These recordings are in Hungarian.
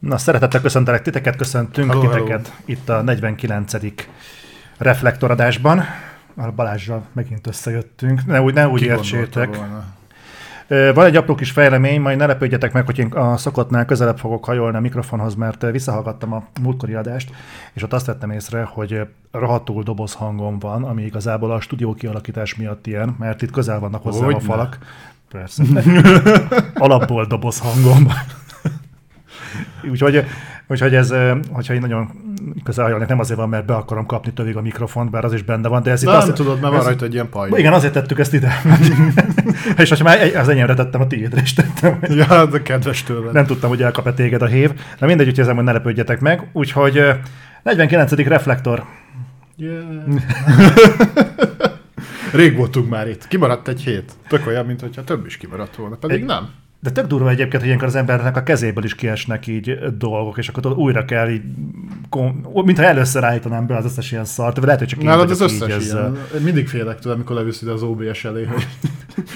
Na, szeretettel köszöntelek titeket, köszöntünk Hello, titeket hello. itt a 49. reflektoradásban. A Balázsral megint összejöttünk. Ne úgy, ne úgy Ki értsétek. Van egy apró kis fejlemény, majd ne lepődjetek meg, hogy én a szokottnál közelebb fogok hajolni a mikrofonhoz, mert visszahallgattam a múltkori adást, és ott azt vettem észre, hogy rohadtul doboz hangom van, ami igazából a stúdió kialakítás miatt ilyen, mert itt közel vannak hozzá a Hogyne. falak. Persze. Alapból doboz hangom van. Úgyhogy, úgyhogy ez, hogyha én nagyon közel hajolnék, nem azért van, mert be akarom kapni tövig a mikrofont, bár az is benne van, de ez itt De nem azt, tudod, mert van rajta egy ilyen paj. igen, azért tettük ezt ide. és hogyha már az enyémre tettem, a tiédre is tettem. Ja, de kedves tőled. Nem tudtam, hogy elkap-e téged a hév. Na mindegy, úgyhogy ezen majd ne lepődjetek meg. Úgyhogy ö, 49. reflektor. Yeah. Rég voltunk már itt. Kimaradt egy hét. Tök olyan, mintha több is kimaradt volna. Pedig Egy- nem. De tök durva egyébként, hogy ilyenkor az embernek a kezéből is kiesnek így dolgok, és akkor újra kell így, mintha először állítanám be az összes ilyen szart, vagy lehet, hogy csak én Nálad az vagyok így összes ezzel. Én mindig félek tőle, amikor levisz ide az OBS elé, hogy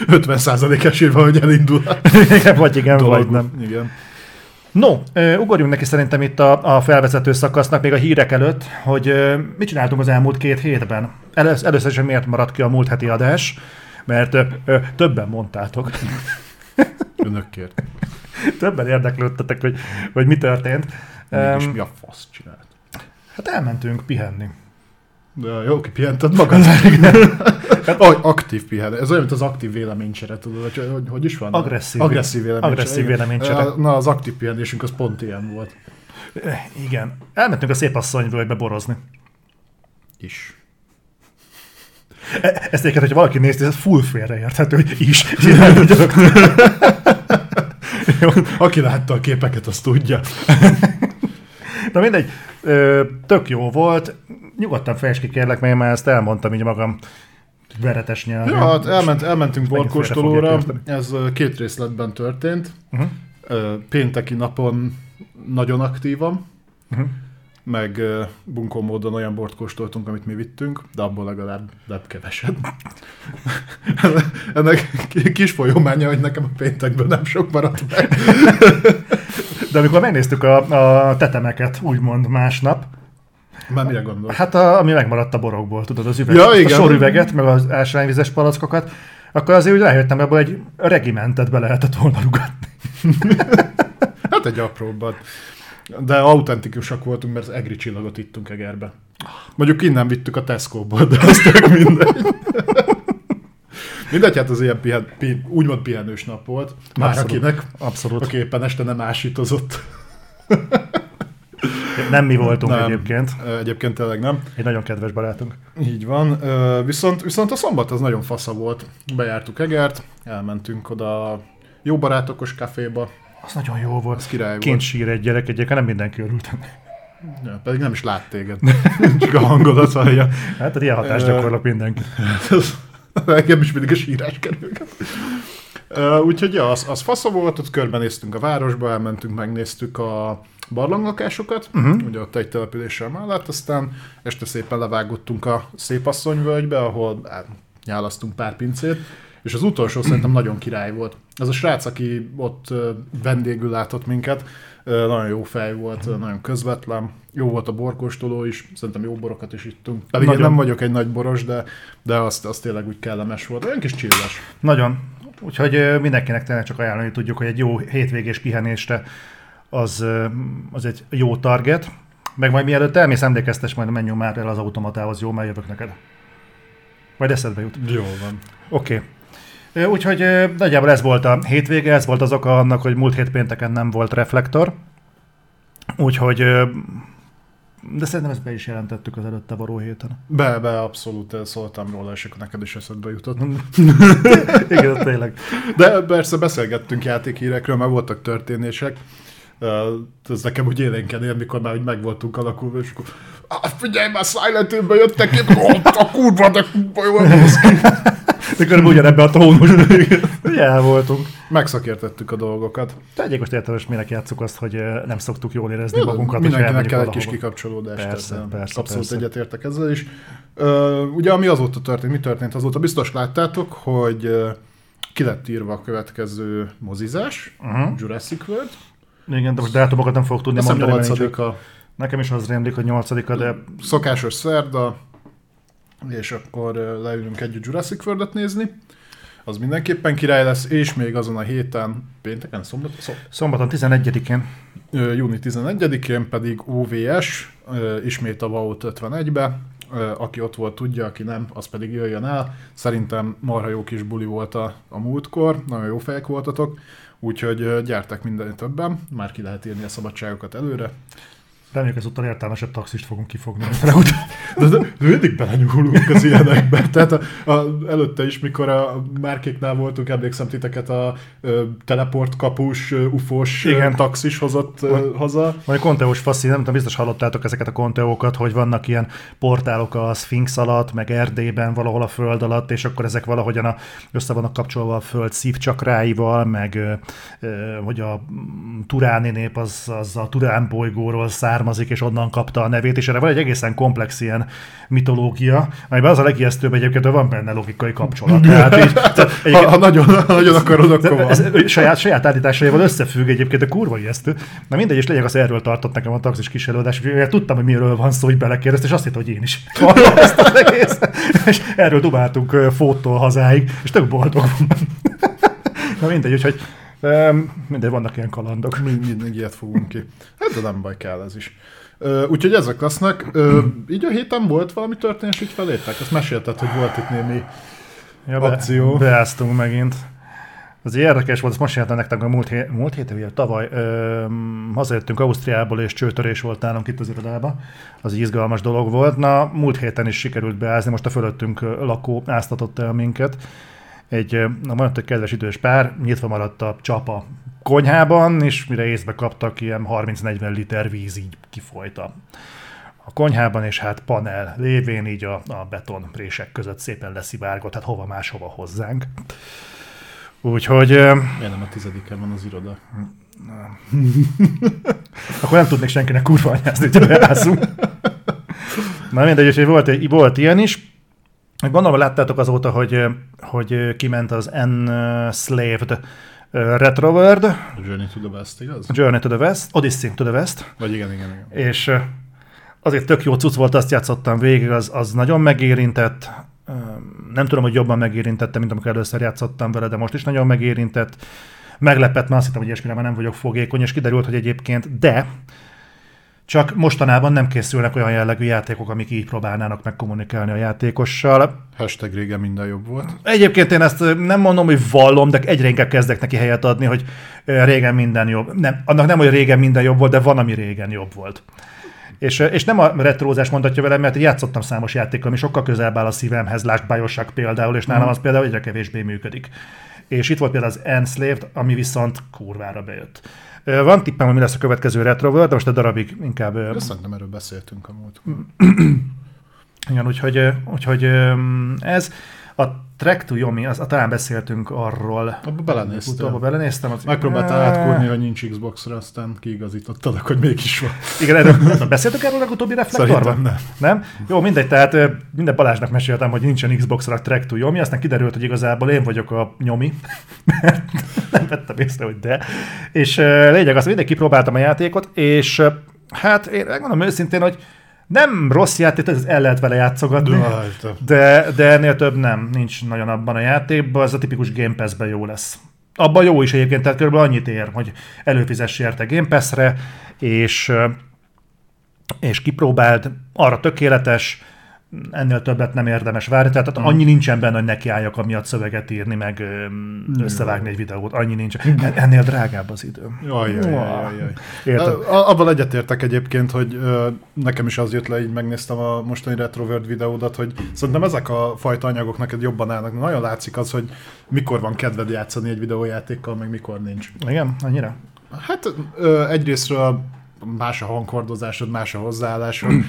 50% esély van, hogy elindul Igen, vagy igen, dolog. vagy nem. Igen. No, ugorjunk neki szerintem itt a, a felvezető szakasznak, még a hírek előtt, hogy mit csináltunk az elmúlt két hétben. Elősz, először is miért maradt ki a múlt heti adás, mert ö, többen mondtátok, Önökért. többen érdeklődtetek, hogy, hogy mi történt. Mégis mi a fasz csinált? hát elmentünk pihenni. De jó, kipihented magad. Aj, aktív pihen. Ez olyan, mint az aktív véleménycsere, tudod, hogy, hogy, hogy is van? Agresszív. Agresszív véleménycsere. Agresszív véleménycsere. Na, az aktív pihenésünk az pont ilyen volt. Ö, Igen. Elmentünk a szép asszonyvölgybe borozni. Is. E- Ezt egyébként, hogyha valaki nézte, ez full félreérthető, hogy is. Aki látta a képeket, azt tudja. Na mindegy, ö, tök jó volt. Nyugodtan fejtsd ki kérlek, mert én már ezt elmondtam így magam veretes nyelven. Ja, hát elment, elmentünk borkóstolóra, ez két részletben történt. Uh-huh. Pénteki napon nagyon aktívan, Uh-huh. Meg bunkó módon olyan bort kóstoltunk, amit mi vittünk, de abból legalább de keveset. Ennek ki- kis folyománya, hogy nekem a péntekből nem sok maradt meg. De amikor megnéztük a, a tetemeket, úgymond másnap, Már mire gondolsz? hát a, ami megmaradt a borokból, tudod, az üveg, Ja, a igen. sorüveget, meg az ásványvizes palackokat, akkor azért úgy rájöttem, ebből egy regimentet be lehetett volna rugatni. Hát egy apróbbat. De autentikusak voltunk, mert az egri csillagot ittunk Egerbe. Mondjuk innen vittük a Tesco-ból, de az tök mindegy. Mindegy, hát az ilyen pihen, pi, úgymond pihenős nap volt. Már Abszolút. akinek, Abszolút. aki éppen este nem ásítozott. Nem mi voltunk Nem. egyébként. Egyébként tényleg nem. Egy nagyon kedves barátunk. Így van. Viszont, viszont a szombat az nagyon fasza volt. Bejártuk Egert, elmentünk oda a jó barátokos kaféba. Az nagyon jó volt. Az király Kint volt. sír egy gyerek, egyébként nem mindenki örült. Ja, pedig nem is lát téged. Csak a hangodat hallja. Hát ilyen hatást gyakorlak mindenki. Nekem is mindig a sírás kerülget. Uh, úgyhogy ja, az, az fasza volt, ott körbenéztünk a városba, elmentünk, megnéztük a barlanglakásokat, uh-huh. ugye ott egy településsel mellett, aztán este szépen levágottunk a Szépasszonyvölgybe, ahol hát, nyálasztunk pár pincét, és az utolsó szerintem nagyon király volt. Az a srác, aki ott vendégül látott minket, nagyon jó fej volt, nagyon közvetlen, jó volt a borkóstoló is, szerintem jó borokat is ittunk. Pedig Nagyon. én nem vagyok egy nagy boros, de, de azt, azt tényleg úgy kellemes volt. Olyan kis csillas. Nagyon. Úgyhogy mindenkinek tényleg csak ajánlani tudjuk, hogy egy jó hétvégés pihenésre az, az egy jó target. Meg majd mielőtt elmész, emlékeztes, majd menjünk már el az automatához, jó, mert jövök neked. Majd eszedbe jut. Jó van. Oké. Okay. Úgyhogy nagyjából ez volt a hétvége, ez volt az oka annak, hogy múlt hét pénteken nem volt reflektor. Úgyhogy, de szerintem ezt be is jelentettük az előtte való héten. Be, be, abszolút szóltam róla, és akkor neked is eszedbe jutott. Igen, tényleg. De persze beszélgettünk játékhírekről, mert voltak történések. Ez nekem úgy élénken él, mikor már úgy meg voltunk alakulva, és akkor ah, figyelj már, Silent ki, oh, a kurva, de kurva jó, az ki. De körülbelül ugyanebbe a tónusban. Ugye el voltunk. Megszakértettük a dolgokat. Tegyék most értelmes, minek játszuk azt, hogy nem szoktuk jól érezni magunkat. hogyha Mindenkinek kell egy kis kikapcsolódás. Persze, tehát, persze, Abszolút persze. egyetértek ezzel is. Ugye ami azóta történt, mi történt azóta? Biztos láttátok, hogy ki lett írva a következő mozizás, Uh-huh. Jurassic World, Igen, de most dátumokat nem fogok tudni hiszem mondani. mert nincs- 8 Nekem is az rémlik, hogy 8 de szokásos szerda, és akkor leülünk együtt Jurassic world nézni. Az mindenképpen király lesz, és még azon a héten, pénteken, szombat, szom, szombaton 11-én ö, júni 11-én pedig OVS, ismét a VAUT 51-be, Ö, aki ott volt tudja, aki nem, az pedig jöjjön el. Szerintem marha jó kis buli volt a, a múltkor, nagyon jó fejek voltatok, úgyhogy gyertek minden többen, már ki lehet írni a szabadságokat előre. Reméljük ezúttal értelmesebb taxist fogunk kifogni. De, de, de mindig belenyúlunk az ilyenekbe. Tehát a, a, előtte is, mikor a márkéknál voltunk, emlékszem titeket a ö, teleport kapus, ufós Igen. Taxis hozott ö, haza. Vagy konteós faszi, nem tudom, biztos hallottátok ezeket a konteókat, hogy vannak ilyen portálok a Sphinx alatt, meg Erdélyben, valahol a föld alatt, és akkor ezek valahogyan a, össze vannak kapcsolva a föld szívcsakráival, meg ö, ö, hogy a mm, turáni nép az, az a Turán bolygóról származik, és onnan kapta a nevét, és erre van egy egészen komplex ilyen mitológia, amiben az a legijesztőbb egyébként, hogy van benne logikai kapcsolat. Tehát így, tehát Ha, egyébként- ha nagyon, ha nagyon akarod, akkor van. ez saját, saját állításaival összefügg egyébként, a kurva ijesztő. Na mindegy, és lényeg az erről tartott nekem a taxis kísérlődés, úgyhogy tudtam, hogy miről van szó, hogy belekérdezt, és azt hittem, hogy én is ezt az egész. És erről dumáltunk ö, fótól hazáig, és tök boldog. Na mindegy, úgyhogy um, mindegy, vannak ilyen kalandok. Mi, mindig ilyet fogunk ki. Hát de nem baj, kell ez is. Úgyhogy ezek lesznek. Így a héten volt valami történés így felétek? Azt mesélted, hogy volt itt némi... Ja, Akció. Beáztunk megint. Az érdekes volt, ezt most jelntem nektek a múlt, hé- múlt héten, ugye tavaly, ö, hazajöttünk Ausztriából, és csőtörés volt nálunk itt az irodában. Az egy izgalmas dolog volt. Na, múlt héten is sikerült beázni, most a fölöttünk lakó áztatott el minket. Egy, na, mondott, egy kedves idős pár, nyitva maradt a csapa konyhában, és mire észbe kaptak, ilyen 30-40 liter víz így kifolyt a, a konyhában, és hát panel lévén így a, a betonprések között szépen leszivárgott, hát hova máshova hozzánk. Úgyhogy Miért nem a tizediken van az iroda? akkor nem tudnék senkinek kurva anyázni, hogy beázzunk. Na mindegy, úgyhogy volt, volt ilyen is. Gondolom, láttátok azóta, hogy, hogy kiment az Enslaved ö, Retroword, A Journey to the West, igaz? Journey to the West, Odyssey to the West, Vagy igen, igen, igen. és azért tök jó cucc volt, azt játszottam végig, az, az nagyon megérintett, nem tudom, hogy jobban megérintette, mint amikor először játszottam vele, de most is nagyon megérintett. Meglepett, mert azt hittem, hogy ilyesmire már nem vagyok fogékony, és kiderült, hogy egyébként de, csak mostanában nem készülnek olyan jellegű játékok, amik így próbálnának meg kommunikálni a játékossal. Hashtag régen minden jobb volt. Egyébként én ezt nem mondom, hogy vallom, de egyre inkább kezdek neki helyet adni, hogy régen minden jobb. Nem, annak nem, hogy régen minden jobb volt, de van, ami régen jobb volt. És, és nem a retrózás mondatja velem, mert játszottam számos játékkal, ami sokkal közelebb áll a szívemhez, lásd Bioshock például, és nálam az például egyre kevésbé működik. És itt volt például az Enslaved, ami viszont kurvára bejött. Van tippem, hogy mi lesz a következő retro World, de most a darabig inkább szerintem erről beszéltünk a múlt. igen, úgyhogy, úgyhogy ez. A Trek to Yomi, az, talán beszéltünk arról. Abba belenéztél. Utóbb belenéztem. Az, Megpróbáltál átkurni, hogy nincs Xbox-ra, aztán kiigazítottad, hogy mégis van. Igen, erről, beszéltük erről a legutóbbi reflektorban? Nem. Nem? Jó, mindegy, tehát minden Balázsnak meséltem, hogy nincsen Xbox-ra Trek to Yomi, aztán kiderült, hogy igazából én vagyok a nyomi, mert nem vettem észre, hogy de. És lényeg az, hogy kipróbáltam a játékot, és hát én megmondom őszintén, hogy nem rossz játék, ez el lehet vele játszogatni. De, de ennél több nem, nincs nagyon abban a játékban, az a tipikus Game Pass-ben jó lesz. Abban jó is egyébként, tehát kb. annyit ér, hogy előfizess érte Game Pass-re, és, és kipróbáld, arra tökéletes, ennél többet nem érdemes várni, tehát mm. annyi nincsen benne, hogy nekiálljak amiatt szöveget írni, meg összevágni egy videót, annyi nincs. En- Ennél drágább az idő. Jaj, jaj, jaj, jaj. Érted? Abban egyetértek egyébként, hogy nekem is az jött le, így megnéztem a mostani Retroworld videódat, hogy szerintem ezek a fajta anyagok neked jobban állnak. Nagyon látszik az, hogy mikor van kedved játszani egy videójátékkal, meg mikor nincs. Igen, annyira? Hát egyrésztről más a hangkordozásod, más a hozzáállásod.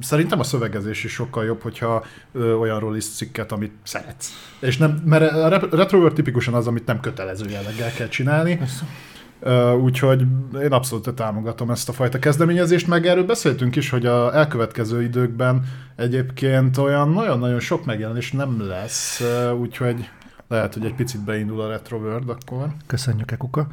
Szerintem a szövegezés is sokkal jobb, hogyha olyanról is cikket, amit szeretsz. És nem, mert a Re- Retroworld tipikusan az, amit nem kötelező jelleggel kell csinálni. Úgyhogy én abszolút támogatom ezt a fajta kezdeményezést, meg erről beszéltünk is, hogy a elkövetkező időkben egyébként olyan nagyon-nagyon sok megjelenés nem lesz, úgyhogy lehet, hogy egy picit beindul a Retro World akkor. Köszönjük, Ekuka.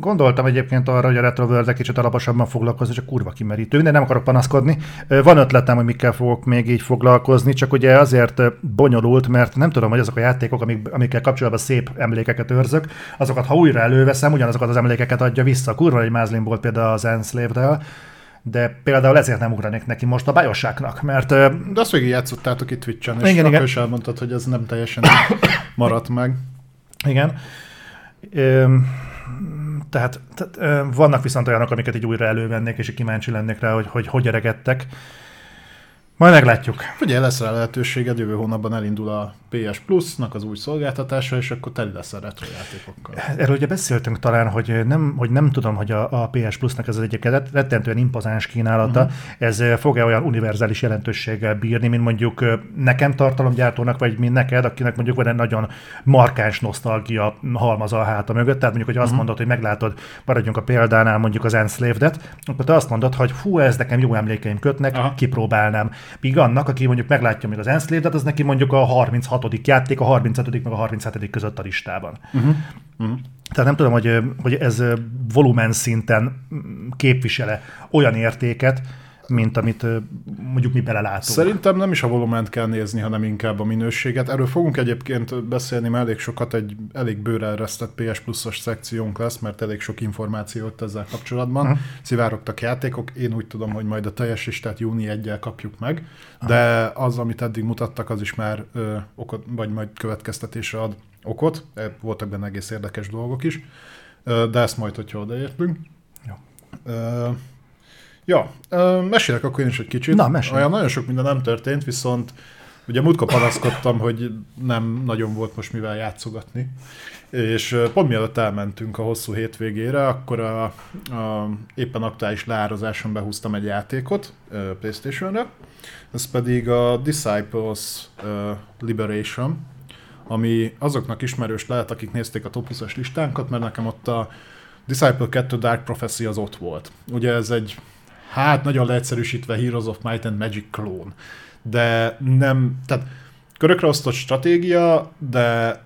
Gondoltam egyébként arra, hogy a Retro world kicsit alaposabban foglalkozni, csak kurva kimerítő, de nem akarok panaszkodni. Van ötletem, hogy mikkel fogok még így foglalkozni, csak ugye azért bonyolult, mert nem tudom, hogy azok a játékok, amik, amikkel kapcsolatban szép emlékeket őrzök, azokat, ha újra előveszem, ugyanazokat az emlékeket adja vissza. Kurva egy mázlim volt például az Enslaved-del, de például ezért nem ugranék neki most a bajosságnak, mert... De azt végig játszottátok itt Twitch-en, és igen, igen. is elmondtad, hogy ez nem teljesen maradt meg. Igen. Üm, tehát, tehát vannak viszont olyanok, amiket így újra elővennék, és így kíváncsi lennék rá, hogy hogy, hogy eregettek. Majd meglátjuk. Ugye lesz rá lehetőséged, jövő hónapban elindul a PS Plus-nak az új szolgáltatása, és akkor teli lesz a retro játékokkal. Erről ugye beszéltünk talán, hogy nem, hogy nem tudom, hogy a, a PS Plus-nak ez az egyik rettentően impozáns kínálata, uh-huh. ez fog-e olyan univerzális jelentőséggel bírni, mint mondjuk nekem tartalomgyártónak, vagy mint neked, akinek mondjuk van egy nagyon markáns nosztalgia halmaz a háta mögött, tehát mondjuk, hogy azt uh-huh. mondod, hogy meglátod, maradjunk a példánál mondjuk az Enslaved-et, akkor te azt mondod, hogy hú, ez nekem jó emlékeim kötnek, uh-huh. kipróbálnám. Míg annak, aki mondjuk meglátja még az Enslaved-et, az neki mondjuk a 36 játék, a 35. meg a 37. között a listában. Uh-huh. Uh-huh. Tehát nem tudom, hogy, hogy ez volumen szinten képvisele olyan értéket, mint amit mondjuk mi belelátunk. Szerintem nem is a volument kell nézni, hanem inkább a minőséget. Erről fogunk egyébként beszélni, mert elég sokat egy elég bőre eresztett PS Plus-os szekciónk lesz, mert elég sok információt ezzel kapcsolatban. Uh-huh. Szivárogtak játékok, én úgy tudom, hogy majd a teljes listát júni egyel kapjuk meg, uh-huh. de az, amit eddig mutattak, az is már ö, okot, vagy majd következtetésre ad okot. E, voltak benne egész érdekes dolgok is, de ezt majd, hogyha odaértünk. Jó. Ö, Ja, mesélek akkor én is egy kicsit. Na, mesélj. Olyan nagyon sok minden nem történt, viszont ugye múltkor panaszkodtam, hogy nem nagyon volt most mivel játszogatni. És pont mielőtt elmentünk a hosszú hétvégére, akkor a, a éppen aktuális leározáson behúztam egy játékot Playstation-re. Ez pedig a Disciples Liberation, ami azoknak ismerős lehet, akik nézték a top 20 listánkat, mert nekem ott a Disciple 2 Dark Prophecy az ott volt. Ugye ez egy hát nagyon leegyszerűsítve Heroes of Might and Magic klón. De nem, tehát körökre osztott stratégia, de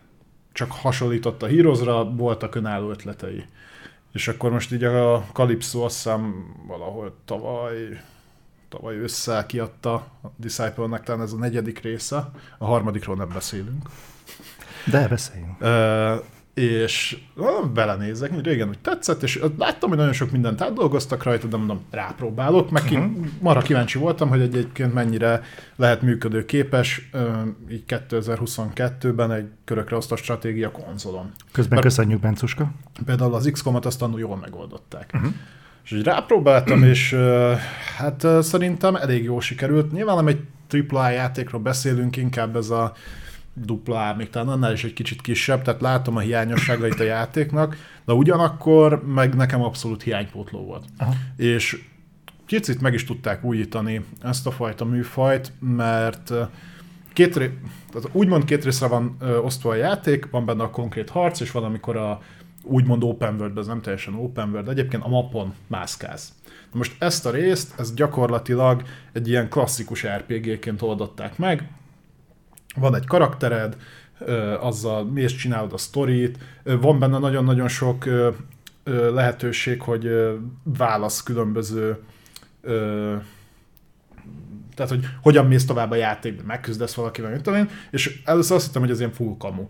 csak hasonlított a Heroesra, voltak önálló ötletei. És akkor most így a Calypso azt hiszem valahol tavaly, tavaly össze kiadta a Disciple-nek, talán ez a negyedik része, a harmadikról nem beszélünk. De beszéljünk. Uh, és ah, belenézek, hogy régen úgy tetszett, és láttam, hogy nagyon sok mindent átdolgoztak rajta, de mondom, rápróbálok, meg uh-huh. marha kíváncsi voltam, hogy egyébként mennyire lehet működőképes így 2022-ben egy körökre osztott stratégia konzolon. Közben Mert köszönjük, Bencuska. Például az XCOM-at azt jól megoldották. Uh-huh. És így rápróbáltam, és hát szerintem elég jól sikerült. Nyilván nem egy AAA játékról beszélünk, inkább ez a dupla, még talán annál is egy kicsit kisebb, tehát látom a hiányosságait a játéknak, de ugyanakkor meg nekem abszolút hiánypótló volt. Aha. És kicsit meg is tudták újítani ezt a fajta műfajt, mert két ré... tehát úgymond két részre van ö, osztva a játék, van benne a konkrét harc, és van, amikor a úgymond open world, ez nem teljesen open world, egyébként a mapon mászkálsz. Na most ezt a részt, ez gyakorlatilag egy ilyen klasszikus RPG-ként oldották meg, van egy karaktered, azzal mész, csinálod a sztorit, van benne nagyon-nagyon sok lehetőség, hogy válasz különböző tehát, hogy hogyan mész tovább a játékban, megküzdesz valakivel, mint én, és először azt hittem, hogy ez ilyen full kamu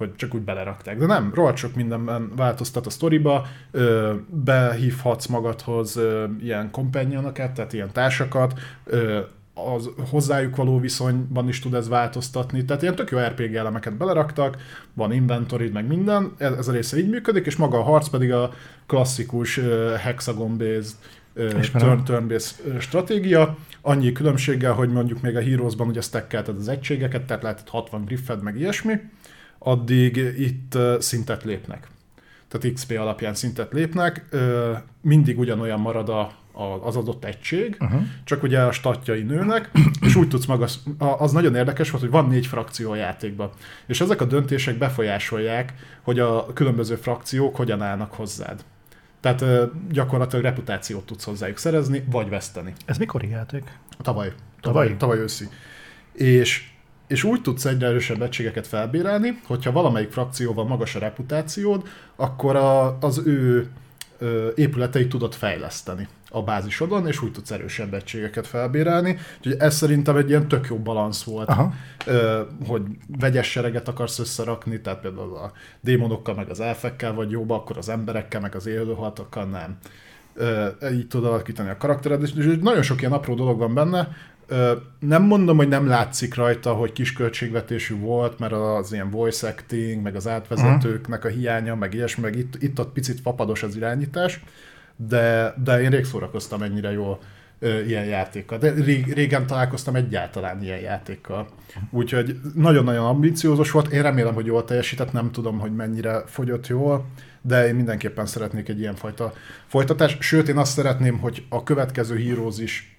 hogy csak úgy belerakták. De nem, rohadt sok mindenben változtat a sztoriba, behívhatsz magadhoz ilyen kompanyonokat, tehát ilyen társakat, az hozzájuk való viszonyban is tud ez változtatni. Tehát ilyen tök jó RPG elemeket beleraktak, van inventory meg minden, ez a része így működik, és maga a harc pedig a klasszikus uh, hexagon-based uh, turn-based stratégia, annyi különbséggel, hogy mondjuk még a Heroes-ban ugye stackelted az egységeket, tehát lehetett 60 griffed, meg ilyesmi, addig itt szintet lépnek. Tehát XP alapján szintet lépnek, mindig ugyanolyan marad a az adott egység, uh-huh. csak ugye a statjai nőnek, és úgy tudsz maga, az nagyon érdekes volt, hogy van négy frakció a játékban, és ezek a döntések befolyásolják, hogy a különböző frakciók hogyan állnak hozzád. Tehát gyakorlatilag reputációt tudsz hozzájuk szerezni, vagy veszteni. Ez mikor játék? Tavaly. Tavaly, tavaly, tavaly őszi. És és úgy tudsz egyre erősebb egységeket felbérelni, hogyha valamelyik frakcióval magas a reputációd, akkor a, az ő ö, épületeit tudod fejleszteni a bázisodon, és úgy tudsz erősebb egységeket felbérelni. Úgyhogy ez szerintem egy ilyen tök jó balansz volt, Aha. Hogy vegyes sereget akarsz összerakni, tehát például a démonokkal, meg az elfekkel vagy jóba, akkor az emberekkel, meg az élőhaltokkal nem. Így tudod alakítani a karaktered, és nagyon sok ilyen apró dolog van benne, nem mondom, hogy nem látszik rajta, hogy kis költségvetésű volt, mert az ilyen voice acting, meg az átvezetőknek a hiánya, meg ilyesmi, meg itt, itt ott picit fapados az irányítás, de, de én rég szórakoztam ennyire jól ilyen játékkal. De rég, régen találkoztam egyáltalán ilyen játékkal. Úgyhogy nagyon-nagyon ambiciózus volt. Én remélem, hogy jól teljesített, nem tudom, hogy mennyire fogyott jól, de én mindenképpen szeretnék egy ilyen fajta folytatást. Sőt, én azt szeretném, hogy a következő Heroes is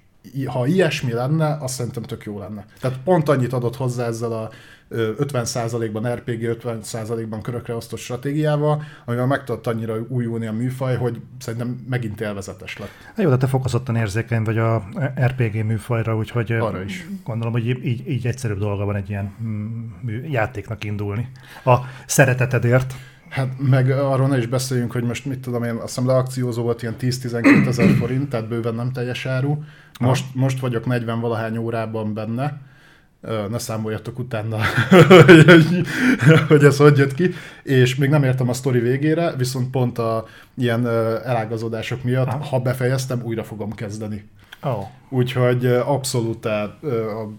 ha ilyesmi lenne, azt szerintem tök jó lenne. Tehát pont annyit adott hozzá ezzel a 50%-ban RPG, 50%-ban körökre osztott stratégiával, amivel meg tudott annyira újulni a műfaj, hogy szerintem megint élvezetes lett. Hát jó, de te fokozottan érzékeny vagy a RPG műfajra, úgyhogy Arra is. gondolom, hogy így, így egyszerűbb dolga van egy ilyen mm, játéknak indulni. A szeretetedért. Hát meg arról ne is beszéljünk, hogy most mit tudom én, azt hiszem leakciózó volt ilyen 10-12 ezer forint, tehát bőven nem teljes áru. Most, most vagyok 40 valahány órában benne, ne számoljatok utána, hogy, hogy ez hogy jött ki, és még nem értem a sztori végére, viszont pont a ilyen elágazódások miatt, ha befejeztem, újra fogom kezdeni. Oh. Úgyhogy abszolút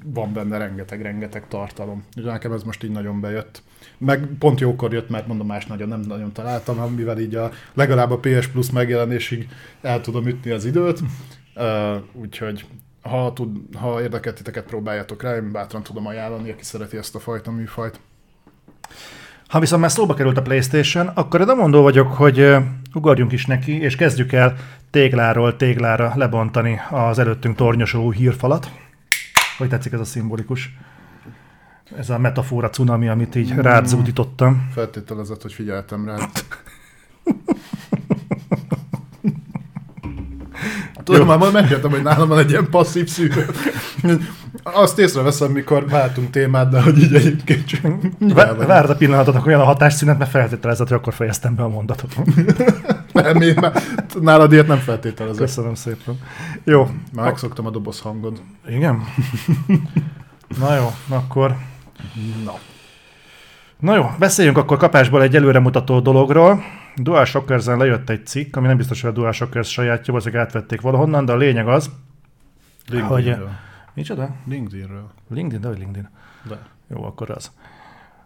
van benne rengeteg-rengeteg tartalom. Úgyhogy nekem ez most így nagyon bejött. Meg pont jókor jött, mert mondom, más nagyon nem nagyon találtam, amivel így a, legalább a PS Plus megjelenésig el tudom ütni az időt. Úgyhogy ha, tud, ha érdekelt titeket, próbáljátok rá, én bátran tudom ajánlani, aki szereti ezt a fajta műfajt. Ha viszont már szóba került a PlayStation, akkor én mondó vagyok, hogy ugorjunk is neki, és kezdjük el tégláról téglára lebontani az előttünk tornyosuló hírfalat. Hogy tetszik ez a szimbolikus? Ez a metafora cunami, amit így rád zúdítottam. Feltételezett, hogy figyeltem rá. Tudom, már majd meséltem, hogy nálam van egy ilyen passzív szűrő. Azt észreveszem, mikor váltunk témát, de hogy így egyébként csak... Vá- Várd a pillanatot, akkor olyan a hatásszünet, mert feltételezett, hogy akkor fejeztem be a mondatot. Nem, én már, nálad ilyet nem feltételezek. Köszönöm szépen. Jó, Már megszoktam a doboz hangod. igen? Na jó, akkor Na. Na jó, beszéljünk akkor kapásból egy előremutató dologról. Dual Shockers-en lejött egy cikk, ami nem biztos, hogy a Dual Shockers sajátja, valószínűleg átvették valahonnan, de a lényeg az, LinkedInről. micsoda? LinkedInről. LinkedIn, de hogy LinkedIn. De. Jó, akkor az.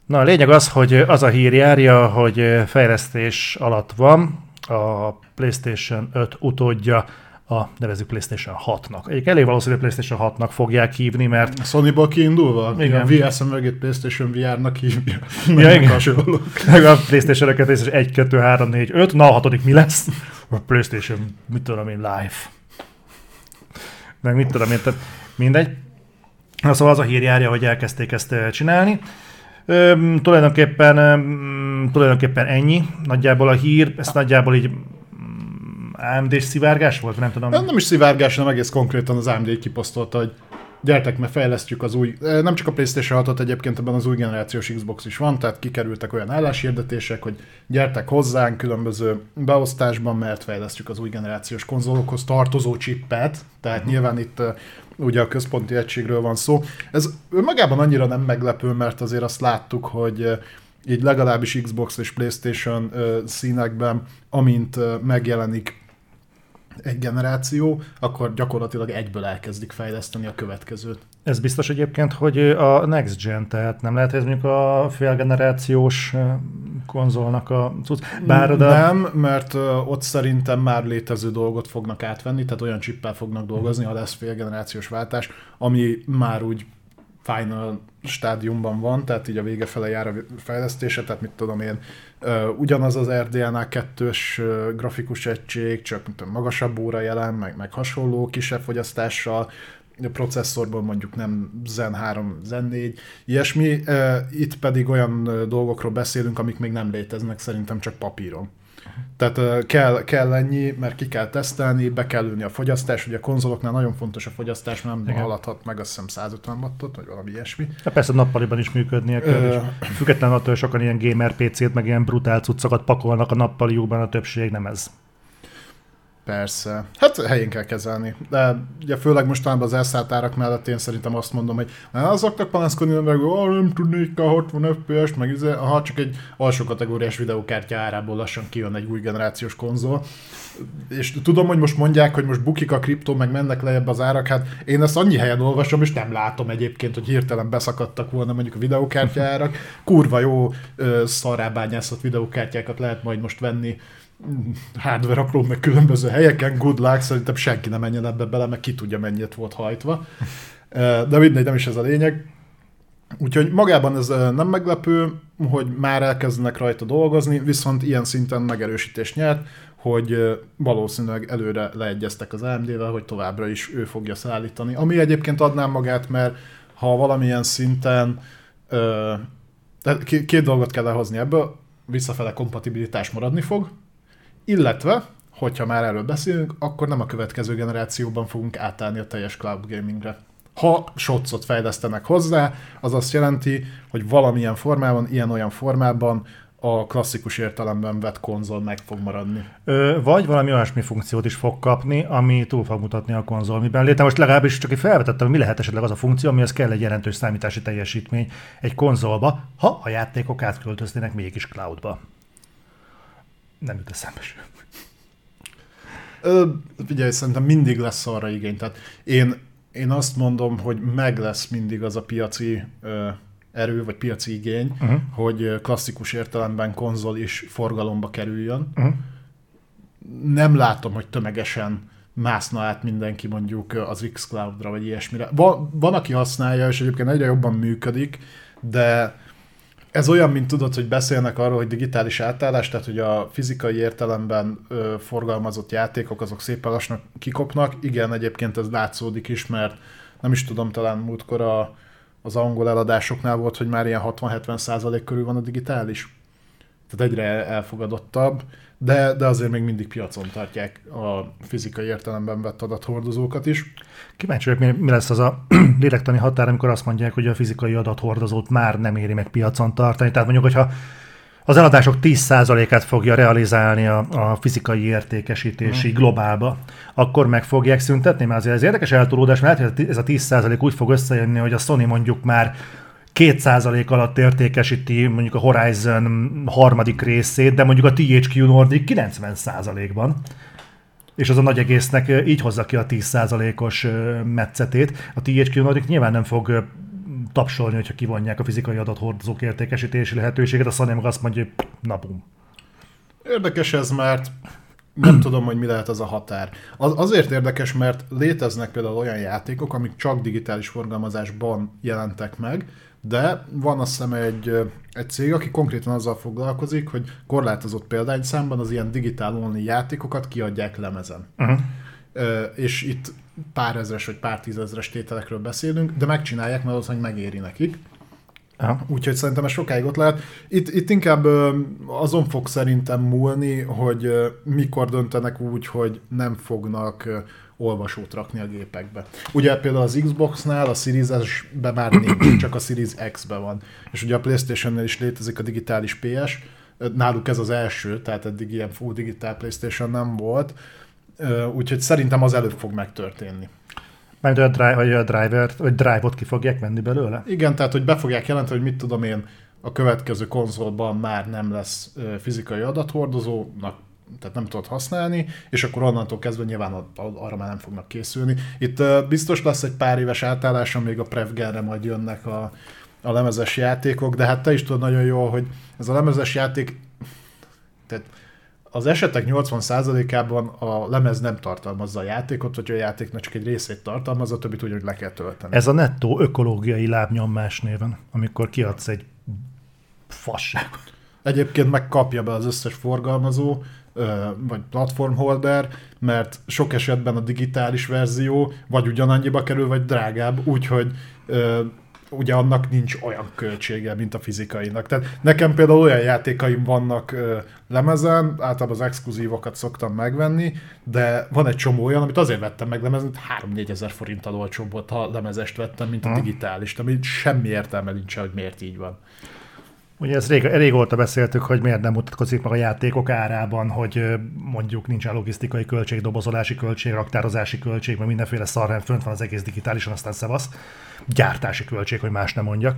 Na, a lényeg az, hogy az a hír járja, hogy fejlesztés alatt van a PlayStation 5 utódja, a nevezük PlayStation 6-nak. Egyik elég valószínű, hogy PlayStation 6-nak fogják hívni, mert A Sony-ból kiindulva? Igen. A VS mögét PlayStation VR-nak hívja. Ja, igen. hasonló. meg a PlayStation-öket, PlayStation 1, 2, 3, 4, 5, na a hatodik mi lesz? A PlayStation, mit tudom én, live. Meg mit tudom én, tehát mindegy. Na, szóval az a hír járja, hogy elkezdték ezt csinálni. Öm, tulajdonképpen, öm, tulajdonképpen ennyi. Nagyjából a hír, ez nagyjából így AMD-s szivárgás volt, nem tudom. Nem, is szivárgás, hanem egész konkrétan az AMD kiposztolta, hogy gyertek, mert fejlesztjük az új, eh, nem csak a PlayStation 6-ot, egyébként ebben az új generációs Xbox is van, tehát kikerültek olyan álláshirdetések, hogy gyertek hozzánk különböző beosztásban, mert fejlesztjük az új generációs konzolokhoz tartozó chippet, tehát uh-huh. nyilván itt eh, ugye a központi egységről van szó. Ez önmagában annyira nem meglepő, mert azért azt láttuk, hogy eh, így legalábbis Xbox és PlayStation színekben, amint megjelenik egy generáció, akkor gyakorlatilag egyből elkezdik fejleszteni a következőt. Ez biztos egyébként, hogy a Next Gen, tehát nem lehet, ez mondjuk a félgenerációs konzolnak a cucc. Bár oda... Nem, mert ott szerintem már létező dolgot fognak átvenni, tehát olyan csippel fognak dolgozni, ha lesz félgenerációs váltás, ami már úgy final stádiumban van, tehát így a vége fele jár a fejlesztése, tehát mit tudom én, ugyanaz az RDNA 2-ös ö, grafikus egység, csak mint tudom, magasabb óra jelen, meg, meg hasonló, kisebb fogyasztással, a processzorból mondjuk nem Zen 3, Zen 4, ilyesmi. Itt pedig olyan dolgokról beszélünk, amik még nem léteznek, szerintem csak papíron. Tehát kell, kell ennyi, mert ki kell tesztelni, be kell ülni a fogyasztás. Ugye a konzoloknál nagyon fontos a fogyasztás, mert nem haladhat meg azt hiszem 150 wattot, vagy valami ilyesmi. Ja, persze nappaliban is működnie kell. Ö... Független attól, hogy sokan ilyen gamer PC-t, meg ilyen brutál cuccokat pakolnak a nappaliukban, a többség nem ez. Persze. Hát helyén kell kezelni. De ugye főleg mostanában az elszállt árak mellett én szerintem azt mondom, hogy azoknak panaszkodni, meg oh, nem tudnék a 60 fps meg izé, ha csak egy alsó kategóriás videókártya árából lassan kijön egy új generációs konzol. És tudom, hogy most mondják, hogy most bukik a kriptó, meg mennek lejjebb az árak, hát én ezt annyi helyen olvasom, és nem látom egyébként, hogy hirtelen beszakadtak volna mondjuk a videókártya árak. Kurva jó szarábányászott videókártyákat lehet majd most venni hardware apró, meg különböző helyeken, good luck, szerintem senki nem menjen ebbe bele, meg ki tudja mennyit volt hajtva. De mindegy, nem is ez a lényeg. Úgyhogy magában ez nem meglepő, hogy már elkezdenek rajta dolgozni, viszont ilyen szinten megerősítést nyert, hogy valószínűleg előre leegyeztek az AMD-vel, hogy továbbra is ő fogja szállítani. Ami egyébként adná magát, mert ha valamilyen szinten két dolgot kell lehozni ebből, visszafele kompatibilitás maradni fog, illetve, hogyha már erről beszélünk, akkor nem a következő generációban fogunk átállni a teljes cloud gamingre. Ha shotcot fejlesztenek hozzá, az azt jelenti, hogy valamilyen formában, ilyen-olyan formában a klasszikus értelemben vett konzol meg fog maradni. Ö, vagy valami olyasmi funkciót is fog kapni, ami túl fog mutatni a konzol miben léte. Most legalábbis csak felvetettem, mi lehet esetleg az a funkció, amihez kell egy jelentős számítási teljesítmény egy konzolba, ha a játékok átköltöznének mégis cloudba. Nem jut eszembe sem. Figyelj, szerintem mindig lesz arra igény. Tehát én, én azt mondom, hogy meg lesz mindig az a piaci ö, erő, vagy piaci igény, uh-huh. hogy klasszikus értelemben konzol is forgalomba kerüljön. Uh-huh. Nem látom, hogy tömegesen mászna át mindenki mondjuk az xCloud-ra, vagy ilyesmire. Van, van, aki használja, és egyébként egyre jobban működik, de ez olyan, mint tudod, hogy beszélnek arról, hogy digitális átállás, tehát hogy a fizikai értelemben ö, forgalmazott játékok azok szépen lassan kikopnak. Igen, egyébként ez látszódik is, mert nem is tudom, talán múltkor a, az angol eladásoknál volt, hogy már ilyen 60-70 százalék körül van a digitális. Tehát egyre elfogadottabb de, de azért még mindig piacon tartják a fizikai értelemben vett adathordozókat is. Kíváncsi vagyok, mi lesz az a lélektani határ, amikor azt mondják, hogy a fizikai adathordozót már nem éri meg piacon tartani. Tehát mondjuk, hogyha az eladások 10%-át fogja realizálni a, a fizikai értékesítési hmm. globálba, akkor meg fogják szüntetni, mert azért ez érdekes eltolódás, mert lehet, hogy ez a 10% úgy fog összejönni, hogy a Sony mondjuk már 2% alatt értékesíti mondjuk a Horizon harmadik részét, de mondjuk a THQ Nordic 90%-ban. És az a nagy egésznek így hozza ki a 10%-os metszetét. A THQ Nordic nyilván nem fog tapsolni, hogyha kivonják a fizikai adathordozók értékesítési lehetőséget, a Sony meg azt mondja, hogy na bum. Érdekes ez, mert nem tudom, hogy mi lehet az a határ. Az, azért érdekes, mert léteznek például olyan játékok, amik csak digitális forgalmazásban jelentek meg, de van azt hiszem egy, egy cég, aki konkrétan azzal foglalkozik, hogy korlátozott példányszámban az ilyen digitál only játékokat kiadják lemezen. Uh-huh. És itt pár ezres vagy pár tízezres tételekről beszélünk, de megcsinálják, mert az, hogy megéri nekik. Aha. Úgyhogy szerintem ez sokáig ott lehet. Itt, itt inkább azon fog szerintem múlni, hogy mikor döntenek úgy, hogy nem fognak olvasót rakni a gépekbe. Ugye például az Xbox-nál a Series S-be már nincs, csak a Series X-be van. És ugye a Playstation-nél is létezik a digitális PS, náluk ez az első, tehát eddig ilyen full digitál Playstation nem volt, úgyhogy szerintem az előbb fog megtörténni. Majd a, drive, vagy a driver, vagy drive-ot ki fogják venni belőle? Igen, tehát hogy be fogják jelenteni, hogy mit tudom én, a következő konzolban már nem lesz fizikai adathordozónak tehát nem tudod használni, és akkor onnantól kezdve nyilván arra már nem fognak készülni. Itt biztos lesz egy pár éves átállás, amíg a Prevgenre majd jönnek a, a lemezes játékok, de hát te is tudod nagyon jól, hogy ez a lemezes játék, tehát az esetek 80%-ában a lemez nem tartalmazza a játékot, vagy a játéknak csak egy részét tartalmazza, a többit úgy, hogy le kell tölteni. Ez a nettó ökológiai lábnyomás néven, amikor kiadsz egy fasságot. Egyébként megkapja be az összes forgalmazó, vagy platformholder, mert sok esetben a digitális verzió vagy ugyanannyiba kerül, vagy drágább, úgyhogy ugye annak nincs olyan költsége, mint a fizikainak. Tehát nekem például olyan játékaim vannak ö, lemezen, általában az exkluzívokat szoktam megvenni, de van egy csomó olyan, amit azért vettem meg lemezen, 3-4 ezer forinttal olcsóbb volt, ha lemezest vettem, mint a digitális, ami semmi értelme nincs, hogy miért így van. Ugye ezt rég, régóta beszéltük, hogy miért nem mutatkozik meg a játékok árában, hogy mondjuk nincsen logisztikai költség, dobozolási költség, raktározási költség, mert mindenféle szarrend fönt van az egész digitálisan, aztán szevasz. Gyártási költség, hogy más nem mondjak.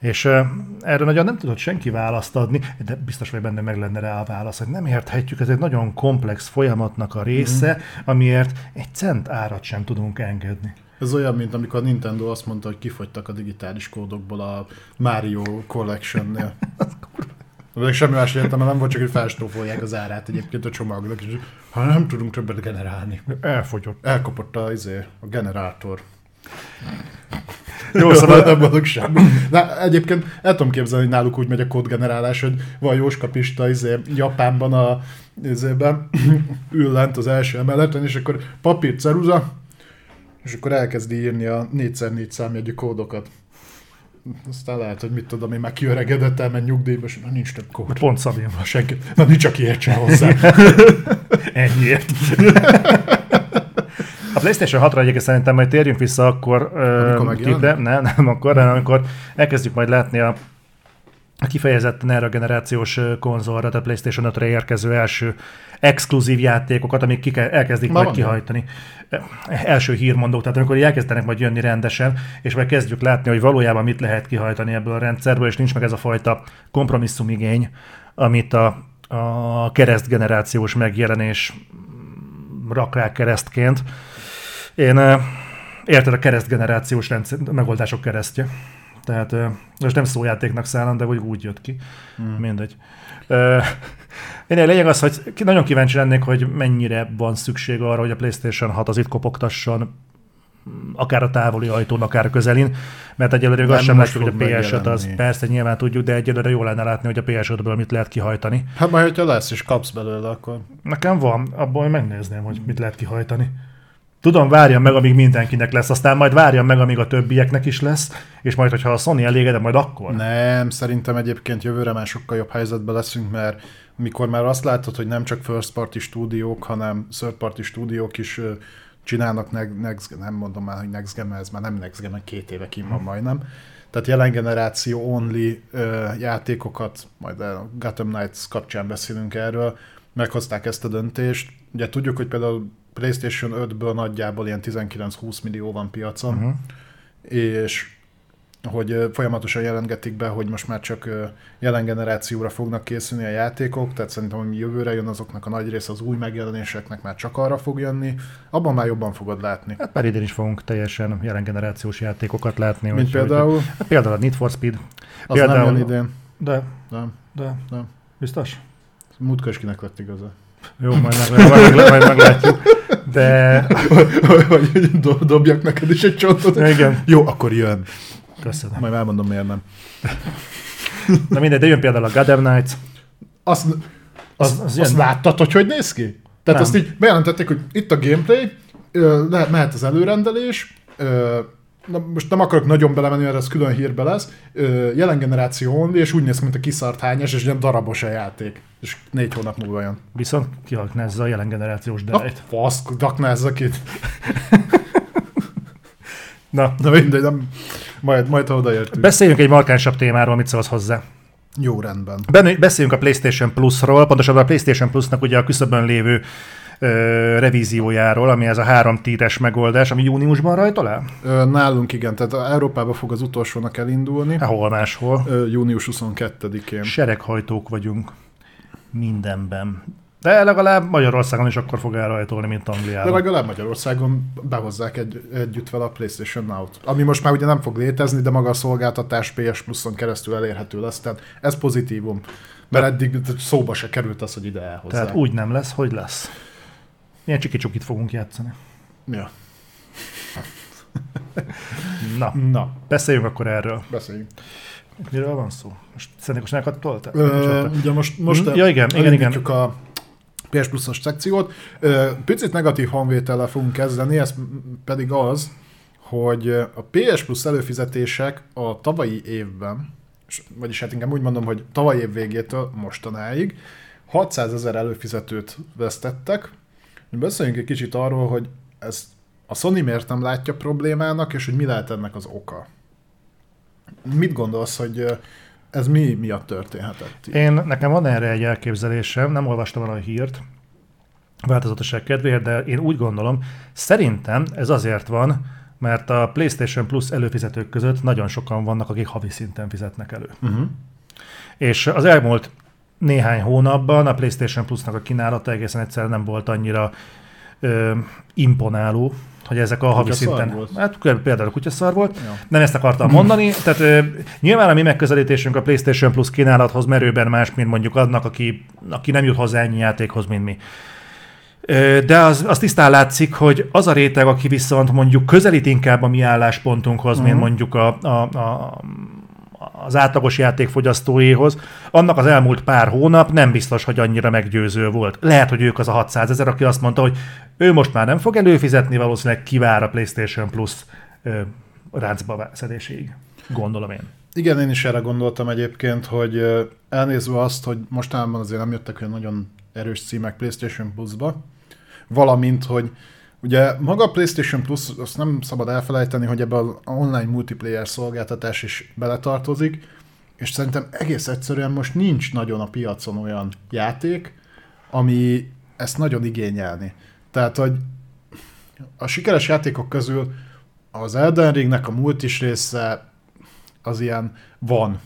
És ö, erre nagyon nem tudott senki választ adni, de biztos, hogy benne meg lenne rá a válasz, hogy nem érthetjük, ez egy nagyon komplex folyamatnak a része, mm. amiért egy cent árat sem tudunk engedni. Ez olyan, mint amikor a Nintendo azt mondta, hogy kifogytak a digitális kódokból a Mario Collection-nél. De semmi más értem, nem volt csak, hogy felstófolják az árát egyébként a csomagnak, és ha nem tudunk többet generálni. Elfogyott. Elkopott a, izé, a generátor. Jó, Szóval nem mondok semmi. De egyébként el tudom képzelni, hogy náluk úgy megy a kódgenerálás, hogy van Jóska Pista izé, Japánban a izében, ül lent az első emeleten, és akkor papír, ceruza, és akkor elkezdi írni a 4x4 számjegyű kódokat. Aztán lehet, hogy mit tudom, én már kiöregedett, elment nyugdíjba, és na, nincs több kód. Pont Szabin van. Senki. Na, nincs, aki értsen hozzá. Ennyiért. A PlayStation 6-ra egyébként szerintem majd térjünk vissza akkor ö, megjelent? tipre, nem, nem akkor, hanem amikor elkezdjük majd látni a a kifejezetten erre a generációs konzolra, tehát PlayStation 5-re érkező első exkluzív játékokat, amik ki elkezdik Már majd kihajtani. Első hírmondók, tehát amikor elkezdenek majd jönni rendesen, és majd kezdjük látni, hogy valójában mit lehet kihajtani ebből a rendszerből, és nincs meg ez a fajta kompromisszumigény, amit a, a keresztgenerációs megjelenés rak rá keresztként. Én érted a keresztgenerációs rendszer, megoldások keresztje. Tehát most nem szójátéknak szállom, de hogy úgy jött ki. Hmm. Mindegy. Én lényeg az, hogy nagyon kíváncsi lennék, hogy mennyire van szükség arra, hogy a PlayStation 6 az itt kopogtasson akár a távoli ajtón, akár a közelin, mert egyelőre még azt sem látjuk, hogy a fog PS5 az persze nyilván tudjuk, de egyelőre jó lenne látni, hogy a PS5-ből mit lehet kihajtani. Hát majd, hogyha lesz és kapsz belőle, akkor Nekem van, abból megnézném, hogy mit lehet kihajtani. Tudom, várjam meg, amíg mindenkinek lesz, aztán majd várjam meg, amíg a többieknek is lesz, és majd, hogyha a Sony elégedett, majd akkor. Nem, szerintem egyébként jövőre már sokkal jobb helyzetben leszünk, mert mikor már azt látod, hogy nem csak first party stúdiók, hanem third party stúdiók is csinálnak ne- next, nem mondom már, hogy next gen, mert ez már nem next gen, két éve kim van majdnem. Tehát jelen generáció only ö, játékokat, majd a Gotham Knights kapcsán beszélünk erről, meghozták ezt a döntést. Ugye tudjuk, hogy például PlayStation 5-ből nagyjából ilyen 19-20 millió van piacon, Uh-huh. és hogy folyamatosan jelentgetik be, hogy most már csak jelen generációra fognak készülni a játékok, tehát szerintem, ami jövőre jön, azoknak a nagy része az új megjelenéseknek már csak arra fog jönni, abban már jobban fogod látni. Hát már idén is fogunk teljesen jelen generációs játékokat látni. Mint úgyhogy- például, Hát például a Need for Speed. az nem jön idén. De, Nem, de, nem. biztos? Múltkor is kinek lett igaza. Jó, majd, meg, majd, meg, majd meglátjuk. De, dob- dobjak neked is egy csontot. igen, Jó, akkor jön. köszönöm. Majd elmondom, miért nem. Na mindegy, de jön például a Gotham Knights. Azt, Az, az azt láttad, hogy hogy néz ki? Tehát Nem. azt így bejelentették, hogy itt a gameplay, ö, le, mehet az előrendelés, na, most nem akarok nagyon belemenni, mert ez külön hírbe lesz, ö, jelen generáció only, és úgy néz ki, mint a kiszart hányás, és ilyen darabos a játék. És négy hónap múlva jön. viszont kihaknázza a jelen generációs Na, delejt. fasz, daknázza ki. Na, De mindegy, nem, majd, majd ha odaértünk. beszéljünk egy markánsabb témáról, mit szólsz hozzá. Jó, rendben. Ben- Beszéljünk a PlayStation Plus-ról, pontosabban a PlayStation Plus-nak ugye a küszöbön lévő ö, revíziójáról, ami ez a három tíres megoldás, ami júniusban rajta? Ö, nálunk igen, tehát Európában fog az utolsónak elindulni, Hol máshol. ö, június 22-én. Sereghajtók vagyunk mindenben. De legalább Magyarországon is akkor fog elrajtolni, mint De Angliában. legalább Magyarországon behozzák egy, együtt vele a PlayStation Now-t. Ami most már ugye nem fog létezni, de maga a szolgáltatás PS Plus-on keresztül elérhető lesz. Tehát ez pozitívum. Mert eddig szóba se került az, hogy ide elhozzák. Tehát úgy nem lesz, hogy lesz. Milyen csiki-csukit fogunk játszani. Ja. Na, Na, beszéljünk akkor erről. beszéljünk. Miről van szó? Most Szendikusnákat toltál? Ö, ugye most, most Ja, igen, igen, elindítjuk a PS Plus-os szekciót. Ö, Picit negatív hangvétellel fogunk kezdeni, ez pedig az, hogy a PS Plus előfizetések a tavalyi évben, vagyis hát inkább úgy mondom, hogy tavalyi év végétől mostanáig 600 ezer előfizetőt vesztettek. Beszéljünk egy kicsit arról, hogy ezt a Sony miért nem látja problémának, és hogy mi lehet ennek az oka. Mit gondolsz, hogy ez mi miatt történhetett? Én, nekem van erre egy elképzelésem, nem olvastam el a hírt, változatosság kedvéért, de én úgy gondolom, szerintem ez azért van, mert a PlayStation Plus előfizetők között nagyon sokan vannak, akik havi szinten fizetnek elő. Uh-huh. És az elmúlt néhány hónapban a PlayStation Plusnak a kínálata egészen egyszerűen nem volt annyira ö, imponáló, hogy ezek a havi szinten... Volt. Hát például a kutyaszar volt. Ja. Nem ezt akartam mondani. Tehát ö, nyilván a mi megközelítésünk a PlayStation Plus kínálathoz merőben más, mint mondjuk adnak, aki, aki nem jut hozzá ennyi játékhoz, mint mi. De az, az tisztán látszik, hogy az a réteg, aki viszont mondjuk közelít inkább a mi álláspontunkhoz, uh-huh. mint mhm. mondjuk a, a, a, az átlagos játékfogyasztóéhoz, annak az elmúlt pár hónap nem biztos, hogy annyira meggyőző volt. Lehet, hogy ők az a 600 ezer, aki azt mondta, hogy ő most már nem fog előfizetni, valószínűleg kivár a PlayStation Plus ö, ráncba szedéséig. Gondolom én. Igen, én is erre gondoltam egyébként, hogy elnézve azt, hogy mostanában azért nem jöttek olyan nagyon erős címek PlayStation Plus-ba, valamint, hogy ugye maga a PlayStation Plus, azt nem szabad elfelejteni, hogy ebbe az online multiplayer szolgáltatás is beletartozik, és szerintem egész egyszerűen most nincs nagyon a piacon olyan játék, ami ezt nagyon igényelni. Tehát, hogy a sikeres játékok közül az Elden Ringnek a multis része az ilyen van.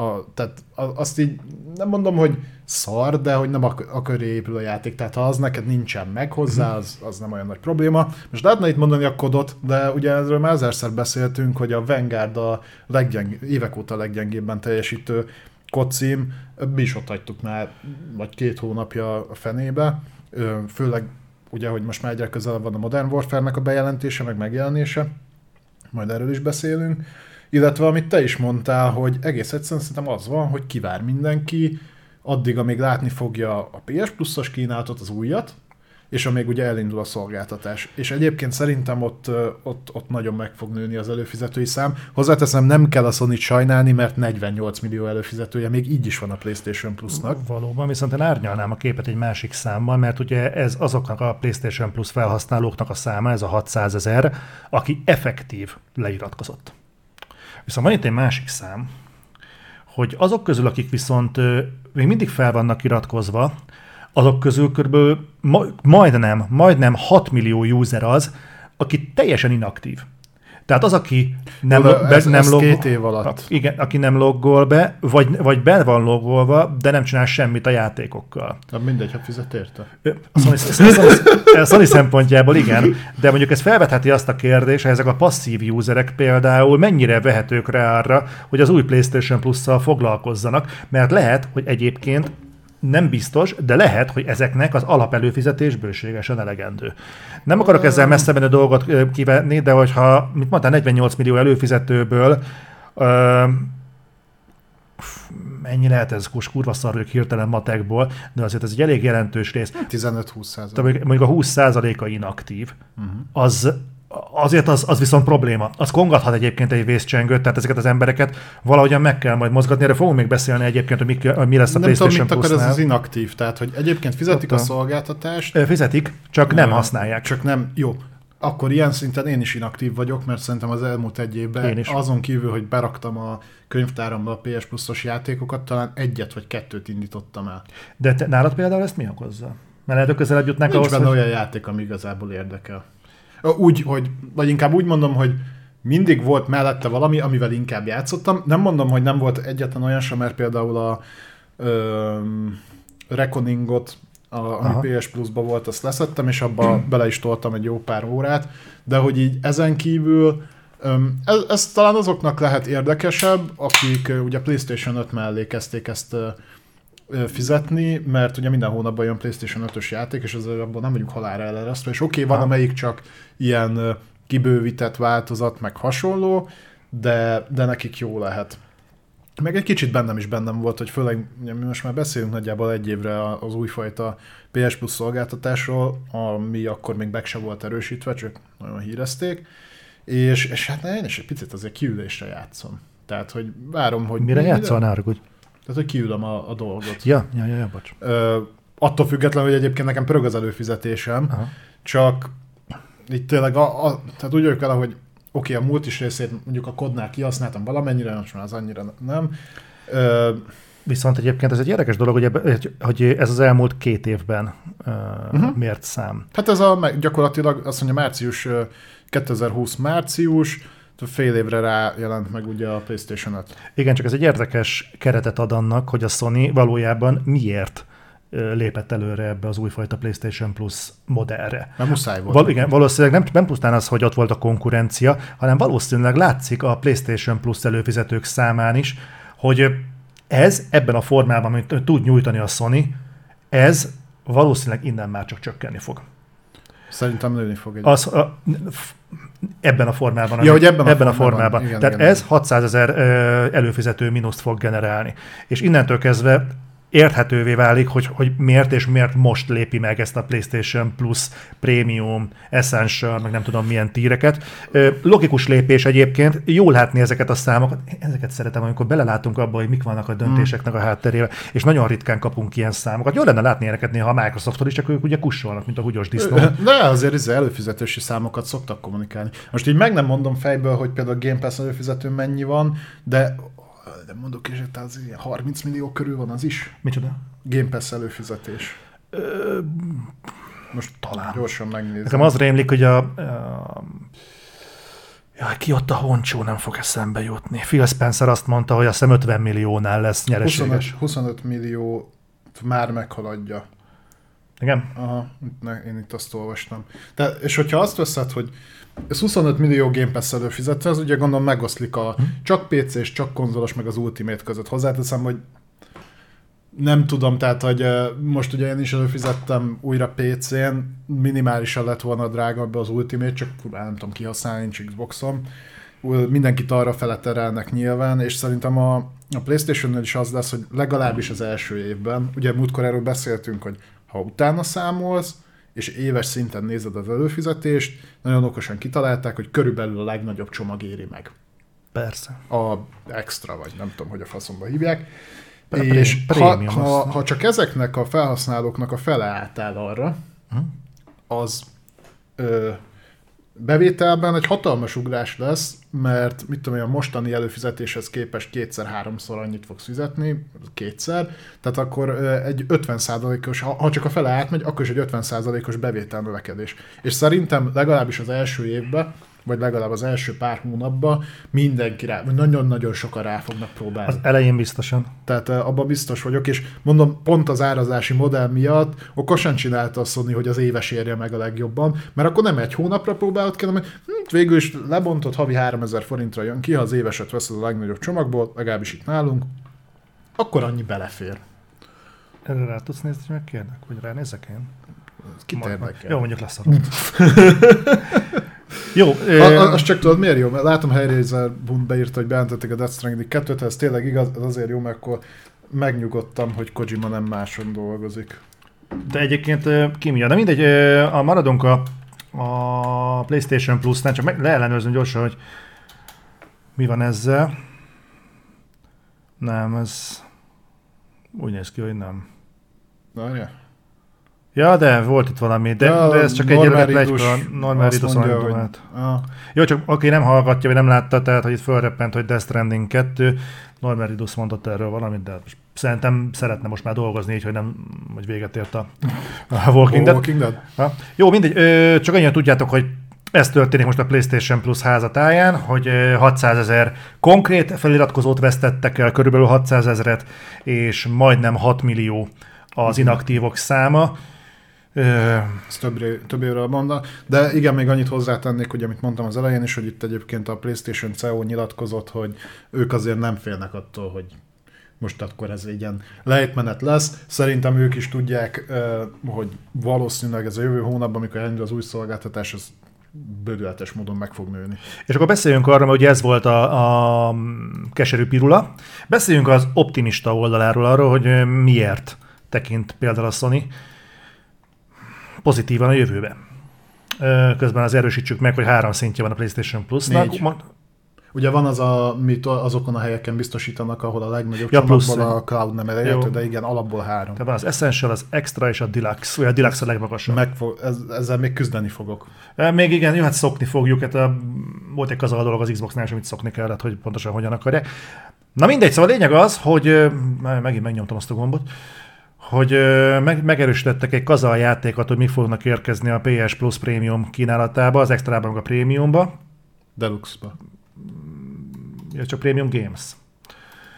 A, tehát azt így nem mondom, hogy szar, de hogy nem ak- akar épül a játék. Tehát ha az neked nincsen meg hozzá, mhm. az, az nem olyan nagy probléma. Most lehetne itt mondani a kodot, de ugye erről már ezerszer beszéltünk, hogy a Vanguard a leggyeng, évek óta a leggyengébben teljesítő kodcím, mi is ott hagytuk már, vagy két hónapja a fenébe, főleg ugye, hogy most már egyre közelebb van a Modern Warfare-nek a bejelentése, meg megjelenése, majd erről is beszélünk illetve amit te is mondtál, hogy egész egyszerűen szerintem az van, hogy kivár mindenki, addig, amíg látni fogja a PS Plus-os kínálatot, az újat, és amíg ugye elindul a szolgáltatás. És egyébként szerintem ott, ott, ott nagyon meg fog nőni az előfizetői szám. Hozzáteszem, nem kell a sony sajnálni, mert 48 millió előfizetője még így is van a PlayStation Plus-nak. Valóban, viszont én árnyalnám a képet egy másik számmal, mert ugye ez azoknak a PlayStation Plus felhasználóknak a száma, ez a 600 ezer, aki effektív leiratkozott. Viszont van itt egy másik szám, hogy azok közül, akik viszont még mindig fel vannak iratkozva, azok közül kb. majdnem, majdnem 6 millió user az, aki teljesen inaktív. Tehát az, aki nem, Oda, be, ez, nem ez log, két év alatt. Igen, aki nem loggol be, vagy, vagy be van loggolva, de nem csinál semmit a játékokkal. Na mindegy, ha fizet érte. A Sony, a Sony szempontjából igen, de mondjuk ez felvetheti azt a kérdést, hogy ezek a passzív userek például mennyire vehetők rá arra, hogy az új PlayStation Plus-szal foglalkozzanak, mert lehet, hogy egyébként nem biztos, de lehet, hogy ezeknek az alapelőfizetés bőségesen elegendő. Nem akarok ezzel messze menő dolgot kivenni, de hogyha, mit mondtál, 48 millió előfizetőből ö, mennyi lehet ez, most kurva szarjuk hirtelen matekból, de azért ez egy elég jelentős rész. 15-20 százalék. Mondjuk a 20 százaléka inaktív, uh-huh. az azért az, az viszont probléma. Az kongathat egyébként egy vészcsengőt, tehát ezeket az embereket valahogyan meg kell majd mozgatni. Erre fogunk még beszélni egyébként, hogy mi, mi lesz a nem PlayStation tudom, mit akar ez az inaktív, tehát hogy egyébként fizetik Ott a, szolgáltatást. Fizetik, csak nem használják. Csak nem, jó. Akkor ilyen szinten én is inaktív vagyok, mert szerintem az elmúlt egy évben azon kívül, hogy beraktam a könyvtáramba a PS Plus-os játékokat, talán egyet vagy kettőt indítottam el. De te, nálad például ezt mi okozza? Mert lehet, közelebb jutnánk Nincs ahhoz, benne hogy... olyan játék, ami igazából érdekel. Úgy, hogy, vagy inkább úgy mondom, hogy mindig volt mellette valami, amivel inkább játszottam. Nem mondom, hogy nem volt egyetlen olyan sem, mert például a ö, Reckoningot, a, ami Aha. PS Plus-ba volt, azt leszettem, és abba bele is toltam egy jó pár órát, de hogy így ezen kívül ez, ez talán azoknak lehet érdekesebb, akik ugye PlayStation 5 mellé kezdték ezt fizetni, mert ugye minden hónapban jön PlayStation 5-ös játék, és azért abban nem vagyunk halára eleresztve, és oké, okay, van, amelyik csak ilyen kibővített változat, meg hasonló, de, de nekik jó lehet. Meg egy kicsit bennem is bennem volt, hogy főleg mi most már beszélünk nagyjából egy évre az újfajta PS Plus szolgáltatásról, ami akkor még meg se volt erősítve, csak nagyon hírezték, És, és hát én is egy picit azért kiülésre játszom. Tehát, hogy várom, hogy... Mire játszol, ne? Tehát, hogy kiülöm a, a dolgot. Ja, ja, ja, ja bocs. Ö, attól függetlenül, hogy egyébként nekem pörög az előfizetésem, Aha. csak itt tényleg, a, a, tehát úgy vagyok vele, hogy oké, okay, a multis részét mondjuk a kodnál kihasználtam valamennyire, most már az annyira nem. Ö, Viszont egyébként ez egy érdekes dolog, hogy, ebbe, hogy ez az elmúlt két évben uh, uh-huh. mért szám. hát ez a gyakorlatilag azt mondja március, ö, 2020 március, fél évre rá jelent meg ugye a PlayStation 5. Igen, csak ez egy érdekes keretet ad annak, hogy a Sony valójában miért lépett előre ebbe az újfajta PlayStation Plus modellre. Mert muszáj volt. Val- igen, valószínűleg nem, nem pusztán az, hogy ott volt a konkurencia, hanem valószínűleg látszik a PlayStation Plus előfizetők számán is, hogy ez ebben a formában, amit tud nyújtani a Sony, ez valószínűleg innen már csak csökkenni fog. Szerintem nőni fog egy. Az, a, ebben a formában. Ja, hogy ebben a ebben a formában. formában. Igen, Tehát igen, ez igen. 600 ezer előfizető mínuszt fog generálni. És innentől kezdve érthetővé válik, hogy, hogy miért és miért most lépi meg ezt a PlayStation Plus Premium, Essential, meg nem tudom milyen tíreket. Logikus lépés egyébként, jól látni ezeket a számokat. Ezeket szeretem, amikor belelátunk abba, hogy mik vannak a döntéseknek a hátterében, és nagyon ritkán kapunk ilyen számokat. Jó lenne látni ilyeneket néha a Microsofttól is, csak ők ugye kussolnak, mint a húgyos disznó. De azért ez előfizetési számokat szoktak kommunikálni. Most így meg nem mondom fejből, hogy például a Game Pass előfizető mennyi van, de de mondok hogy az ilyen 30 millió körül van az is. Micsoda? Game Pass előfizetés. Most talán gyorsan megnézem. Nekem az rémlik, hogy a, a Jaj, ki ott a honcsó, nem fog eszembe jutni. Phil Spencer azt mondta, hogy a szem 50 milliónál lesz 25, nyereséges. 25 millió már meghaladja. Igen? Aha, ne, én itt azt olvastam. De, és hogyha azt veszed, hogy ez 25 millió Game Pass előfizető, az ugye gondolom megoszlik a csak PC és csak konzolos, meg az Ultimate között. Hozzáteszem, hogy nem tudom, tehát, hogy most ugye én is előfizettem újra PC-n, minimálisan lett volna drága be az Ultimate, csak nem tudom kihasználni, nincs Xboxom. Mindenkit arra fele terelnek nyilván, és szerintem a, a Playstation-nál is az lesz, hogy legalábbis az első évben, ugye múltkor erről beszéltünk, hogy ha utána számolsz, és éves szinten nézed az előfizetést, nagyon okosan kitalálták, hogy körülbelül a legnagyobb csomag éri meg. Persze. A extra, vagy nem tudom, hogy a faszomba hívják. Pre- és pré- ha, ha, ha csak ezeknek a felhasználóknak a fele átáll arra, az ö, bevételben egy hatalmas ugrás lesz, mert mit tudom én, a mostani előfizetéshez képest kétszer-háromszor annyit fogsz fizetni, kétszer, tehát akkor egy 50%-os, ha, ha csak a fele átmegy, akkor is egy 50%-os bevétel növekedés. És szerintem legalábbis az első évben, vagy legalább az első pár hónapban mindenki rá, nagyon-nagyon sokan rá fognak próbálni. Az elején biztosan. Tehát eh, abban biztos vagyok, és mondom, pont az árazási modell miatt okosan csinálta a Sony, hogy az éves érje meg a legjobban, mert akkor nem egy hónapra próbálod ki, hanem hm, végül is lebontott havi 3000 forintra jön ki, ha az éveset veszed a legnagyobb csomagból, legalábbis itt nálunk, akkor annyi belefér. Erre rá tudsz nézni, hogy megkérnek? Vagy ránézek én? Kit érdekel? Jó, mondjuk lesz Jó, A, ö, a, azt csak tudod, miért jó? Mert látom, Hellraiser Bund beírta, hogy bejelentették a Death Stranding 2-t, ez tényleg igaz, az azért jó, mert akkor megnyugodtam, hogy Kojima nem máson dolgozik. de egyébként ki mi? De mindegy, a maradunk a, a PlayStation Plus-nál, csak meg leellenőrzöm gyorsan, hogy mi van ezzel. Nem, ez úgy néz ki, hogy nem. Várjál? Ja, de volt itt valami, de, Ja, de ez csak egy mondja, hogy- hát. Ah, Jó, csak aki nem hallgatja, vagy nem látta, tehát hogy itt fölreppent, hogy Death Stranding 2, Norman Reedus mondott erről valamit, de szerintem szeretne most már dolgozni, így, hogy nem, hogy véget ért a, a Walking Dead. Walking Dead? Ha? Jó, mindegy, ö, csak annyira tudjátok, hogy ez történik most a PlayStation Plus házatáján, hogy ö, 600 ezer konkrét feliratkozót vesztettek el, körülbelül 600 ezeret, és majdnem 6 millió az inaktívok száma. Ez több, ré- több évről mondta. De igen, még annyit hozzátennék, hogy amit mondtam az elején is, hogy itt egyébként a PlayStation CEO nyilatkozott, hogy ők azért nem félnek attól, hogy most akkor ez egy ilyen lejtmenet lesz. Szerintem ők is tudják, hogy valószínűleg ez a jövő hónapban, amikor elindul az új szolgáltatás, az bődületes módon meg fog nőni. És akkor beszéljünk arra, ugye ez volt a, a keserű pirula. Beszéljünk az optimista oldaláról arról, hogy miért tekint például a Sony pozitívan a jövőbe. Közben az erősítsük meg, hogy három szintje van a PlayStation Plus-nak. Négy. Ugye van az, a, amit azokon a helyeken biztosítanak, ahol a legnagyobb Ja, plusz. a cloud nem elérhető, de igen, alapból három. Tehát van az Essential, az Extra és a Deluxe. Vagy a Deluxe a legmagasabb. Meg fog, ez, ezzel még küzdeni fogok. Még igen, jó, hát szokni fogjuk. Hát a, volt egy kazal dolog az Xbox-nál, is, amit szokni kellett, hogy pontosan hogyan akarják. Na mindegy, szóval a lényeg az, hogy megint megnyomtam azt a gombot, hogy meg, megerősítettek egy kazal játékot, hogy mi fognak érkezni a PS Plus Premium kínálatába, az extrában a Premiumba. Deluxe-ba. Ja, csak Premium Games.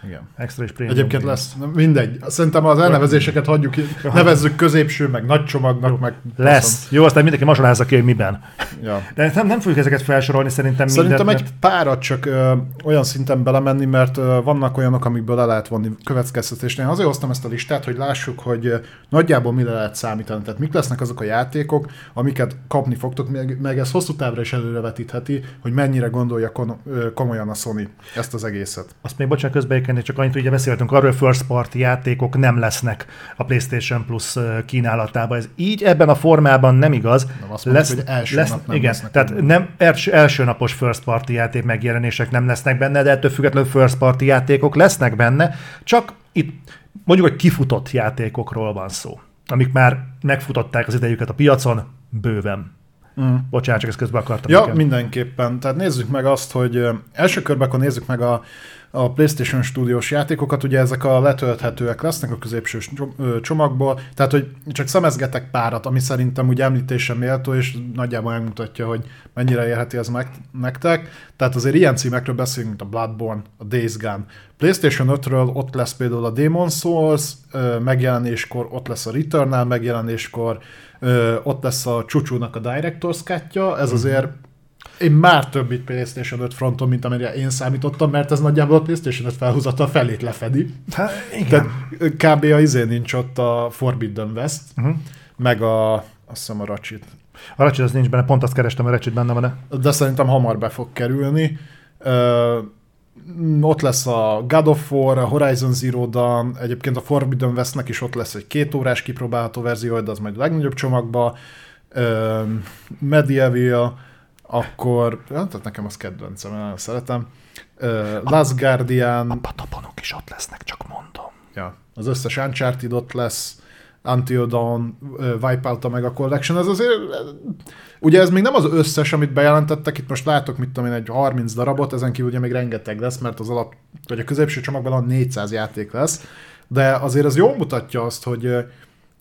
Igen. Extra és Premium Egyébként lesz. Na, Mindegy. Szerintem az elnevezéseket hagyjuk, ki. nevezzük középső, meg nagy csomagnak, meg... Lesz. Jó, aztán mindenki mazsolázza ki, hogy miben. Ja. De nem, nem fogjuk ezeket felsorolni, szerintem Szerintem mindent, egy párat csak ö, olyan szinten belemenni, mert ö, vannak olyanok, amikből le lehet vonni következtetést. Én azért hoztam ezt a listát, hogy lássuk, hogy ö, nagyjából mire lehet számítani. Tehát mik lesznek azok a játékok, amiket kapni fogtok, meg, meg ez hosszú távra is előrevetítheti, hogy mennyire gondolja kon- ö, komolyan a Sony ezt az egészet. Azt még bocsánat közbeékenni, csak annyit, ugye beszéltünk arról, hogy first party játékok nem lesznek a PlayStation Plus kínálatában. Ez így ebben a formában nem igaz. Nem azt mondjuk, hogy első nap nem igen, tehát nem első, első napos first party játék megjelenések nem lesznek benne, de ettől függetlenül first party játékok lesznek benne, csak itt mondjuk, hogy kifutott játékokról van szó, amik már megfutották az idejüket a piacon, bőven. Mm. Bocsánat, csak ezt közben akartam. Ja, igen. mindenképpen. Tehát nézzük meg azt, hogy első körben akkor nézzük meg a, a PlayStation Studios játékokat, ugye ezek a letölthetőek lesznek a középső csomagból, tehát hogy csak szemezgetek párat, ami szerintem ugye említése méltó, és nagyjából megmutatja, hogy mennyire érheti ez meg, nektek. Tehát azért ilyen címekről beszélünk, mint a Bloodborne, a Days Gone. PlayStation 5-ről ott lesz például a Demon's Souls megjelenéskor, ott lesz a Returnal megjelenéskor, ott lesz a Csúcsúnak a Director's Cut-ja, ez azért én már több itt PlayStation 5 fronton, mint amire én számítottam, mert ez nagyjából a PlayStation 5 felhúzata felét lefedi. Hát, igen. Tehát kb. a izé nincs ott a Forbidden West, Uh-huh. meg a, azt hiszem a Ratchet. A Ratchet az nincs benne, pont azt kerestem, a Ratchet benne van De szerintem hamar be fog kerülni. Ö, ott lesz a God of War, a Horizon Zero Dawn, egyébként a Forbidden Westnek is ott lesz egy két órás kipróbálható verzió, de az majd a legnagyobb csomagba. Ö, Medieval, akkor, tehát nekem az kedvencem, nagyon szeretem. Ö, Last Guardian, Pataponok is ott lesznek, csak mondom. ja, az összes Uncharted ott lesz, Until Dawn, ö, Wipeout a Mega Collection, ez azért, ugye ez még nem az összes, amit bejelentettek, itt most látok, mit tudom én, egy 30 darabot, ezen kívül ugye még rengeteg lesz, mert az alap, vagy a középső csomagban a 400 játék lesz, de azért az jól mutatja azt, hogy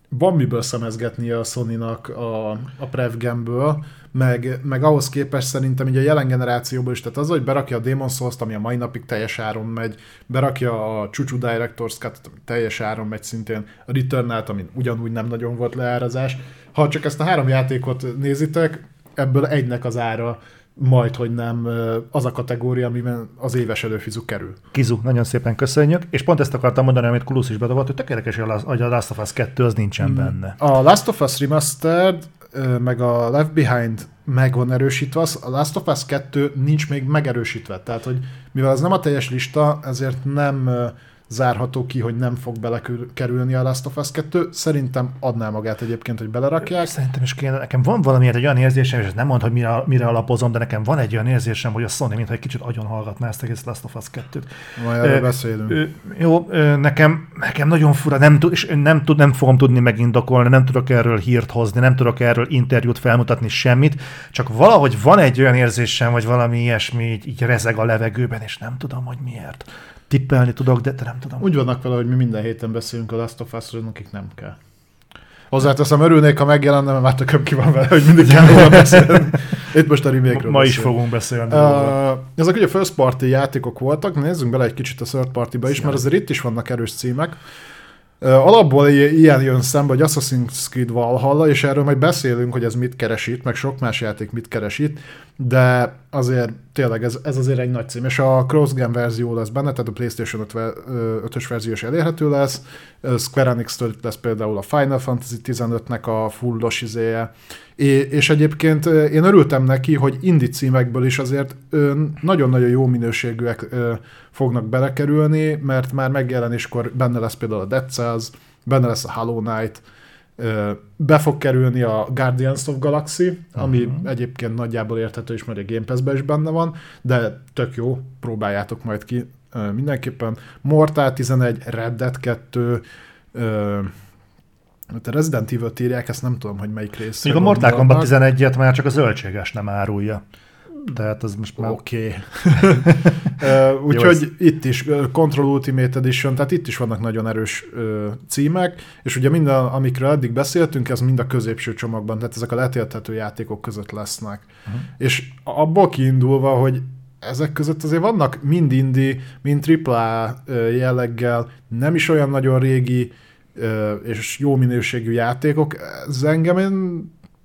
van miből szemezgetnie a Sony-nak a, a Prevgemből, meg, meg ahhoz képest szerintem így a jelen generációból is, tehát az, hogy berakja a Demon's Souls-t, ami a mai napig teljes áron megy, berakja a Chuchu Director's cut ami teljes áron megy szintén, a Returnal-t, amin ugyanúgy nem nagyon volt leárazás. Ha csak ezt a három játékot nézitek, ebből egynek az ára majd, hogy nem az a kategória, amiben az éves előfizu kerül. Kizu, nagyon szépen köszönjük. És pont ezt akartam mondani, amit Kulusz is bedobott, hogy tök érdekes, hogy a Last- of Us 2 az nincsen mm. benne. A Last of Us Remastered, meg a Left Behind meg van erősítve, az- a Last of Us 2 nincs még megerősítve. Tehát, hogy mivel ez nem a teljes lista, ezért nem zárható ki, hogy nem fog belekerülni a Last of Us 2. Szerintem adná magát egyébként, hogy belerakják. Szerintem is kéne, nekem van valamiért egy olyan érzésem, és nem mond, hogy mire, mire alapozom, de nekem van egy olyan érzésem, hogy a Sony mintha egy kicsit agyon hallgatná ezt egész Last of Us 2-t. Majd erről beszélünk. Ö, Jó, ö, nekem, nekem nagyon fura, nem, tud, és nem, tud, nem fogom tudni megindokolni, nem tudok erről hírt hozni, nem tudok erről interjút felmutatni, semmit, csak valahogy van egy olyan érzésem, vagy valami ilyesmi így, így rezeg a levegőben, és nem tudom, hogy miért. Tippelni tudok, de, de nem tudom. Úgy vannak vele, hogy mi minden héten beszélünk a Last of Us-ról, akik nem kell. Hozzáteszem, örülnék, ha megjelenne, mert már tököm ki van vele, hogy mindig kell róla beszélni. Itt most a remake Ma is fogunk beszélni. Uh, ezek ugye first party játékok voltak, nézzünk bele egy kicsit a third party-ba is, Szia. mert azért itt is vannak erős címek. Uh, alapból ilyen jön szembe, hogy Assassin's Creed Valhalla, és erről majd beszélünk, hogy ez mit keresít, meg sok más játék mit keresít, de azért tényleg ez, ez azért egy nagy cím, és a cross-gen verzió lesz benne, tehát a PlayStation 5 ve- ö, 5-ös verzió is elérhető lesz, Square itt lesz például a Final Fantasy 15-nek a fullos izéje, és egyébként én örültem neki, hogy indie címekből is azért nagyon-nagyon jó minőségűek fognak belekerülni, mert már megjelenéskor benne lesz például a Dead Cells, benne lesz a Hollow Knight, be fog kerülni a Guardians of Galaxy, ami uh-huh. egyébként nagyjából érthető is, mert a Game Pass-ben is benne van, de tök jó, próbáljátok majd ki mindenképpen. Mortal 11, Red Dead 2, a Resident Evil-t írják, ezt nem tudom, hogy melyik rész. Még a Mortal Kombat 11-et már csak a zöldséges nem árulja. Tehát az most már... Oké. Okay. Úgyhogy itt is Control Ultimate Edition, tehát itt is vannak nagyon erős címek, és ugye minden, amikről eddig beszéltünk, ez mind a középső csomagban, tehát ezek a letélthető játékok között lesznek. Uh-huh. És abból kiindulva, hogy ezek között azért vannak mind indie, mind AAA jelleggel, nem is olyan nagyon régi és jó minőségű játékok, ez engem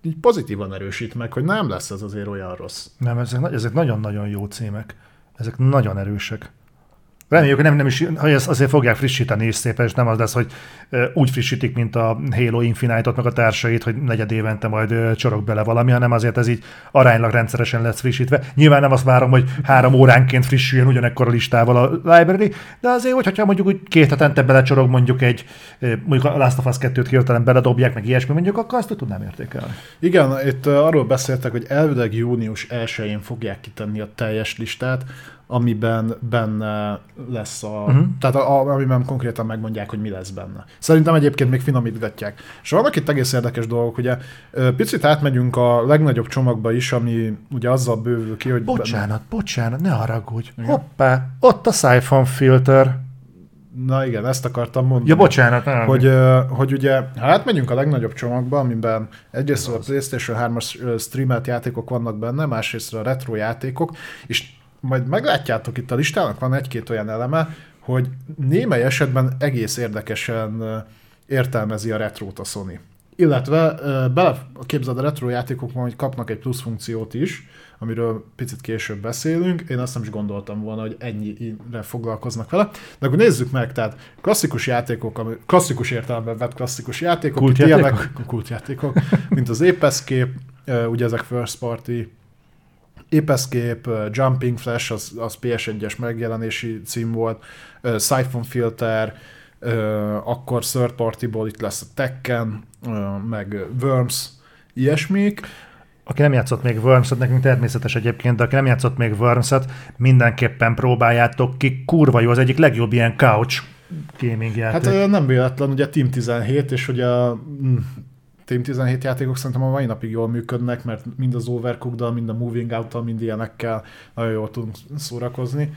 így pozitívan erősít meg, hogy nem lesz ez azért olyan rossz. Nem, ezek, ezek nagyon-nagyon jó címek. Ezek nagyon erősek. Reméljük, hogy nem, nem is, hogy ezt azért fogják frissíteni is szépen, és nem az lesz, hogy úgy frissítik, mint a Halo Infinite-ot, meg a társait, hogy negyed évente majd csorog bele valami, hanem azért ez így aránylag rendszeresen lesz frissítve. Nyilván nem azt várom, hogy három óránként frissüljön ugyanekkor a listával a library, de azért, hogyha mondjuk úgy két hetente belecsorog mondjuk egy, mondjuk a Last of Us 2-t hirtelen beledobják, meg ilyesmi mondjuk, akkor azt tudnám értékelni. Igen, itt arról beszéltek, hogy elvileg június 1-én fogják kitenni a teljes listát, amiben benne lesz a... Uh-huh. Tehát a, a, amiben konkrétan megmondják, hogy mi lesz benne. Szerintem egyébként még finomítgatják. És vannak itt egész érdekes dolgok, ugye picit átmegyünk a legnagyobb csomagba is, ami ugye azzal bővül ki, hogy... Bocsánat, benne... bocsánat, ne haragudj. Igen. Hoppá, ott a Siphon filter. Na igen, ezt akartam mondani. Ja, bocsánat. Nem. Hogy, hogy ugye, ha átmegyünk a legnagyobb csomagba, amiben egyrészt a PlayStation 3-as streamelt játékok vannak benne, másrészt a retro játékok, és majd meglátjátok itt a listának, van egy-két olyan eleme, hogy némely esetben egész érdekesen értelmezi a retrót a Sony. Illetve bele képzeld a retro játékokban, hogy kapnak egy plusz funkciót is, amiről picit később beszélünk. Én azt nem is gondoltam volna, hogy ennyire foglalkoznak vele. De akkor nézzük meg, tehát klasszikus játékok, klasszikus értelemben vett klasszikus játékok, kultjátékok, ilyenek, kultjátékok mint az Escape, ugye ezek first party Ape Escape, Jumping Flash, az, az PS1-es megjelenési cím volt, Siphon Filter, akkor third partyból itt lesz a Tekken, meg Worms, ilyesmik. Aki nem játszott még Worms-et, nekünk természetes egyébként, de aki nem játszott még Worms-et, mindenképpen próbáljátok ki, kurva jó, az egyik legjobb ilyen couch gaming játék. Hát nem véletlen, ugye Team 17, és ugye mm, Team 17 játékok szerintem a mai napig jól működnek, mert mind az overcooked mind a Moving out mind ilyenekkel nagyon jól tudunk szórakozni.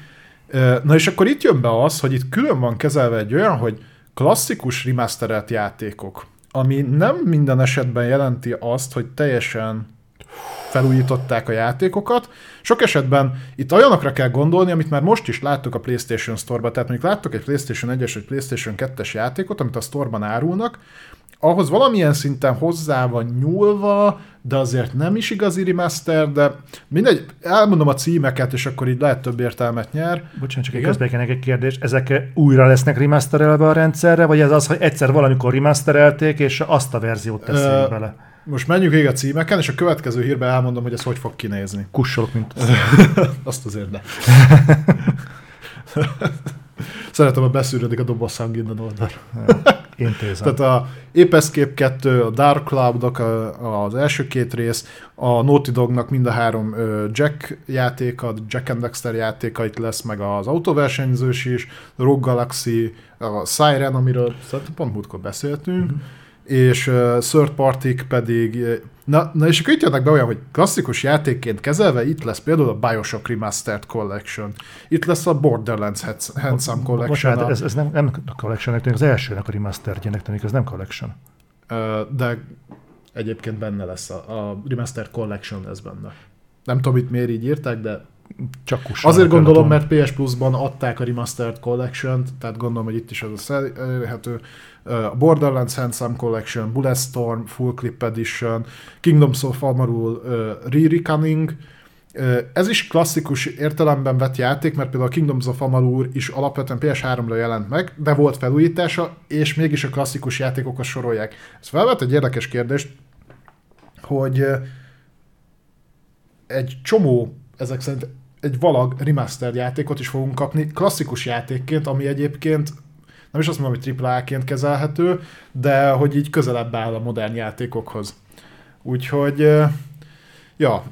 Na és akkor itt jön be az, hogy itt külön van kezelve egy olyan, hogy klasszikus remasterelt játékok, ami nem minden esetben jelenti azt, hogy teljesen felújították a játékokat. Sok esetben itt olyanokra kell gondolni, amit már most is láttuk a PlayStation Store-ba. Tehát mondjuk láttok egy PlayStation 1-es vagy PlayStation 2-es játékot, amit a Store-ban árulnak, ahhoz valamilyen szinten hozzá van nyúlva, de azért nem is igazi remaster, de mindegy, elmondom a címeket, és akkor így lehet több értelmet nyer. Bocsánat, csak egy közbekenek egy kérdés. Ezek újra lesznek remasterelve a rendszerre, vagy ez az, hogy egyszer valamikor remasterelték, és azt a verziót teszik uh, bele? Most menjünk végig a címeken, és a következő hírben elmondom, hogy ez hogy fog kinézni. Kussolok, mint... azt azért ne. Szeretem, hogy beszűrődik a dobozhang innen oldal. Intézem. Tehát a Ape Escape 2, a Dark cloud az első két rész, a Naughty Dognak mind a három Jack játéka, Jack and Dexter játéka itt lesz, meg az autóversenyzős is, a Rogue Galaxy, a Siren, amiről szerintem pont múltkor beszéltünk, mm-hmm és third party pedig, na, na és akkor itt jönnek be olyan, hogy klasszikus játékként kezelve, itt lesz például a Bioshock Remastered Collection, itt lesz a Borderlands Handsome Collection. Bocsánat, ez, ez nem, nem a collection az elsőnek a remasterjének tűnik, ez nem collection. De egyébként benne lesz, a, a Remastered Collection lesz benne. Nem tudom, itt miért így írták, de csak Azért gondolom, mert PS Plus-ban adták a Remastered Collection-t, tehát gondolom, hogy itt is az a elérhető. Uh, Borderlands Handsome Collection, Bulletstorm Full Clip Edition, Kingdoms of Amarul uh, Re-Reckoning, ez is klasszikus értelemben vett játék, mert például a Kingdoms of Amalur is alapvetően PS3-ra jelent meg, de volt felújítása, és mégis a klasszikus játékokhoz sorolják. Ez felvet egy érdekes kérdést, hogy egy csomó ezek szerint egy valag remaster játékot is fogunk kapni, klasszikus játékként, ami egyébként nem is azt mondom, hogy AAA-ként kezelhető, de hogy így közelebb áll a modern játékokhoz. Úgyhogy Ja,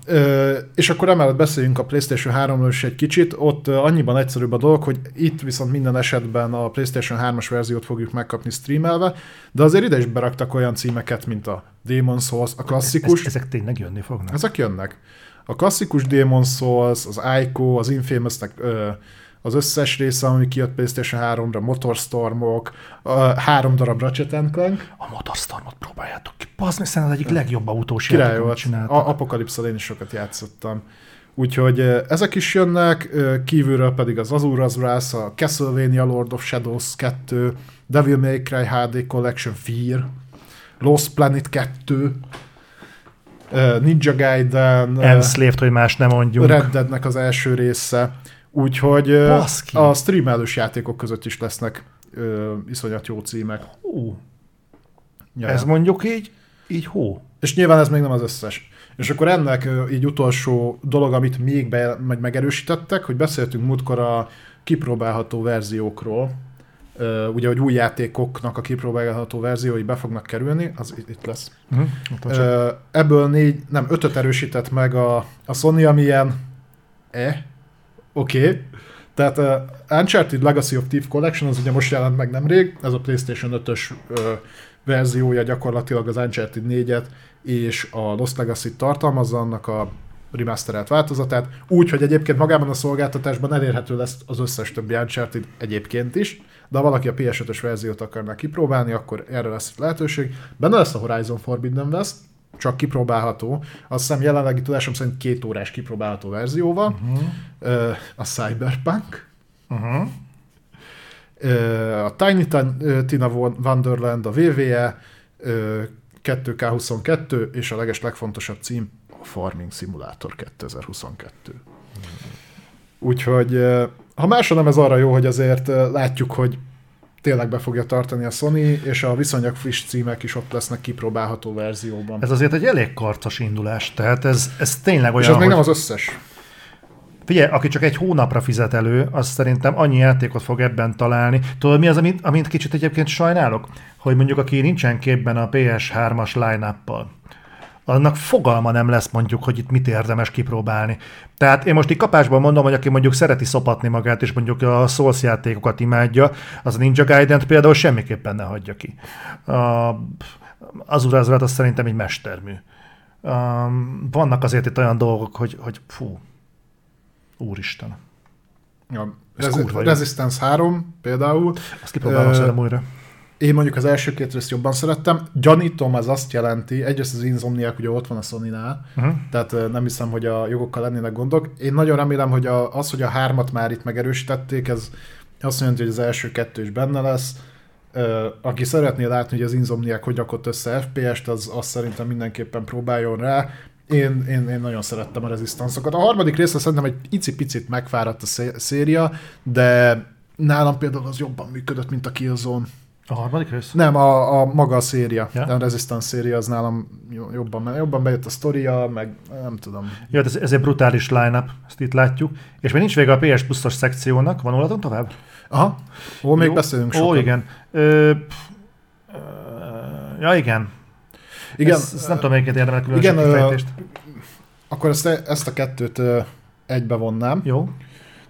és akkor emellett beszéljünk a PlayStation 3-ról is egy kicsit. Ott annyiban egyszerűbb a dolog, hogy itt viszont minden esetben a PlayStation 3-as verziót fogjuk megkapni streamelve, de azért ide is beraktak olyan címeket, mint a Demon's Souls, a klasszikus. Ez, ezek tényleg jönni fognak? Ezek jönnek. A klasszikus Demon's Souls, az Ico, az Infamous-nek az összes része, ami kijött PlayStation 3-ra, Motorstormok, három darab Ratchet Clank. A Motorstormot próbáljátok ki. Bazni, szerintem az egyik legjobb autós játék, amit csináltam. A Apocalypse-al én is sokat játszottam. Úgyhogy ezek is jönnek, kívülről pedig az Azura's Wrath, a Castlevania Lord of Shadows 2, Devil May Cry HD Collection 4, Lost Planet 2, Ninja Gaiden, Enslaved, hogy más nem mondjuk. Red Deadnek az első része. Úgyhogy Baszki. a streamelős játékok között is lesznek ö, iszonyat jó címek. Hú. Ja, ez mondjuk így, így hó. És nyilván ez még nem az összes. És akkor ennek így utolsó dolog, amit még be, meg megerősítettek, hogy beszéltünk múltkor a kipróbálható verziókról, Uh, ugye, hogy új játékoknak a kipróbálható verziói be fognak kerülni, az itt lesz. Uh-huh. Uh, ebből négy, nem, ötöt erősített meg a, a Sony, amilyen e, Oké. Okay. Tehát uh, Uncharted Legacy of Thief Collection az ugye most jelent meg nemrég, ez a PlayStation 5-ös uh, verziója gyakorlatilag az Uncharted 4-et és a Lost Legacy tartalmazza annak a remasterelt változatát, úgy, hogy egyébként magában a szolgáltatásban elérhető lesz az összes többi Uncharted egyébként is, de ha valaki a PS5-ös verziót akarná kipróbálni, akkor erre lesz lehetőség. Benne lesz a Horizon Forbidden West, csak kipróbálható. Azt hiszem jelenlegi tudásom szerint két órás kipróbálható verzióval. Uh-huh. A Cyberpunk. Uh-huh. A Tiny Tina Wonderland, a VVE, 2K22, és a leges legfontosabb cím a Farming Simulator 2022. Uh-huh. Úgyhogy, ha másra nem ez arra jó, hogy azért látjuk, hogy tényleg be fogja tartani a Sony, és a viszonylag friss címek is ott lesznek kipróbálható verzióban. Ez azért egy elég karcas indulás, tehát ez, ez tényleg olyan, És ez még nem az összes. Figyelj, aki csak egy hónapra fizet elő, az szerintem annyi játékot fog ebben találni. Tudod, mi az, amit, amit kicsit egyébként sajnálok? Hogy mondjuk aki nincsen képben a PS3-as line-uppal, annak fogalma nem lesz mondjuk, hogy itt mit érdemes kipróbálni. Tehát én most így kapásban mondom, hogy aki mondjuk szereti szopatni magát, és mondjuk a Souls játékokat imádja, az a Ninja Gaiden-t például semmiképpen ne hagyja ki. Az urázrat az szerintem egy mestermű. Vannak azért itt olyan dolgok, hogy, hogy fú, úristen. Ja, Rezi- Resistance 3 például. Azt kipróbálom uh, újra. Én mondjuk az első két részt jobban szerettem. Gyanítom, ez azt jelenti, egyrészt az Insomniac ugye ott van a Sony-nál, uh-huh. tehát nem hiszem, hogy a jogokkal lennének gondok. Én nagyon remélem, hogy a, az, hogy a hármat már itt megerősítették, ez azt jelenti, hogy az első kettő is benne lesz. Aki szeretné látni, hogy az Insomniac hogy rakott össze FPS-t, az azt szerintem mindenképpen próbáljon rá. Én, én, én nagyon szerettem a rezisztanszokat. A harmadik részre szerintem egy icipicit megfáradt a széria, de nálam például az jobban működött, mint a Killzone. A harmadik rész? Nem, a, a maga a széria. Ja? A Resistance széria az nálam jobban, jobban bejött a sztoria, meg nem tudom. Jó, ez, ez egy brutális line-up, ezt itt látjuk. És még nincs vége a PS Plus-os szekciónak, van oldalon tovább? Aha, ó, még Jó. beszélünk sokat. Ó, igen. Ö, ö, ja, igen. Igen. Ezt, ezt nem tudom, melyiket érdemel különösen igen, akkor ezt, ezt a kettőt egybe vonnám. Jó.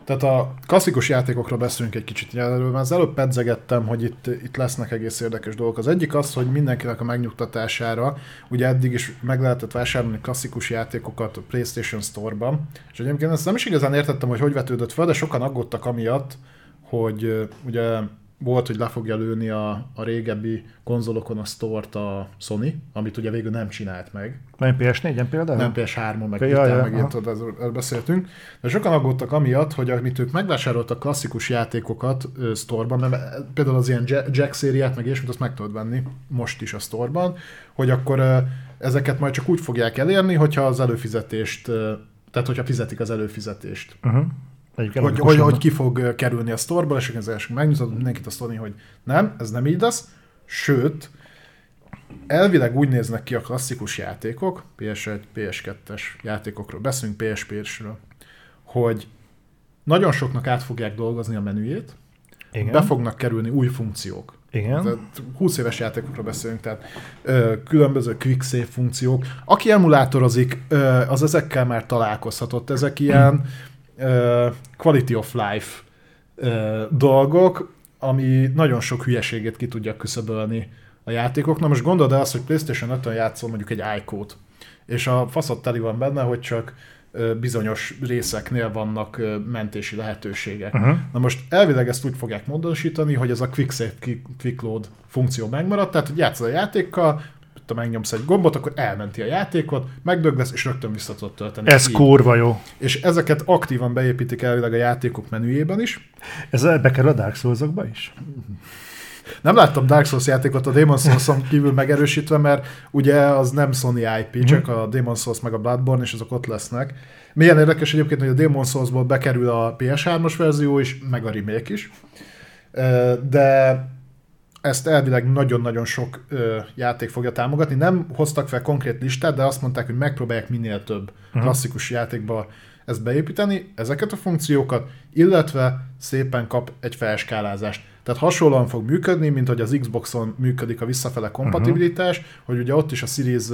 Tehát a klasszikus játékokról beszélünk egy kicsit erről, mert az előbb pedzegettem, hogy itt, itt lesznek egész érdekes dolgok. Az egyik az, hogy mindenkinek a megnyugtatására, ugye eddig is meg lehetett vásárolni klasszikus játékokat a PlayStation Store-ban, és egyébként ezt nem is igazán értettem, hogy hogy vetődött fel, de sokan aggódtak amiatt, hogy ugye volt, hogy le fogja lőni a, a régebbi konzolokon a store a Sony, amit ugye végül nem csinált meg. Nem PS4-en például? Nem PS3-on, meg ja, ja, meg ilyen, tudod, beszéltünk. De sokan aggódtak amiatt, hogy amit ők megvásároltak klasszikus játékokat store-ban, mert például az ilyen Jack szériát, meg és azt meg tudod venni most is a store-ban, hogy akkor ezeket majd csak úgy fogják elérni, hogyha az előfizetést, uh, tehát hogyha fizetik az előfizetést. Uh-huh. Egyébként hogy, hogy, hogy ki fog kerülni a sztorba, és az első megnyitod mindenkit a sztorni, hogy nem, ez nem így lesz. Sőt, elvileg úgy néznek ki a klasszikus játékok, PS1, PS2-es játékokról, beszélünk PSP-sről, hogy nagyon soknak át fogják dolgozni a menüjét, Igen. be fognak kerülni új funkciók. Igen. Tehát 20 éves játékokról beszélünk, tehát ö, különböző quick save funkciók. Aki emulátorozik, ö, az ezekkel már találkozhatott. Ezek ilyen quality of life dolgok, ami nagyon sok hülyeségét ki tudja küszöbölni a játékok. Na most gondold el azt, hogy PlayStation 5-ön játszol mondjuk egy iCode, és a faszot teli van benne, hogy csak bizonyos részeknél vannak mentési lehetőségek. Uh-huh. Na most elvileg ezt úgy fogják módosítani, hogy ez a quick save, quick load funkció megmarad, tehát játszol a játékkal, ha megnyomsz egy gombot, akkor elmenti a játékot, megdög lesz, és rögtön vissza tudod tölteni. Ez így. kurva jó. És ezeket aktívan beépítik elvileg a játékok menüjében is. Ez bekerül a Dark souls is? Nem láttam Dark Souls játékot a Demon souls kívül megerősítve, mert ugye az nem Sony IP, mm-hmm. csak a Demon Souls meg a Bloodborne, és azok ott lesznek. Milyen érdekes egyébként, hogy a Demon Souls-ból bekerül a PS3-as verzió is, meg a remake is. De ezt elvileg nagyon-nagyon sok játék fogja támogatni. Nem hoztak fel konkrét listát, de azt mondták, hogy megpróbálják minél több uh-huh. klasszikus játékba ezt beépíteni, ezeket a funkciókat, illetve szépen kap egy felskálázást. Tehát hasonlóan fog működni, mint hogy az Xboxon működik a visszafele kompatibilitás, uh-huh. hogy ugye ott is a Series,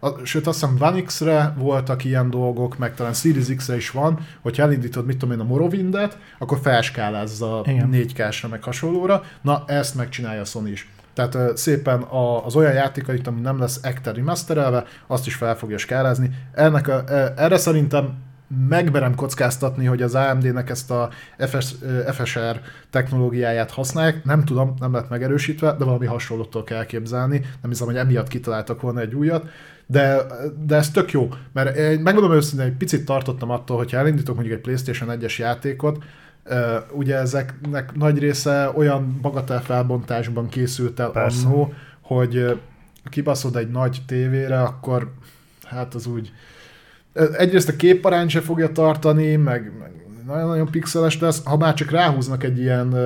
a, sőt azt hiszem One X-re voltak ilyen dolgok, meg talán Series X-re is van, hogyha elindítod, mit tudom én, a Morrowindet, akkor felskálázza 4K-sra meg hasonlóra. Na, ezt megcsinálja a Sony is. Tehát uh, szépen a, az olyan játékait, ami nem lesz Actor remasterelve, azt is fel fogja skálázni. Ennek a, erre szerintem megmerem kockáztatni, hogy az AMD-nek ezt a FS, FSR technológiáját használják. Nem tudom, nem lett megerősítve, de valami hasonlótól kell képzelni. Nem hiszem, hogy emiatt kitaláltak volna egy újat. De, de ez tök jó, mert én megmondom őszintén, egy picit tartottam attól, hogyha elindítok mondjuk egy PlayStation 1-es játékot, ugye ezeknek nagy része olyan bagatel felbontásban készült el annó, hogy kibaszod egy nagy tévére, akkor hát az úgy egyrészt a képarány se fogja tartani, meg, meg nagyon-nagyon pixeles lesz, ha már csak ráhúznak egy ilyen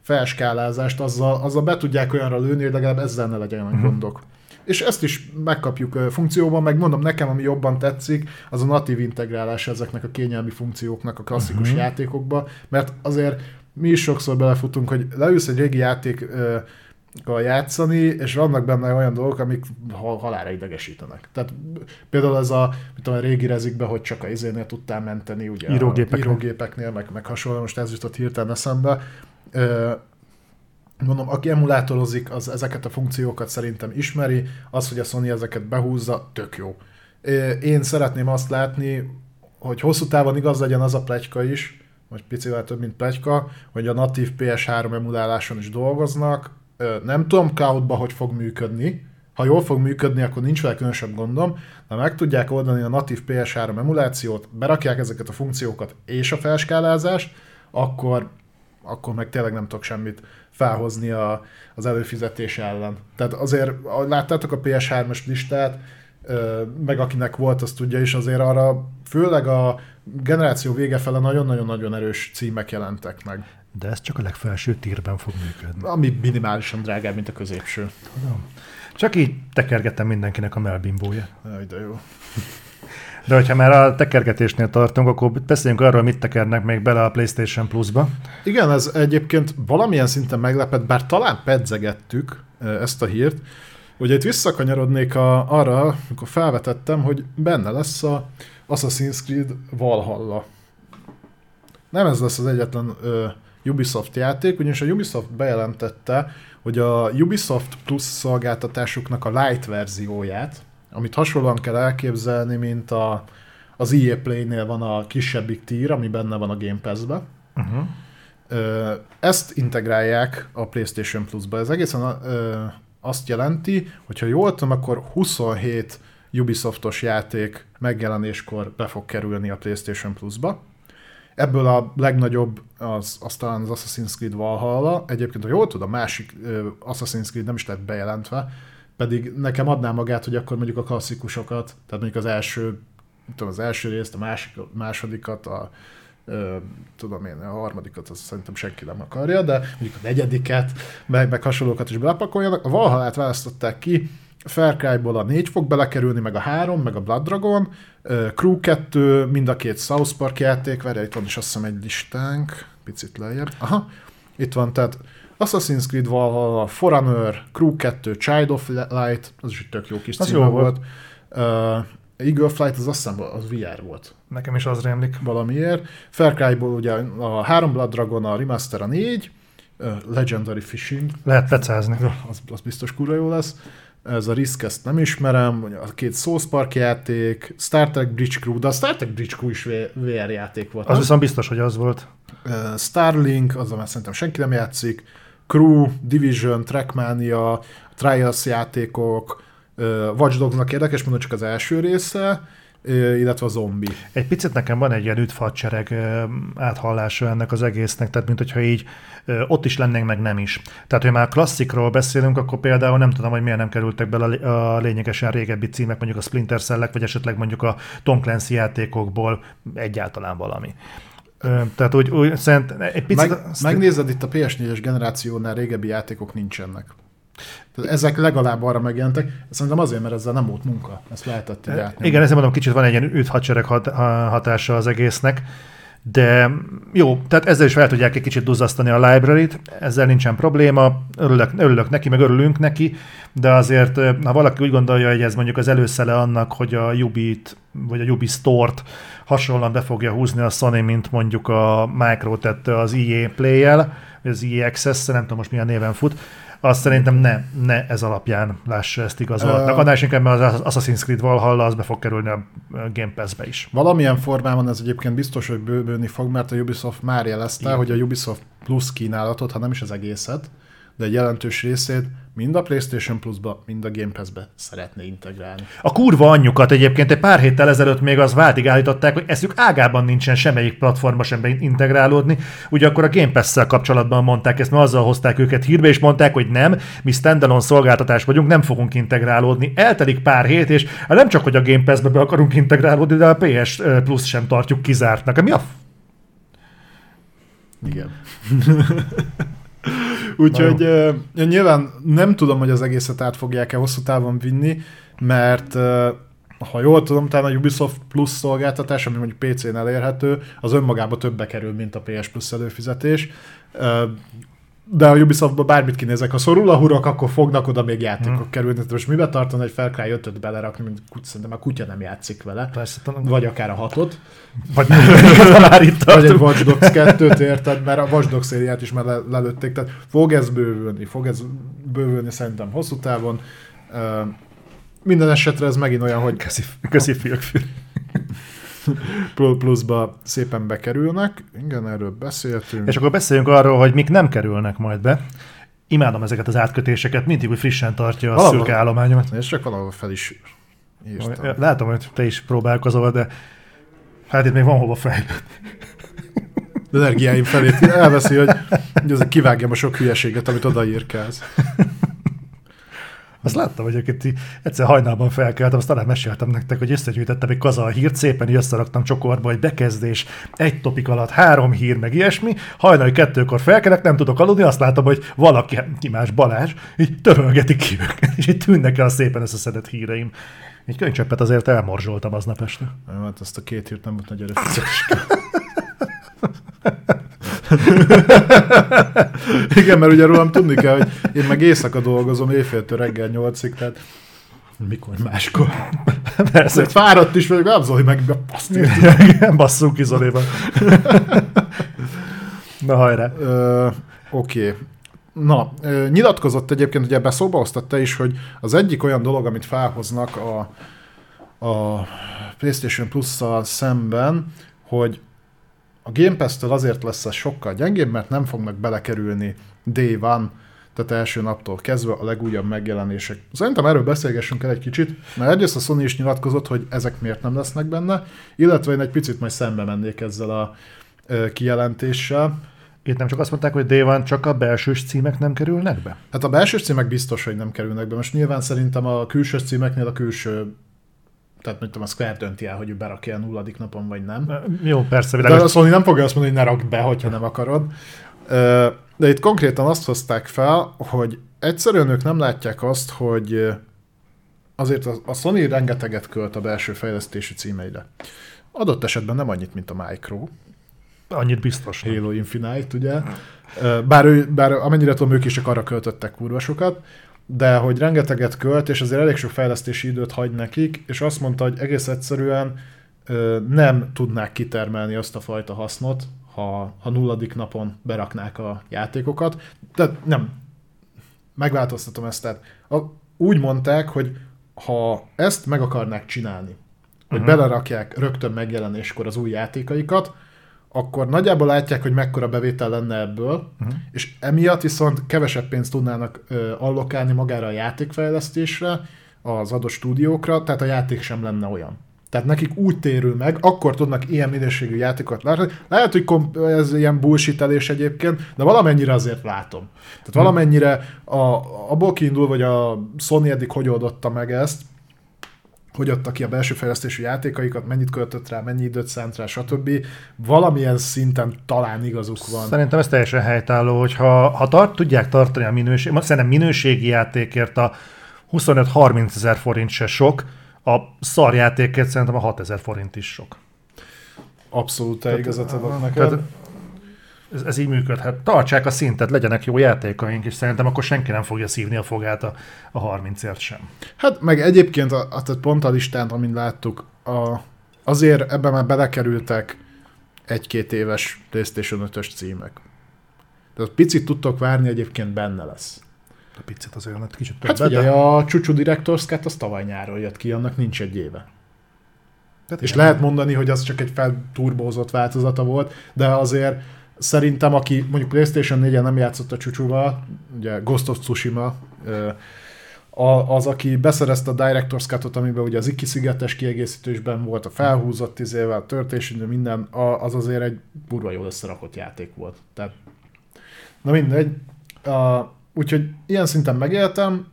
felskálázást, azzal, azzal be tudják olyanra lőni, hogy legalább ezzel ne legyenek uh-huh. gondok. És ezt is megkapjuk funkcióban, meg mondom, nekem ami jobban tetszik, az a natív integrálás ezeknek a kényelmi funkcióknak a klasszikus uh-huh. játékokba, mert azért mi is sokszor belefutunk, hogy leülsz egy régi játék játszani, és vannak benne olyan dolgok, amik halára idegesítenek. Tehát például ez a, mit tudom, a régi rezikbe, hogy csak a izénél tudtál menteni, ugye írógépeknél, írógépeknél meg, meg hasonló, most ez jutott hirtelen eszembe. Mondom, aki emulátorozik, az ezeket a funkciókat szerintem ismeri, az, hogy a Sony ezeket behúzza, tök jó. Én szeretném azt látni, hogy hosszú távon igaz legyen az a plegyka is, vagy picivel több, mint plegyka, hogy a natív PS3 emuláláson is dolgoznak, nem tudom cloudba, hogy fog működni, ha jól fog működni, akkor nincs vele különösebb gondom, de meg tudják oldani a natív PS3 emulációt, berakják ezeket a funkciókat és a felskálázást, akkor, akkor meg tényleg nem tudok semmit felhozni a, az előfizetés ellen. Tehát azért, láttátok a PS3-as listát, meg akinek volt, azt tudja is, azért arra főleg a generáció vége fele nagyon-nagyon-nagyon erős címek jelentek meg. De ez csak a legfelső tírben fog működni. Ami minimálisan drágább, mint a középső. Tudom. Csak így tekergettem mindenkinek a melbimbója. Jaj, de jó. De hogyha már a tekergetésnél tartunk, akkor beszéljünk arról, mit tekernek még bele a PlayStation Plus-ba. Igen, ez egyébként valamilyen szinten meglepett, bár talán pedzegettük ezt a hírt. Ugye itt visszakanyarodnék a, arra, amikor felvetettem, hogy benne lesz a Assassin's Creed Valhalla. Nem ez lesz az egyetlen ö, Ubisoft játék, ugyanis a Ubisoft bejelentette, hogy a Ubisoft Plus szolgáltatásuknak a light verzióját, amit hasonlóan kell elképzelni, mint a, az EA Play-nél van a kisebbik tír, ami benne van a Game Pass-be. Uh-huh. Ezt integrálják a PlayStation Plus-ba. Ez egészen azt jelenti, hogy ha jól tudom, akkor 27 Ubisoftos játék megjelenéskor be fog kerülni a PlayStation Plus-ba. Ebből a legnagyobb az, az talán az Assassin's Creed Valhalla. Egyébként, ha jól tudom, a másik Assassin's Creed nem is lett bejelentve, pedig nekem adná magát, hogy akkor mondjuk a klasszikusokat, tehát mondjuk az első, tudom, az első részt, a másik, másodikat, a, tudom én, a harmadikat azt szerintem senki nem akarja, de mondjuk a negyediket, meg, meg hasonlókat is belepakoljanak. A Valhallát választották ki, Far Cry-ból a 4 fog belekerülni, meg a 3, meg a Blood Dragon, Crew 2, mind a két South Park játék, várj, itt van is azt hiszem egy listánk, picit lejjebb. Aha. Itt van, tehát Assassin's Creed Valhalla, Forerunner, Crew 2, Child of Light, az is egy tök jó kis címe jó volt. Uh, Eagle Flight, az azt hiszem, az VR volt Nekem is az rémlik. valamiért. Far Cry-ból ugye a három Blood Dragon, a Remaster a négy, uh, Legendary Fishing, Lehet pecázni. az, az biztos kurva jó lesz. Ez a Risk, ezt nem ismerem, a két Souls Park játék, Star Trek Bridge Crew, de a Star Trek Bridge Crew is VR játék volt. Az nem? viszont biztos, hogy az volt. Starlink, azzal már szerintem senki nem játszik, Crew, Division, Trackmania, Trials játékok, Watch Dogs-nak érdekes, mondom csak az első része, illetve a zombi. Egy picit nekem van egy ilyen üdvhadsereg ö, áthallása ennek az egésznek, tehát mint hogyha így ott is lennénk, meg nem is. Tehát, hogy már klasszikról beszélünk, akkor például nem tudom, hogy miért nem kerültek bele a lé- a lényegesen régebbi címek, mondjuk a Splinter Cell-ek, vagy esetleg mondjuk a Tom Clancy játékokból egyáltalán valami. Tehát úgy, úgy szerint egy picit... Meg, megnézed itt a PS4-es generációnál régebbi játékok nincsenek. Tehát ezek legalább arra megjelentek, szerintem azért, mert ezzel nem volt munka, ezt lehetett így átnyomni. Igen, ezért mondom, kicsit van egy ilyen üdvhadsereg hat, ha- hatása az egésznek, de jó, tehát ezzel is fel tudják egy kicsit duzzasztani a library-t, ezzel nincsen probléma, örülök, örülök neki, meg örülünk neki, de azért, ha valaki úgy gondolja, hogy ez mondjuk az előszele annak, hogy a Ubit, vagy a Ubi Store-t hasonlóan be fogja húzni a Sony, mint mondjuk a Micro tette az EA Play-jel, vagy az EA access nem tudom most milyen néven fut, azt szerintem ne, ne ez alapján lássa ezt igazolatnak. Ö- Annál inkább, mert az Assassin's Creed Valhalla, az be fog kerülni a Game Pass-be is. Valamilyen formában ez egyébként biztos, hogy bővülni fog, mert a Ubisoft már jelezte, Igen. hogy a Ubisoft Plus kínálatot, ha nem is az egészet, de egy jelentős részét mind a PlayStation Plus-ba, mind a Game Pass-be szeretné integrálni. A kurva anyjukat egyébként egy pár héttel ezelőtt még az váltig állították, hogy eszük ágában nincsen semmelyik platformba sem integrálódni. Ugye akkor a Game Pass-szel kapcsolatban mondták ezt, mert azzal hozták őket hírbe, és mondták, hogy nem, mi standalone szolgáltatás vagyunk, nem fogunk integrálódni. Eltelik pár hét, és hát nem csak, hogy a Game Pass-be be akarunk integrálódni, de a PS Plus sem tartjuk kizártnak. Mi a Igen. Úgyhogy uh, nyilván nem tudom, hogy az egészet át fogják-e hosszú távon vinni, mert uh, ha jól tudom, talán a Ubisoft Plus szolgáltatás, ami mondjuk PC-n elérhető, az önmagában többe kerül, mint a PS Plus előfizetés. De a Ubisoftba bármit kinézek, ha szorul a hurok, akkor fognak oda még játékok hmm. kerülni. Most mibe tartana egy Far Cry 5 belerakni, mint kut- szerintem a kutya nem játszik vele. Persze, talán- Vagy akár a hatot. vagy Vagy egy. Watch Dogs 2-t érted, mert a Watch Dogs szériát is már le- lelőtték, tehát fog ez bővülni, fog ez bővülni szerintem hosszú távon. Uh, minden esetre ez megint olyan, hogy Köszi, köszi Filkfül. Pluszba szépen bekerülnek. Igen, erről beszéltünk. És akkor beszéljünk arról, hogy mik nem kerülnek majd be. Imádom ezeket az átkötéseket, mindig úgy frissen tartja a Valahol- szürke állományomat. És csak valahol fel is írtam. Látom, hogy te is próbálkozol, de hát itt még van hova fejlődni. Az energiáim felét elveszi, hogy, hogy azért kivágjam a sok hülyeséget, amit odaírkálsz. Azt láttam, hogy egyébként egyszer hajnalban felkeltem, azt talán meséltem nektek, hogy összegyűjtettem egy kaza a hírt, szépen így összeraktam csokorba, egy bekezdés, egy topik alatt három hír, meg ilyesmi. Hajnali kettőkor felkelek, nem tudok aludni, azt látom, hogy valaki, ki más Balázs, így törölgeti ki őket, és így tűnnek el a szépen összeszedett híreim. Egy könycseppet azért elmorzsoltam aznap este. Hát ezt a két hírt nem volt nagy erőfeszítés. Igen, mert ugye rólam tudni kell, hogy én meg éjszaka dolgozom éjféltől reggel nyolcig, tehát mikor máskor. Persze, Ezért fáradt is vagyok, nem Zoli meg azt Igen, basszunk ki Zoliban. Na hajrá. Ö, Oké. Okay. Na, nyilatkozott egyébként, ugye ebben szóba hoztad te is, hogy az egyik olyan dolog, amit felhoznak a, a PlayStation Plus-szal szemben, hogy a Game Pass-től azért lesz ez sokkal gyengébb, mert nem fognak belekerülni Day One, tehát első naptól kezdve a legújabb megjelenések. Szerintem erről beszélgessünk el egy kicsit, mert egyrészt a Sony is nyilatkozott, hogy ezek miért nem lesznek benne, illetve én egy picit majd szembe mennék ezzel a kijelentéssel. Itt nem csak azt mondták, hogy D1 csak a belsős címek nem kerülnek be? Hát a belső címek biztos, hogy nem kerülnek be. Most nyilván szerintem a külső címeknél a külső, tehát tudom, a Square dönti el, hogy ő berakja a nulladik napon, vagy nem. Jó, persze, De világos. a Sony nem fogja azt mondani, hogy ne rakd be, hogyha nem akarod. De itt konkrétan azt hozták fel, hogy egyszerűen ők nem látják azt, hogy azért a- Sony rengeteget költ a belső fejlesztési címeire. Adott esetben nem annyit, mint a Micro. Annyit biztos. Halo Infinite, ugye? Bár, ő, bár amennyire tudom, ők is csak arra költöttek kurva sokat, de hogy rengeteget költ, és azért elég sok fejlesztési időt hagy nekik, és azt mondta, hogy egész egyszerűen nem tudnák kitermelni azt a fajta hasznot, ha, ha nulladik napon beraknák a játékokat. Tehát nem, megváltoztatom ezt. Tehát a, úgy mondták, hogy ha ezt meg akarnák csinálni, hogy uh-huh. belerakják rögtön megjelenéskor az új játékaikat, akkor nagyjából látják, hogy mekkora bevétel lenne ebből, uh-huh. és emiatt viszont kevesebb pénzt tudnának ö, allokálni magára a játékfejlesztésre, az adott stúdiókra, tehát a játék sem lenne olyan. Tehát nekik úgy térül meg, akkor tudnak ilyen minőségű játékot látni. Lehet, hogy komp- ez ilyen bullshitelés egyébként, de valamennyire azért látom. Tehát hmm. valamennyire a, abból kiindul, hogy a Sony eddig hogy oldotta meg ezt, hogy adta ki a belső fejlesztésű játékaikat, mennyit költött rá, mennyi időt szánt rá, stb. Valamilyen szinten talán igazuk van. Szerintem ez teljesen helytálló, hogy ha, ha tart, tudják tartani a minőség, szerintem minőségi játékért a 25-30 ezer forint se sok, a szarjátékért szerintem a 6000 forint is sok. Abszolút te igazat adok neked. Tehát ez, ez így működhet. Tartsák a szintet, legyenek jó játékaink, és szerintem akkor senki nem fogja szívni a fogát a, a 30-ért sem. Hát meg egyébként a, a, a pont a listán, amint láttuk, a, azért ebben már belekerültek egy-két éves PlayStation 5-ös címek. Tehát picit tudtok várni, egyébként benne lesz. A picit azért lett kicsit többet. Hát figyelj, de... a Csúcsú Director's Cut az tavaly nyáron jött ki, annak nincs egy éve. Tehát és lehet mondani, hogy az csak egy felturbózott változata volt, de azért szerintem, aki mondjuk PlayStation 4-en nem játszott a csúcsúval, ugye Ghost of Tsushima, az, aki beszerezte a Director's Cut-ot, amiben ugye az Iki szigetes kiegészítésben volt a felhúzott izével, a törtés, minden, az azért egy burva jól összerakott játék volt. Tehát, na mindegy. A, úgyhogy ilyen szinten megéltem,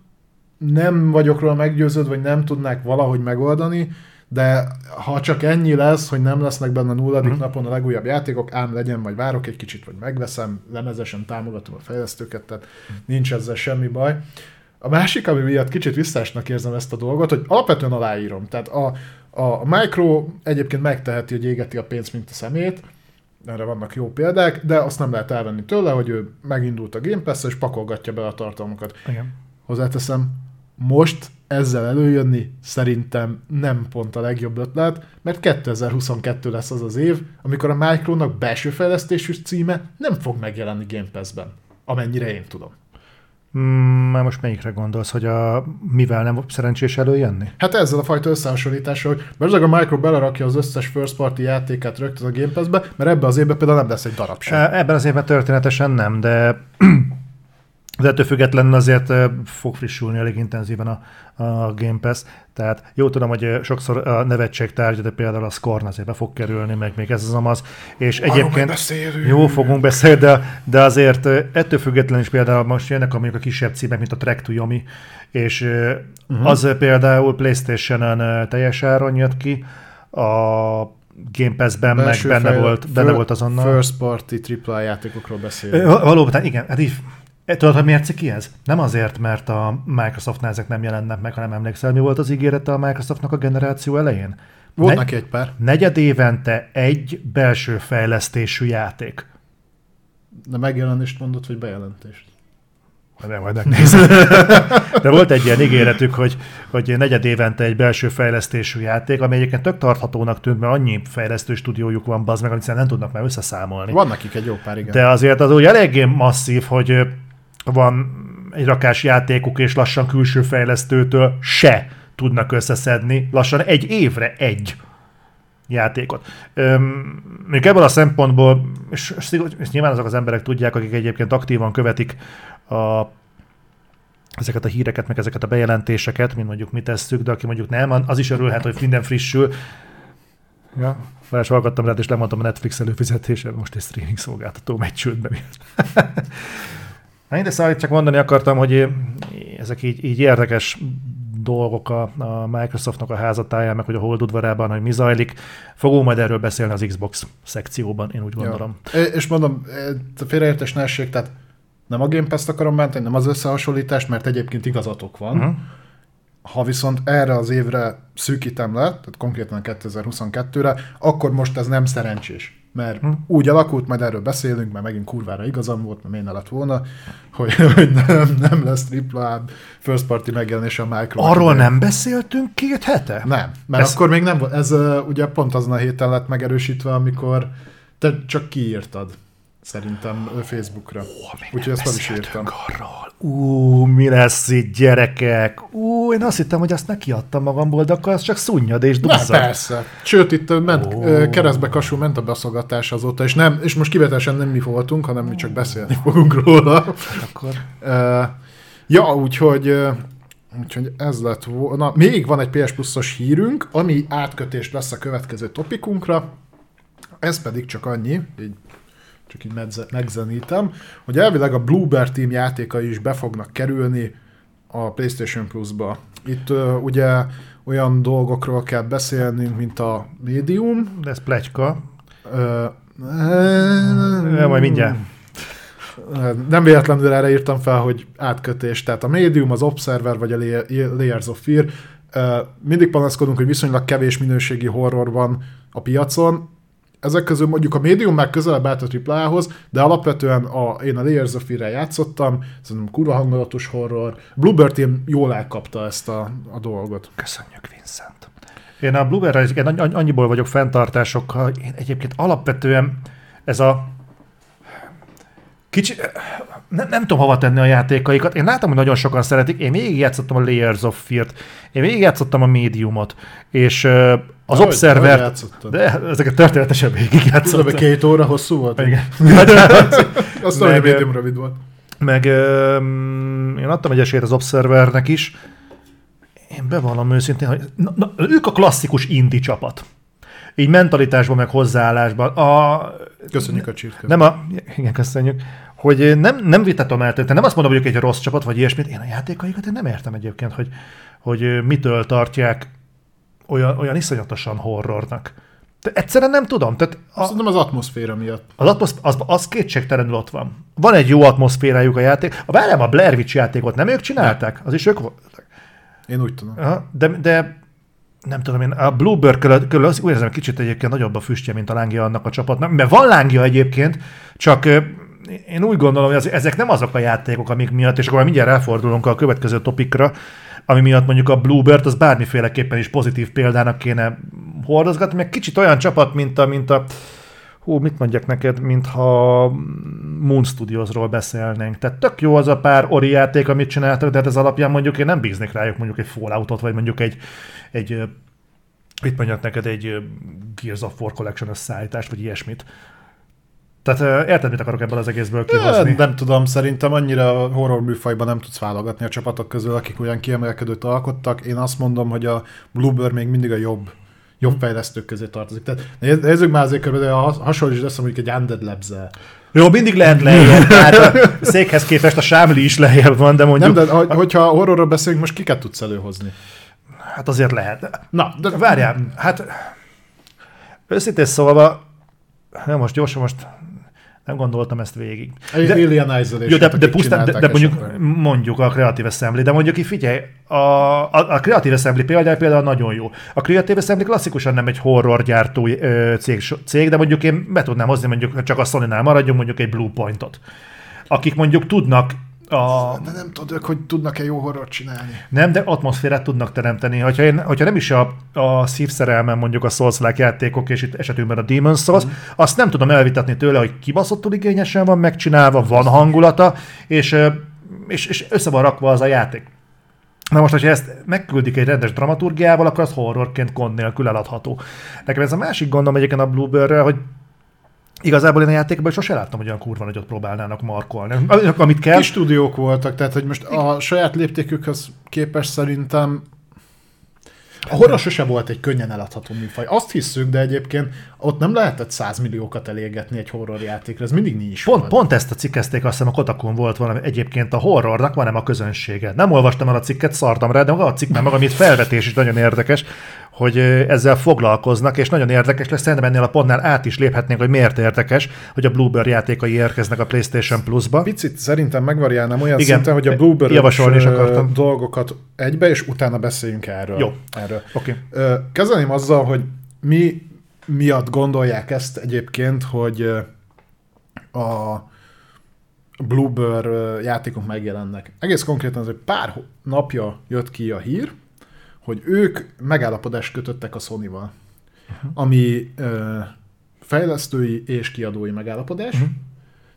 nem vagyok róla meggyőződve, vagy nem tudnák valahogy megoldani, de ha csak ennyi lesz, hogy nem lesznek benne a nulladik uh-huh. napon a legújabb játékok, ám legyen, vagy várok egy kicsit, vagy megveszem, lemezesen támogatom a fejlesztőket, tehát nincs ezzel semmi baj. A másik, ami miatt kicsit visszásnak érzem ezt a dolgot, hogy alapvetően aláírom. Tehát a, a Micro egyébként megteheti, hogy égeti a pénzt, mint a szemét, erre vannak jó példák, de azt nem lehet elvenni tőle, hogy ő megindult a Game pass és pakolgatja be a tartalmakat. Igen. Hozzáteszem, most ezzel előjönni szerintem nem pont a legjobb ötlet, mert 2022 lesz az az év, amikor a Micronak belső fejlesztésű címe nem fog megjelenni Game Pass-ben, amennyire én tudom. Mm, már most melyikre gondolsz, hogy a, mivel nem szerencsés előjönni? Hát ezzel a fajta összehasonlítással, hogy mert a Micro belerakja az összes first party játékát rögtön a Game Pass-be, mert ebbe az évben például nem lesz egy darab sem. E, ebben az évben történetesen nem, de de ettől függetlenül azért fog frissülni elég intenzíven a, a Game Pass. Tehát jó tudom, hogy sokszor a nevetség tárgya, de például a Scorn azért be fog kerülni, meg még ez az amaz. És Arról egyébként jó fogunk beszélni, de, de azért ettől függetlenül is például most jönnek a, a kisebb címek, mint a Track to Yomi, és uh-huh. az például Playstation-on teljes áron jött ki, a Game Pass-ben meg benne fejl- volt, benne volt azonnal. First party AAA játékokról beszélünk. Valóban, igen, hát így tudod, hogy miért ciki ez? Nem azért, mert a Microsoftnál ezek nem jelennek meg, hanem emlékszel, mi volt az ígérete a Microsoftnak a generáció elején? Volt neki egy pár. Negyed évente egy belső fejlesztésű játék. De megjelenést mondott, vagy bejelentést? Nem, majd megnézem. De volt egy ilyen ígéretük, hogy, hogy negyed évente egy belső fejlesztésű játék, ami egyébként tök tarthatónak tűnt, mert annyi fejlesztő stúdiójuk van, az meg, amit nem tudnak már összeszámolni. Van nekik egy jó pár, igen. De azért az úgy eléggé masszív, hogy van egy rakás játékuk, és lassan külső fejlesztőtől se tudnak összeszedni, lassan egy évre egy játékot. még ebből a szempontból, és, és nyilván azok az emberek tudják, akik egyébként aktívan követik a, ezeket a híreket, meg ezeket a bejelentéseket, mint mondjuk mi tesszük, de aki mondjuk nem, az is örülhet, hogy minden frissül. Ja, Varázs hallgattam rád, és lemondtam a Netflix előfizetése, most egy streaming szolgáltató megy csődbe. De szóval csak mondani akartam, hogy ezek így, így érdekes dolgok a, a Microsoftnak a házatáján, meg hogy a Hold udvarában, hogy mi zajlik. Fogunk majd erről beszélni az Xbox szekcióban, én úgy gondolom. Ja. És mondom, a félreértés ne essék, tehát nem a Game Pass-t akarom bántani, nem az összehasonlítást, mert egyébként igazatok van. Uh-huh. Ha viszont erre az évre szűkítem le, tehát konkrétan 2022-re, akkor most ez nem szerencsés. Mert hm. úgy alakult, majd erről beszélünk, mert megint kurvára igazam volt, mert miért lett volna, hogy, hogy nem, nem lesz tripla first party megjelenés a Micro. Arról nem beszéltünk két hete? Nem, mert ez... akkor még nem volt. Ez uh, ugye pont azon a héten lett megerősítve, amikor te csak kiírtad. Szerintem Facebookra. Úgyhogy ezt fel is írtam. Arról. Ú, mi lesz itt, gyerekek? Ú, én azt hittem, hogy azt nekiadtam magamból, de akkor az csak szunnyad és duzzad. Na, persze. Sőt, itt ment, oh. keresztbe kasul ment a beszolgatás azóta, és, nem, és most kivetesen nem mi voltunk, hanem mi csak beszélni fogunk róla. Hát akkor... Ja, úgyhogy Úgyhogy ez lett volna. Még van egy PS Plus-os hírünk, ami átkötés lesz a következő topikunkra. Ez pedig csak annyi, így csak így megzenítem, hogy elvileg a Bluebird Team játékai is be fognak kerülni a PlayStation Plus-ba. Itt uh, ugye olyan dolgokról kell beszélnünk, mint a Medium. De ez pletyka. Uh, uh, majd mindjárt. Nem véletlenül erre írtam fel, hogy átkötés. Tehát a Medium, az Observer vagy a Layers of Fear. Mindig panaszkodunk, hogy viszonylag kevés minőségi horror van a piacon ezek közül mondjuk a médium már közelebb állt a AAA-hoz, de alapvetően a, én a Layers of Fear-re játszottam, szerintem kurva hangulatos horror. Bluebird Team jól elkapta ezt a, a dolgot. Köszönjük, Vincent. Én a Bluebird-re annyiból vagyok fenntartásokkal, én egyébként alapvetően ez a Kicsi, nem, nem tudom hova tenni a játékaikat. Én látom, hogy nagyon sokan szeretik. Én végigjátszottam a Layers of Fear-t, én végigjátszottam a Mediumot, és uh, az Ahogy, Observer... De ezeket történetesen végigjátszottam. Ez két óra hosszú volt? Igen. Azt meg, a Medium rövid volt. Meg um, én adtam egy esélyt az Observernek is. Én bevallom őszintén, hogy na, na, ők a klasszikus indie csapat így mentalitásban, meg hozzáállásban. A, köszönjük a csirkát. Nem a, igen, köszönjük. Hogy nem, nem vitatom el, nem azt mondom, hogy egy rossz csapat, vagy ilyesmit. Én a játékaikat én nem értem egyébként, hogy, hogy mitől tartják olyan, olyan iszonyatosan horrornak. De egyszerűen nem tudom. Tehát a, Szerintem az atmoszféra miatt. Az, atmosz, az, az kétségtelenül ott van. Van egy jó atmoszférájuk a játék. A várjám, a Blair Witch játékot nem ők csinálták? Az is ők voltak. Én úgy tudom. Aha, de, de nem tudom én, a Bluebird körül, körül az, úgy érzem, kicsit egyébként nagyobb a füstje, mint a lángja annak a csapatnak, mert van lángja egyébként, csak én úgy gondolom, hogy ezek nem azok a játékok, amik miatt, és akkor mindjárt elfordulunk a következő topikra, ami miatt mondjuk a Bluebird az bármiféleképpen is pozitív példának kéne hordozgatni, meg kicsit olyan csapat, mint a, mint a hú, mit mondjak neked, mintha Moon Studiosról beszélnénk. Tehát tök jó az a pár ori játék, amit csináltak, de hát ez alapján mondjuk én nem bíznék rájuk mondjuk egy Falloutot, vagy mondjuk egy, egy mit mondjak neked, egy Gears of War Collection összeállítást, vagy ilyesmit. Tehát érted, mit akarok ebből az egészből kihozni? Nem, nem tudom, szerintem annyira horror műfajban nem tudsz válogatni a csapatok közül, akik olyan kiemelkedőt alkottak. Én azt mondom, hogy a Bluebird még mindig a jobb jobb fejlesztők közé tartozik. Tehát nézzük már azért körülbelül, hasonló lesz mondjuk egy Undead labs jó, mindig lehet lejjebb, tehát a székhez képest a sámli is lejjebb van, de mondjuk... Nem, de hogyha horrorról beszélünk, most kiket tudsz előhozni? Hát azért lehet. Na, de várjál, hát őszintén szólva, nem most gyorsan most nem gondoltam ezt végig. De, Alien Isolation. Jó, de, de, pusztán, de, de mondjuk, mondjuk a Creative Assembly, de mondjuk ki figyelj, a, a, a Creative Assembly például, például nagyon jó. A Creative Assembly klasszikusan nem egy horror gyártó cég, cég, de mondjuk én be tudnám hozni, mondjuk csak a Sony-nál maradjunk, mondjuk egy Blue Point-ot akik mondjuk tudnak a... De nem tudok, hogy tudnak-e jó horror csinálni. Nem, de atmoszférát tudnak teremteni. Hogyha, én, hogyha nem is a, a szívszerelmem mondjuk a souls játékok, és itt esetünkben a Demon's Souls, mm. azt nem tudom elvitatni tőle, hogy kibaszottul igényesen van megcsinálva, van hangulata, és, és, és össze van rakva az a játék. Na most, hogyha ezt megküldik egy rendes dramaturgiával, akkor az horrorként gond nélkül eladható. Nekem ez a másik gondom egyébként a Bluebird-rel, hogy Igazából én a játékban sose láttam, hogy olyan kurva nagyot próbálnának markolni. Amit kell. Kis stúdiók voltak, tehát hogy most a saját léptékükhöz képes szerintem a horror sose volt egy könnyen eladható műfaj. Azt hiszük, de egyébként ott nem lehetett 100 milliókat elégetni egy horror játékra, ez mindig nincs. Pont, pont ezt a cikkezték, azt hiszem a Kotakon volt valami. Egyébként a horrornak van nem a közönsége. Nem olvastam el a cikket, szartam rá, de a cikk maga, amit felvetés is nagyon érdekes, hogy ezzel foglalkoznak, és nagyon érdekes lesz, szerintem ennél a pontnál át is léphetnénk, hogy miért érdekes, hogy a Bluebird játékai érkeznek a PlayStation Plus-ba. Picit szerintem megvariálnám olyan Igen, szinten, hogy a Bluebird javasolni is akartam. dolgokat egybe, és utána beszéljünk erről. Jó. Erről. Okay. Kezdeném azzal, hogy mi miatt gondolják ezt egyébként, hogy a Bluebird játékok megjelennek. Egész konkrétan ez egy pár napja jött ki a hír, hogy ők megállapodást kötöttek a Sony-val, ami ö, fejlesztői és kiadói megállapodás, Mhm.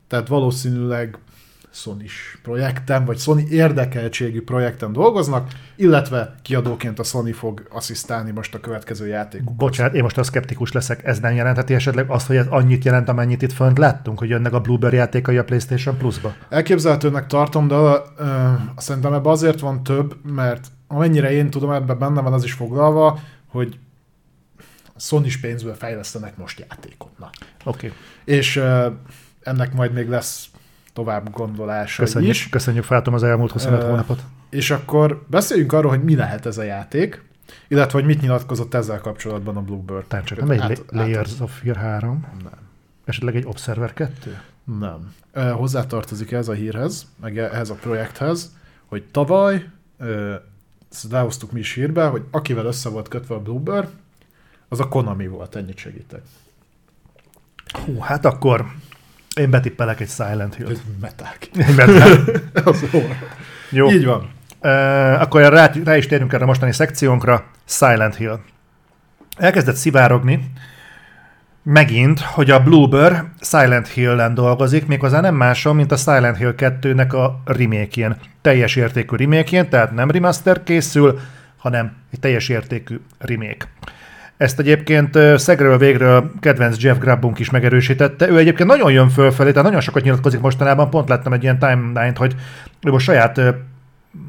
tehát valószínűleg sony projekten, vagy Sony érdekeltségű projekten dolgoznak, illetve kiadóként a Sony fog asszisztálni most a következő játékok. Bocsánat, én most a szkeptikus leszek, ez nem jelentheti esetleg azt, hogy ez annyit jelent, amennyit itt fönt láttunk, hogy jönnek a Blueberry játékai a PlayStation Plus-ba? Elképzelhetőnek tartom, de uh, szerintem ebben azért van több, mert amennyire én tudom, ebben benne van az is foglalva, hogy sony pénzből fejlesztenek most játékot. Oké, okay. És uh, ennek majd még lesz tovább gondolása köszönjük, is. köszönjük feltom az elmúlt 25 Ö, hónapot. És akkor beszéljünk arról, hogy mi lehet ez a játék, illetve hogy mit nyilatkozott ezzel kapcsolatban a Bluebird. Tehát csak nem egy Át- át, Layers of Fear 3, Nem. esetleg egy Observer 2? Nem. Ö, Hozzátartozik ez a hírhez, meg ehhez a projekthez, hogy tavaly, ö, ezt lehoztuk mi is hírbe, hogy akivel össze volt kötve a Bluebird, az a Konami volt, ennyit segítek. Hú, hát akkor én betippelek egy Silent Hill. Ez meták. az Jó. Így van. Uh, akkor rá, rá is térünk erre a mostani szekciónkra. Silent Hill. Elkezdett szivárogni megint, hogy a Bluebird Silent Hill-en dolgozik, méghozzá nem máson, mint a Silent Hill 2-nek a remake Teljes értékű remake tehát nem remaster készül, hanem egy teljes értékű remake. Ezt egyébként szegről végről kedvenc Jeff Grubbunk is megerősítette. Ő egyébként nagyon jön fölfelé, tehát nagyon sokat nyilatkozik mostanában. Pont láttam egy ilyen timeline-t, hogy ő most saját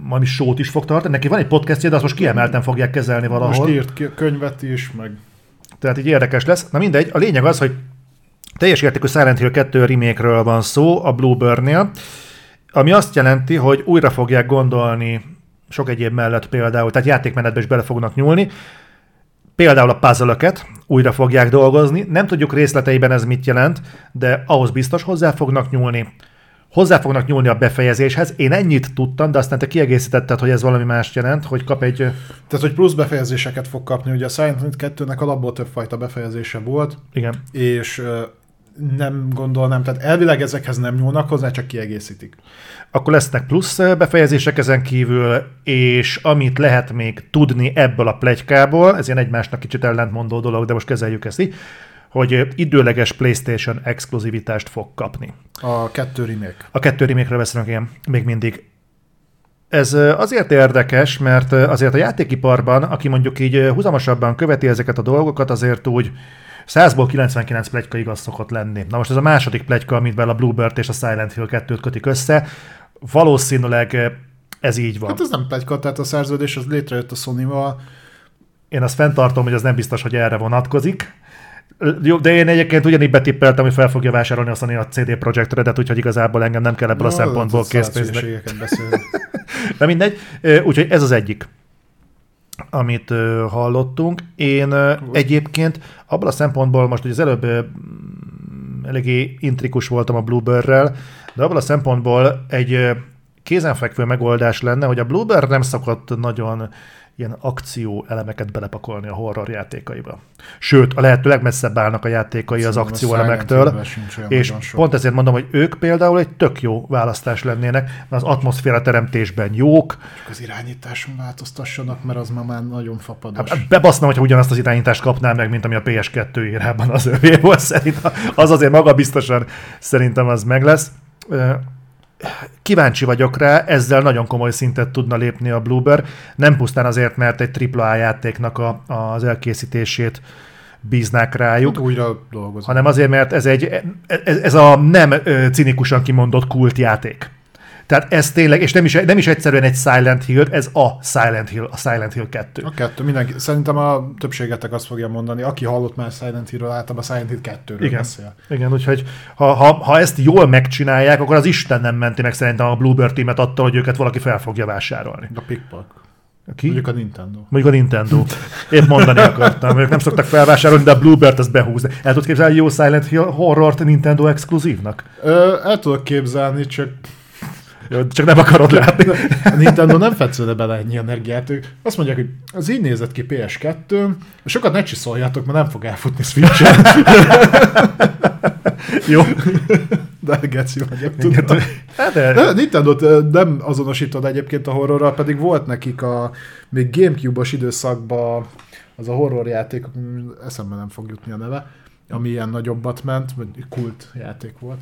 valami sót is fog tartani. Neki van egy podcastja, de azt most kiemelten fogják kezelni valahol. Most írt könyvet is, meg Tehát így érdekes lesz. Na mindegy, a lényeg az, hogy teljes értékű Silent Hill 2 remake van szó a Bluebird-nél, ami azt jelenti, hogy újra fogják gondolni sok egyéb mellett például, tehát játékmenetbe is bele fognak nyúlni, például a puzzle újra fogják dolgozni. Nem tudjuk részleteiben ez mit jelent, de ahhoz biztos hozzá fognak nyúlni. Hozzá fognak nyúlni a befejezéshez. Én ennyit tudtam, de aztán te kiegészítetted, hogy ez valami mást jelent, hogy kap egy... Tehát, hogy plusz befejezéseket fog kapni. Ugye a Silent Hill 2-nek alapból többfajta befejezése volt, Igen. és nem gondolnám, tehát elvileg ezekhez nem nyúlnak hozzá, csak kiegészítik. Akkor lesznek plusz ö, befejezések ezen kívül, és amit lehet még tudni ebből a plegykából, ez ilyen egymásnak kicsit ellentmondó dolog, de most kezeljük ezt így, hogy ö, időleges PlayStation exkluzivitást fog kapni. A kettő remake. A kettő remake beszélünk ilyen még mindig. Ez ö, azért érdekes, mert azért a játékiparban, aki mondjuk így húzamosabban követi ezeket a dolgokat, azért úgy 100-ból 99 plegyka igaz szokott lenni. Na most ez a második plegyka, amivel a Bluebird és a Silent Hill 2-t kötik össze. Valószínűleg ö, ez így van. Hát ez nem plegyka, tehát a szerződés az létrejött a Sony-val. Én azt fenntartom, hogy az nem biztos, hogy erre vonatkozik. Jó, de én egyébként ugyanígy betippeltem, hogy fel fogja vásárolni a Sony a CD Projekt Redet, úgyhogy igazából engem nem kell ebből a Na, szempontból készpénznek. De mindegy. Úgyhogy ez az egyik, amit ö, hallottunk. Én ö, egyébként abban a szempontból most, hogy az előbb ö, mm, eléggé intrikus voltam a Bluebird-rel, de abban a szempontból egy ö, kézenfekvő megoldás lenne, hogy a Bluebird nem szokott nagyon ilyen akció elemeket belepakolni a horror játékaiba. Sőt, a lehető legmesszebb állnak a játékai az Szóval a akció elemektől, és pont ezért mondom, hogy ők például egy tök jó választás lennének, mert az atmoszféra teremtésben jók, Csak az irányításon változtassanak, mert az ma már nagyon fapados. Hát bebaszna, hogyha ugyanazt az irányítást kapnál meg, mint ami a PS2 érában az övé volt, szerintem az azért maga biztosan szerintem az meg lesz. Kíváncsi vagyok rá, ezzel nagyon komoly szintet tudna lépni a Bluebird, nem pusztán azért, mert egy AAA játéknak a, az elkészítését bíznák rájuk, Hát újra dolgozom. hanem azért, mert ez, egy, ez, ez a nem cinikusan kimondott kult játék. Tehát ez tényleg, és nem is, nem is egyszerűen egy Silent Hill, ez a Silent Hill, a Silent Hill 2. A kettő, mindenki, szerintem a többségetek azt fogja mondani, aki hallott már Silent Hill-ről, általában a Silent Hill 2-ről Igen. beszél. Igen, úgyhogy ha, ha, ha ezt jól megcsinálják, akkor az Isten nem menti meg szerintem a Bluebird teamet attól, hogy őket valaki fel fogja vásárolni. A Pikpak. Ki? Mondjuk a Nintendo. Mondjuk a Nintendo. Épp mondani akartam, ők nem szoktak felvásárolni, de a Bluebird azt behúzni. El tudod képzelni jó Silent Hill horrort Nintendo exkluzívnak? Ö, el tudok képzelni, csak Jó, csak nem akarod látni. A Nintendo nem fetszene bele ennyi energiát. Ők azt mondják, hogy az így nézett ki PS2, sokat ne csiszoljátok, mert nem fog elfutni switch Jó. De geci vagyok, tudom. Hát de, De nintendo nem azonosítod egyébként a horrorral, pedig volt nekik a még Gamecube-os időszakban az a horror játék, eszembe nem fog jutni a neve, ami ilyen nagyobbat ment, vagy kult játék volt.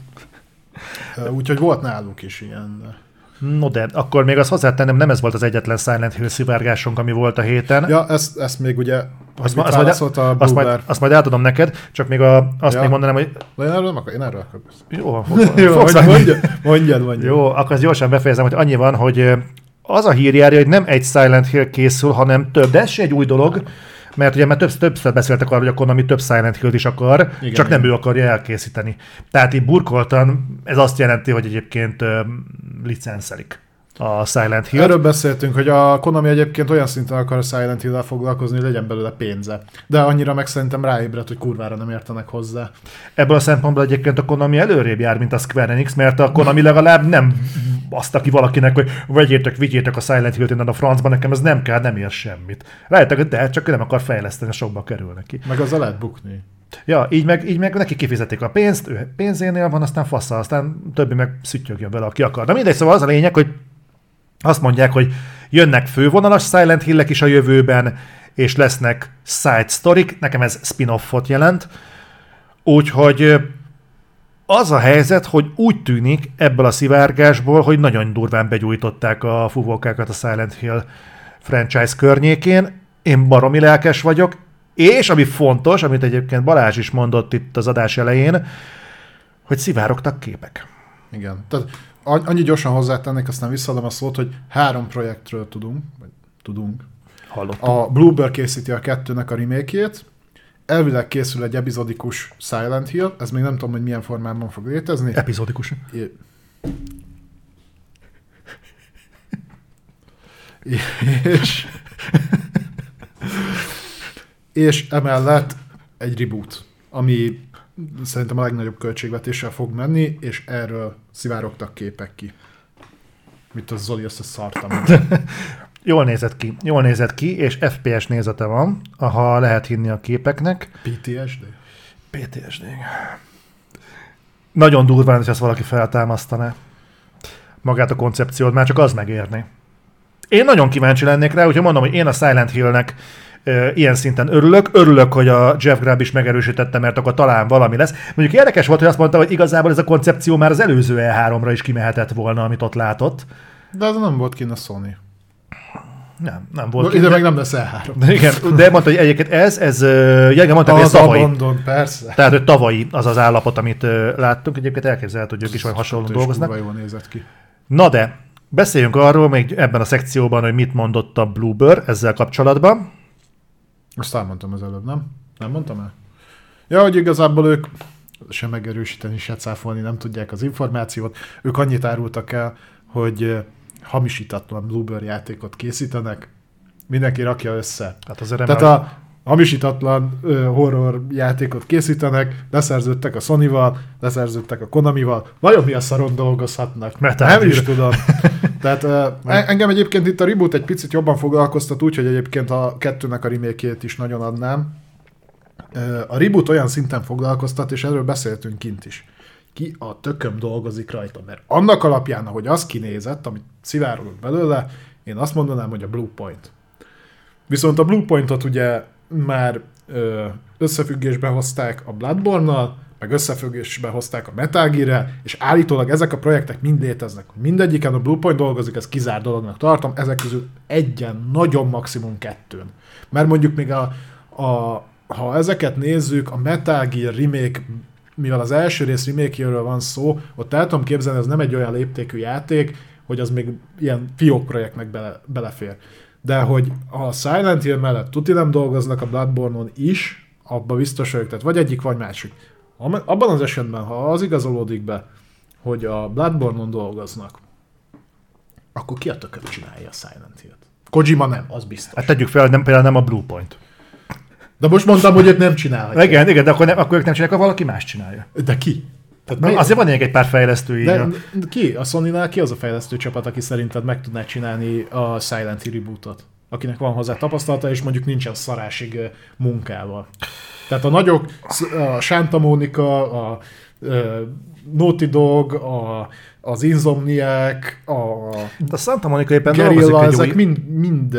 Úgyhogy volt náluk is ilyen. No de, akkor még azt hozzátennem, nem ez volt az egyetlen Silent Hill szivárgásunk, ami volt a héten. Ja, ezt, ezt még ugye, azt, mit azt, majd, a azt, majd, azt majd átadom neked, csak még a, azt Ja. még mondanám, hogy De én erről nem akar, én erről akarok jó, Jó, fogsz mondjad, mondjad, mondjad, mondjad. Jó, akkor ezt gyorsan befejezem, hogy annyi van, hogy az a hír járja, hogy nem egy Silent Hill készül, hanem több. De ez egy új dolog, mert ugye már többször, többször beszéltek arról, hogy a Konami több Silent Hill-t is akar, igen, Igen, csak nem igen. ő akarja elkészíteni. Tehát így burkoltan, ez azt jelenti, hogy egyébként ö, licenszelik a Silent Hill. Erről beszéltünk, hogy a Konami egyébként olyan szinten akar a Silent hill foglalkozni, hogy legyen belőle pénze. De annyira meg szerintem ráébredt, hogy kurvára nem értenek hozzá. Ebből a szempontból egyébként a Konami előrébb jár, mint a Square Enix, mert a Konami legalább nem azt ki valakinek, hogy vegyétek, vigyétek a Silent Hill-t innen a francba, nekem ez nem kell, nem ér semmit. Rájöttek, hogy de, csak ő nem akar fejleszteni, sokba kerül neki. Meg azzal lehet bukni. Ja, így meg, így meg neki kifizetik a pénzt, ő pénzénél van, aztán fassa, aztán többi meg szüttyögjön vele, aki akar. De mindegy, szóval az a lényeg, hogy azt mondják, hogy jönnek fővonalas Silent Hill-ek is a jövőben, és lesznek side story nekem ez spin-offot jelent, úgyhogy az a helyzet, hogy úgy tűnik ebből a szivárgásból, hogy nagyon durván begyújtották a fuvókákat a Silent Hill franchise környékén. Én baromi lelkes vagyok, és ami fontos, amit egyébként Balázs is mondott itt az adás elején, hogy szivárogtak képek. Igen. Tehát annyi gyorsan hozzátennék, aztán visszaadom a szót, hogy három projektről tudunk, vagy tudunk. Hallottam. A Bluebird készíti a kettőnek a remake elvileg készül egy epizodikus Silent Hill, ez még nem tudom, hogy milyen formában fog létezni. Epizódikus. É- és, és emellett egy reboot, ami szerintem a legnagyobb költségvetéssel fog menni, és erről szivárogtak képek ki. Mit az Zoli, azt a szartam. Jól nézett ki, jól nézett ki, és FPS nézete van, ha lehet hinni a képeknek. PTSD? PTSD. Nagyon durván, hogy ezt valaki feltámasztaná. Magát a koncepciót, már csak az megérni. Én nagyon kíváncsi lennék rá, úgyhogy mondom, hogy én a Silent Hillnek ilyen szinten örülök. Örülök, hogy a Jeff Grubb is megerősítette, mert akkor talán valami lesz. Mondjuk érdekes volt, hogy azt mondta, hogy igazából ez a koncepció már az előző E3-ra is kimehetett volna, amit ott látott. De az nem volt kint a Sony. Nem, nem volt. Ide meg nem lesz E3. de, igen, de mondta, hogy egyébként ez, ez, igen, mondta, hogy ez tavalyi. Abandon, persze. Tehát, hogy tavalyi az az állapot, amit láttunk. Egyébként elképzelhető, hogy ők is vagy hasonlóan dolgoznak. jól nézett ki. Na de, beszéljünk arról még ebben a szekcióban, hogy mit mondott a Bluebird ezzel kapcsolatban. Azt elmondtam az előbb, nem? Nem mondtam el? Ja, hogy igazából ők sem megerősíteni, se cáfolni nem tudják az információt. Ők annyit árultak el, hogy hamisítatlan Bluebird játékot készítenek, mindenki rakja össze. Hát azért Tehát a hamisítatlan ö, horror játékot készítenek, leszerződtek a Sony-val, leszerződtek a Konamival, vajon mi a szaron dolgozhatnak? Metal Nem is tudom. Tehát ö, en- engem egyébként itt a reboot egy picit jobban foglalkoztat úgy, hogy egyébként a kettőnek a remake is nagyon adnám. A reboot olyan szinten foglalkoztat, és erről beszéltünk kint is. Ki a tököm dolgozik rajta, mert annak alapján, ahogy az kinézett, amit szivárogott belőle, én azt mondanám, hogy a Blue Point. Viszont a Bluepointot ugye már összefüggésbe hozták a Bloodborne-nal, meg összefüggésbe hozták a Metal gear és állítólag ezek a projektek mind léteznek. Mindegyiken a Bluepoint dolgozik, ez kizár dolognak tartom, ezek közül egyen, nagyon maximum kettőn. Mert mondjuk még a, a ha ezeket nézzük, a Metal Gear remake, mivel az első rész remake van szó, ott el tudom képzelni, ez nem egy olyan léptékű játék, hogy az még ilyen fiók projektnek bele, belefér. De hogy a Silent Hill mellett tuti nem dolgoznak a Bloodborne-on is, abba biztos vagyok, tehát vagy egyik, vagy másik. Abban az esetben, ha az igazolódik be, hogy a Bloodborne-on dolgoznak, akkor ki a tököm csinálja a Silent Hill-t? Kojima nem, az biztos. Hát tegyük fel, hogy nem, például nem a Bluepoint. De most mondtam, hogy ők nem csinálhatják. Igen, igen, de akkor, nem, akkor ők nem csinálják, akkor valaki más csinálja. De ki? Tehát Na, azért van egy pár fejlesztő De ki? A sony ki az a fejlesztő csapat, aki szerinted meg tudná csinálni a Silent Hill rebootot? Akinek van hozzá tapasztalata, és mondjuk nincsen szarásig munkával. Tehát a nagyok, a Santa Monica, a, a Naughty Dog, a, az Insomniac, a, a Santa Monica éppen egy ezek új... mind, mind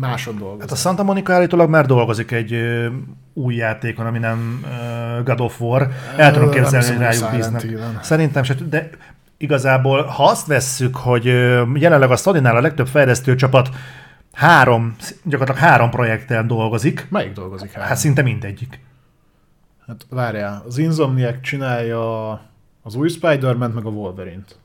máson dolgozik. Hát a Santa Monica állítólag már dolgozik egy ö, új játékon, ami nem ö, God of War. El tudom képzelni, hogy rájuk bíznak. Szerintem se, de igazából, ha azt vesszük, hogy jelenleg a sony a legtöbb fejlesztő csapat három, gyakorlatilag három projekten dolgozik. Melyik dolgozik három? Hát szinte mindegyik. Hát várjál, az Insomniac csinálja az új Spider-Man, meg a Wolverine-t.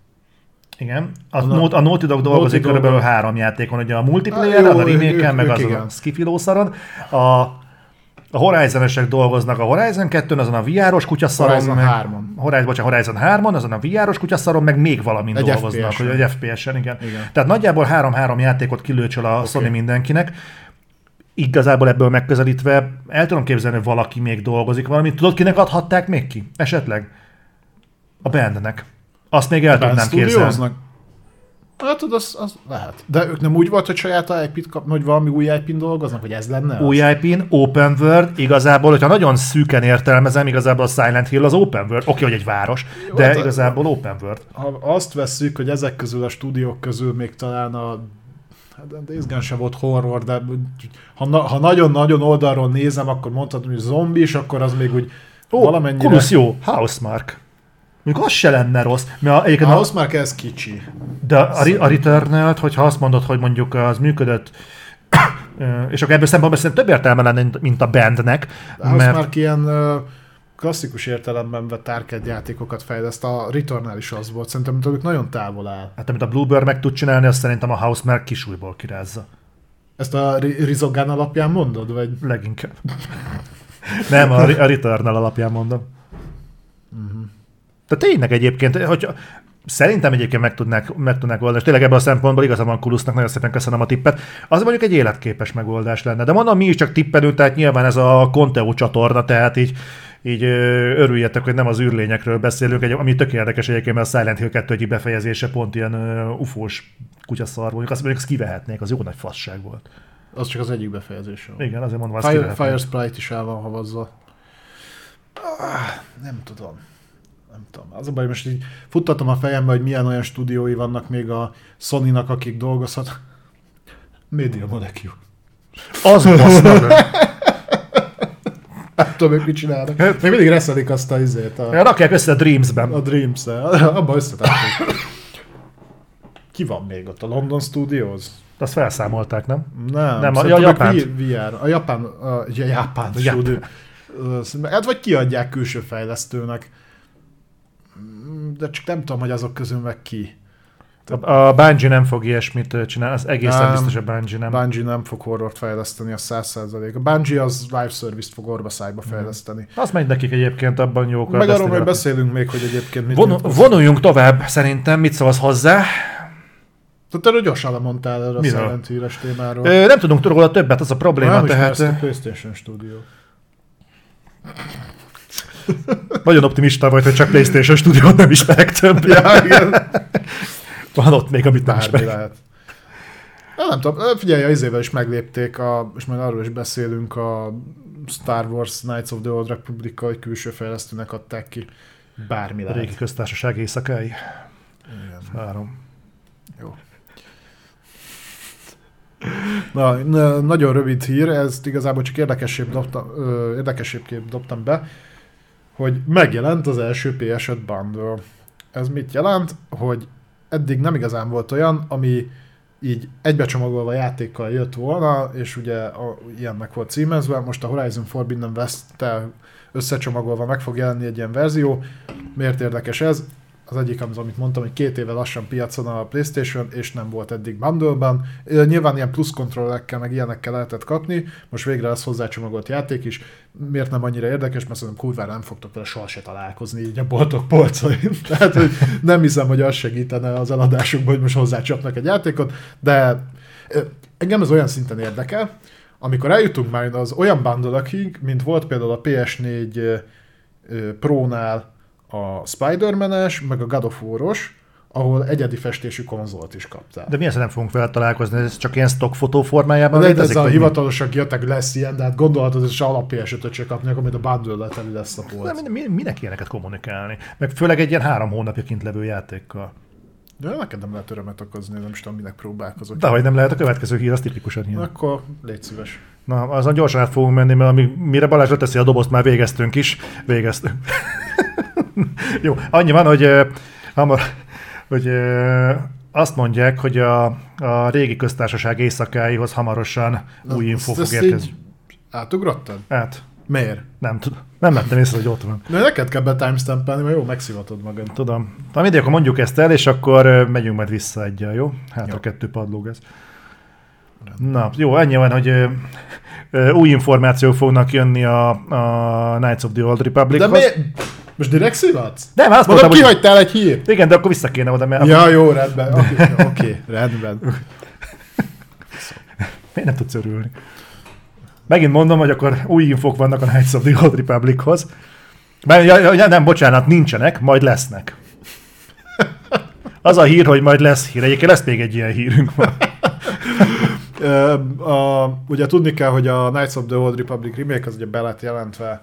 Igen. A, a, a Naughty Dog dolgozik körülbelül három játékon, ugye a multiplayer, a remake meg az a Skiffy lószaron. A a horizon dolgoznak a Horizon 2 azon a VR-os kutyaszaron, Horizon meg, 3 Horizon, bocsánat, Horizon 3 azon a VR-os kutyaszaron, meg még valamin egy dolgoznak, FPS-en. hogy egy FPS-en, igen. igen. Tehát nagyjából 3-3 játékot kilőcsöl a okay. Sony mindenkinek. Igazából ebből megközelítve el tudom képzelni, hogy valaki még dolgozik valamit. Tudod, kinek adhatták még ki? Esetleg? A bandnek. Azt még el tudnám képzelni. Hát tudod, az, az lehet. De ők nem úgy volt, hogy saját IP-t kap, hogy valami új IP-n dolgoznak, hogy ez lenne? Új IP-n, open world, igazából, hogyha nagyon szűken értelmezem, igazából a Silent Hill az open world. Oké, okay, hogy egy város, Jó, de hát, igazából open world. Ha azt vesszük, hogy ezek közül a stúdiók közül még talán a Hát Days Gone sem volt horror, de ha, na, ha nagyon-nagyon oldalról nézem, akkor mondhatom, hogy zombi, és akkor az még úgy Ó, valamennyire... Kulusz jó, Housemark. Mondjuk az se lenne rossz. Mert egyébként a, az már ez kicsi. De a, a return hogyha azt mondod, hogy mondjuk az működött, és akkor ebből szempontból szerintem több értelme lenne, mint a bandnek. De mert... már ilyen klasszikus értelemben vett arcade játékokat fejleszt, a Returnal is az volt, szerintem tőlük nagyon távol áll. Hát amit a Bluebird meg tud csinálni, azt szerintem a House már kisújból kirázza. Ezt a Rizogán alapján mondod, vagy? Leginkább. Nem, a, a Returnal alapján mondom. Uh-huh. Tehát tényleg egyébként, hogy Szerintem egyébként meg tudnák, meg tudnák oldani, és tényleg ebből a szempontból igazából van Kulusznak, nagyon szépen köszönöm a tippet. Az mondjuk egy életképes megoldás lenne. De mondom, mi is csak tippelünk, tehát nyilván ez a Conteo csatorna, tehát így, így örüljetek, hogy nem az űrlényekről beszélünk, egy, ami tök érdekes egyébként, mert a Silent Hill 2 egyik befejezése pont ilyen ufós kutyaszar mondjuk azt mondjuk, azt kivehetnék, az jó nagy fasság volt. Az csak az egyik befejezése. Igen, azért mondom, azt Fire, Fire Sprite is el van havazva. Ah, nem tudom nem tudom, az a baj, most így futtatom a fejembe, hogy milyen olyan stúdiói vannak még a Sony-nak, akik dolgozhat. Media Molecule. Az basznak. Nem tudom, ők mit csinálnak. Még mindig reszelik azt a izét. A... Ja, rakják össze a Dreams-ben. A Dreams-ben. Abba összetették. Ki van még ott? A London Studios? Azt felszámolták, nem? Nem, nem a, a Japán. VR. A Japán, a, a Japán, a Japán. Hát vagy kiadják külső fejlesztőnek de csak nem tudom, hogy azok közül meg ki. A, a Bungie nem fog ilyesmit csinálni, az egészen nem, biztos a Bungie nem. Bungie nem fog horrort fejleszteni, a 100%. A Bungie az live service-t fog orbaszájba mhm. fejleszteni. Mm. Az megy nekik egyébként, abban jók. Meg arról majd beszélünk még, hogy egyébként mit Von, Vonuljunk tovább, szerintem. Mit szólsz hozzá? Tehát erről gyorsan lemondtál erre a Silent híres témáról. Ö, nem tudunk róla többet, az a probléma. Nem tehát... a PlayStation Studio. Nagyon optimista vagy, hogy csak PlayStation studio nem ismerek több. Ja, igen. Van ott még, amit nem ismerek. lehet. Ja, nem tudom, figyelj, a izével is meglépték, a, és majd arról is beszélünk, a Star Wars Knights of the Old Republic, hogy külső fejlesztőnek adták ki. Bármi lehet. A régi köztársaság éjszakai. Igen. Várom. Jó. Na, na, nagyon rövid hír, ezt igazából csak érdekesebb dobtam, ö, érdekesebb dobtam be hogy megjelent az első PS5 bundle. Ez mit jelent? Hogy eddig nem igazán volt olyan, ami így egybecsomagolva játékkal jött volna, és ugye a, ilyennek volt címezve, most a Horizon Forbidden West-tel összecsomagolva meg fog jelenni egy ilyen verzió. Miért érdekes ez? Az egyik, az, amit mondtam, hogy két éve lassan piacon a Playstation, és nem volt eddig bundle-ban. Nyilván ilyen plusz kontrollerekkel, meg ilyenekkel lehetett kapni, most végre lesz hozzácsomagolt játék is. Miért nem annyira érdekes, mert szerintem kurvára nem fogtok vele soha se találkozni így a boltok polcain. Tehát, hogy nem hiszem, hogy az segítene az eladásukban, hogy most hozzácsapnak egy játékot, de engem ez olyan szinten érdekel, amikor eljutunk már az olyan bundle mint volt például a PS4 Pro-nál a Spider-Man-es, meg a God of War-os, ahol egyedi festésű konzolt is kaptál. De mi ezt nem fogunk vele találkozni? Ez csak ilyen stock fotó formájában De létezik, ez a hivatalosak jöttek, lesz ilyen, de hát gondolhatod, hogy se alap PS5-öt se kapnak, amit a bundle teli lesz a polc. Nem, mi, minek ilyeneket kommunikálni? Meg főleg egy ilyen három hónapja kint levő játékkal. De neked nem lehet örömet okozni, nem is tudom, minek próbálkozok. De hogy nem lehet a következő hír, az tipikusan ilyen. Akkor légy szíves. Na, azon gyorsan át fogunk menni, mert amíg, mire Balázs teszi a dobozt, már végeztünk is. Végeztünk. Jó, annyi van, hogy, hamar, hogy azt mondják, hogy a, a régi köztársaság éjszakáihoz hamarosan Na, új info fog érkezni. Átugrottad? Hát, Miért? nem tudom. Nem vettem észre, hogy ott van. De neked kell betimestampelni, mert jó, megszivatod magad. Tudom. Na mindegy, akkor mondjuk ezt el, és akkor megyünk majd vissza egyel, jó? Hát Jó. a kettő padlóg ez. Na, jó, ennyi van, hogy ö, ö, új információk fognak jönni a, a Knights of the Old De Republichoz. Most direkt szivatsz? Nem, azt mondtam, hogy... kihagytál egy hírt. Igen, de akkor vissza kéne oda, mert Ja, jó, rendben. Oké, okay, okay, rendben. miért nem tudsz örülni? Megint mondom, hogy akkor új infok vannak a Knights of the Old Republichoz. Bár, ja, ja, nem, bocsánat, nincsenek, majd lesznek. Az a hír, hogy majd lesz hír. Egyébként lesz még egy ilyen hírünk ma. A, ugye tudni kell, hogy a Knights of the Old Republic remake az ugye be lett jelentve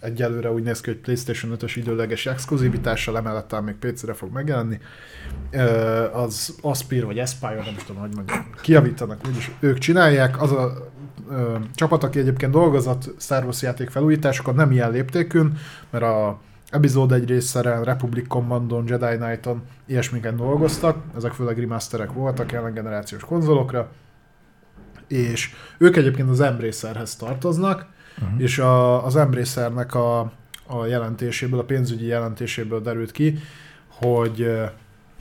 egyelőre úgy néz ki, hogy PlayStation 5-ös időleges exkluzivitással, emellett még PC-re fog megjelenni. Az Aspir vagy Aspire, nem is tudom, hogy mondjam, kiavítanak, úgyis ők csinálják. Az a ö, csapat, aki egyébként dolgozott Star Wars játék felújításokon, nem ilyen léptékűn, mert a epizód egy részszeren, Republic Commandon, Jedi Knighton, ilyesmiken dolgoztak, ezek főleg remasterek voltak jelen generációs konzolokra, és ők egyébként az Embracerhez tartoznak, uh-huh. és a, az Embracernek a, a jelentéséből, a pénzügyi jelentéséből derült ki, hogy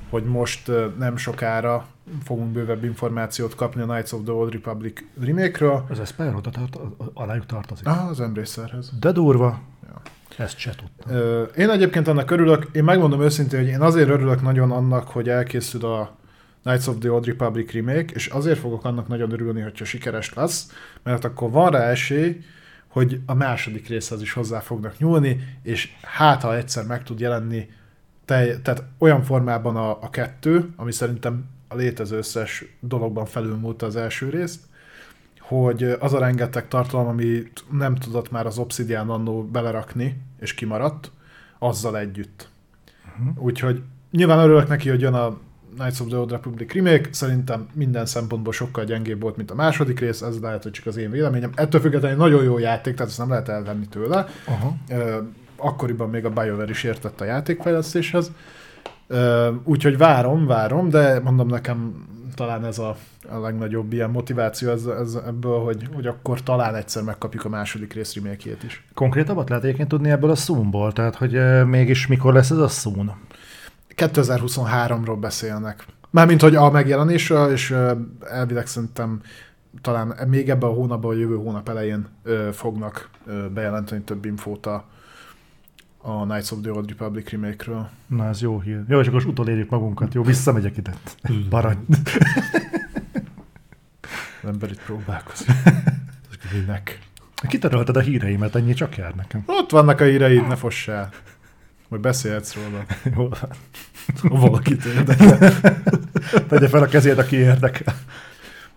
hogy most nem sokára fogunk bővebb információt kapni a Knights of the Old Republic remake-ről. Az Espire oda tart, alájuk tartozik. Ah, az Embracerhez. De durva. Ja. Ezt se tudtam. Én egyébként ennek örülök, én megmondom őszintén, hogy én azért örülök nagyon annak, hogy elkészül a Knights of the Old Republic remake, és azért fogok annak nagyon örülni, hogyha sikeres lesz, mert akkor van rá esély, hogy a második részhez is hozzá fognak nyúlni, és hát ha egyszer meg tud jelenni, te, tehát olyan formában a, a kettő, ami szerintem a létező összes dologban felülmúlta az első részt, hogy az a rengeteg tartalom, amit nem tudott már az Obsidian annó belerakni, és kimaradt, azzal együtt. Uh-huh. Úgyhogy nyilván örülök neki, hogy jön a Knights of the Old Republic remake, szerintem minden szempontból sokkal gyengébb volt, mint a második rész, ez lehet, hogy csak az én véleményem. Ettől függetlenül egy nagyon jó játék, tehát ezt nem lehet elvenni tőle. Aha. Akkoriban még a BioWare is értett a játékfejlesztéshez. Úgyhogy várom, várom, de mondom nekem talán ez a, a legnagyobb ilyen motiváció ez, ez ebből, hogy, hogy akkor talán egyszer megkapjuk a második rész remake is. Konkrétabbat lehet egyébként tudni ebből a Soonból? Tehát, hogy mégis mikor lesz ez a Soon? 2023-ról beszélnek. Mármint, hogy a megjelenésről, és elvileg szerintem talán még ebben a hónapban, vagy jövő hónap elején ö, fognak ö, bejelenteni több infót a, a Knights of the Old Republic remake-ről. Na, ez jó hír. Jó, és akkor utolérjük magunkat. Jó, visszamegyek ide. Barany. Az ember itt próbálkozik. Minek? Kitörölted a híreimet, ennyi csak jár nekem. Ott vannak a híreid, ne foss el. Majd beszélhetsz róla. Jó, van. Ha valakit érdekel. tegye fel a kezét, aki érdekel.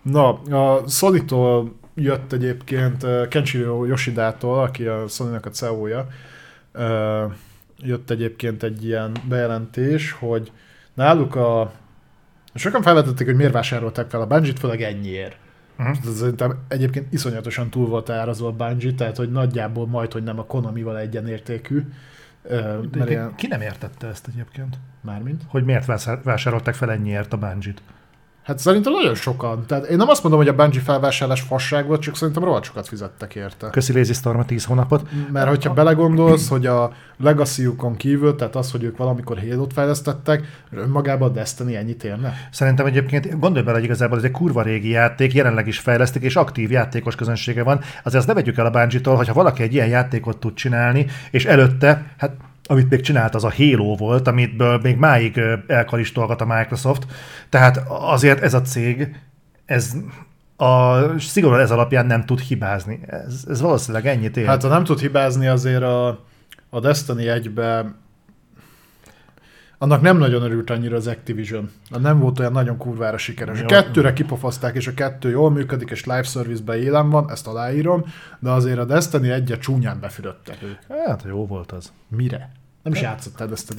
Na, a Sony-tól jött egyébként Kenshiro Yoshidától, aki a Sony-nak a CEO-ja, jött egyébként egy ilyen bejelentés, hogy náluk a... Sokan felvetették, hogy miért vásárolták fel a Bungie-t, főleg ennyiért. Uh-huh. Szerintem egyébként iszonyatosan túl volt árazva a Bungie, tehát hogy nagyjából majd, hogy nem a Konamival egyenértékű. Ö, Mert ilyen, Ki nem értette ezt egyébként? mármint? Hogy miért vásár- vásárolták fel ennyiért a Bungie-t? Hát szerintem nagyon sokan. Tehát én nem azt mondom, hogy a Bungie felvásárlás fasság volt, csak szerintem rohadt sokat fizettek érte. Köszi Lazy Storm a 10 hónapot. Mert hogyha belegondolsz, hogy a legacy kívül, tehát az, hogy ők valamikor Halo-t fejlesztettek, önmagában a Destiny ennyit érne? Szerintem egyébként gondolj bele, hogy igazából ez egy kurva régi játék, jelenleg is fejlesztik, és aktív játékos közönsége van. Azért azt ne vegyük el a Bungie-tól, hogyha valaki egy ilyen játékot tud csinálni, és előtte, hát amit még csinált, az a Halo volt, amitből még máig elkaristolgat a Microsoft. Tehát azért ez a cég, ez a, szigorúan ez alapján nem tud hibázni. Ez, ez valószínűleg ennyit ér. Hát ha nem tud hibázni, azért a, a Destiny 1-be annak nem nagyon örült annyira az Activision. Nem volt olyan nagyon kurvára sikeres. A kettőre kipofozták, és a kettő jól működik, és live service-ben élen van, ezt aláírom, de azért a Destiny egyet csúnyán befürödtek ők. Hát jó volt az. Mire? Nem is játszottál Destiny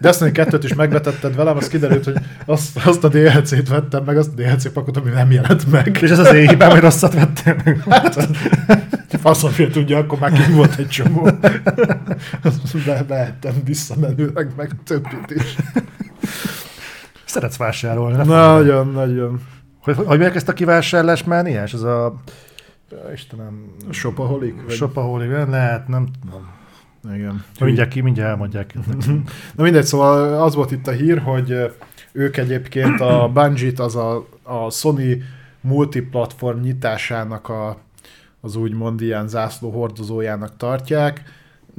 Destiny 2-t is megvetetted velem, az kiderült, hogy azt, azt a DLC-t vettem meg, azt a DLC pakot, ami nem jelent meg. És ez az én hibám, hogy rosszat vettem meg. Hát, faszom tudja, akkor már ki volt egy csomó. Be, behettem visszamenőleg meg a többit is. Szeretsz vásárolni, nem? Nagyon, nagyon. Hogy, hogy meg ezt a kivásárlás már Ez a... Istenem... Shopaholic? Shopaholic, lehet, nem tudom. Igen. Mindjárt ki, mindjárt elmondják. Na mindegy, szóval az volt itt a hír, hogy ők egyébként a Bungie-t az a, a Sony multiplatform nyitásának a, az úgymond ilyen zászló hordozójának tartják.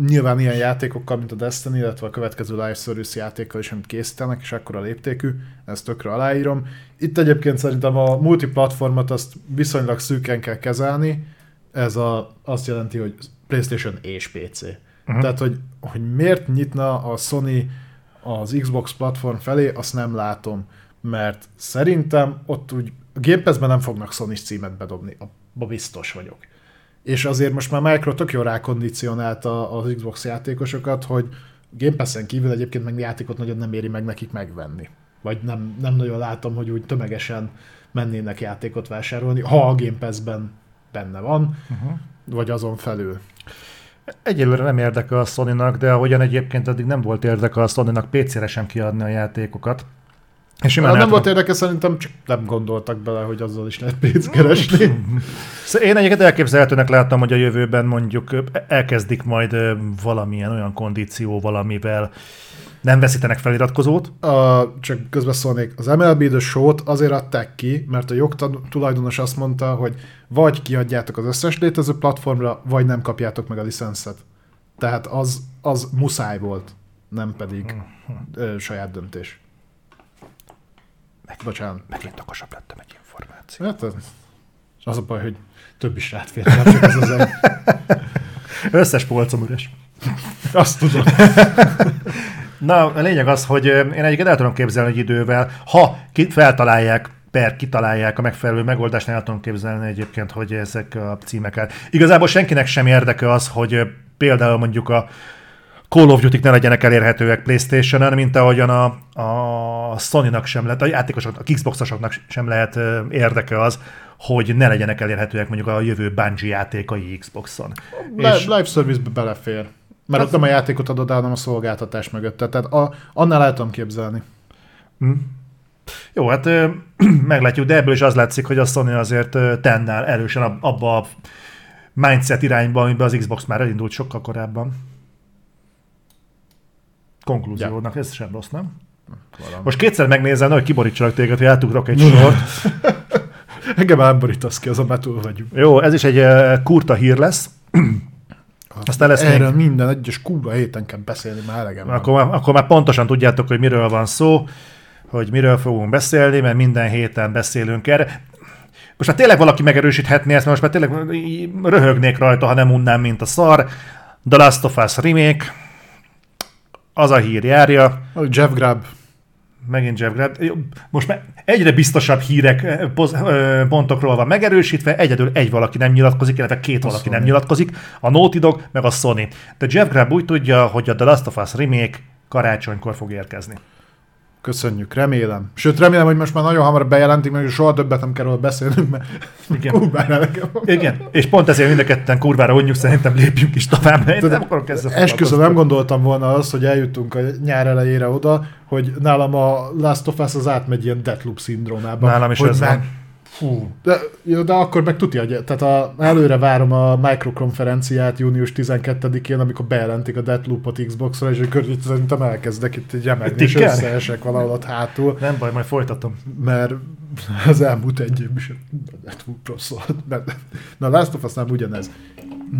Nyilván ilyen játékokkal, mint a Destiny, illetve a következő live service játékkal is, amit készítenek, és akkor a léptékű, ezt tökre aláírom. Itt egyébként szerintem a multiplatformot azt viszonylag szűken kell kezelni, ez a, azt jelenti, hogy PlayStation és PC. Uh-huh. Tehát, hogy, hogy miért nyitna a Sony az Xbox platform felé, azt nem látom, mert szerintem ott úgy a Game Pass-ben nem fognak sony címet bedobni, abba biztos vagyok. És azért most már Micro tök jól rákondicionálta az Xbox játékosokat, hogy Game Pass-en kívül egyébként meg játékot nagyon nem éri meg nekik megvenni. Vagy nem, nem nagyon látom, hogy úgy tömegesen mennének játékot vásárolni, ha a Game Pass-ben benne van, uh-huh. vagy azon felül. Egyelőre nem érdekel a sony de ahogyan egyébként addig nem volt érdekel a sony PC-re sem kiadni a játékokat. És nem nem volt érdekes, szerintem csak nem gondoltak bele, hogy azzal is lehet pénzt keresni. Szóval én egyébként elképzelhetőnek láttam, hogy a jövőben mondjuk elkezdik majd valamilyen olyan kondíció valamivel nem veszítenek feliratkozót? A, csak közben szólnék, az MLB The Show-t azért adták ki, mert a jogtulajdonos azt mondta, hogy vagy kiadjátok az összes létező platformra, vagy nem kapjátok meg a licenszet. Tehát az, az muszáj volt, nem pedig ö, saját döntés. Meg, Bocsánat. Megint okosabb lettem egy információ. Hát az, az a baj, hogy több is rátfér, csak ez az Összes polcom üres. Azt tudom. Na, a lényeg az, hogy én egyébként el tudom képzelni egy idővel, ha ki, feltalálják per kitalálják a megfelelő megoldást, el tudom képzelni egyébként, hogy ezek a címeket. Igazából senkinek sem érdeke az, hogy például mondjuk a Call of duty ne legyenek elérhetőek Playstation-en, mint ahogyan a, a Sony-nak sem lehet, a játékosoknak, a Xbox-osoknak sem lehet érdeke az, hogy ne legyenek elérhetőek mondjuk a jövő Bungie játékai Xbox-on. Le- és... Live service-be belefér. Mert ott nem a játékot adod hanem a szolgáltatás mögött. Tehát a, annál el tudom képzelni. Hm. Jó, hát meglátjuk, de ebből is az látszik, hogy a Sony azért tennel erősen abba a mindset irányba, amiben az Xbox már elindult sokkal korábban. Konklúziónak, ja. ez sem rossz, nem? Valami. Most kétszer megnézem, hogy kiborítsalak téged, hogy átugrok egy sort. Engem nem borítasz ki, azon már túl vagyunk. Jó, ez is egy kurta hír lesz. Aztán lesz Erről még... minden egyes kurva héten kell beszélni, már elegem akkor, már, akkor már pontosan tudjátok, hogy miről van szó, hogy miről fogunk beszélni, mert minden héten beszélünk erre. Most már tényleg valaki megerősíthetné ezt, mert most már tényleg röhögnék rajta, ha nem unnám, mint a szar. The Last of Us remake, az a hír járja. Jeff Grubb Megint Jeff Grant. Most már egyre biztosabb hírek eh, eh, pontokról van megerősítve, egyedül egy valaki nem nyilatkozik, illetve két a valaki Sony. nem nyilatkozik, a Naughty Dog meg a Sony. De Jeff Grubb úgy tudja, hogy a The Last of Us remake karácsonykor fog érkezni. Köszönjük, remélem. Sőt, remélem, hogy most már nagyon hamar bejelentik, mert soha többet nem kell beszélnünk, mert Igen. kurvára Igen, és pont ezért mind a ketten kurvára mondjuk szerintem lépjünk is tovább, mert nem akarok ezzel Esküszöm, nem gondoltam volna az, hogy eljutunk a nyár elejére oda, hogy nálam a Last of Us az átmegy ilyen Deathloop szindrómába. Nálam is hogy ez már, van Fú. De, jó, de akkor meg tudja, tehát a, előre várom a Micro-konferenciát június 12-én, amikor bejelentik a Deathloop-ot Xbox-ra, és akkor itt szerintem elkezdek itt egy remegni, és összeesek valahol ott hátul. Nem baj, majd folytatom. Mert az elmúlt egy év is Deathloop-ról szólt. Na, Last of Us nem ugyanez.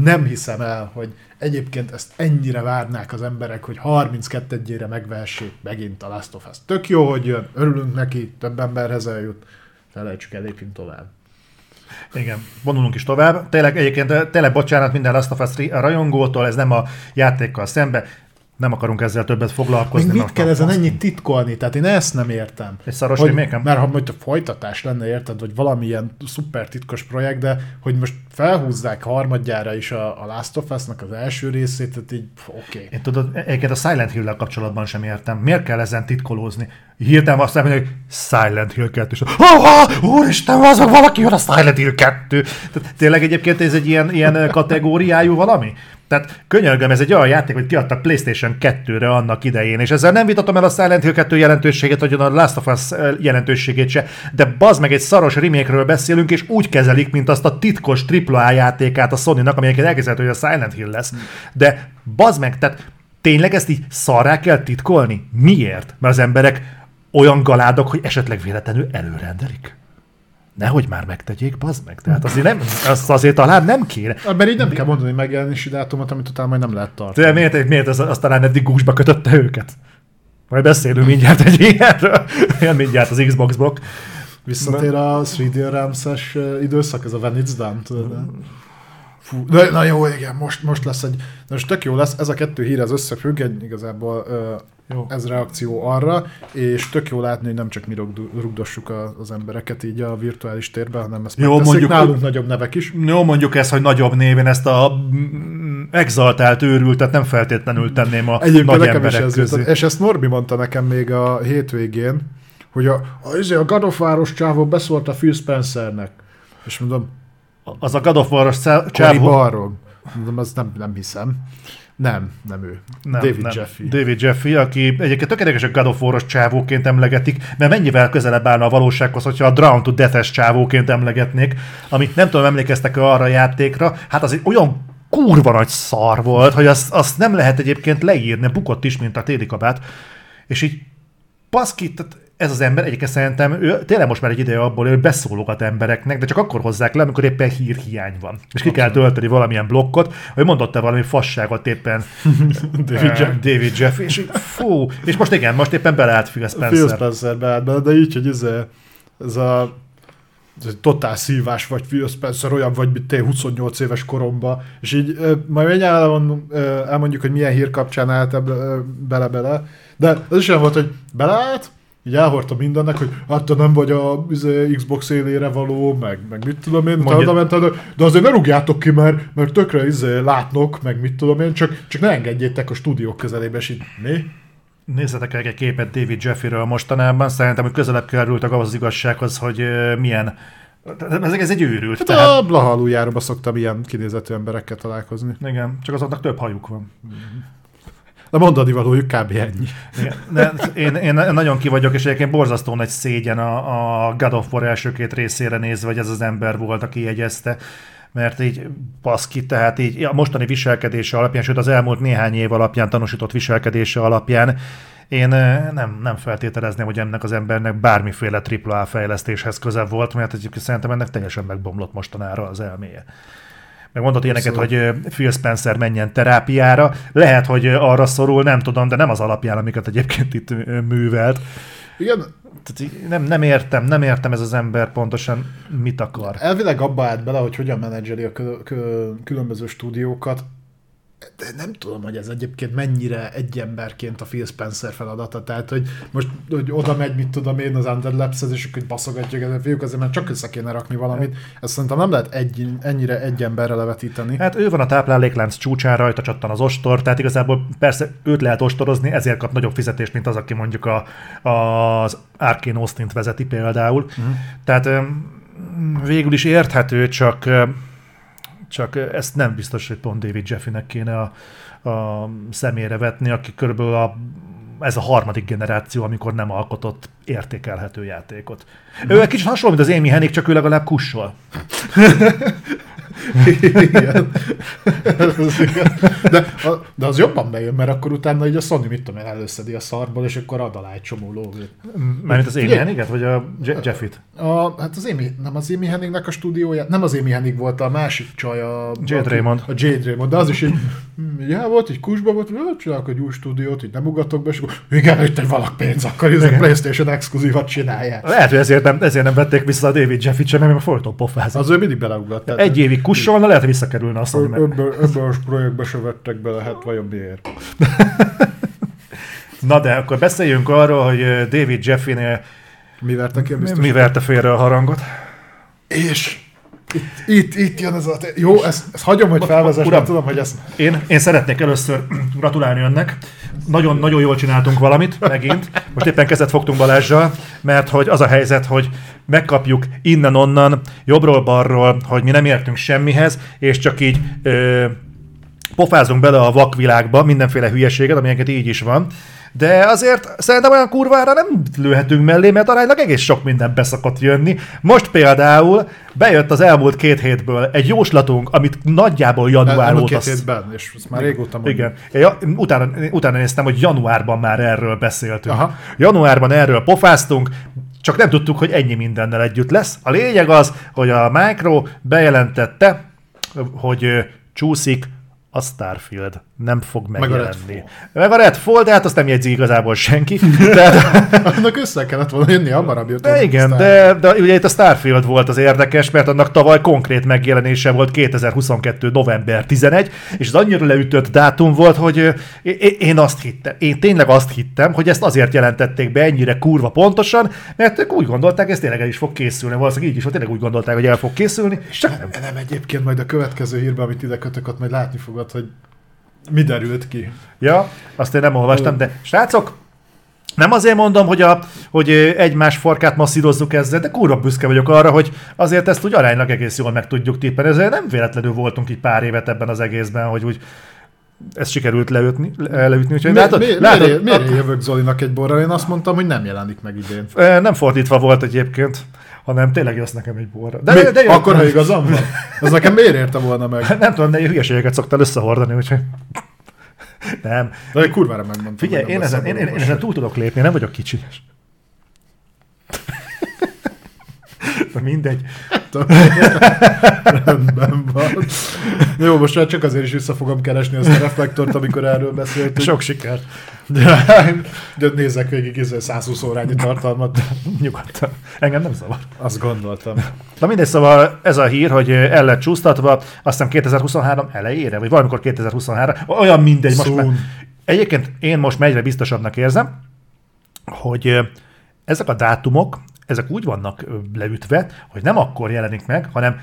Nem hiszem el, hogy egyébként ezt ennyire várnák az emberek, hogy 32-ére megvehessék megint a Last of Us. Tök jó, hogy jön, örülünk neki, több emberhez eljut felejtsük el, lépjünk tovább. Igen, vonulunk is tovább. Tényleg egyébként, tényleg bocsánat minden Last of Us rajongótól, ez nem a játékkal szembe. Nem akarunk ezzel többet foglalkozni. Még mit kell ezen ennyit titkolni? Tehát én ezt nem értem. Egy szaros hogy, remake-en? Mert ha majd a folytatás lenne, érted, vagy valamilyen szuper titkos projekt, de hogy most felhúzzák harmadjára is a, a Last of Us-nak az első részét, tehát így oké. Okay. Én tudod, egyébként a Silent Hill-lel kapcsolatban sem értem. Miért kell ezen titkolózni? Hirtelen azt mondja, hogy Silent Hill 2. És, oh, úristen, azok valaki jön a Silent Hill 2. Tehát tényleg egyébként ez egy ilyen, ilyen kategóriájú valami? Tehát könyörgöm, ez egy olyan játék, hogy kiadtak PlayStation 2-re annak idején, és ezzel nem vitatom el a Silent Hill 2 jelentőségét, vagy a Last of Us jelentőségét se, de bazd meg egy szaros remake beszélünk, és úgy kezelik, mint azt a titkos AAA játékát a Sony-nak, ami egyébként elképzelhető, hogy a Silent Hill lesz. De bazd meg, tehát tényleg ezt így szarrá kell titkolni? Miért? Mert az emberek olyan galádok, hogy esetleg véletlenül előrendelik. Nehogy már megtegyék, bazd meg. Tehát azért, nem, azt azért talán nem kéne. Mert így nem kell mondani megjelenési dátumot, amit utána majd nem lehet tartani. De miért, miért az, az talán eddig gúzsba kötötte őket? Majd beszélünk mindjárt egy ilyenről. Jön mindjárt az Xbox blokk. Visszatér a 3D Realms-es ö, időszak, ez a When It's Done, tudod? Fú, de, na jó, igen, most, most lesz egy, na most tök jó lesz, ez a kettő hír az összefügg, egy, igazából ö, Jó. ez reakció arra, és tök jó látni, hogy nem csak mi rugd- rugdossuk a, az embereket így a virtuális térben, hanem ezt Jó, mondjuk- nálunk nagyobb nevek is. Jó, mondjuk ez, hogy nagyobb néven ezt a mm, exaltált őrültet nem feltétlenül tenném a Egyébként nagy nekem is emberek ez közé. és ezt Norbi mondta nekem még a hétvégén, hogy a, a, izé, a God of War-os csávó beszólt a Phil Spencernek. És mondom, Az a God of War-os csávó... Mondom, azt nem, nem hiszem. Nem, nem ő. Nem, David nem. Jeffy. David Jeffy, aki egyébként tökéletes, hogy God of War-os csávóként emlegetik, mert mennyivel közelebb állna a valósághoz, hogyha a Drown to Death-es csávóként emlegetnék, amit nem tudom, emlékeztek arra a játékra, hát az egy olyan kurva nagy szar volt, hogy azt, azt nem lehet egyébként leírni, bukott is, mint a téli kabát, és így baszki, tehát ez az ember egyébként szerintem ő tényleg most már egy ideje abból, hogy beszólogat embereknek, de csak akkor hozzák le, amikor éppen hírhiány van. És ki kell tölteni valamilyen blokkot, hogy mondott-e valami fasságot éppen David, Jeff, David Jeff, és fú, és most igen, most éppen beleállt Phil Phil Spencer. Spencer beállt bele, de így, hogy ez, ez a ez egy totál szívás vagy Phil Spencer, olyan vagy, mint te 28 éves koromba, és így majd ö, elmondjuk, hogy milyen hír kapcsán állt bele-bele, de ez is olyan volt, hogy beleállt, így elhordta mindennek, hogy hát te nem vagy a izé, Xbox élére való, meg, meg mit tudom én, Mondja- utána ment, de, azért ne rúgjátok ki, mert, mert tökre izé, látnok, meg mit tudom én, csak, csak ne engedjétek a stúdiók közelébe, és így mi? Nézzetek el egy képet David Jeffyről mostanában, szerintem, hogy közelebb kerültek ahhoz az igazsághoz, hogy milyen ez, ez egy őrült. Hát Tehát, a Blaha aluljáróba szoktam ilyen kinézetű emberekkel találkozni. igen, csak azoknak több hajuk van. De mondani valójuk kb. ennyi. De én, én nagyon ki vagyok, és egyébként borzasztó nagy szégyen a, a God of War első két részére nézve, hogy ez az ember volt, aki jegyezte mert így baszki, tehát így a mostani viselkedése alapján, sőt az elmúlt néhány év alapján tanúsított viselkedése alapján én ö, nem, nem feltételezném, hogy ennek az embernek bármiféle AAA fejlesztéshez köze volt, mert egyébként szerintem ennek teljesen megbomlott mostanára az elméje. Meg mondott ilyeneket, hogy Phil Spencer menjen terápiára. Lehet, hogy arra szorul, nem tudom, de nem az alapján, amiket egyébként itt művelt. Igen, Tehát nem, nem értem, nem értem ez az ember pontosan mit akar. elvileg abba állt bele, hogy hogyan menedzseli a különböző stúdiókat, de nem tudom, hogy ez egyébként mennyire egy emberként a Phil Spencer feladata. Tehát, hogy most hogy oda megy, mit tudom én, az Under Labs-hez, és akkor baszogatjuk ezen fiúk, azért már csak össze kéne rakni valamit. Ezt szerintem nem lehet egy, ennyire egy emberre levetíteni. Hát ő van a tápláléklánc csúcsán, rajta csattan az ostor, tehát igazából persze őt lehet ostorozni, ezért kap nagyobb fizetést, mint az, aki mondjuk a, az Arkane Austin-t vezeti például. Uh-huh. Tehát végül is érthető, csak csak ezt nem biztos, hogy pont David Jeffynek kéne a, a szemére vetni, aki körülbelül a, ez a harmadik generáció, amikor nem alkotott értékelhető játékot. Ő egy kicsit hasonló, mint az Amy Hennig, csak ő legalább kussol. Igen. De, a- de az jobban bejön, mert akkor utána így a Sony, mit tudom én, előszedi a szarból, és akkor ad alá egy csomó lóvét. Mármint az Amy! Henniget, vagy a Je- Jeffit? A, hát az Amy, nem az Amy Hennignek a stúdiója, nem az Amy Hennig volt a másik csaj, a... Jade Raymond. A Jade Raymond, de az is így, hm, já, volt, így kusba volt, hogy csinálok egy új stúdiót, így nem ugatok be, és akkor igen, itt egy valak pénz, akkor ez a Playstation exkluzívat csinálják. Lehet, hogy ezért nem, ezért nem vették vissza a David Jeffit sem, mert folyton pofázott. Az ő mindig beleugrott. Egy évig kussolna, lehet, hogy visszakerülne a Sony. Ebből, ebből a projektbe se vettek bele, hát vajon miért? Na de akkor beszéljünk arról, hogy David Jeffy-nél Mi verte ki a mi verte félre a harangot. És itt, itt, itt jön ez a... Jó, ezt, ezt hagyom, hogy felvezess, Uram. tudom, hogy ezt... Én, én szeretnék először gratulálni önnek. Nagyon, nagyon jól csináltunk valamit, megint. Most éppen kezet fogtunk Balázsjal, mert hogy az a helyzet, hogy megkapjuk innen-onnan, jobbról-balról, hogy mi nem értünk semmihez, és csak így ö, pofázunk bele a vakvilágba mindenféle hülyeséget, amilyenket így is van. De azért szerintem olyan kurvára nem lőhetünk mellé, mert aránylag egész sok minden beszokott jönni. Most például bejött az elmúlt két hétből egy jóslatunk, amit nagyjából január óta... két hétben, és ezt már régóta mondom. Igen. Ja, utána, utána néztem, hogy januárban már erről beszéltünk. Aha. Januárban erről pofáztunk, csak nem tudtuk, hogy ennyi mindennel együtt lesz. A lényeg az, hogy a Micro bejelentette, hogy csúszik a Starfield. Nem fog a megjelenni. Redfall. Meg a Redfall, de hát azt nem jegyzi igazából senki. Tehát, Annak össze kellett volna jönni, hamarabb jött. de igen, de, de ugye itt a Starfield volt az érdekes, mert annak tavaly konkrét megjelenése volt 2022. november 11, és az annyira leütött dátum volt, hogy én azt hittem, én tényleg azt hittem, hogy ezt azért jelentették be ennyire kurva pontosan, mert ők úgy gondolták, ez tényleg el is fog készülni, valószínűleg így is volt, tényleg úgy gondolták, hogy el fog készülni, és csak nem. Nem, egyébként majd a következő hírben, amit ide kötök, ott majd látni fogod, hogy mi derült ki. Ja, azt én nem olvastam, de srácok, nem azért mondom, hogy, a, hogy egymás farkát masszírozzuk ezzel, de kurva büszke vagyok arra, hogy azért ezt úgy aránylag egész jól meg tudjuk tippelni. Ezért nem véletlenül voltunk így pár évet ebben az egészben, hogy úgy ezt sikerült leütni, le- leütni. Úgyhogy Mi, látod, mi, látod, miért, miért jövök Zolinak egy borral? Én azt mondtam, hogy nem jelenik meg idén. Nem fordítva volt egyébként, hanem tényleg jössz nekem egy borra. De, Mi? de, de Akkor, ha igazam van? Az nekem miért érte volna meg? Nem tudom, de hülyeségeket szoktál összehordani, úgyhogy... Nem. De egy kurvára megmondtam. Figyelj, én ezen, én, én, én ezen túl tudok lépni, nem vagyok kicsi. Na mindegy. Rendben van. Jó, most már csak azért is vissza fogom keresni azt a reflektort, amikor erről beszéltünk. Sok sikert. De, de nézzek végig izé 120 órányi tartalmat. Nyugodtan. Engem nem zavar. Azt gondoltam. Na mindegy, szóval ez a hír, hogy el lett csúsztatva, aztán 2023 elejére, vagy valamikor 2023, olyan mindegy. Most már, egyébként én most megyre biztosabbnak érzem, hogy ezek a dátumok, ezek úgy vannak leütve, hogy nem akkor jelenik meg, hanem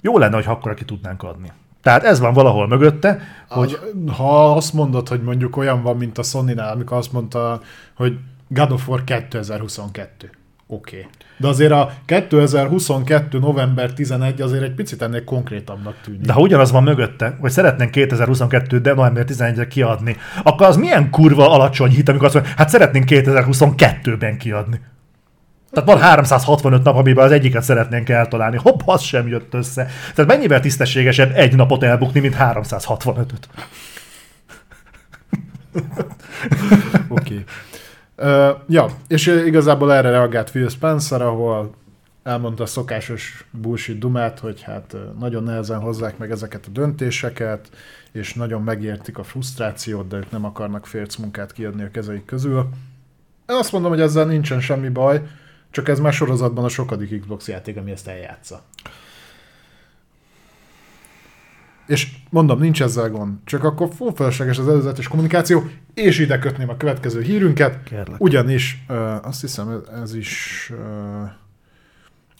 jó lenne, hogy akkor ki tudnánk adni. Tehát ez van valahol mögötte, hogy Hogy... Ha azt mondod, hogy mondjuk olyan van, mint a Sony-nál, amikor azt mondta, hogy God of War 2022. Oké. Okay. De azért a 2022. november 11 azért egy picit ennél konkrétabbnak tűnik. De ha ugyanaz van mögötte, hogy szeretnénk 2022. de november 11-re kiadni, akkor az milyen kurva alacsony hit, amikor azt mondja, hát szeretnénk 2022-ben kiadni. Tehát van 365 nap, amiben az egyiket szeretnénk eltalálni. Hopp, az sem jött össze. Tehát mennyivel tisztességesebb egy napot elbukni, mint 365-öt? Oké. Okay. Uh, ja, és igazából erre reagált Phil Spencer, ahol elmondta a szokásos bullshit dumát, hogy hát nagyon nehezen hozzák meg ezeket a döntéseket, és nagyon megértik a frusztrációt, de ők nem akarnak férc munkát kiadni a kezeik közül. Én azt mondom, hogy ezzel nincsen semmi baj, csak ez már sorozatban a sokadik Xbox játék, ami ezt eljátsza. És mondom, nincs ezzel gond. Csak akkor full felesleges az előzetes kommunikáció, és ide kötném a következő hírünket. Kérlek. Ugyanis, uh, azt hiszem, ez- ez is... Uh,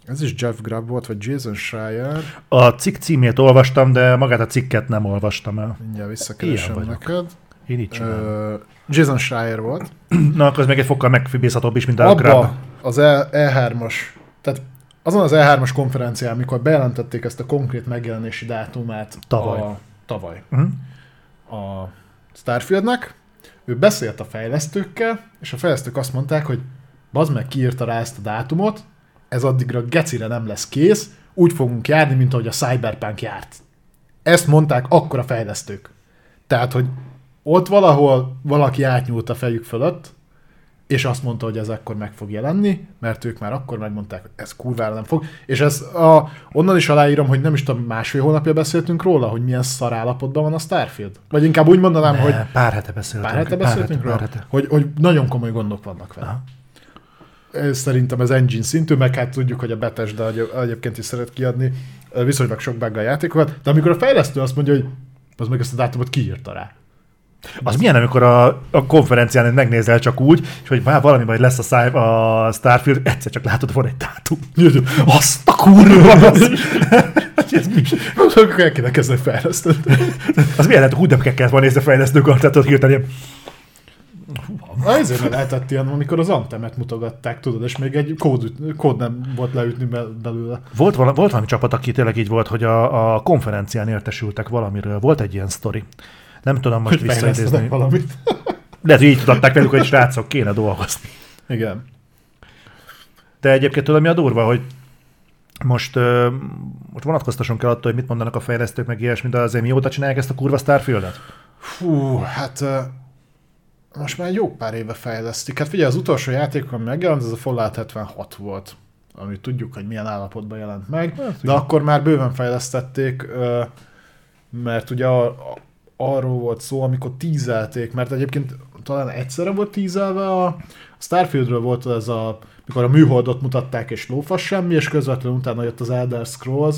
ez is Jeff Grubb volt, vagy Jason Schreier. A cikk címét olvastam, de magát a cikket nem olvastam el. Mindjárt visszakeresem neked. Én így csinálom. Uh, Jason Schreier volt. Na, akkor ez még egy fokkal megfibészhatóbb is, mint a. Abba az E- E3-as, tehát azon az E3-as konferencián, amikor bejelentették ezt a konkrét megjelenési dátumát Tavaly. a, tavaly Mhm. a Starfieldnek, ő beszélt a fejlesztőkkel, és a fejlesztők azt mondták, hogy bazd meg kiírta rá ezt a dátumot, ez addigra gecire nem lesz kész, úgy fogunk járni, mint ahogy a Cyberpunk járt. Ezt mondták akkor a fejlesztők. Tehát, hogy ott valahol valaki átnyúlt a fejük fölött, és azt mondta, hogy ez akkor meg fog jelenni, mert ők már akkor megmondták, hogy ez kurvára nem fog. És ez a, onnan is aláírom, hogy nem is tudom, másfél hónapja beszéltünk róla, hogy milyen szar állapotban van a Starfield. Vagy inkább úgy mondanám, Ne, hogy Pár hete beszéltünk. pár hete beszéltünk pár róla, hete. Hogy, hogy nagyon komoly gondok vannak vele. Aha. Szerintem ez engine szintű, meg hát tudjuk, hogy a Bethesda egy- egyébként is szeret kiadni viszonylag sok buggal játékokat, de amikor a fejlesztő azt mondja, hogy az meg ezt a dátumot kiírta rá. Az milyen, amikor a, a konferencián megnézel csak úgy, hogy már valami majd lesz a, száj, a Starfield, egyszer csak látod, van egy dátum. Azt a kurva! Az, ez mi? Akkor el kéne kezdeni fejleszteni. az milyen lehet, hú, de kellett volna nézni a fejlesztőkart, tehát ott hirtelen ilyen, Ezért lehetett ilyen, amikor az Antemet mutogatták, tudod, és még egy kód, kód nem volt leütni be- belőle. Volt, vala, volt valami csapat, aki tényleg így volt, hogy a, a konferencián értesültek valamiről. Volt egy ilyen sztori. Nem tudom most Hogy visszaidézni. valamit. Lehet, hogy így tudatták velük, hogy srácok, kéne dolgozni. Igen. De egyébként tudod, mi a durva, hogy most, ö, most vonatkoztassunk el attól, hogy mit mondanak a fejlesztők, meg ilyesmi, de azért mióta csinálják ezt a kurva Starfieldet? Fú, hát ö, most már jó pár éve fejlesztik. Hát figyelj, az utolsó játék, ami megjelent, ez a Fallout 76 volt, ami tudjuk, hogy milyen állapotban jelent meg, Hát, de akkor már bőven fejlesztették, ö, mert ugye a, arról volt szó, amikor tízelték, mert egyébként talán egyszerre volt tízelve a, Starfieldről volt ez a, mikor a műholdot mutatták és lófasz semmi, és közvetlenül utána jött az Elder Scrolls,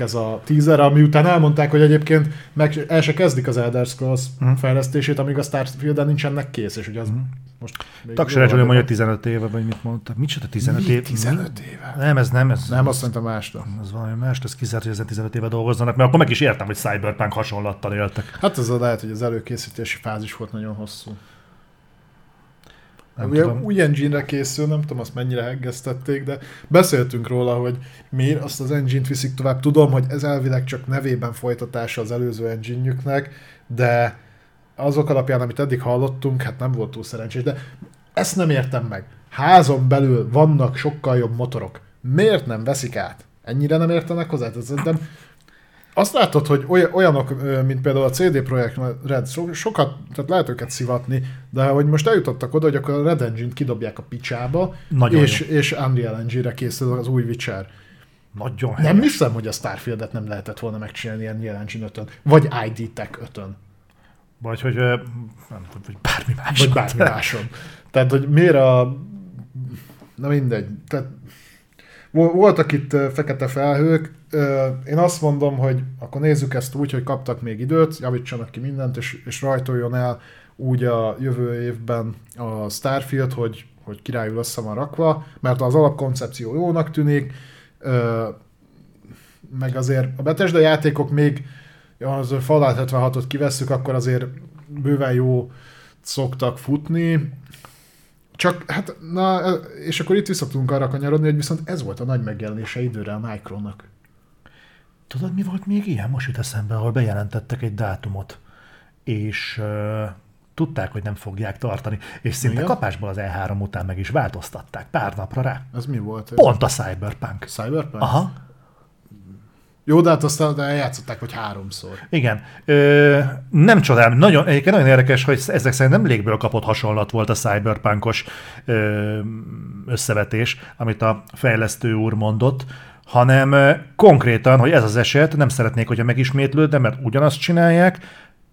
ez a teaser, ami után elmondták, hogy egyébként meg el se kezdik az Elder Scrolls Mhm. fejlesztését, amíg a Starfield-en nincsenek kész, és ugye az most... jóval Zsuli mondja van. 15 éve, vagy mit mondta. Micsoda 15 Mi? év? 15 éve? Nem, ez nem, ez Nem, azt mondta másra. Ez valami más, ez kizárt, hogy ezen 15 éve dolgozzanak, mert akkor meg is értem, hogy Cyberpunk hasonlattal éltek. Hát ez a lehet, hogy az előkészítési fázis volt nagyon hosszú. Nem Ugye tudom. új engine-re készül, nem tudom azt mennyire heggeztették, de beszéltünk róla, hogy miért azt az engine-t viszik tovább. Tudom, hogy ez elvileg csak nevében folytatása az előző engine de azok alapján, amit eddig hallottunk, hát nem volt túl szerencsés, de ezt nem értem meg. Házon belül vannak sokkal jobb motorok. Miért nem veszik át? Ennyire nem értenek hozzá? Tehát Szerintem azt látod, hogy oly- olyanok, mint például a CD Projekt Red, so- sokat, tehát lehet őket szivatni, de hogy most eljutottak oda, hogy akkor a Red Engine-t kidobják a picsába, Nagyon és, és Unreal Engine-re készül az új Witcher. Nagyon Nem helyes. hiszem, hogy a Starfield-et nem lehetett volna megcsinálni ilyen Engine 5 vagy ID Tech 5 Vagy hogy nem tudom, vagy bármi más. vagy bármi máson. Tehát, hogy miért a... Na mindegy. Tehát voltak itt fekete felhők. Én azt mondom, hogy akkor nézzük ezt úgy, hogy kaptak még időt, javítsanak ki mindent, és, és rajtoljon el úgy a jövő évben a Starfield, hogy, hogy királyul össze van rakva, mert az alapkoncepció jónak tűnik, meg azért a Bethesda játékok még, az Fallout 76-ot kivesszük, akkor azért bőven jó szoktak futni, csak, hát, na, és akkor itt vissza tudunk arra kanyarodni, hogy viszont ez volt a nagy megjelenése időre a Micronak. Tudod, mi volt még ilyen? Most jut eszembe, ahol bejelentettek egy dátumot, és uh, tudták, hogy nem fogják tartani, és szinte Igen? kapásból az E3 után meg is változtatták pár napra rá. Ez mi volt? Pont a Cyberpunk. Cyberpunk? Aha, Jó, de hát aztán eljátszották, hogy háromszor. igen. Ö, nem csodálom, nagyon, egyébként nagyon érdekes, hogy ezek szerint nem légből kapott hasonlat volt a cyberpunkos ö, összevetés, amit a fejlesztő úr mondott, hanem konkrétan, hogy ez az eset, nem szeretnék, hogyha megismétlődne, mert ugyanazt csinálják,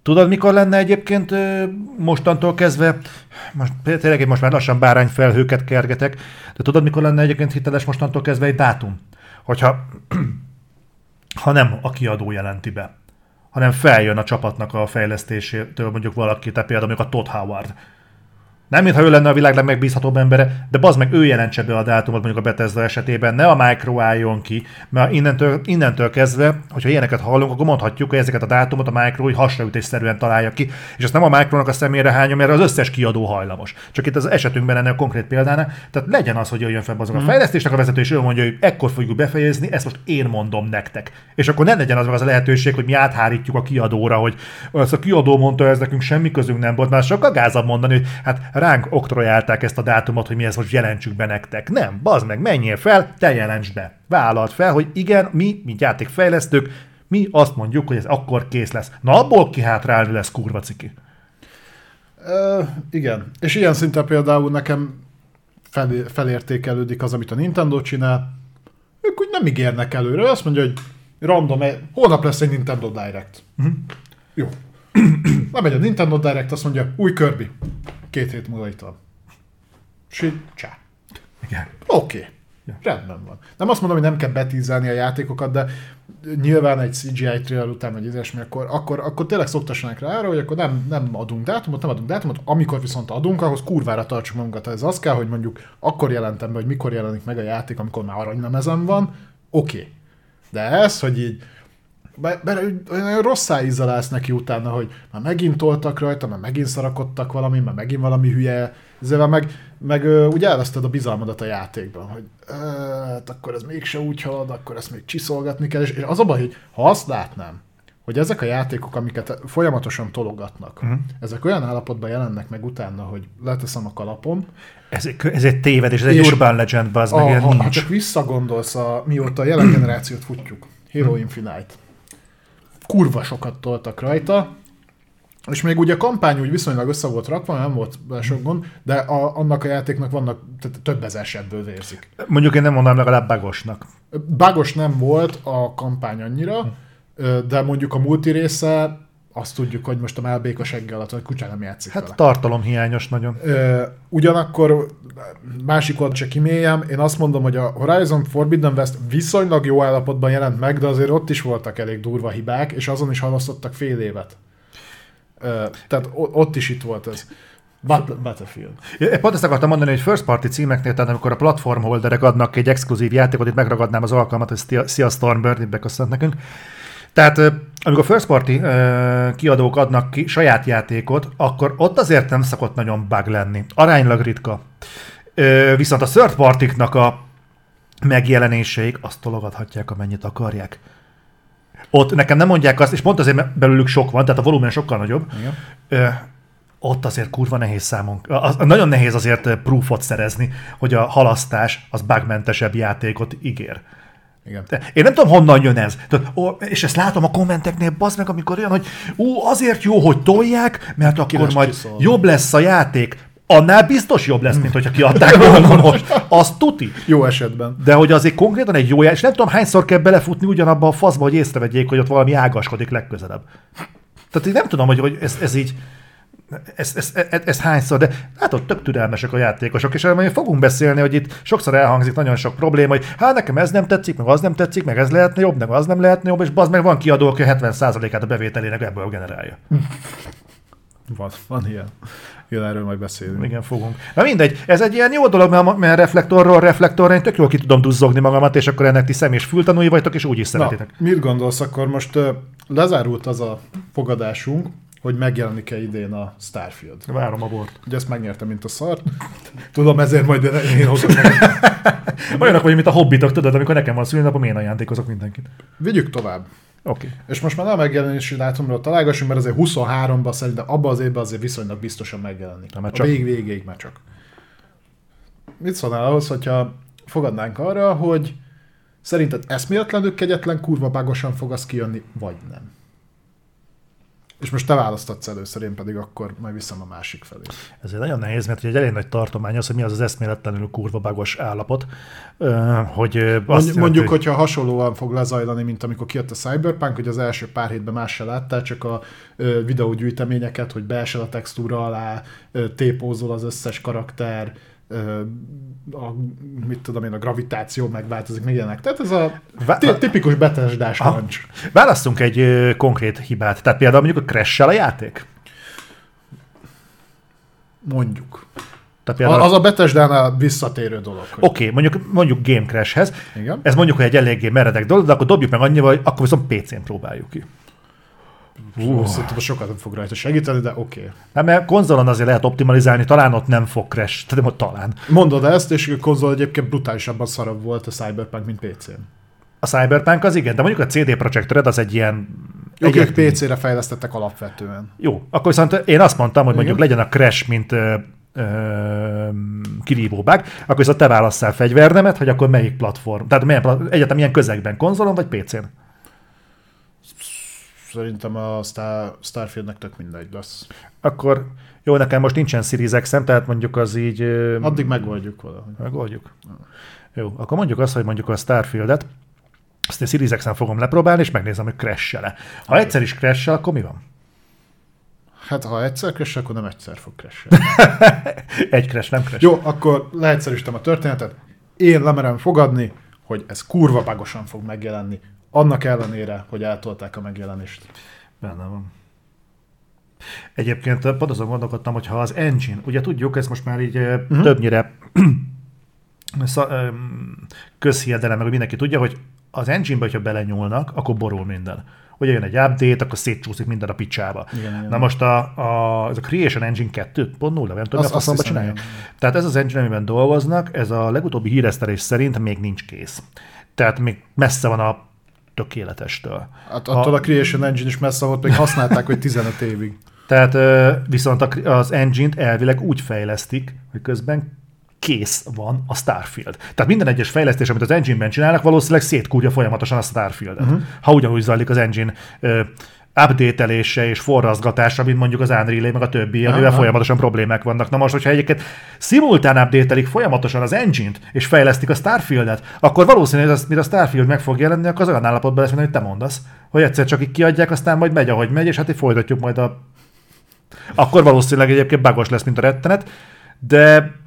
Tudod, mikor lenne egyébként mostantól kezdve, most tényleg én most már lassan bárányfelhőket kergetek, de tudod, mikor lenne egyébként hiteles mostantól kezdve egy dátum? Hogyha ha nem a kiadó jelenti be, hanem feljön a csapatnak a fejlesztésétől mondjuk valaki, tehát például mondjuk a Todd Howard. Nem, mintha ő lenne a világ legmegbízhatóbb embere, de bazd meg ő jelentse be a dátumot mondjuk a Bethesda esetében, ne a Micro álljon ki, mert innentől, innentől kezdve, hogyha ilyeneket hallunk, akkor mondhatjuk, hogy ezeket a dátumot a Micro úgy hasraütésszerűen találja ki, és ezt nem a Micronak a szemére hányom, mert az összes kiadó hajlamos. Csak itt az esetünkben ennél a konkrét példánál, tehát legyen az, hogy jöjjön fel azok a fejlesztésnek a vezető, és ő mondja, hogy ekkor fogjuk befejezni, ezt most én mondom nektek. És akkor ne legyen az meg az a lehetőség, hogy mi áthárítjuk a kiadóra, hogy az a kiadó mondta, ez nekünk semmi közünk nem volt, már sokkal gázabb mondani, hogy hát ránk oktrojálták ezt a dátumot, hogy mi ezt most jelentsük be nektek. Nem, bazd meg, menjél fel, te jelentsd be. Vállalt fel, hogy igen, mi, mint játékfejlesztők, mi azt mondjuk, hogy ez akkor kész lesz. Na abból kihátrálni lesz kurva ciki. Ö, igen. És ilyen szinten például nekem fel, felértékelődik az, amit a Nintendo csinál. Ők úgy nem ígérnek előre, azt mondja, hogy random, holnap lesz egy Nintendo Direct. Uh-huh. Jó. Lemegy a Nintendo Direct, azt mondja, új Kirby. Két hét múlva itt van. Csá. Igen. Oké. Okay. Ja. Rendben van. Nem azt mondom, hogy nem kell betízelni a játékokat, de nyilván egy CGI trailer után, vagy ilyesmi, akkor, akkor, akkor tényleg szoktassanak rá arra, hogy akkor nem, nem adunk dátumot, nem adunk dátumot, amikor viszont adunk, ahhoz kurvára tartsuk magunkat. Ez az kell, hogy mondjuk akkor jelentem be, hogy mikor jelenik meg a játék, amikor már aranylemezen van, oké. Okay. De ez, hogy így be, be, olyan rosszá ízzel neki utána, hogy már megint toltak rajta, már megint szarakodtak valami, már megint valami hülye, ezzel meg, meg úgy elveszted a bizalmadat a játékban, hogy hát akkor ez mégse úgy halad, akkor ezt még csiszolgatni kell, és, és az a baj, hogy ha azt látnám, hogy ezek a játékok, amiket folyamatosan tologatnak, uh-huh. ezek olyan állapotban jelennek meg utána, hogy leteszem a kalapom. Ez, ez egy tévedés, ez egy urban legend, az meg ilyen nincs. Ha csak visszagondolsz, a, mióta a jelen generációt futjuk, Hero. Infinite, kurva sokat toltak rajta, és még ugye a kampány úgy viszonylag össze volt rakva, nem volt sok gond, de a, annak a játéknak vannak tehát több ezer sebből vérzik. Mondjuk én nem mondanám legalább bagosnak. Bagos nem volt a kampány annyira, de mondjuk a multi része azt tudjuk, hogy most a melbék a seggel alatt, hogy kutya nem játszik Hát vele. tartalom hiányos nagyon. ugyanakkor másik oldal se kiméljem, én azt mondom, hogy a Horizon Forbidden West viszonylag jó állapotban jelent meg, de azért ott is voltak elég durva hibák, és azon is halasztottak fél évet. tehát ott is itt volt ez. Battlefield. Pont ezt akartam mondani, hogy first party címeknél, tehát amikor a platform holderek adnak egy exkluzív játékot, itt megragadnám az alkalmat, hogy szia Stormbird, itt beköszönt nekünk. Tehát amikor first party kiadók adnak ki saját játékot, akkor ott azért nem szokott nagyon bug lenni. Aránylag ritka. Viszont a third partiknak a megjelenéseik azt tologathatják, amennyit akarják. Ott nekem nem mondják azt, és pont azért belőlük sok van, tehát a volumen sokkal nagyobb. Igen. Ö, ott azért kurva nehéz számon. Az, nagyon nehéz azért proofot szerezni, hogy a halasztás az bugmentesebb játékot ígér. Igen. Én nem tudom, honnan jön ez. És ezt látom a kommenteknél, bazd meg, amikor olyan, hogy ú, azért jó, hogy tolják, mert akkor majd csiszol. jobb lesz a játék. Annál biztos jobb lesz, mint hogyha kiadták volna most. Az tuti. Jó esetben. De hogy azért konkrétan egy jó játék, és nem tudom hányszor kell belefutni ugyanabba a faszba, hogy észrevegyék, hogy ott valami ágaskodik legközelebb. Tehát én nem tudom, hogy, hogy ez, ez így ezt, ezt, ezt, ezt hányszor, de látod, tök türelmesek a játékosok, és majd fogunk beszélni, hogy itt sokszor elhangzik nagyon sok probléma, hogy hát nekem ez nem tetszik, meg az nem tetszik, meg ez lehetne jobb, meg az nem lehetne jobb, és bazd meg van kiadó, aki 70%-át a bevételének ebből generálja. Van, van ilyen. Igen, erről majd beszélünk. Igen, fogunk. Na mindegy, ez egy ilyen jó dolog, mert, mert reflektorról reflektorra én tök jól ki tudom duzzogni magamat, és akkor ennek ti szem és fültanúi vagytok, és úgy is szeretitek. Na, mit gondolsz, akkor most lezárult az a fogadásunk, hogy megjelenik-e idén a Starfield. Várom a bort. Ugye ezt megnyertem, mint a szart. Tudom, ezért majd én hozom. Olyanok vagy, mint a hobbitok, tudod, amikor nekem van szülinapom, én ajándékozok mindenkit. Vigyük tovább. Oké. Okay. És most már nem megjelenési dátumról találgassunk, mert azért 23-ban szerintem abban az évben azért viszonylag biztosan megjelenik. Nem, csak... A vég végéig már csak. Mit szólnál ahhoz, hogyha fogadnánk arra, hogy szerinted eszméletlenül kegyetlen kurva bagosan fog az kijönni, vagy nem? És most te választatsz először, én pedig akkor majd viszem a másik felé. Ez egy nagyon nehéz, mert egy elég nagy tartomány az, hogy mi az az eszméletlenül kurva bagos állapot. Hogy azt Mondjuk, jelenti, hogy... hogyha hasonlóan fog lezajlani, mint amikor kijött a Cyberpunk, hogy az első pár hétben más se láttál, csak a videógyűjteményeket, hogy beesel a textúra alá, tépózol az összes karakter, a, mit tudom én, a gravitáció megváltozik, még ilyenek. Tehát ez a tipikus betesdás rancs. Választunk egy ö, konkrét hibát. Tehát például mondjuk a crash a játék? Mondjuk. Tehát például... Az a Bethesda-nál visszatérő dolog. Hogy... Oké, okay, mondjuk, mondjuk Game Crash-hez. Igen. Ez mondjuk, hogy egy eléggé meredek dolog, de akkor dobjuk meg annyival, hogy akkor viszont PC-n próbáljuk ki. Uh. Szerintem sokat nem fog rajta segíteni, de oké. Okay. Nem, mert konzolon azért lehet optimalizálni, talán ott nem fog crash, tehát talán. Mondod ezt, és a konzol egyébként brutálisabban szarabb volt a Cyberpunk, mint PC-n. A Cyberpunk az igen, de mondjuk a CD Projekt Red az egy ilyen... Ők egy PC-re fejlesztettek alapvetően. Jó, akkor viszont én azt mondtam, hogy mondjuk legyen a crash, mint ö, ö, kirívó bug, akkor viszont te válasszál fegyvernemet, hogy akkor melyik platform, tehát milyen, egyetem milyen közegben, konzolon vagy PC-n? Szerintem a Star, Starfieldnek tök mindegy lesz. Akkor jó, nekem most nincsen Series x tehát mondjuk az így... Addig megoldjuk valahogy. Megoldjuk? Jó, akkor mondjuk azt, hogy mondjuk a Starfieldet, azt a Series x fogom lepróbálni, és megnézem, hogy crash -e. Ha okay. egyszer is crash akkor mi van? Hát ha egyszer crash akkor nem egyszer fog crash Egy crash, nem crash. Jó, akkor leegyszerűsítem a történetet. én lemerem fogadni, hogy ez kurva bagosan fog megjelenni. Annak ellenére, hogy eltolták a megjelenést. Benne van. Egyébként pont azon gondolkodtam, hogy ha az engine, ugye tudjuk, ez most már így uh-huh. többnyire közhiedelem, meg mindenki tudja, hogy az engine-be, hogyha belenyúlnak, akkor borul minden. Ugye jön egy update, akkor szétcsúszik minden a picsába. Igen, Na igen. most a, a, ez a Creation Engine 2.0, nem tudom, azt, azt csinálja. Igen. Tehát ez az engine, amiben dolgoznak, ez a legutóbbi híresztelés szerint még nincs kész. Tehát még messze van a tökéletestől. Hát attól a, a Creation Engine is messze volt, még használták, hogy 15 évig. Tehát viszont az engine-t elvileg úgy fejlesztik, hogy közben kész van a Starfield. Tehát minden egyes fejlesztés, amit az engine-ben csinálnak, valószínűleg szétkúrja folyamatosan a Starfield-et. Uh-huh. Ha ugyanúgy zajlik az engine update-elése és forraszgatása, mint mondjuk az Unreal meg a többi, amivel folyamatosan problémák vannak. Na most, hogyha egyébként szimultán update folyamatosan az engine-t, és fejlesztik a Starfield-et, akkor valószínűleg, hogy mire a Starfield meg fog jelenni, akkor az olyan állapotban lesz, mint amit te mondasz, hogy egyszer csak így kiadják, aztán majd megy, ahogy megy, és hát így folytatjuk majd a... Akkor valószínűleg egyébként bagos lesz, mint a rettenet, de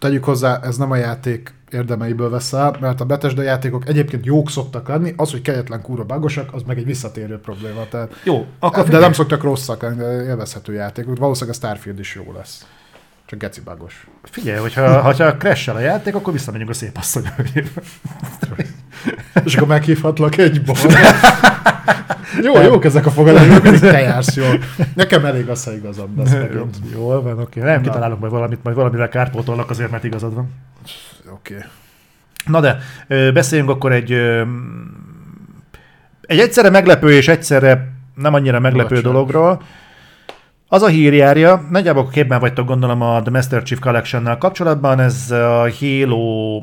Tegyük hozzá, ez nem a játék érdemeiből vesz el, mert a Bethesda játékok egyébként jók szoktak lenni, az, hogy kegyetlen kúra bagosak, az meg egy visszatérő probléma. Tehát, jó, akkor de figyelj. nem szoktak rosszak lenni, élvezhető játék. Valószínűleg a Starfield is jó lesz. Csak geci bagos. Figyelj, hogyha, hogyha crash a játék, akkor visszamegyünk a szép asszony És akkor meghívhatlak egy bal. Jó, jók ezek a fogadások, hogy te jársz jól. Nekem elég az, ha igazad lesz. Jól van, oké. Nem kitalálok majd valamit, majd valamivel kárpótolnak azért, mert igazad van. Oké. Okay. Na de, beszéljünk akkor egy egy egyszerre meglepő és egyszerre nem annyira meglepő Bocsánat. dologról. Az a hír járja, nagyjából képben vagytok gondolom a The Master Chief Collection-nel kapcsolatban, ez a Halo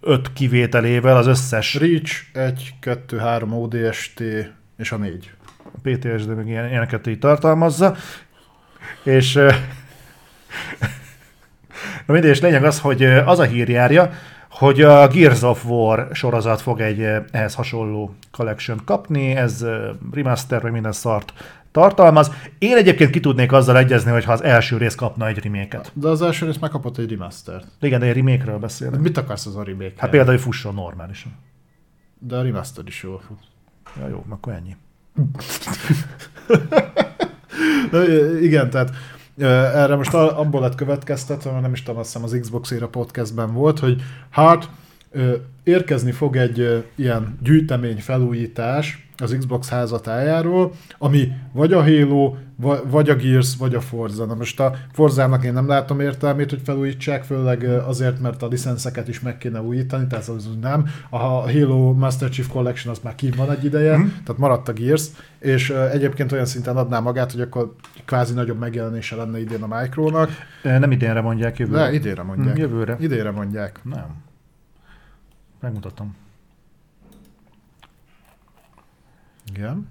5 kivételével az összes... Reach 1, 2, 3 ODST és a 4. A PTSD meg ilyen, ilyeneket így tartalmazza. És... Na mindegy, és lényeg az, hogy az a hír járja, hogy a Gears of War sorozat fog egy ehhez hasonló collection kapni, ez remaster, vagy minden szart tartalmaz. Én egyébként ki tudnék azzal egyezni, hogy ha az első rész kapna egy reméket. De az első rész megkapott egy remaster Igen, de egy remake-ről beszélek. Mit akarsz az a remake Hát például, hogy fusson normálisan. De a remaster is jól fut. Ja, jó, akkor ennyi. Na, igen, tehát erre most abból lett következtetve, mert nem is tudom, azt hiszem az Xbox Era podcastben volt, hogy hát érkezni fog egy ilyen gyűjtemény felújítás az Xbox házatájáról, ami vagy a Halo, vagy a Gears, vagy a Forza. Na most a Forzának én nem látom értelmét, hogy felújítsák, főleg azért, mert a licenszeket is meg kéne újítani, tehát az nem. A Halo Master Chief Collection az már ki van egy ideje, mm. tehát maradt a Gears, és egyébként olyan szinten adná magát, hogy akkor kvázi nagyobb megjelenése lenne idén a Micronak. Nem idénre mondják, jövőre. Ne, idénre mondják. Mm, jövőre. Idénre mondják. Nem. Megmutatom. Igen?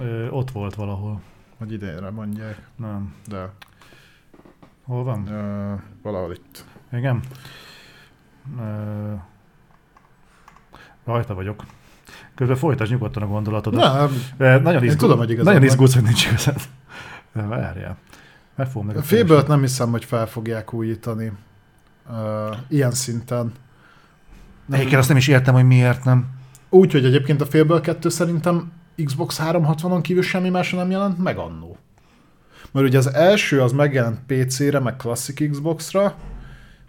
Ö, ott volt valahol. Hogy idejére mondják. Nem. De. Hol van? Ö, valahol itt. Igen? Ö, rajta vagyok. Közben folytasd nyugodtan a gondolatodat. Nem, nagyon izgul, tudom, hogy Nagyon izgulsz, hogy nincs igazad. Várjál. Meg fogom meg a félből nem hiszem, hogy fel fogják újítani. Uh, ilyen szinten. Egyébként azt nem is értem, hogy miért nem. Úgy, hogy egyébként a félből kettő szerintem Xbox 360-on kívül semmi másra nem jelent meg annó. Mert ugye az első az megjelent PC-re, meg Classic Xbox-ra,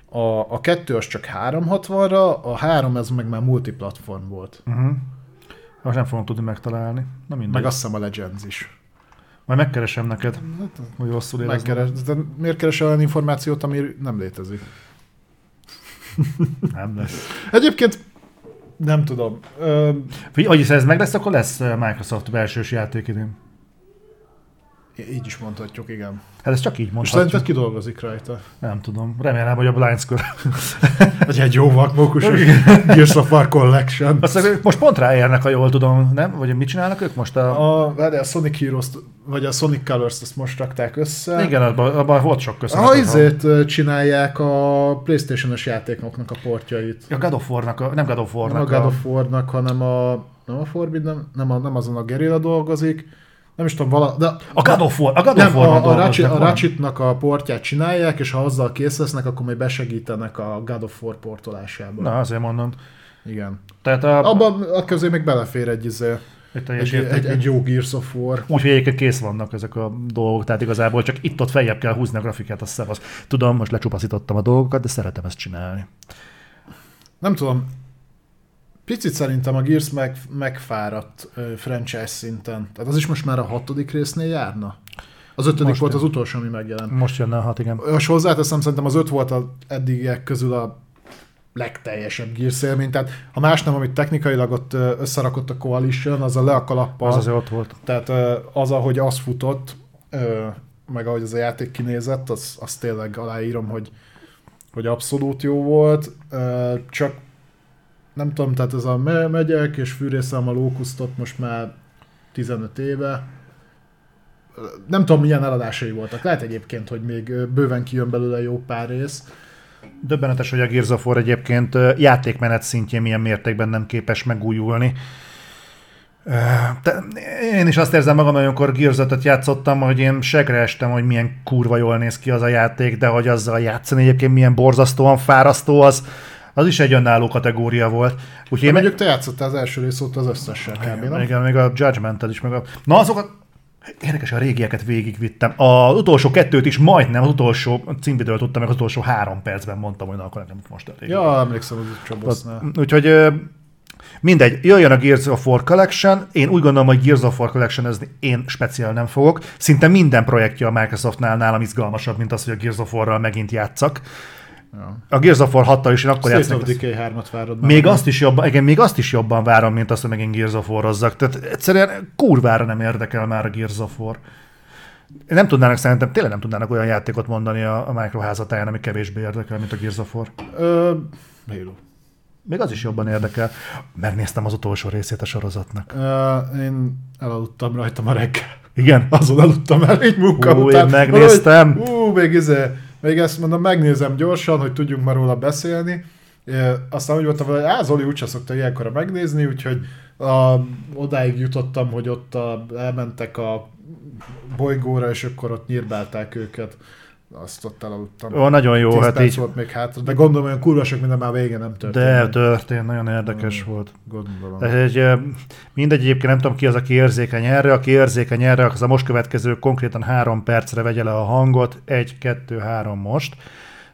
a, a kettő az csak 360-ra, a három ez meg már multiplatform volt. Uh-huh. Most nem fogom tudni megtalálni. Na mindegy. Meg azt hiszem a Legends is. Majd megkeresem neked, hát, hogy rosszul Megkeres, de miért keresel olyan információt, ami nem létezik? nem lesz. Egyébként nem tudom. Ö... Hogy ez meg lesz, akkor lesz Microsoft belsős játék. Így is mondhatjuk, igen. Hát ez csak így mondhatjuk. És szerinted ki dolgozik rajta? Nem tudom. Remélem, hogy a Blind Square. Vagy egy jó vakmókusos Gears of War Collection. Azt most pont ráérnek, ha jól tudom, nem? Vagy mit csinálnak ők most? A, a, a Sonic heroes vagy a Sonic Colors-t azt most rakták össze. Igen, abban, abban volt sok köszönet. Ha izét csinálják a Playstation-os játékoknak a portjait. A God of War-nak, nem God of War-nak. Nem a God of War-nak, hanem a, nem a Forbidden, nem, a, nem azon a Gerilla dolgozik, nem is tudom, vala, de A God of War, a God nem, a, a, Ratchet, a. Ratchetnak a portját csinálják, és ha azzal kész lesznek, akkor majd besegítenek a God of War portolásában. Na, azért mondom. Igen. Tehát a, Abban a közé még belefér egy, izé, egy egy, egy, egy jó Gears of War. Úgyhogy egyébként kész vannak ezek a dolgok, tehát igazából csak itt-ott feljebb kell húzni a grafikát, azt szevasz. Tudom, most lecsupaszítottam a dolgokat, de szeretem ezt csinálni. Nem tudom, picit szerintem a Gears meg, megfáradt ö, franchise szinten. Tehát az is most már a hatodik résznél járna? Az ötödik Most volt jön. az utolsó, ami megjelent. Most jönne a hat, igen. És hozzáteszem, szerintem az öt volt az eddigiek közül a legteljesebb Gears élmény. Tehát ha más nem, amit technikailag ott összerakott a Coalition, az a le a kalappal. Az azért ott volt. Tehát az, ahogy az futott, meg ahogy az a játék kinézett, az, az tényleg aláírom, hogy, hogy abszolút jó volt. Csak nem tudom, tehát ez a me- megyek és fűrészem a lókusztot most már 15 éve. Nem tudom, milyen eladásai voltak. Lehet egyébként, hogy még bőven kijön belőle jó pár rész. Döbbenetes, hogy a Gears of War egyébként játékmenet szintjén milyen mértékben nem képes megújulni. Én is azt érzem magam, amikor Gears 5 játszottam, hogy én segre estem, hogy milyen kurva jól néz ki az a játék, de hogy azzal játszani egyébként milyen borzasztóan fárasztó az, az is egy önálló kategória volt. Úgyhogy Én mondjuk te játszottál az első rész óta az összessel kb. igen, még a judgment is, meg a... Na azokat, Érdekes, a régieket végigvittem. Az utolsó kettőt is majdnem, az utolsó címvidőt tudtam, meg az utolsó három percben mondtam, hogy na, akkor nekem most a régi. Ja, emlékszem az Csabosznál. Úgyhogy mindegy, jöjjön a Gears of War Collection, én úgy gondolom, hogy Gears of War Collection ez én speciál nem fogok. Szinte minden projektje a Microsoftnál nálam izgalmasabb, mint az, hogy a Gears of War-ral megint játszak. Ja. A Gears of War 6-tal is én akkor State játszom. of Decay 3-at várod már. Még azt, is jobban, igen, még azt is jobban várom, mint azt, hogy megint Gears of War-ozzak. Tehát egyszerűen kurvára nem érdekel már a Gears of War. Nem tudnának szerintem, tényleg nem tudnának olyan játékot mondani a, a Micro házatáján, ami kevésbé érdekel, mint a Gears of War. Ö, Halo. Még az is jobban érdekel. Megnéztem az utolsó részét a sorozatnak. Ö, én elaludtam rajta ma reggel. Igen? Azon aludtam el egy munka Ú, után. én megnéztem. Valahogy, Ú, még izé, még ezt mondom, megnézem gyorsan, hogy tudjunk már róla beszélni. É, aztán úgy voltam, hogy á, Zoli úgyse szokta ilyenkor megnézni, úgyhogy a, odáig jutottam, hogy ott a, elmentek a bolygóra, és akkor ott nyírbálták őket. Azt ott elaludtam. Ó, nagyon jó, Tíz hát így. volt még hátra, de gondolom olyan kurva sok minden már vége nem történt. De történt, nagyon érdekes volt. Gondolom. Ez egy, mindegy, egyébként nem tudom ki az, aki érzékeny erre, aki érzékeny erre, az a most következő konkrétan három percre vegye le a hangot, egy, kettő, három most.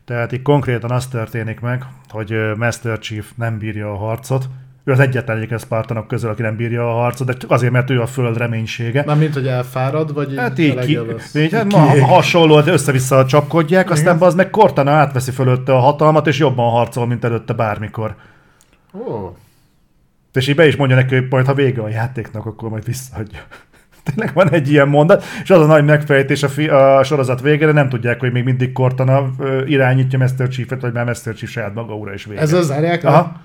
Tehát itt konkrétan az történik meg, hogy Master Chief nem bírja a harcot. Ő az egyetlen egyik Spartanok közül, aki nem bírja a harcot, de csak azért, mert ő a föld reménysége. Már mint, hogy elfárad, vagy Hát így, ki, így hát ma, hasonló, hogy össze-vissza csapkodják, aztán az meg Cortana átveszi fölötte a hatalmat, és jobban harcol, mint előtte bármikor. Ó, És így be is mondja neki, hogy majd ha vége a játéknak, akkor majd visszaadja. Tényleg van egy ilyen mondat, és az a nagy megfejtés a, fi, a sorozat végére, nem tudják, hogy még mindig Cortana irányítja Master Chief-et, vagy már Master Chief saját maga ura is vége. ezzel zárják le? Aha.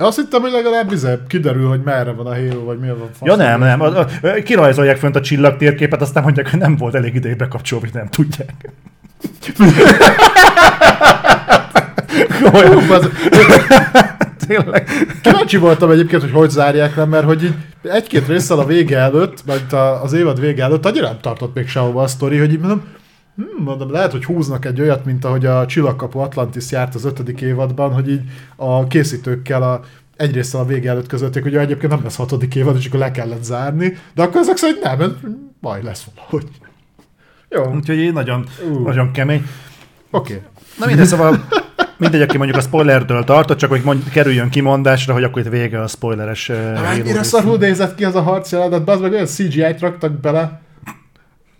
Azt hittem, hogy legalább izé, kiderül, hogy merre van a Halo, vagy mi van. Ja nem, nem. A, a, a, kirajzolják fönt a csillagtérképet, aztán mondják, hogy nem volt elég ideig bekapcsolva, hogy nem tudják. Komolyan. Tényleg. Kíváncsi voltam egyébként, hogy hogy zárják le, mert hogy így egy-két résszel a vége előtt, a- az évad vége előtt annyira nem tartott még sehova a sztori, hogy így mondom, hmm, mondom, lehet, hogy húznak egy olyat, mint ahogy a Csillagkapu Atlantis járt az ötödik évadban, hogy így a készítőkkel a egy résszel a vége előtt közötték, hogy egyébként nem lesz hatodik évad, és akkor le kellett zárni, de akkor ezek szerint nem, majd lesz valahogy. Jó, Úgyhogy így nagyon, Ú. nagyon kemény. oké. Okay. Na mindegy, szóval mindegy, aki mondjuk a spoilertől tartott, csak hogy mond, kerüljön kimondásra, hogy akkor itt vége a spoileres uh, Mennyire szarul nézett ki az a harc jelenet, bazd meg olyan CGI-t raktak bele,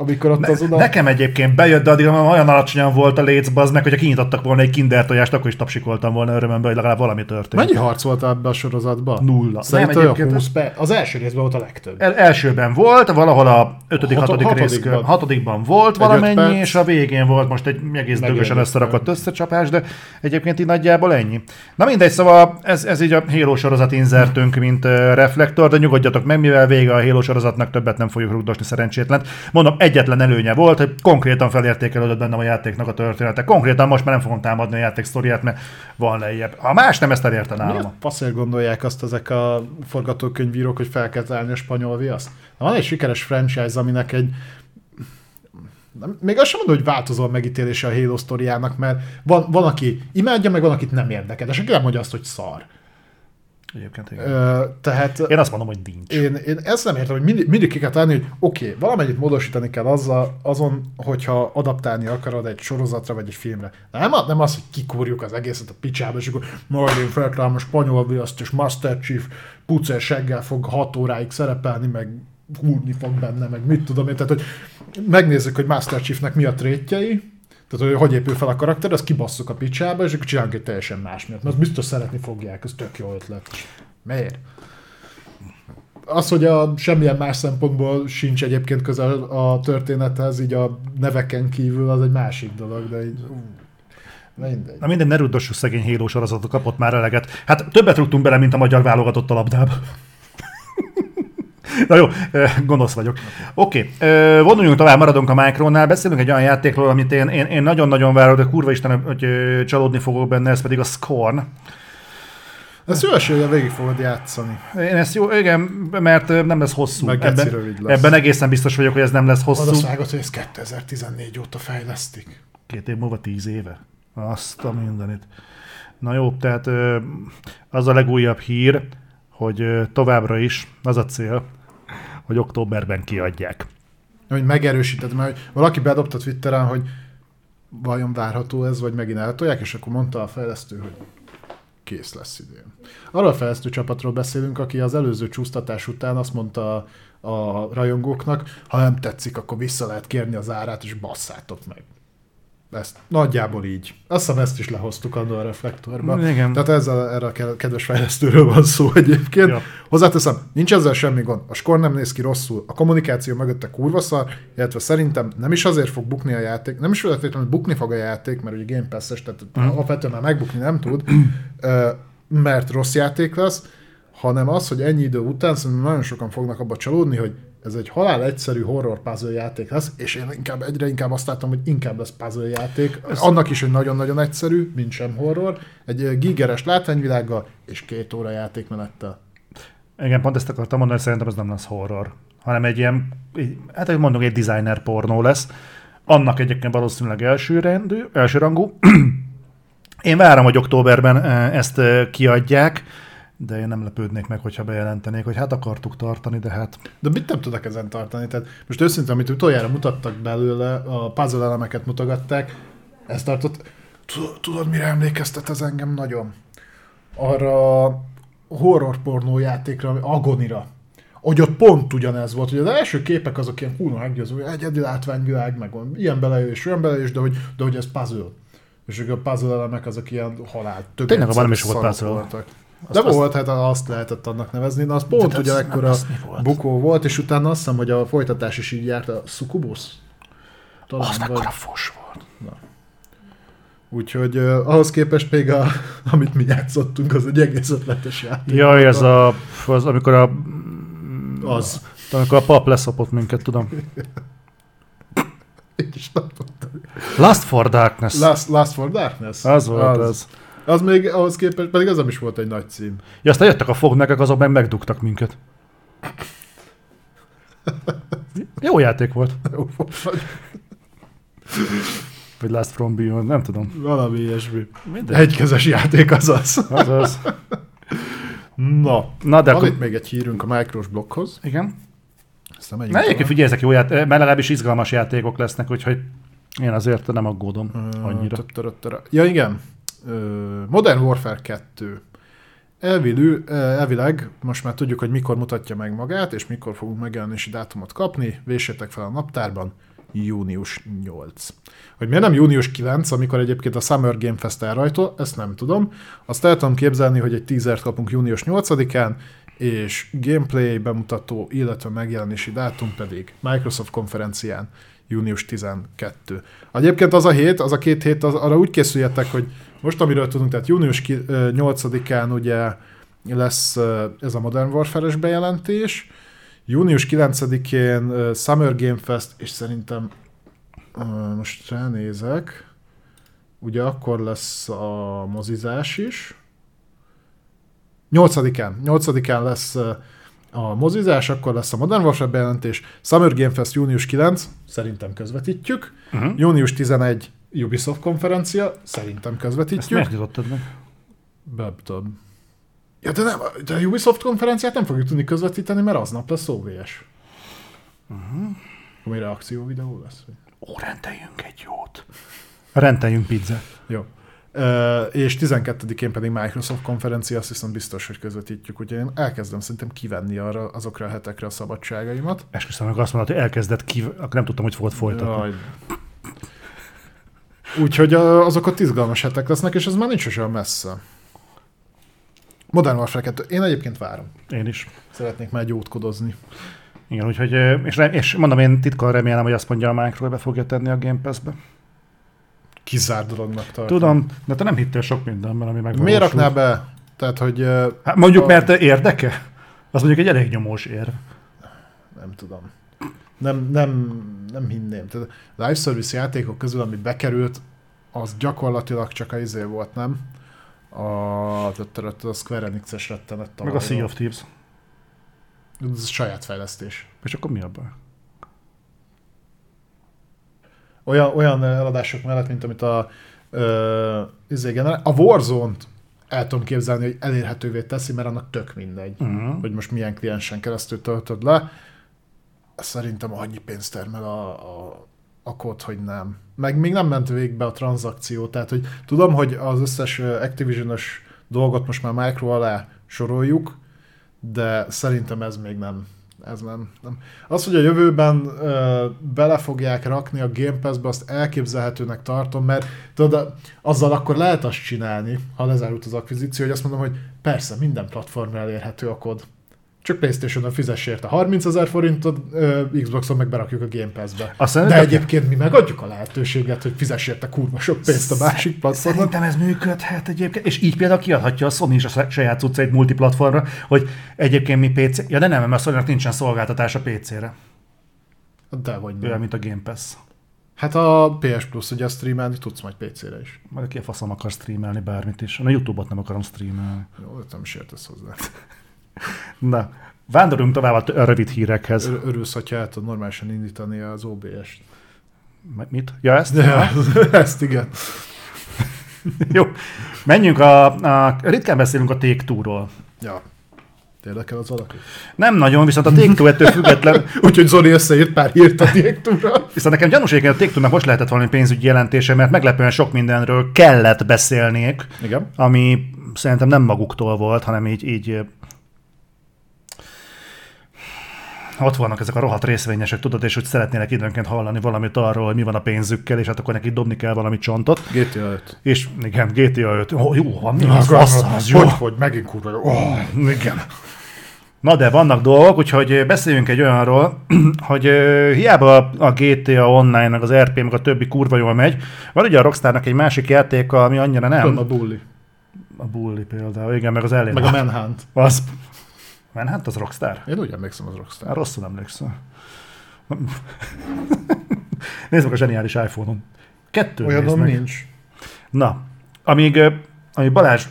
amikor ott az oda... Nekem egyébként bejött, de addig olyan alacsonyan volt a léc, az meg, hogyha kinyitottak volna egy kinder tojást, akkor is tapsikoltam volna örömömben, hogy legalább valami történt. Mennyi harc volt ebben a sorozatban? Nulla. Szerintem Nem, egyébként- 20 perc. Az első részben volt a legtöbb. El, elsőben volt, valahol a ötödik, Hat- hatodik rész, hatodikban. volt Egy valamennyi, és a végén volt most egy egész dögösen összerakott összecsapás, de egyébként így nagyjából ennyi. Na mindegy, szóval ez, ez így a Halo sorozat inzertünk, mint uh, reflektor, de nyugodjatok meg, mivel vége a Halo sorozatnak, többet nem fogjuk rugdosni szerencsétlen. Mondom, egyetlen előnye volt, hogy konkrétan felértékelődött bennem a játéknak a története. Konkrétan most már nem fogom támadni a játék sztoriát, mert van lejjebb. Ha más nem ezt elérte nálam. Faszért gondolják azt ezek a forgatókönyvírók, hogy fel kell találni a spanyol viaszt? Na, van egy sikeres franchise, aminek egy még azt sem mondom, hogy változó a megítélése a Halo sztoriának, mert van, van, aki imádja, meg van, akit nem érdekel, de senki nem mondja azt, hogy szar. Egyébként igen. Ö, tehát Én azt mondom, hogy nincs. én, én ezt nem értem, hogy mindig, mindig ki kell tenni, hogy oké, okay, valamennyit módosítani kell azzal, azon, hogyha adaptálni akarod egy sorozatra vagy egy filmre. Nem, nem az, hogy kikúrjuk az egészet a picsába, és akkor majd én feltalálom a spanyol viaszt, és Master Chief pucer seggel fog hat óráig szerepelni, meg húrni fog benne, meg mit tudom én. Tehát, hogy megnézzük, hogy Master Chiefnek mi a trétjei, tehát, hogy hogy épül fel a karakter, azt kibasszuk a picsába, és akkor csinálunk egy teljesen más miatt. Mert azt biztos szeretni fogják, ez tök jó ötlet. Miért? Az, hogy a semmilyen más szempontból sincs egyébként közel a történethez, így a neveken kívül, az egy másik dolog, de így... Mindegy. Na minden, ne ruddossuk szegény sorozatot, kapott már eleget. Hát többet rúgtunk bele, mint a magyar válogatott a labdába. Na jó, gonosz vagyok. Oké, okay. vonuljunk tovább, maradunk a Micronál, beszélünk egy olyan játékról, amit én, én, én nagyon-nagyon várok, de kurva Isten, hogy csalódni fogok benne, ez pedig a Scorn. Ezt jó esélye végig fogod játszani. Én ezt jó, igen, mert nem lesz hosszú. Meg ebben, lesz. ebben egészen biztos vagyok, hogy ez nem lesz hosszú. a szágot, hogy ezt 2014 óta fejlesztik. Két év múlva tíz éve. Azt a mindenit. Na jó, tehát az a legújabb hír, hogy továbbra is az a cél, hogy októberben kiadják. Hogy megerősíted, mert valaki bedobta Twitteren, hogy vajon várható ez, vagy megint eltolják, és akkor mondta a fejlesztő, hogy kész lesz idén. Arról a fejlesztő csapatról beszélünk, aki az előző csúsztatás után azt mondta a rajongóknak, ha nem tetszik, akkor vissza lehet kérni az árát, és basszátok meg. Ezt nagyjából így. Azt hiszem ezt is lehoztuk annól a reflektorba. Igen. Tehát ezzel, erre a ke- kedves fejlesztőről van szó egyébként. Ja. Hozzáteszem, nincs ezzel semmi gond. A skor nem néz ki rosszul, a kommunikáció mögötte kurva szar, illetve szerintem nem is azért fog bukni a játék, nem is feltétlenül bukni fog a játék, mert ugye Game Pass-es, tehát alapvetően már megbukni nem tud, mert rossz játék lesz, hanem az, hogy ennyi idő után szerintem nagyon sokan fognak abba csalódni, hogy ez egy halál egyszerű horror puzzle játék lesz, és én inkább, egyre inkább azt látom, hogy inkább lesz puzzle játék. Annak is, hogy nagyon-nagyon egyszerű, mint sem horror. Egy gigeres látványvilággal és két óra játékmenettel. Igen, pont ezt akartam mondani, hogy szerintem ez nem lesz horror, hanem egy ilyen, egy- hát hogy mondjuk egy designer pornó lesz. Annak egyébként valószínűleg első, rendű, első rangú. Én várom, hogy októberben ezt kiadják, de én nem lepődnék meg, hogyha bejelentenék, hogy hát akartuk tartani, de hát De mit nem tudok ezen tartani? Tehát most őszintén, amit utoljára mutattak belőle, a puzzle elemeket mutogatták, ezt tartott. Tudod, mire emlékeztet ez engem nagyon? Arra a horror pornó játékra, Agonira. Hogy ott pont ugyanez volt, hogy az első képek azok ilyen húna meggyőző, hogy egyedi látványvilág, meg ilyen belejös, olyan belejös, de hogy, de hogy ez puzzle. És a puzzle elemek azok ilyen halál Tényleg, egyszerű volt szarok puzzle. voltak. De Azt- volt, hát azt lehetett annak nevezni. Na, az pont De ugye ekkora volt? bukó volt, és utána azt hiszem, hogy a folytatás is így járt a Succubus. Talán, az vagy- mekkora fos volt. Úgyhogy uh, ahhoz képest még, a, amit mi játszottunk, az egy egész ötletes játék. Jaj, ez a, az, amikor a, Az. amikor a pap leszopott minket, tudom. Last for Darkness. Last, Last for Darkness? Az volt az. az. Az még ahhoz képest, pedig az nem is volt egy nagy cím. Ja, aztán jöttek a fognekek, azok meg megdugtak minket. Jó játék volt. Jó, vagy Vagy Last From Beyond, nem tudom. Valami ilyesmi. Mindegy. Egykezes játék az az. Az az. Na, Na, de van akkor... itt még egy hírünk a Micros blokkhoz. Igen. Aztán megyünk Na, egyébként figyelj, ezek jó játék, mert legalábbis izgalmas játékok lesznek, úgyhogy én azért nem aggódom annyira. Ja, igen. Modern Warfare 2. Elvilő, elvileg most már tudjuk, hogy mikor mutatja meg magát, és mikor fogunk megjelenési dátumot kapni. Véssétek fel a naptárban. Június 8. Hogy miért nem június 9, amikor egyébként a Summer Game Fest elrajtol, ezt nem tudom. Azt el tudom képzelni, hogy egy teasert kapunk június 8-án, és gameplay bemutató, illetve megjelenési dátum pedig Microsoft konferencián június 12. Egyébként az a hét, az a két hét, az, arra úgy készüljetek, hogy most amiről tudunk, tehát június ki- ö, 8-án ugye lesz ez a Modern Warfare-es bejelentés, Június 9-én uh, Summer Game Fest, és szerintem most ránézek, ugye akkor lesz a mozizás is. 8-án, 8-án lesz a mozizás, akkor lesz a Modern Warfare bejelentés, Summer Game Fest június 9, szerintem közvetítjük, uh-huh. június 11 Ubisoft konferencia, szerintem közvetítjük. Ezt miért meg? Tudom. Ja, de, nem, de a Ubisoft konferenciát nem fogjuk tudni közvetíteni, mert aznap lesz OVS. Uh-huh. Ami reakció videó lesz. Ó, rendeljünk egy jót. Rendeljünk pizzát. Jó. Uh, és 12-én pedig Microsoft konferencia, azt hiszem biztos, hogy közvetítjük, úgyhogy én elkezdem szerintem kivenni arra, azokra a hetekre a szabadságaimat. Esküszöm meg azt mondod, hogy elkezdett ki, akkor nem tudtam, hogy fogod folytatni. Jaj. Úgyhogy azok ott izgalmas hetek lesznek, és ez már nincs olyan messze. Modern Warfare 2. Én egyébként várom. Én is. Szeretnék már jótkodozni. Igen, úgyhogy, és, és mondom, én titkon remélem, hogy azt mondja a Micro, be fogja tenni a Game Pass-be. Kizár dolognak tartom. Tudom, de te nem hittél sok mindenben, ami megvalósul. Miért raknál be? Tehát, hogy... Hát mondjuk, a... mert érdeke? Az mondjuk egy elég nyomós ér. Nem tudom. Nem, nem, nem hinném. Tehát a live service játékok közül, ami bekerült, az gyakorlatilag csak a izé volt, nem? A, a, a Square Enix-es rettenet. Meg a Sea of Thieves. Ez saját fejlesztés. És akkor mi abban? Olyan, olyan eladások mellett, mint amit a ö, izé generál. A Warzone-t el tudom képzelni, hogy elérhetővé teszi, mert annak tök mindegy, uh-huh. hogy most milyen kliensen keresztül töltöd le. Szerintem annyi pénzt termel a, a, a kód, hogy nem. Meg még nem ment végbe a tranzakció, tehát hogy tudom, hogy az összes Activision-ös dolgot most már Micro alá soroljuk, de szerintem ez még nem, ez nem, nem. Az, hogy a jövőben ö, bele fogják rakni a Game Pass-be, azt elképzelhetőnek tartom, mert tudod, azzal akkor lehet azt csinálni, ha lezárult az akvizíció, hogy azt mondom, hogy persze, minden platformra elérhető a kod csak Playstation-on fizess érte 30 ezer forintot, Xboxon meg berakjuk a Game Pass-be. Aztán De egyébként mi megadjuk a lehetőséget, hogy fizess érte kurva sok pénzt a másik platformon. Szerintem ez működhet egyébként, és így például kiadhatja a Sony is a saját cuccait multiplatformra, hogy egyébként mi PC, ja de nem, mert sony nincsen szolgáltatás a PC-re. De vagy nem. Olyan, mint a Game Pass. Hát a PS Plus ugye streamelni tudsz majd PC-re is. Majd ki a faszom akar streamelni bármit is. A YouTube-ot nem akarom streamelni. Jó, nem is értesz hozzá. Na, vándorunk tovább a rövid hírekhez. Ör- örülsz, hogyha el tudod normálisan indítani az OBS-t. Mit? Ja, ezt? Ja, ezt igen. Jó, menjünk a, a... Ritkán beszélünk a Take Two-ról. Ja. Érdekel az valaki? Nem nagyon, viszont a Take ettől független... Úgyhogy Zoli összeírt pár hírt a Take Viszont nekem gyanús hogy a Take most lehetett valami pénzügyi jelentése, mert meglepően sok mindenről kellett beszélniük, Igen. ami szerintem nem maguktól volt, hanem így, így ott vannak ezek a rohadt részvényesek, tudod, és hogy szeretnének időnként hallani valamit arról, hogy mi van a pénzükkel, és hát akkor neki dobni kell valami csontot. GTA 5. És igen, GTA 5. Oh, jó, van, mi az, fasz, az jó. Hogy, hogy, megint kurva jó. Oh, igen. Na de vannak dolgok, úgyhogy beszéljünk egy olyanról, hogy hiába a GTA Online, meg az RP, meg a többi kurva jól megy, van ugye a Rockstarnak egy másik játéka, ami annyira nem. a Bully. A Bully például, igen, meg az Alien. Meg a Manhunt. Az, Manhunt az Rockstar? Én úgy emlékszem, az Rockstar. rosszul emlékszem. nézd meg a zseniális iPhone-on. Kettő Olyan nincs. Na, amíg, amíg Balázs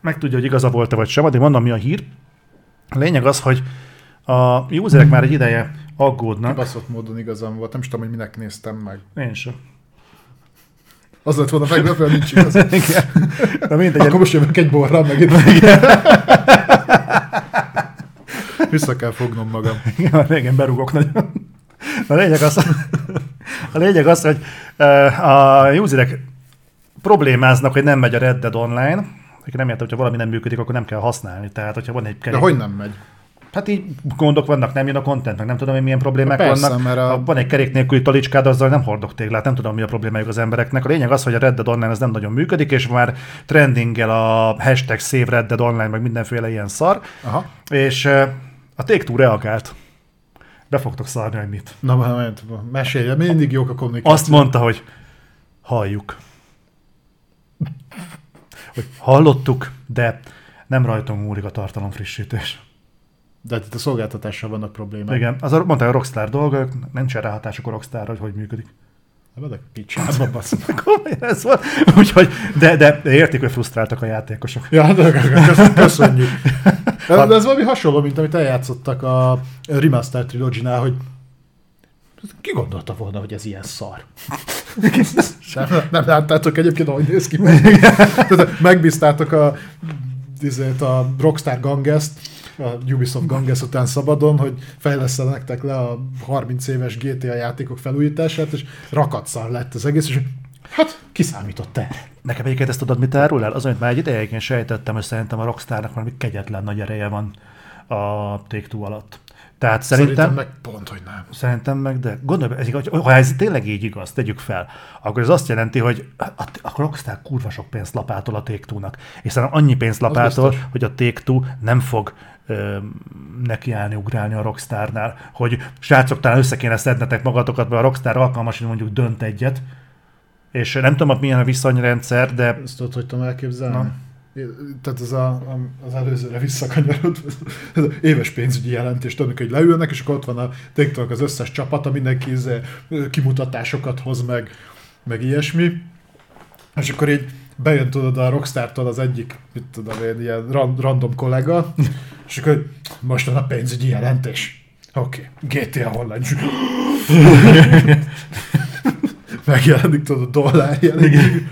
megtudja, hogy igaza volt-e vagy sem, addig mondom, mi a hír. A lényeg az, hogy a userek már egy ideje aggódnak. Kibaszott módon igazam volt, nem is tudom, hogy minek néztem meg. Én sem. Az lett volna meglepő, nincs igaz. Na mindegy. Akkor most jövök egy borra megint. Vissza kell fognom magam. Igen, régen berúgok nagyon. A lényeg az, a lényeg az hogy a userek problémáznak, hogy nem megy a Red Dead Online, aki nem érte, hogyha valami nem működik, akkor nem kell használni. Tehát, hogyha van egy kerék... De hogy nem megy? Hát így gondok vannak, nem jön a content, meg nem tudom, hogy milyen problémák Persze, vannak. Mert a... Van egy kerék nélküli talicskád, azzal nem hordok téglát, nem tudom, mi a problémájuk az embereknek. A lényeg az, hogy a Red Dead Online ez nem nagyon működik, és már trendinggel a hashtag Save Red Dead Online, meg mindenféle ilyen szar. Aha. És a Take-Two reagált. Be fogtok szarni, hogy mit. Na, mert mesélje, mindig jók a kommunikáció. Azt mondta, hogy halljuk. Hogy hallottuk, de nem rajtunk múlik a tartalom frissítés. De itt a szolgáltatással vannak problémák. Igen, az a, mondta a Rockstar dolga, nincs erre hatásuk a Rockstar, hogy hogy működik. Nem adok picsába. Komolyan ez van. Úgyhogy, de, de érték, hogy frusztráltak a játékosok. Ja, de köszönjük. De ez valami hasonló, mint amit eljátszottak a Remaster Trilogy-nál, hogy ki gondolta volna, hogy ez ilyen szar? nem, nem láttátok egyébként, ahogy néz ki. Megbíztátok a, izét, a Rockstar Ganges-t, a Ubisoft Ganges után szabadon, hogy fejlesztenek le a 30 éves GTA játékok felújítását, és rakatszar lett az egész, és hát kiszámított el. Nekem egyébként ezt tudod, mit árul el? Az, amit már egy idején sejtettem, hogy szerintem a Rockstarnak valami kegyetlen nagy ereje van a take alatt. Tehát szerintem, szerintem meg pont, hogy nem. Szerintem meg, de gondolj, ez igaz, ha ez tényleg így igaz, tegyük fel, akkor ez azt jelenti, hogy a, a Rockstar kurva sok pénzt lapától a take és szerintem annyi pénzt lapától, hogy a take nem fog ö, nekiállni, ugrálni a Rockstarnál, hogy srácok, talán össze kéne szednetek magatokat, mert a Rockstar alkalmas, hogy mondjuk dönt egyet, és nem tudom, hogy milyen a viszonyrendszer, de... Ezt tudod, hogy tudom elképzelni? Na tehát ez a, az előzőre visszakanyarod, ez éves pénzügyi jelentés, tudnak, hogy leülnek, és akkor ott van a TikTok az összes csapata, mindenki izé, kimutatásokat hoz meg, meg ilyesmi, és akkor így bejön tudod a Rockstar-tól az egyik, mit tudom én, ilyen random kollega, és akkor most van a pénzügyi jelentés. Oké, okay. GTA Online. Megjelenik tudod a dollár jelentés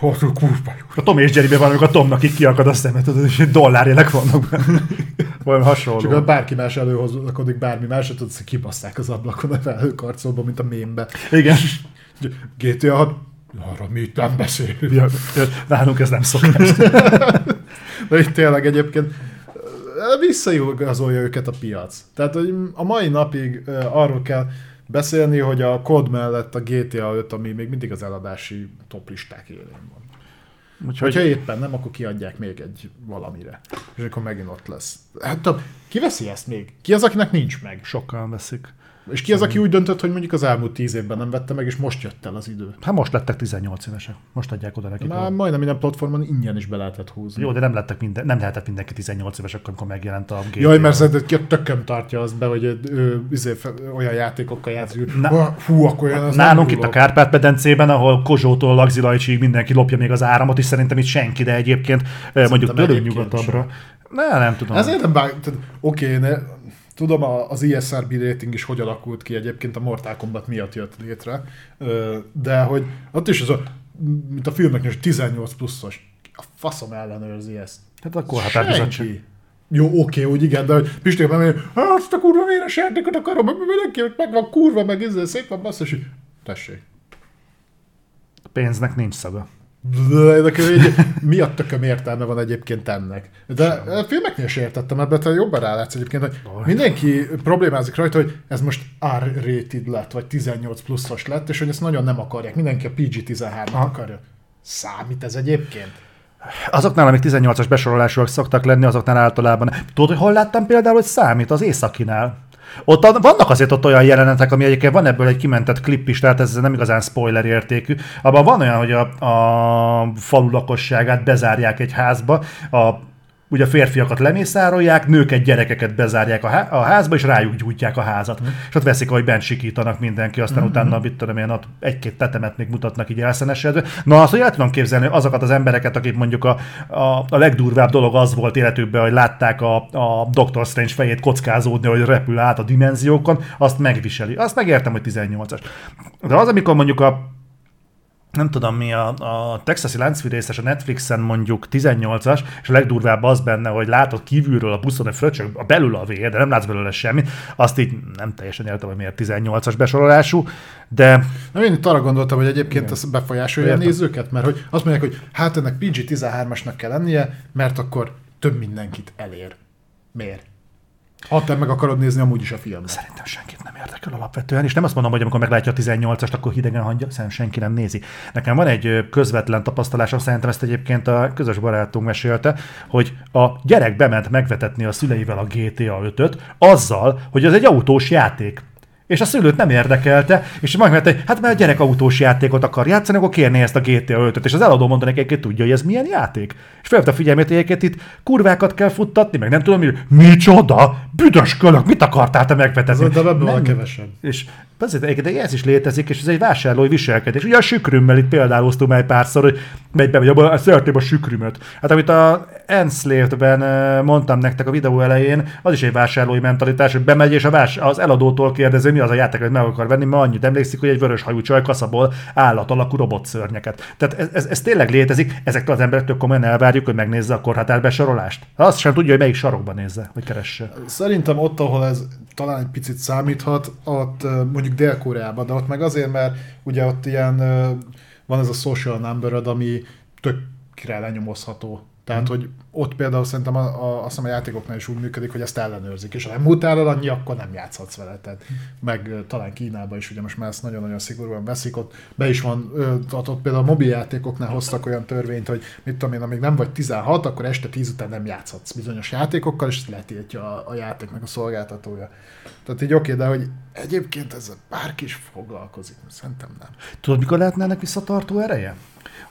Hol, kurva. A Tom és Jerryben van, amikor a Tomnak így kiakad a szemet, tudod, és dollárjelek vannak benne. Valami hasonló. Csak bárki más előhozakodik bármi más, tudod, hogy kibasszák az ablakon a felhőkarcolba, mint a mémbe. Igen. GTA 6, arra mit nem beszélünk. Ja, nálunk ez nem szokás. De itt tényleg egyébként visszaigazolja őket a piac. Tehát hogy a mai napig arról kell beszélni, hogy a kod mellett a GTA 5, ami még mindig az eladási toplisták élén van. Úgyhogy... Hogyha éppen nem, akkor kiadják még egy valamire. És akkor megint ott lesz. Hát tudom, ki veszi ezt még? Ki az, akinek nincs meg? Sokan veszik. És ki az, aki úgy döntött, hogy mondjuk az elmúlt tíz évben nem vette meg, és most jött el az idő? Hát most lettek 18 évesek. Most adják oda nekik. Már a... majdnem minden platformon ingyen is be lehetett húzni. Jó, de nem, lettek minden, nem lehetett mindenki 18 éves, amikor megjelent a GTA. Jaj, mert szerinted tököm tartja azt be, hogy ő, izé, olyan játékokkal játszik. Na, Hú, akkor olyan az Nálunk itt a Kárpát-medencében, ahol Kozsótól Lagzilajcsig mindenki lopja még az áramot, és szerintem itt senki, de egyébként szerintem mondjuk tőlünk nyugatabbra. Ne, nem tudom. Ezért nem bár, oké, okay, Tudom, az ISRB rating is hogy alakult ki egyébként a Mortal Kombat miatt jött létre, de hogy ott is az a, mint a filmeknél, 18 pluszos. A faszom ellenőrzi ezt. Hát akkor határozat Jó, oké, úgy igen, de hogy Pisték nem hogy azt a kurva véres játékot akarom, mindenki meg van kurva, meg ezzel szép van basszus, tessék. A pénznek nincs szaga. De mi a tököm értelme van egyébként ennek? De a filmeknél is értettem ebben, te jobban rálátsz egyébként, hogy mindenki problémázik rajta, hogy ez most R-rated lett, vagy 18 pluszos lett, és hogy ezt nagyon nem akarják. Mindenki a PG-13-at akarja. Számít ez egyébként? Azoknál, amik 18-as besorolásúak szoktak lenni, azoknál általában. Tudod, hogy hol láttam például, hogy számít az északinál? Ott vannak azért ott olyan jelenetek, ami egyébként van ebből egy kimentett klip is, tehát ez nem igazán spoiler értékű. Abban van olyan, hogy a, a falu lakosságát bezárják egy házba, a ugye a férfiakat lemészárolják, nőket, gyerekeket bezárják a, há- a házba, és rájuk gyújtják a házat. Mm. És ott veszik, hogy bent sikítanak mindenki, aztán mm-hmm. utána, mit tudom én, ott egy-két tetemet még mutatnak így elszenesedve. Na, azt, hogy el tudom képzelni, azokat az embereket, akik mondjuk a, a, a legdurvább dolog az volt életükben, hogy látták a, a Doctor Strange fejét kockázódni, hogy repül át a dimenziókon, azt megviseli. Azt megértem, hogy 18-as. De az, amikor mondjuk a nem tudom mi, a, a texasi láncfűrészes a Netflixen mondjuk 18-as, és a legdurvább az benne, hogy látod kívülről a buszon egy fröccsök, a belül a vér, de nem látsz belőle semmit, azt így nem teljesen értem, hogy miért 18-as besorolású, de... Na, én itt arra gondoltam, hogy egyébként ez befolyásolja a nézőket, mert hogy azt mondják, hogy hát ennek PG-13-asnak kell lennie, mert akkor több mindenkit elér. Miért? Ha te meg akarod nézni amúgy is a filmet. Szerintem senkit nem érdekel alapvetően, és nem azt mondom, hogy amikor meglátja a 18-ast, akkor hidegen hangja, szerintem senki nem nézi. Nekem van egy közvetlen tapasztalásom, szerintem ezt egyébként a közös barátunk mesélte, hogy a gyerek bement megvetetni a szüleivel a GTA 5-öt azzal, hogy az egy autós játék és a szülőt nem érdekelte, és majd hogy hát mert a gyerek autós játékot akar játszani, akkor kérné ezt a GTA 5-öt, és az eladó mondta neki, hogy tudja, hogy ez milyen játék. És felhívta a figyelmét, hogy itt kurvákat kell futtatni, meg nem tudom, hogy micsoda, büdös kölök, mit akartál te megvetetni? Ez de ebben van Nem. kevesebb. És persze, de ez is létezik, és ez egy vásárlói viselkedés. Ugye a sükrümmel itt példáloztunk egy párszor, hogy megy be, vagy abban szeretném a sükrümöt. Hát amit a Enslaved-ben mondtam nektek a videó elején, az is egy vásárlói mentalitás, hogy bemegy, és a vás, az eladótól kérdezi, mi az a játék, amit meg akar venni, mert annyit emlékszik, hogy egy vörös hajú csaj kaszaból állat alakú robotszörnyeket. Tehát ez, ez, ez, tényleg létezik, ezektől az emberektől komolyan elvárjuk, hogy megnézze a korhatárbesorolást. Azt sem tudja, hogy melyik sarokban nézze, vagy keresse. Szerintem ott, ahol ez talán egy picit számíthat, ott mondjuk Dél-Koreában, de ott meg azért, mert ugye ott ilyen van ez a social number ami tökre lenyomozható. Tehát, hogy ott például szerintem a, a, azt hiszem a játékoknál is úgy működik, hogy ezt ellenőrzik, és ha nem múltál el annyi, akkor nem játszhatsz vele. Tehát, meg ö, talán Kínában is, ugye most már ezt nagyon-nagyon szigorúan veszik, ott be is van, ott, ott például a mobiljátékoknál hoztak olyan törvényt, hogy mit tudom én, amíg nem vagy 16, akkor este 10 után nem játszhatsz bizonyos játékokkal, és ezt letiltja a, a játéknak a szolgáltatója. Tehát így oké, de hogy egyébként ez bárki is foglalkozik, szerintem nem. Tudod, mikor lehetne ennek visszatartó ereje?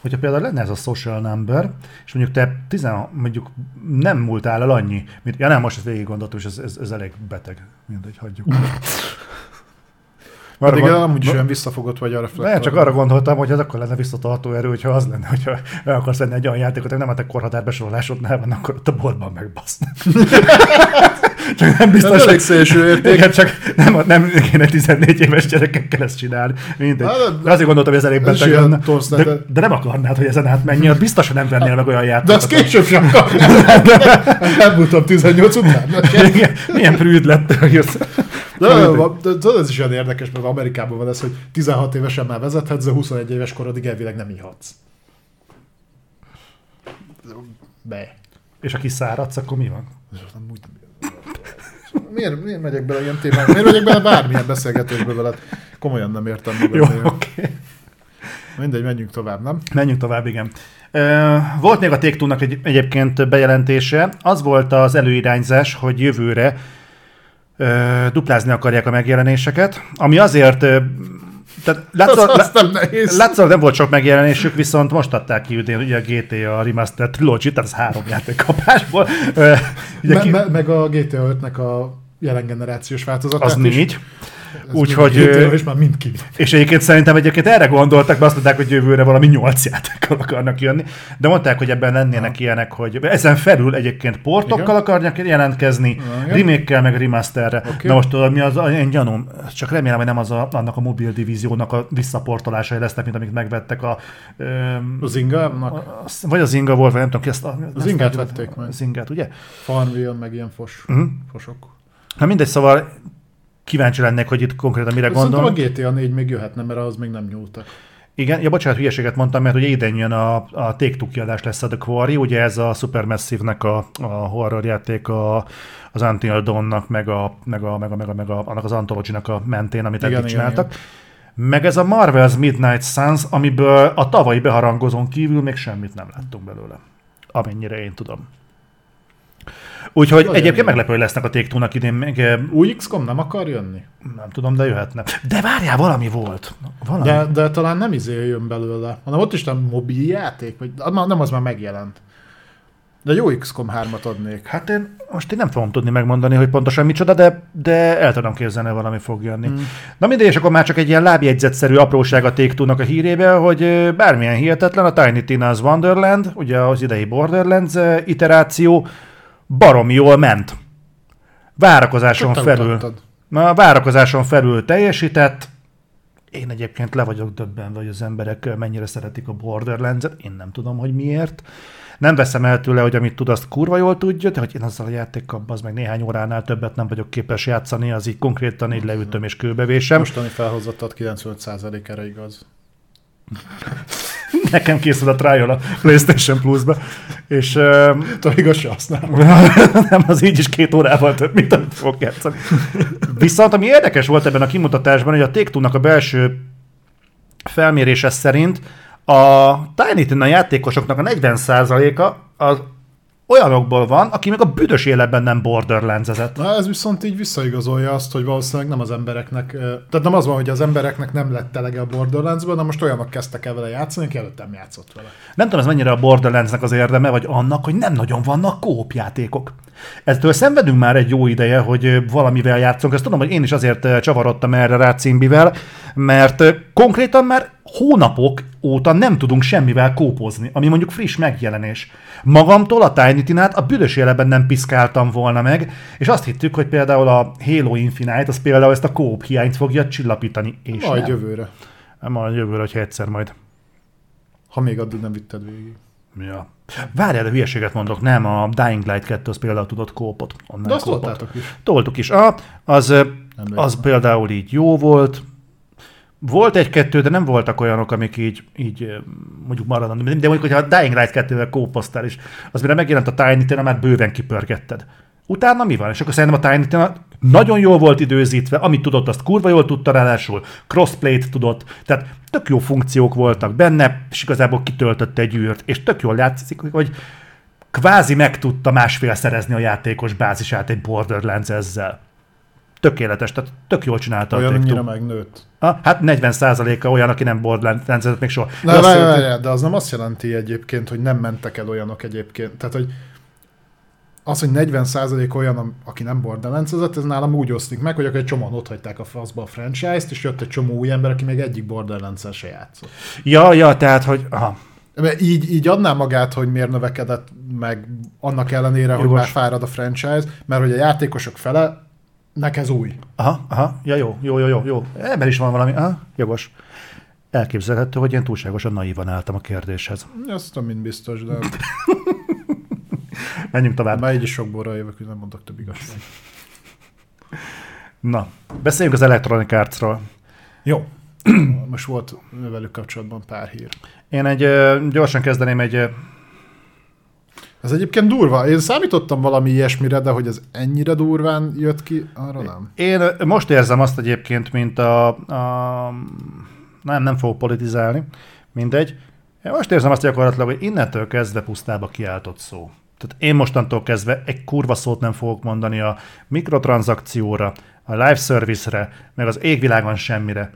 Hogyha például lenne ez a social number, és mondjuk te tizen, mondjuk nem múltál el annyi, mint, ja nem, most ezt végig gondoltam, és ez, ez, ez elég beteg. Mindegy, hagyjuk. Arra Pedig gond- amúgy is olyan visszafogott vagy arra nem, csak arra gondoltam, hogy ez akkor lenne visszatartó erő, hogyha az lenne, hogyha el akarsz venni egy olyan játékot, hogy nem a te korhatár besorolásodnál van, akkor ott a boltban megbasz. csak nem biztos, hogy szélső érték. igen, csak nem, nem kéne 14 éves gyerekekkel ezt csinálni. Mindegy. De- De azért gondoltam, hogy ez elég beteg lenne. De, de, nem akarnád, hogy ezen átmenjél, biztos, hogy nem vennél meg olyan De játékot. azt később sem akarnám. Nem voltam 18 után. Igen, Milyen prűd lett. De, de, de, ez is olyan érdekes, mert Amerikában van ez, hogy 16 évesen már vezethetsz, de 21 éves korodig elvileg nem ihatsz. Be. És aki száradsz, akkor mi van? Nem úgy- Miért, miért megyek bele ilyen témába? Miért megyek bele bármilyen beszélgetésbe veled? Komolyan nem értem Jó, magam. oké. Okay. Mindegy, menjünk tovább, nem? Menjünk tovább, igen. Volt még a take egy, egyébként bejelentése. Az volt az előirányzás, hogy jövőre ö, duplázni akarják a megjelenéseket, ami azért... Ö, tehát Az, látszólag, az nem nehéz. látszólag nem volt sok megjelenésük, viszont most adták ki ugye, a GTA Remastered Trilogy, tehát az három játék kapásból. Ugye Me, ki, me, meg a GTA 5-nek a jelen generációs változatát az is. négy. Úgyhogy, és már mind ki. És egyébként szerintem egyébként erre gondoltak, mert azt mondták, hogy jövőre valami nyolc játékkal akarnak jönni. De mondták, hogy ebben lennének Aha. ilyenek, hogy ezen felül egyébként portokkal Igen. akarnak jelentkezni, remake meg remasterre. Oké. Na most mi az, én gyanúm, csak remélem, hogy nem az a, annak a mobil divíziónak a visszaportolásai lesznek, mint amit megvettek a... Öm, Az Ingának, a- vagy az Inga volt, vagy nem tudom ki ezt a... Az Ingát vették meg. Az Ingát, ugye? Farmville, meg ilyen fos, Mhm. fosok. Na mindegy, szóval kíváncsi lennék, hogy itt konkrétan mire gondolnak. a GTA 4 még jöhetne, mert ahhoz még nem nyúltak. Igen, ja, bocsánat, hülyeséget mondtam, mert ugye idén jön a, a Take-Two kiadás lesz a The Quarry, ugye ez a Supermassive-nek a, a horror játék a, az Until Dawn-nak, meg, a, meg, a, meg, a, meg, a, meg a, annak az Anthology-nak a mentén, amit Igen, eddig igen, csináltak. Meg ez a Marvel's Midnight Suns, amiből a tavalyi beharangozón kívül még semmit nem láttunk belőle. Amennyire én tudom. Úgyhogy Nagyon egyébként jó. meglepő, hogy lesznek a Take-Two-nak idén még, eh, Új XCOM nem akar jönni? nem tudom, de jöhetne. De várjál, valami volt. Valami. De, de talán nem izé jön belőle, hanem ott is nem mobil játék, vagy nem az már megjelent. De jó XCOM 3-at adnék. Hát én most én nem fogom tudni megmondani, hogy pontosan micsoda, de, de el tudom képzelni, valami fog jönni. Mm. Na mindegy, és akkor már csak egy ilyen lábjegyzetszerű apróság a take a hírébe, hogy ö, bármilyen hihetetlen, a Tiny Tina's Wonderland, ugye az idei Borderlands ö, iteráció, baromi jól ment. Várakozáson felül. utattad. Na, a várakozáson felül teljesített. Én egyébként le vagyok döbbenve, hogy az emberek mennyire szeretik a Borderlands-et. Én nem tudom, hogy miért. Nem veszem el tőle, hogy amit tud, azt kurva jól tudja, de hogy én azzal a játékkal az meg néhány óránál többet nem vagyok képes játszani, az így konkrétan így leütöm és kőbevésem. Mostani felhozattat 95% erre igaz. Nekem készül a trial a PlayStation Plus-ba, és Tudom, igaz se használom. nem, az így is két órával több, mint amit fogok játszani. Viszont ami érdekes volt ebben a kimutatásban, hogy a take a belső felmérése szerint a Tiny Tina játékosoknak a 40%-a az olyanokból van, aki még a büdös életben nem borderlands Na ez viszont így visszaigazolja azt, hogy valószínűleg nem az embereknek, tehát nem az van, hogy az embereknek nem lett telege a Borderlandsből, de most olyanok kezdtek el vele játszani, aki előtt nem játszott vele. Nem tudom, ez mennyire a Borderlandsnek az érdeme, vagy annak, hogy nem nagyon vannak kópjátékok. Ettől szenvedünk már egy jó ideje, hogy valamivel játszunk. Ezt tudom, hogy én is azért csavarodtam erre rá címbivel, mert konkrétan már hónapok óta nem tudunk semmivel kópozni, ami mondjuk friss megjelenés. Magamtól a Tiny Tinát a büdös jeleben nem piszkáltam volna meg, és azt hittük, hogy például a Halo Infinite, az például ezt a kóp hiányt fogja csillapítani. És majd nem. jövőre. Majd jövőre, hogyha egyszer majd. Ha még addig nem vitted végig. Ja. Várjál, de hülyeséget mondok, nem, a Dying Light 2 az például tudott kópot. De azt toltátok is. Toltuk is. Ah, az, az például így jó volt, volt egy-kettő, de nem voltak olyanok, amik így, így mondjuk maradnak. De mondjuk, hogyha a Dying Light 2-vel kópoztál is, az mire megjelent a Tiny Tina, már bőven kipörgetted. Utána mi van? És akkor szerintem a Tiny Tina nagyon jól volt időzítve, amit tudott, azt kurva jól tudta, ráadásul crossplay-t tudott, tehát tök jó funkciók voltak benne, és igazából kitöltötte egy űrt, és tök jól látszik, hogy kvázi meg tudta másfél szerezni a játékos bázisát egy Borderlands ezzel tökéletes, tehát tök jól csinálta olyan a annyira megnőtt. Ah, hát 40%-a olyan, aki nem borderlands még soha. De, de, várj, várj, de az nem azt jelenti egyébként, hogy nem mentek el olyanok egyébként. Tehát, hogy az, hogy 40% olyan, aki nem borderlands ez nálam úgy osztik meg, hogy akkor egy csomóan ott hagyták a faszba a franchise-t, és jött egy csomó új ember, aki még egyik borderlands se játszott. Ja, ja, tehát, hogy... Aha. Mert így, így adná magát, hogy miért növekedett meg annak ellenére, Jogos. hogy már fárad a franchise, mert hogy a játékosok fele Nek ez új. Aha, aha, ja jó, jó, jó, jó, jó. Ebben is van valami, aha, jogos. Elképzelhető, hogy én túlságosan naívan álltam a kérdéshez. Azt tudom, mint biztos, de... Menjünk tovább. Már így is sok borra jövök, hogy nem mondok több igazság. Na, beszéljünk az Electronic Arts-ról. Jó. Most volt velük kapcsolatban pár hír. Én egy, gyorsan kezdeném egy ez egyébként durva. Én számítottam valami ilyesmire, de hogy ez ennyire durván jött ki, arra nem. Én most érzem azt egyébként, mint a... a nem, nem fogok politizálni, mindegy. Én most érzem azt gyakorlatilag, hogy innentől kezdve pusztába kiáltott szó. Tehát én mostantól kezdve egy kurva szót nem fogok mondani a mikrotranszakcióra, a live service-re, meg az égvilágon semmire.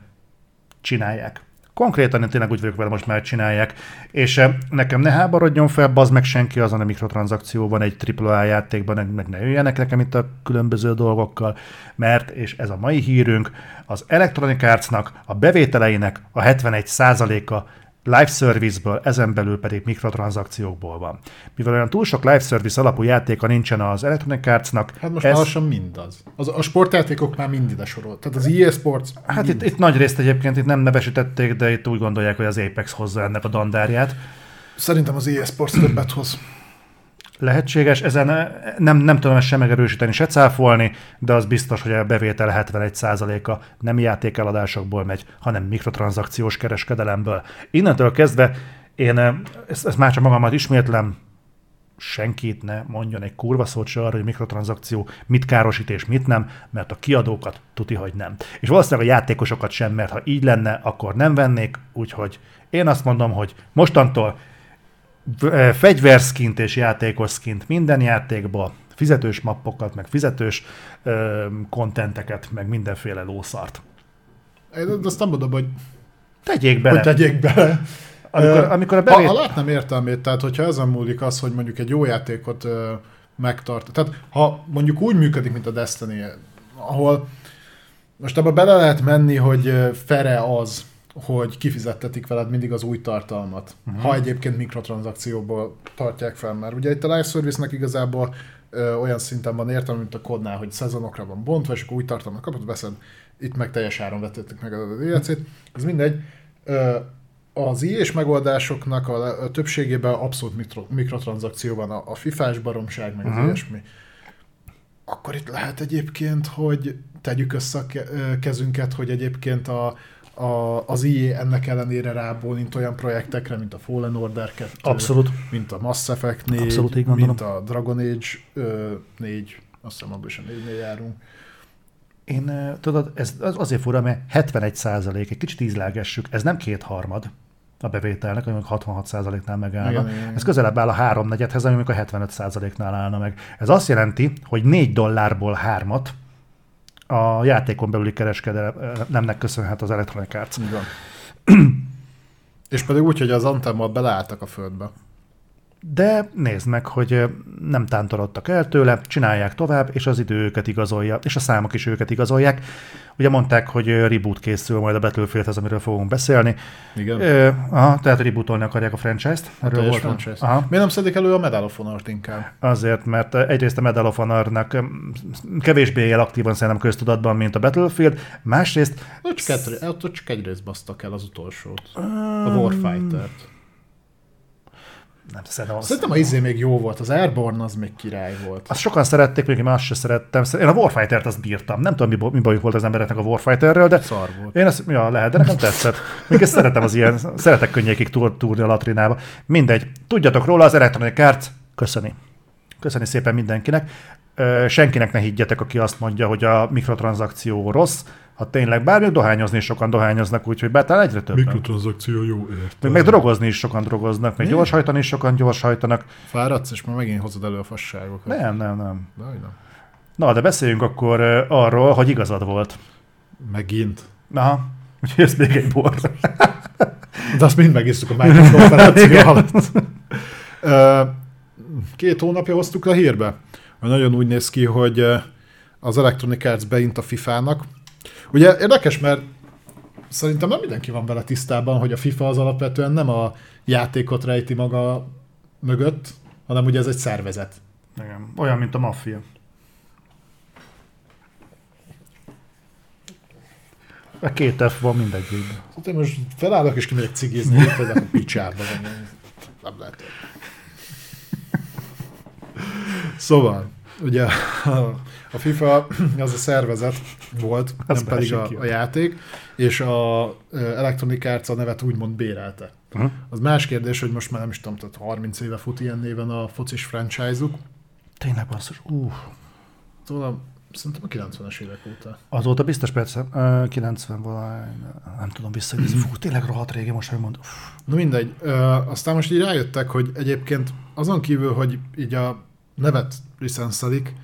Csinálják. Konkrétan én tényleg úgy vagyok vele, most már csinálják. És eh, nekem ne háborodjon fel, bazd meg senki azon a mikrotranszakcióban egy AAA játékban, meg ne jöjjenek nekem itt a különböző dolgokkal, mert, és ez a mai hírünk, az Electronic Arts-nak a bevételeinek a 71%-a live service-ből, ezen belül pedig mikrotranszakciókból van. Mivel olyan túl sok live service alapú játéka nincsen az Electronic Arts-nak... Hát most ez... lassan mindaz. Az, a sportjátékok már mind ide sorolt. Tehát az EA Sports... Hát itt, itt, nagy részt egyébként itt nem nevesítették, de itt úgy gondolják, hogy az Apex hozza ennek a dandárját. Szerintem az EA Sports többet hoz lehetséges. Ezen nem, nem tudom ezt sem megerősíteni, se cáfolni, de az biztos, hogy a bevétel 71%-a nem játékeladásokból megy, hanem mikrotranszakciós kereskedelemből. Innentől kezdve én eh, ezt, ezt már csak magamat ismétlem, senkit ne mondjon egy kurva szót se arra, hogy mikrotranszakció mit károsít és mit nem, mert a kiadókat tuti, hogy nem. És valószínűleg a játékosokat sem, mert ha így lenne, akkor nem vennék, úgyhogy én azt mondom, hogy mostantól fegyverszkint és játékoszkint minden játékba, fizetős mappokat, meg fizetős kontenteket, meg mindenféle lószart. Én azt nem mondom, hogy tegyék bele. Hogy tegyék bele. Amikor, amikor a bevét... ha, ha látnám értelmét, tehát hogyha ezen múlik az, hogy mondjuk egy jó játékot ö, megtart, tehát ha mondjuk úgy működik, mint a Destiny, ahol most abba bele lehet menni, hogy fere az, hogy kifizettetik veled mindig az új tartalmat, uh-huh. ha egyébként mikrotranszakcióból tartják fel, mert ugye itt a live service-nek igazából ö, olyan szinten van értelme, mint a kodnál, hogy szezonokra van bontva, és akkor új tartalmat kapod, veszed, itt meg teljes áron vetettek meg a DLC-t, ez mindegy. Ö, az és megoldásoknak a, a többségében abszolút mikro, mikrotranszakció van, a, a fifás baromság, meg uh-huh. az mhm. ilyesmi. Akkor itt lehet egyébként, hogy tegyük össze a kezünket, hogy egyébként a, a, az IE ennek ellenére rábólint olyan projektekre, mint a Fallen Order 2, Abszolút. mint a Mass Effect 4, Abszolút, így mint a Dragon Age ö, 4, azt hiszem abban is a 4 járunk. Én, tudod, ez az azért fura, mert 71 százalék, egy kicsit ízlelgessük, ez nem kétharmad. a bevételnek, ami 66%-nál megállna. Igen, igen, igen. Ez közelebb áll a háromnegyedhez, ami a 75%-nál állna meg. Ez azt jelenti, hogy 4 dollárból hármat a játékon belüli kereskedelemnek köszönhet az Electronic van. És pedig úgy, hogy az antemmal beleálltak a földbe. De nézd meg, hogy nem tántorodtak el tőle, csinálják tovább, és az idő őket igazolja, és a számok is őket igazolják. Ugye mondták, hogy reboot készül majd a Battlefieldhez, amiről fogunk beszélni. Igen. Ö, aha, tehát rebootolni akarják a franchise-t. A Erről teljes volt- franchise. Aha. Miért nem szedik elő a Medal of Honor-t inkább? Azért, mert egyrészt a Medal of Honor-nak kevésbé él aktívan szerintem köztudatban, mint a Battlefield, másrészt Ott csak, egy, ott csak egy részt basztak el az utolsót. A Warfighter-t. Nem szerintem az, Szerintem a izé még jó volt, az Airborne az még király volt. azt sokan szerették, még én azt szerettem. Én a Warfighter-t azt bírtam. Nem tudom, mi, mi bajuk volt az embereknek a Warfighterről, de Szar volt. én azt, ja, lehet, de nekem tetszett. Még ezt szeretem az ilyen, szeretek könnyékig túr, túrni a latrinába. Mindegy. Tudjatok róla, az Electronic Arts köszöni. Köszöni szépen mindenkinek. Senkinek ne higgyetek, aki azt mondja, hogy a mikrotranszakció rossz. Ha tényleg bármi, dohányozni is sokan dohányoznak, úgyhogy bár talán egyre többen. Mikrotranszakció jó ért. Meg, meg drogozni is sokan drogoznak, meg gyorshajtani is sokan gyorshajtanak. Fáradsz, és már megint hozod elő a fasságokat. Nem, nem, nem. De, nem. Na, de beszéljünk akkor arról, hogy igazad volt. Megint. Aha, úgyhogy ez még egy bor. De azt mind megisztuk a Microsoft konferencia alatt. Két hónapja hoztuk a hírbe, nagyon úgy néz ki, hogy az Electronic Arts beint a FIFA-nak. Ugye érdekes, mert szerintem nem mindenki van vele tisztában, hogy a FIFA az alapvetően nem a játékot rejti maga mögött, hanem ugye ez egy szervezet. Igen. Olyan, mint a maffia. A két F van mindegyikben. Hát én most felállok és kimegyek cigizni, ezek a picsába. van. Nem lehet. Szóval, ugye a, a FIFA az a szervezet volt, Az nem pedig a, a játék, és a Electronic Arts a nevet úgymond bérelte. Uh-huh. Az más kérdés, hogy most már nem is tudom, tehát 30 éve fut ilyen néven a focis franchise-uk. Tényleg basszus. Uh. Szóval szerintem a 90-es évek óta. Azóta biztos persze, uh, 90 valahány, nem tudom visszaidézni. Fú, tényleg rohadt régi most, hogy mondom. Na mindegy. Aztán most így rájöttek, hogy egyébként azon kívül, hogy így a nevet licenszelik,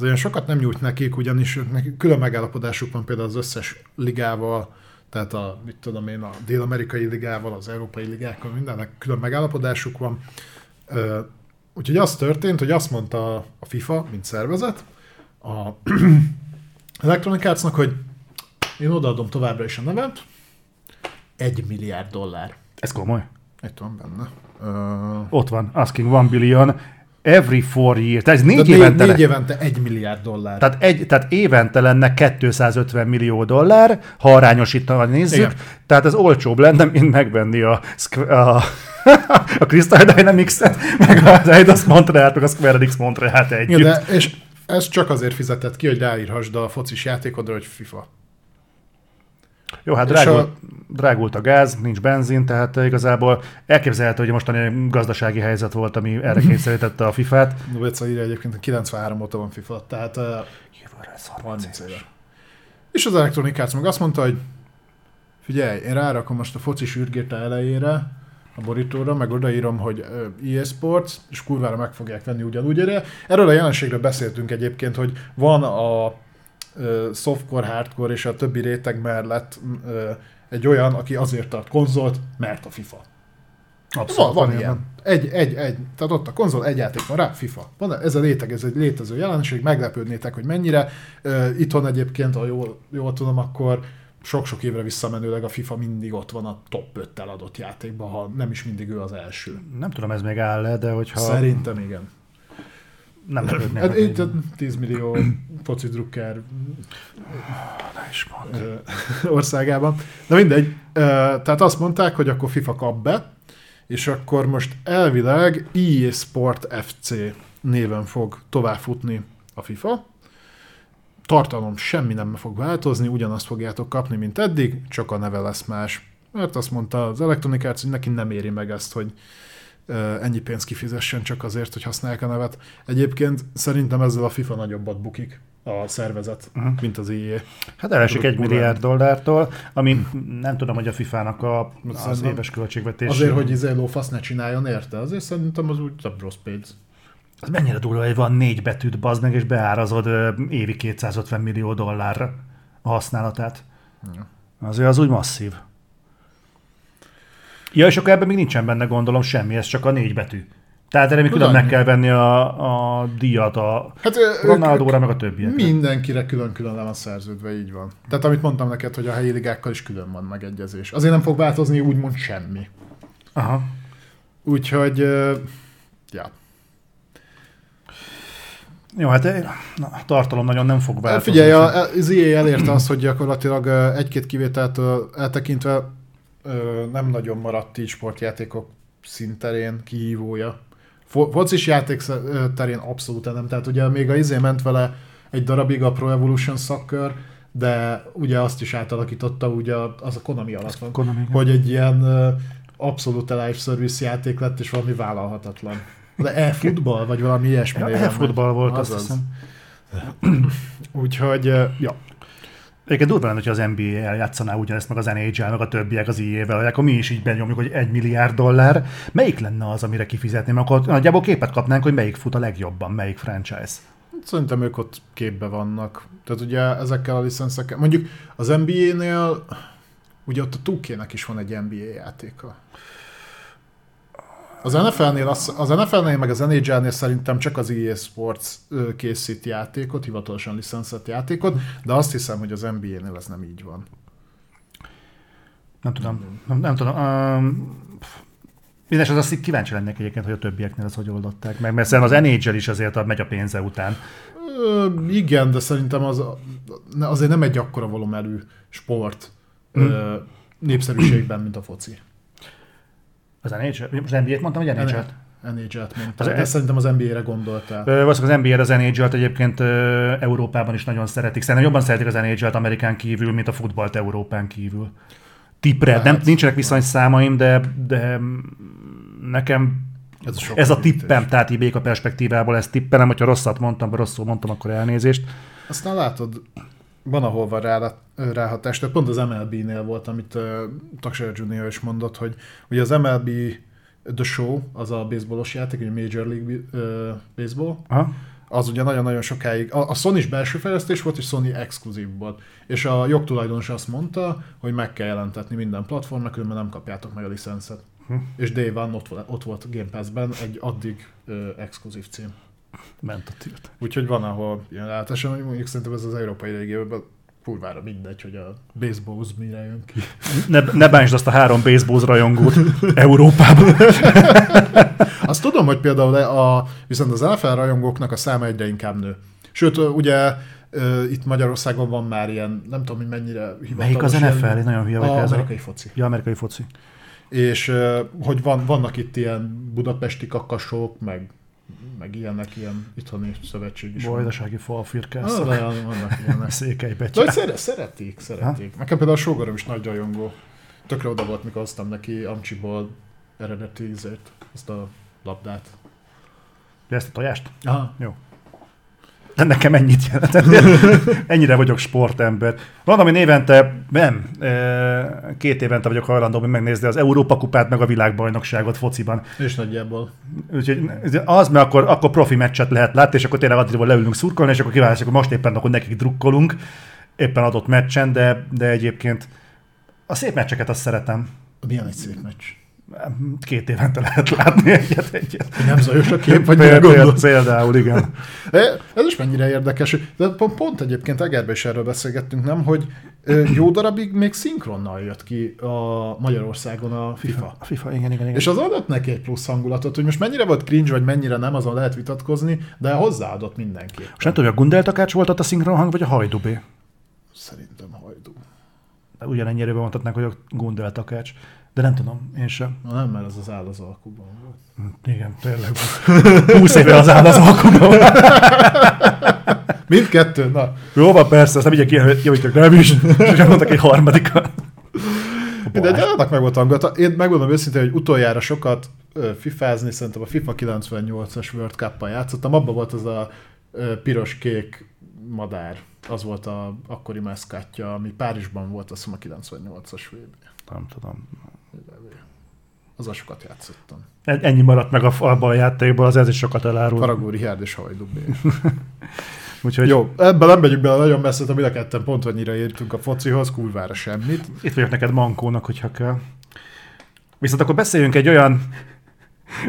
ez olyan sokat nem nyújt nekik, ugyanis nekik külön megállapodásuk van például az összes ligával, tehát a, mit tudom én, a dél-amerikai ligával, az európai ligákkal, mindennek külön megállapodásuk van. Úgyhogy az történt, hogy azt mondta a FIFA, mint szervezet, a Electronic Artsnak, hogy én odaadom továbbra is a nevet, egy milliárd dollár. Ez komoly. Itt van benne. Uh, Ott van, asking one billion every four years. Tehát ez négy, négy, évente, négy évente egy milliárd dollár. Tehát, egy, tehát évente lenne 250 millió dollár, ha arányosítva nézzük. Igen. Tehát ez olcsóbb lenne, mint megvenni a, a, a Crystal Dynamics-et, meg az Eidos Montreal, meg a Square Enix Montreal-t együtt. Igen, de, és ez csak azért fizetett ki, hogy ráírhassd a focis játékodra, hogy FIFA. Jó, hát drágult, a- drágult a gáz, nincs benzin, tehát igazából elképzelhető, hogy mostani gazdasági helyzet volt, ami erre kényszerítette a FIFA-t. Novica írja egyébként, hogy 93 óta van FIFA, tehát uh, Jövőre ez 30 30 éve. És az Electronic Arts meg azt mondta, hogy figyelj, én rárakom most a foci sürgéte elejére, a borítóra, meg odaírom, hogy EA Sports, és kurvára meg fogják venni ugyanúgy. Erre- Erről a jelenségről beszéltünk egyébként, hogy van a softcore, hardcore és a többi réteg mellett ö, egy olyan, aki azért tart konzolt, mert a FIFA. Van, van ilyen. Egy, egy, egy. Tehát ott a konzol, egy játék van rá, FIFA. Van, ez a réteg, ez egy létező jelenség, meglepődnétek, hogy mennyire. Uh, itthon egyébként, ha jól, jól tudom, akkor sok-sok évre visszamenőleg a FIFA mindig ott van a top 5 adott játékban, ha nem is mindig ő az első. Nem tudom, ez még áll-e, de hogyha Ha... Szerintem igen. Nem lepődnék Hát itt hogy- 10 millió foci drukker országában. Na mindegy, tehát azt mondták, hogy akkor FIFA kap be, és akkor most elvileg EA Sport FC néven fog továbbfutni a FIFA. Tartalom semmi nem fog változni, ugyanazt fogjátok kapni, mint eddig, csak a neve lesz más. Mert azt mondta az Electronic Arts, hogy neki nem éri meg ezt, hogy ennyi pénzt kifizessen csak azért, hogy használják a nevet. Egyébként szerintem ezzel a FIFA nagyobbat bukik. a szervezet, uh-huh. mint az IE. Hát elesik egy milliárd dollártól, ami nem tudom, hogy a FIFA-nak a, az éves költségvetés. Azért, hogy izé lófasz ne csináljon érte, azért szerintem az úgy a rossz pénz. Az mennyire durva, hogy van négy betűt, bazd meg, és beárazod évi 250 millió dollárra a használatát. Ja. Azért az úgy masszív. Ja, és akkor ebben még nincsen benne gondolom semmi, ez csak a négy betű. Tehát erre még külön meg kell venni a, a díjat a hát, Ronaldóra, meg a többiekre. Mindenkire külön-külön le van szerződve, így van. Tehát amit mondtam neked, hogy a helyi ligákkal is külön van megegyezés. Azért nem fog változni úgymond semmi. Aha. Úgyhogy, ja. Jó, hát na, tartalom nagyon nem fog változni. Figyelj, az EA elérte azt, hogy gyakorlatilag egy-két kivételt eltekintve nem nagyon maradt így sportjátékok szinterén kihívója. Focis játék terén abszolút nem. Tehát ugye még a izé ment vele egy darabig a Pro Evolution Soccer, de ugye azt is átalakította, ugye az a Konami alatt van, Konami, hogy egy ilyen abszolút live service játék lett, és valami vállalhatatlan. De e-futball, vagy valami ilyesmi. Ja, e-futball volt, azt hiszem. Úgyhogy, ja, Egyébként durva lenne, hogy az NBA eljátszaná ugyanezt, meg az NHL, meg a többiek az IE-vel, hogy akkor mi is így benyomjuk, hogy egy milliárd dollár. Melyik lenne az, amire kifizetni? Mert akkor nagyjából képet kapnánk, hogy melyik fut a legjobban, melyik franchise. Szerintem ők ott képbe vannak. Tehát ugye ezekkel a licenszekkel, mondjuk az NBA-nél, ugye ott a 2 is van egy NBA játéka. Az NFL-nél, az, az NFL-nél meg az NHL-nél szerintem csak az EA Sports készít játékot, hivatalosan licenszett játékot, de azt hiszem, hogy az NBA-nél ez nem így van. Nem tudom. Nem, nem tudom. Um, Mindenesetre azt kíváncsi lennék egyébként, hogy a többieknél ezt hogy oldották meg, mert szerintem az NHL is azért megy a pénze után. Ö, igen, de szerintem az azért nem egy akkora volumenű sport hmm. ö, népszerűségben, mint a foci. Az NHL? Az NBA-t mondtam, vagy NHL-t? NHL-t mondtam, az de szerintem az NBA-re gondoltál. Valószínűleg az NBA-re az NHL-t egyébként Európában is nagyon szeretik. Szerintem jobban szeretik az NHL-t Amerikán kívül, mint a futballt Európán kívül. Tipre, hát, nem, nincsenek viszonyszámaim, de, de nekem ez a, ez a tippem, tehát így a perspektívából ezt tippelem, hogyha rosszat mondtam, vagy rosszul mondtam, akkor elnézést. Aztán látod, van, ahol van rá, ráhatás. Tehát pont az MLB-nél volt, amit uh, Taksar Junior is mondott, hogy ugye az MLB The Show, az a baseballos játék, egy Major League uh, Baseball, Aha. az ugye nagyon-nagyon sokáig, a, a Sony is belső fejlesztés volt, és Sony exkluzív volt. És a jogtulajdonos azt mondta, hogy meg kell jelentetni minden platformnak, különben nem kapjátok meg a licenszet. Hm. És Day One ott, ott volt Game Pass-ben egy addig uh, exkluzív cím ment a tilt. Úgyhogy van, ahol ilyen látásom, hogy mondjuk szerintem ez az európai régióban kurvára mindegy, hogy a baseball mire jön ki. Ne, ne bántsd azt a három baseball rajongót Európában. azt tudom, hogy például a, viszont az NFL rajongóknak a száma egyre inkább nő. Sőt, ugye itt Magyarországon van már ilyen, nem tudom, hogy mennyire. Melyik az NFL? Én nagyon hülye vagyok. Amerikai foci. Ja, amerikai foci. És hogy van, vannak itt ilyen budapesti kakasok, meg meg ilyenek, ilyen itthoni szövetség is. Bajdasági falfirkász. Ah, vannak ilyenek. Székely De szere, szeretik, szeretik. Ha? Nekem például a sógorom is nagy rajongó. Tökre oda volt, mikor hoztam neki Amcsiból eredeti ízét, ezt a labdát. De ezt a tojást? Aha. Jó. Nekem ennyit jelent. Ennyire vagyok sportember. Van, ami évente, nem, két évente vagyok hajlandó megnézni az Európa kupát, meg a világbajnokságot fociban. És nagyjából. Úgyhogy az, mert akkor, akkor profi meccset lehet látni, és akkor tényleg addig leülünk szurkolni, és akkor kiválasztjuk, hogy most éppen akkor nekik drukkolunk, éppen adott meccsen, de, de egyébként a szép meccseket azt szeretem. Milyen egy szép meccs? Két évente lehet látni egyet egyet. Nem zajos a kép, vagy például, például, igen. Ez is mennyire érdekes. De pont, pont egyébként Egerbe is erről beszélgettünk, nem, hogy jó darabig még szinkronnal jött ki a Magyarországon a FIFA. A FIFA, igen, igen, igen. És az adott neki egy plusz hangulatot, hogy most mennyire volt cringe, vagy mennyire nem, azon lehet vitatkozni, de hozzáadott mindenki. És nem tudom, hogy a Gundeltakács volt ott a szinkron hang, vagy a Hajdubé? Szerintem Hajdú. Ugyanennyire bemondhatnánk, hogy a Gundeltakács. De nem tudom, én sem. Na nem, mert ez az áll az alkuban volt. Igen, tényleg. 20 éve az áll az alkuban. Mindkettő, na. Jó van, persze, azt nem így kijavítok, nem is. És mondtak egy harmadikat. De egy annak meg volt hangulata. Én megmondom őszintén, hogy utoljára sokat fifázni, szerintem a FIFA 98-as World Cup-ban játszottam. Abban volt az a piros-kék madár. Az volt a akkori meszkátja, ami Párizsban volt, azt hiszem a 98-as VB. Nem tudom. Az sokat játszottam. Ennyi maradt meg a, abban a játékban, az ez is sokat elárul. Faragó Richard és Hajdú Úgyhogy... Jó, ebben nem megyünk bele nagyon messze, de mind a ketten pont annyira értünk a focihoz, kurvára semmit. Itt vagyok neked mankónak, hogyha kell. Viszont akkor beszéljünk egy olyan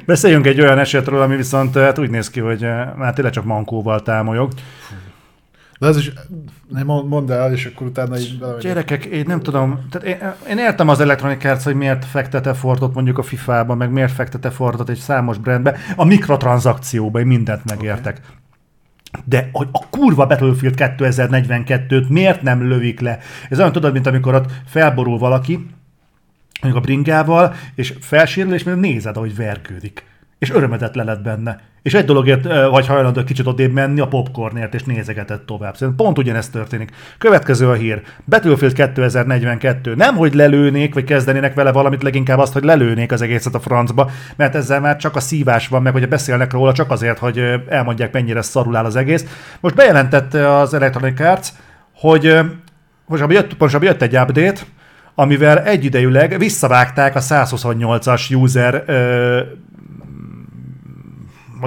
Beszéljünk egy olyan esetről, ami viszont hát úgy néz ki, hogy hát tényleg csak mankóval támolyog. De ez is, nem mondd el, és akkor utána így belemegyek. Gyerekek, én nem tudom, tehát én, én értem az Electronic Arts, hogy miért fektet effortot mondjuk a FIFA-ba, meg miért fektet effortot egy számos brandbe, a mikrotranszakcióba én mindent megértek. Okay. De a, a kurva Battlefield 2042-t miért nem lövik le? Ez olyan tudod, mint amikor ott felborul valaki, mondjuk a bringával, és felsérül, és nézed, ahogy vergődik. És örömedet leled benne. És egy dologért vagy hajlandó kicsit odébb menni a popcornért, és nézegetett tovább. Szerintem pont ugyanezt történik. Következő a hír. Battlefield 2042. Nem, hogy lelőnék, vagy kezdenének vele valamit, leginkább azt, hogy lelőnék az egészet a francba, mert ezzel már csak a szívás van, meg hogy beszélnek róla csak azért, hogy elmondják, mennyire szarul áll az egész. Most bejelentette az Electronic Arts, hogy most jött, most jött egy update, amivel egyidejűleg visszavágták a 128-as user ö,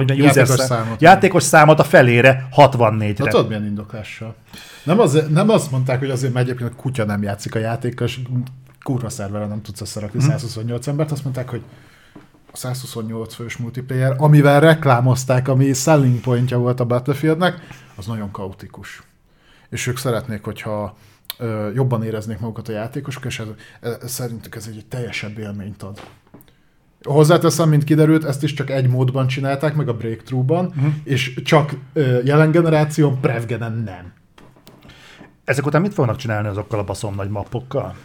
user játékos, szám, számot, játékos számot a felére 64-re. Hát tudod milyen indoklással? Nem, az, nem azt mondták, hogy azért mert egyébként a kutya nem játszik a játékos, kurva szerveren nem tudsz összerakni hmm. 128 embert, azt mondták, hogy a 128 fős multiplayer, amivel reklámozták, ami selling pointja volt a Battlefieldnek, az nagyon kaotikus. És ők szeretnék, hogyha jobban éreznék magukat a játékosok, és ez, ez, szerintük ez egy teljesebb élményt ad. Hozzáteszem, mint kiderült, ezt is csak egy módban csinálták, meg a Breakthrough-ban, uh-huh. és csak ö, jelen generáción, Prevgenen nem. Ezek után mit fognak csinálni azokkal a baszom nagy mappokkal?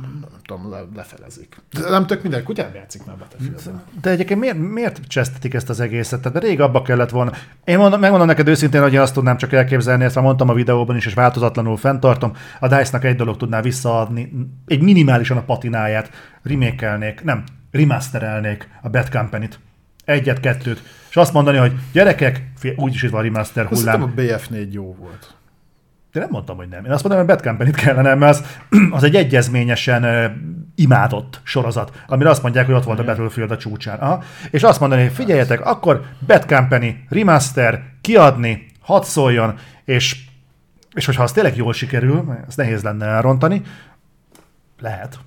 nem tudom, le, lefelezik. De nem tök minden kutyám játszik már battlefield De egyébként miért, miért csesztetik ezt az egészet? Tehát rég abba kellett volna. Én mondom, megmondom neked őszintén, hogy én azt tudnám csak elképzelni, ezt már mondtam a videóban is, és változatlanul fenntartom. A DICE-nak egy dolog tudná visszaadni, egy minimálisan a patináját, remékelnék, nem, remasterelnék a Bad Company-t. Egyet, kettőt. És azt mondani, hogy gyerekek, úgyis itt van remaster hullám. Azt a BF4 jó volt. De nem mondtam, hogy nem. Én azt mondtam, hogy Bad Company-t kellene, mert az, az egy egyezményesen uh, imádott sorozat, amire azt mondják, hogy ott volt a Battlefield a csúcsán. Aha. És azt mondani, hogy figyeljetek, akkor Bad Company remaster, kiadni, hadd szóljon, és, és hogyha az tényleg jól sikerül, az nehéz lenne elrontani, lehet.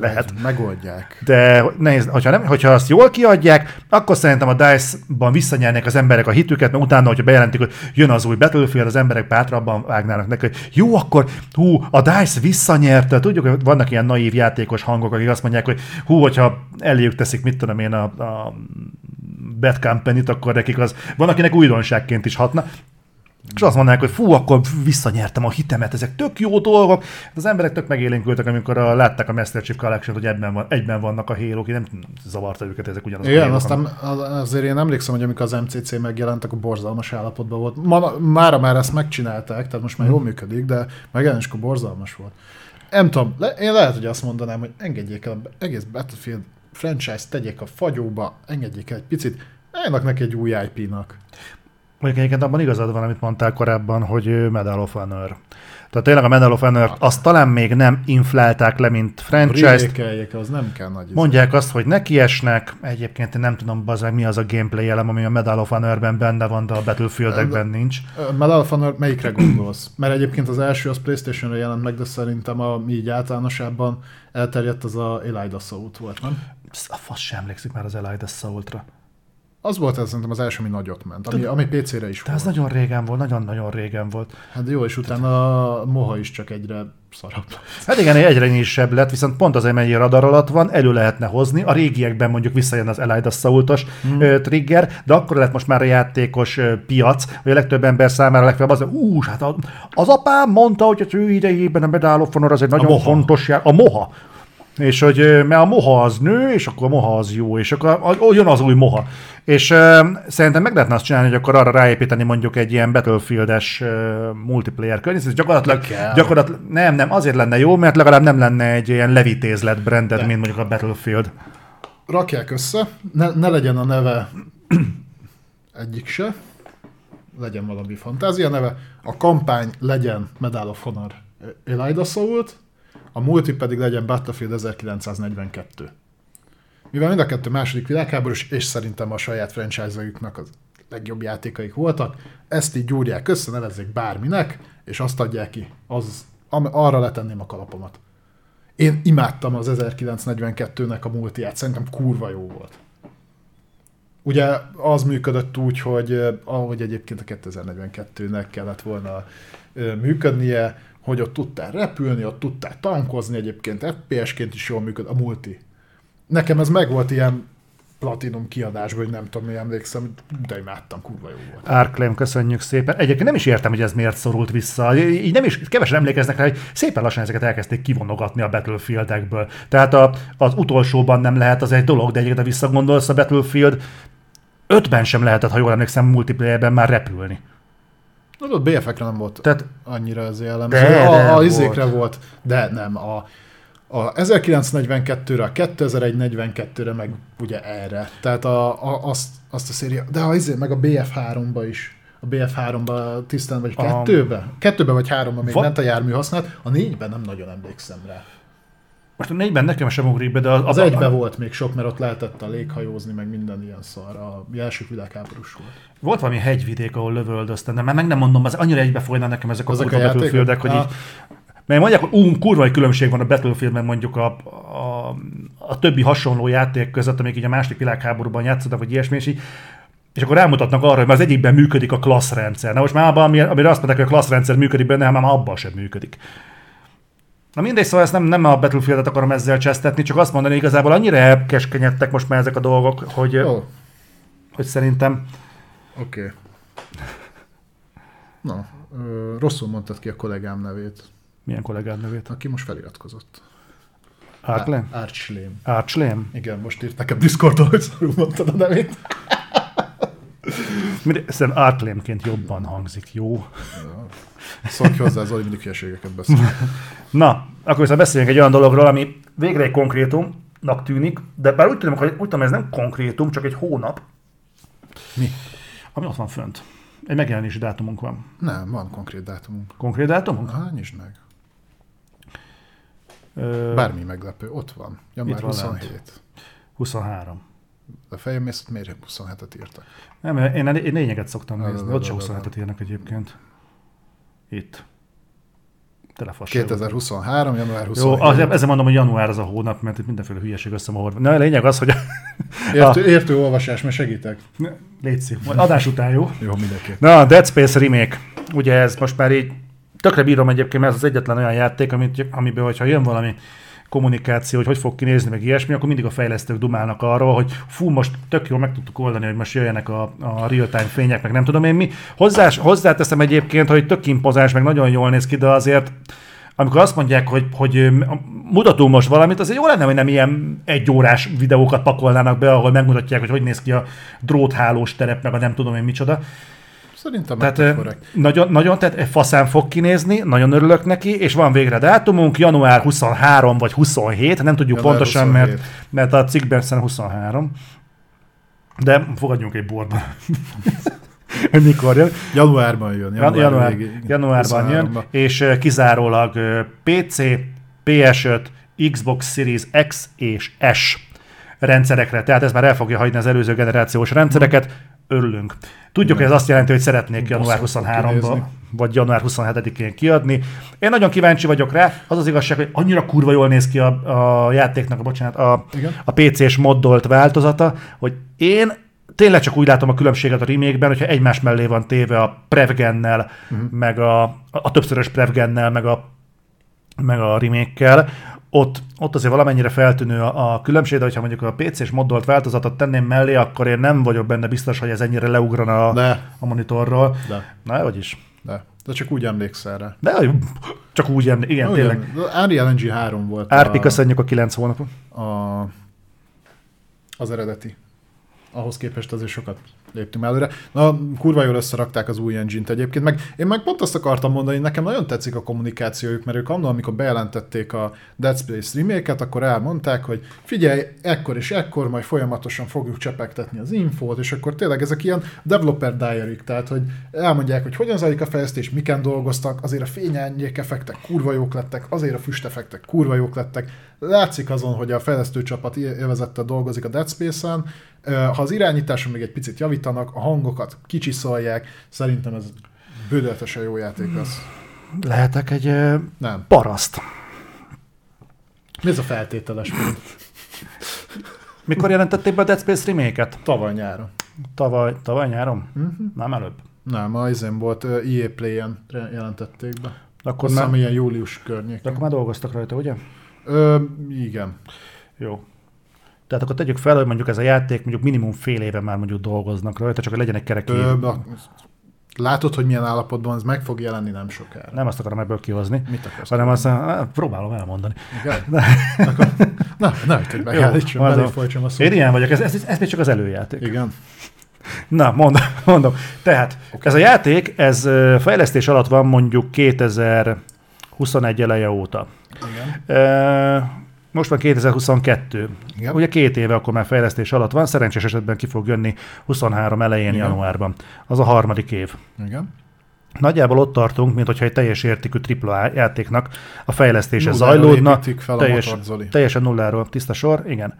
Lehet. Megoldják. De nehéz, hogyha, nem, hogyha azt jól kiadják, akkor szerintem a DICE-ban visszanyernek az emberek a hitüket, mert utána, hogyha bejelentik, hogy jön az új Battlefield, az emberek bátrabban vágnának neki, hogy jó, akkor hú, a DICE visszanyerte. Tudjuk, hogy vannak ilyen naív játékos hangok, akik azt mondják, hogy hú, hogyha eléjük teszik, mit tudom én, a, a Bad Company-t, akkor nekik az van, akinek újdonságként is hatna és azt mondják, hogy fú, akkor visszanyertem a hitemet, ezek tök jó dolgok. Az emberek tök megélénkültek, amikor a, látták a Master Chief Collection, hogy egyben, van, egyben vannak a halo nem zavarta őket ezek ugyanazok Igen, a aztán azért én emlékszem, hogy amikor az MCC megjelentek, a borzalmas állapotban volt. Ma, mára már ezt megcsinálták, tehát most már jól hmm. működik, de megjelenés, akkor borzalmas volt. Nem tudom, le, én lehet, hogy azt mondanám, hogy engedjék el egész Battlefield franchise tegyék a fagyóba, engedjék el egy picit, állnak neki egy új IP-nak. Mondjuk egyébként abban igazad van, amit mondtál korábban, hogy Medal of Honor. Tehát tényleg a Medal of honor azt talán még nem inflálták le, mint franchise-t. az nem kell nagy. Mondják azt, hogy nekiesnek. Egyébként én nem tudom, bazeg, mi az a gameplay elem, ami a Medal of Honor-ben benne van, de a Battlefield-ekben nincs. Medal of Honor melyikre gondolsz? Mert egyébként az első az Playstation-re jelent meg, de szerintem a, mi így általánosában elterjedt az a Elida Assault volt, nem? A fasz sem emlékszik már az Elida Assault-ra. Az volt ez szerintem az első, ami nagyot ment, ami, ami PC-re is de volt. ez nagyon régen volt, nagyon-nagyon régen volt. Hát jó, és utána a Moha is csak egyre szarabb. Hát igen, egyre nyisebb lett, viszont pont azért, mennyi radar alatt van, elő lehetne hozni. A régiekben mondjuk visszajön az Elida Saultos hmm. trigger, de akkor lett most már a játékos piac, hogy a legtöbb ember számára legfeljebb az, ú, hát az apám mondta, hogy az ő idejében a Medal of Honor az egy nagyon fontos jár. A Moha. És hogy mert a moha az nő, és akkor a moha az jó, és akkor jön az új moha. És uh, szerintem meg lehetne azt csinálni, hogy akkor arra ráépíteni mondjuk egy ilyen Battlefield-es uh, multiplayer környezet. Gyakorlatilag, gyakorlatilag, nem, nem, azért lenne jó, mert legalább nem lenne egy ilyen levitézlet branded, mint mondjuk a Battlefield. Rakják össze, ne, ne legyen a neve egyik se, legyen valami fantázia neve, a kampány legyen Medal of Honor Elida Soult, a multi pedig legyen Battlefield 1942. Mivel mind a kettő második világháborús, és szerintem a saját franchise-aiknak az legjobb játékaik voltak, ezt így gyúrják össze, nevezzék bárminek, és azt adják ki. Az, am- arra letenném a kalapomat. Én imádtam az 1942-nek a multiát, szerintem kurva jó volt. Ugye az működött úgy, hogy eh, ahogy egyébként a 2042-nek kellett volna eh, működnie, hogy ott tudtál repülni, ott tudtál tankozni, egyébként FPS-ként is jól működ a multi. Nekem ez meg volt ilyen platinum kiadásban, hogy nem tudom, mi emlékszem, de imádtam, kurva jó volt. Árklém, köszönjük szépen. Egyébként nem is értem, hogy ez miért szorult vissza. Így nem is, kevesen emlékeznek rá, hogy szépen lassan ezeket elkezdték kivonogatni a Battlefieldekből. Tehát a, az utolsóban nem lehet, az egy dolog, de egyébként, visszagondolsz a Battlefield, ötben sem lehetett, ha jól emlékszem, multiplayerben már repülni. Na, ott BF-ekre nem volt Tehát- annyira ez jellemző. De, a, a volt. izékre volt, de nem. A, a 1942-re, a 2041-42-re, meg ugye erre. Tehát a, a, azt, azt a széria, de a izé, meg a BF3-ba is. A BF3-ba tisztán, vagy A- kettőbe? Kettőbe vagy háromba még Va- ment a jármű használat, a négyben nem nagyon emlékszem rá. Most a négyben nekem sem ugrik be, de az, Az egyben volt még sok, mert ott lehetett a léghajózni, meg minden ilyen szar. A első világháborús volt. Volt valami hegyvidék, ahol lövöldöztem, de már meg nem mondom, az annyira egybe folynak nekem ezek a, Ezek kurva a? Battlefieldek, hogy Ah. így mert mondják, hogy ú, kurva egy különbség van a Battlefield, meg mondjuk a, a, a, többi hasonló játék között, amik így a második világháborúban játszottak, vagy ilyesmi, és így és akkor rámutatnak arra, hogy már az egyikben működik a klasszrendszer. Na most már abban, ami- amire azt mondják, hogy a klasszrendszer működik benne, hát már abban sem működik. Na mindegy, szóval ezt nem, nem a Battlefieldet akarom ezzel csesztetni, csak azt mondani, igazából annyira elkeskenyedtek most már ezek a dolgok, hogy, Ó, hogy szerintem oké. Okay. Na, ö, rosszul mondtad ki a kollégám nevét, milyen kollégád nevét? aki most feliratkozott. Archlem? Archlém. Archlem? Igen, most írt nekem Discordon, hogy szarul mondtad a nevét. Szerintem Arclemként jobban hangzik, jó? Szólj hozzá, Zoli mindig hülyeségeket beszél. Na, akkor viszont beszéljünk egy olyan dologról, ami végre egy konkrétumnak tűnik, de bár úgy tudom, hogy úgy tudom, ez nem konkrétum, csak egy hónap, Mi? ami ott van fönt. Egy megjelenési dátumunk van. Nem, van konkrét dátumunk. Konkrét dátumunk? Aha, nyisd meg. Ö, Bármi meglepő, ott van. Január Itt van 27. 23. A fejem hogy miért 27-et írtak? Nem, én, én lényeget szoktam nézni, na, ott na, se na, na. 27-et írnak egyébként. Itt. Telefasság. 2023, január Jó, 27. az, ezzel mondom, hogy január az a hónap, mert itt mindenféle hülyeség összemahord. Na, a lényeg az, hogy... Értő, értő olvasás, mert segítek. Légy majd adás után, jó? Jó, mindenki. Na, a Dead Space remake. Ugye ez most már így tökre bírom egyébként, mert ez az egyetlen olyan játék, amit, amiből, hogyha jön valami kommunikáció, hogy hogy fog kinézni, meg ilyesmi, akkor mindig a fejlesztők dumálnak arról, hogy fú, most tök jól meg tudtuk oldani, hogy most jöjjenek a, a real-time fények, meg nem tudom én mi. Hozzá, hozzáteszem egyébként, hogy tök impozás, meg nagyon jól néz ki, de azért amikor azt mondják, hogy, hogy mutatunk most valamit, azért jó lenne, hogy nem ilyen egyórás videókat pakolnának be, ahol megmutatják, hogy hogy néz ki a dróthálós terep, meg a nem tudom én micsoda. Szerintem Tehát korrekt. nagyon, nagyon, tehát faszán fog kinézni, nagyon örülök neki, és van végre dátumunk, január 23 vagy 27, nem tudjuk Január pontosan, 27. mert, mert a cikkben szerintem 23. De fogadjunk egy borban. hogy mikor jön. Januárban jön. Január, január, végig. januárban jön, 23-ban. és kizárólag PC, PS5, Xbox Series X és S rendszerekre, tehát ez már el fogja hagyni az előző generációs rendszereket, örülünk. Tudjuk, hogy ez azt jelenti, hogy szeretnék január Bosszút fog 23-ban, kinézni. vagy január 27-én kiadni. Én nagyon kíváncsi vagyok rá, az az igazság, hogy annyira kurva jól néz ki a, a játéknak, a, bocsánat, a, Igen. a PC-s moddolt változata, hogy én tényleg csak úgy látom a különbséget a remake-ben, hogyha egymás mellé van téve a Prevgennel, uh-huh. meg a, a, többszörös Prevgennel, meg a, meg a remake-kel, ott, ott azért valamennyire feltűnő a, a különbség, de hogyha mondjuk a PC-s moddolt változatot tenném mellé, akkor én nem vagyok benne biztos, hogy ez ennyire leugrana a, De, a monitorról. de, Na, hogy is. de. De csak úgy emlékszel rá. De csak úgy, emlé- igen, tényleg. Ugyan, Unreal Engine 3 volt Árpi, a, köszönjük a 9 hónapot. a, az eredeti. Ahhoz képest azért sokat léptünk előre. Na, kurva jól összerakták az új engine-t egyébként, meg én meg pont azt akartam mondani, nekem nagyon tetszik a kommunikációjuk, mert ők annól, amikor bejelentették a Dead Space remake akkor elmondták, hogy figyelj, ekkor és ekkor majd folyamatosan fogjuk csepegtetni az infót, és akkor tényleg ezek ilyen developer diary tehát hogy elmondják, hogy hogyan zajlik a fejlesztés, miken dolgoztak, azért a fényárnyék effektek kurva jók lettek, azért a füstefektek kurva jók lettek. Látszik azon, hogy a fejlesztő csapat élvezette dolgozik a Dead Space-en. Ha az irányításon még egy picit javítanak, a hangokat kicsiszolják, szerintem ez bődöltesen jó játék lesz. Lehetek egy Nem. paraszt. Mi ez a feltételes mód? Mikor jelentették be a Dead Space remake-et? Tavaly nyáron. Tavaly, tavaly nyáron? Mhm. Nem előbb. Nem, a izén volt, EA Play-en jelentették be. De akkor, Azt már, ilyen július de környékén. akkor már dolgoztak rajta, ugye? Ö, igen. Jó. Tehát akkor tegyük fel, hogy mondjuk ez a játék mondjuk minimum fél éve már mondjuk dolgoznak rajta, csak hogy legyen egy kerek látod, hogy milyen állapotban ez meg fog jelenni nem sokára. Nem azt akarom ebből kihozni, Mit akarsz? hanem azt á, próbálom elmondani. Igen? Akkor, na, ne, hogy meg Jó, állítsam, mondom. belé folytsam a szót. Én ilyen vagyok, ez, ez, ez még csak az előjáték. Igen. Na, mondom. mondom. Tehát okay. ez a játék, ez fejlesztés alatt van mondjuk 2021 eleje óta. Igen. Ö, Most van 2022. Igen. Ugye két éve akkor már fejlesztés alatt van, szerencsés esetben ki fog jönni 23 elején, Igen. januárban. Az a harmadik év. Igen. Nagyjából ott tartunk, mint hogyha egy teljes értékű AAA játéknak a fejlesztése Nulláról zajlódna. fel a teljes, motort, Zoli. teljesen nulláról, tiszta sor, igen.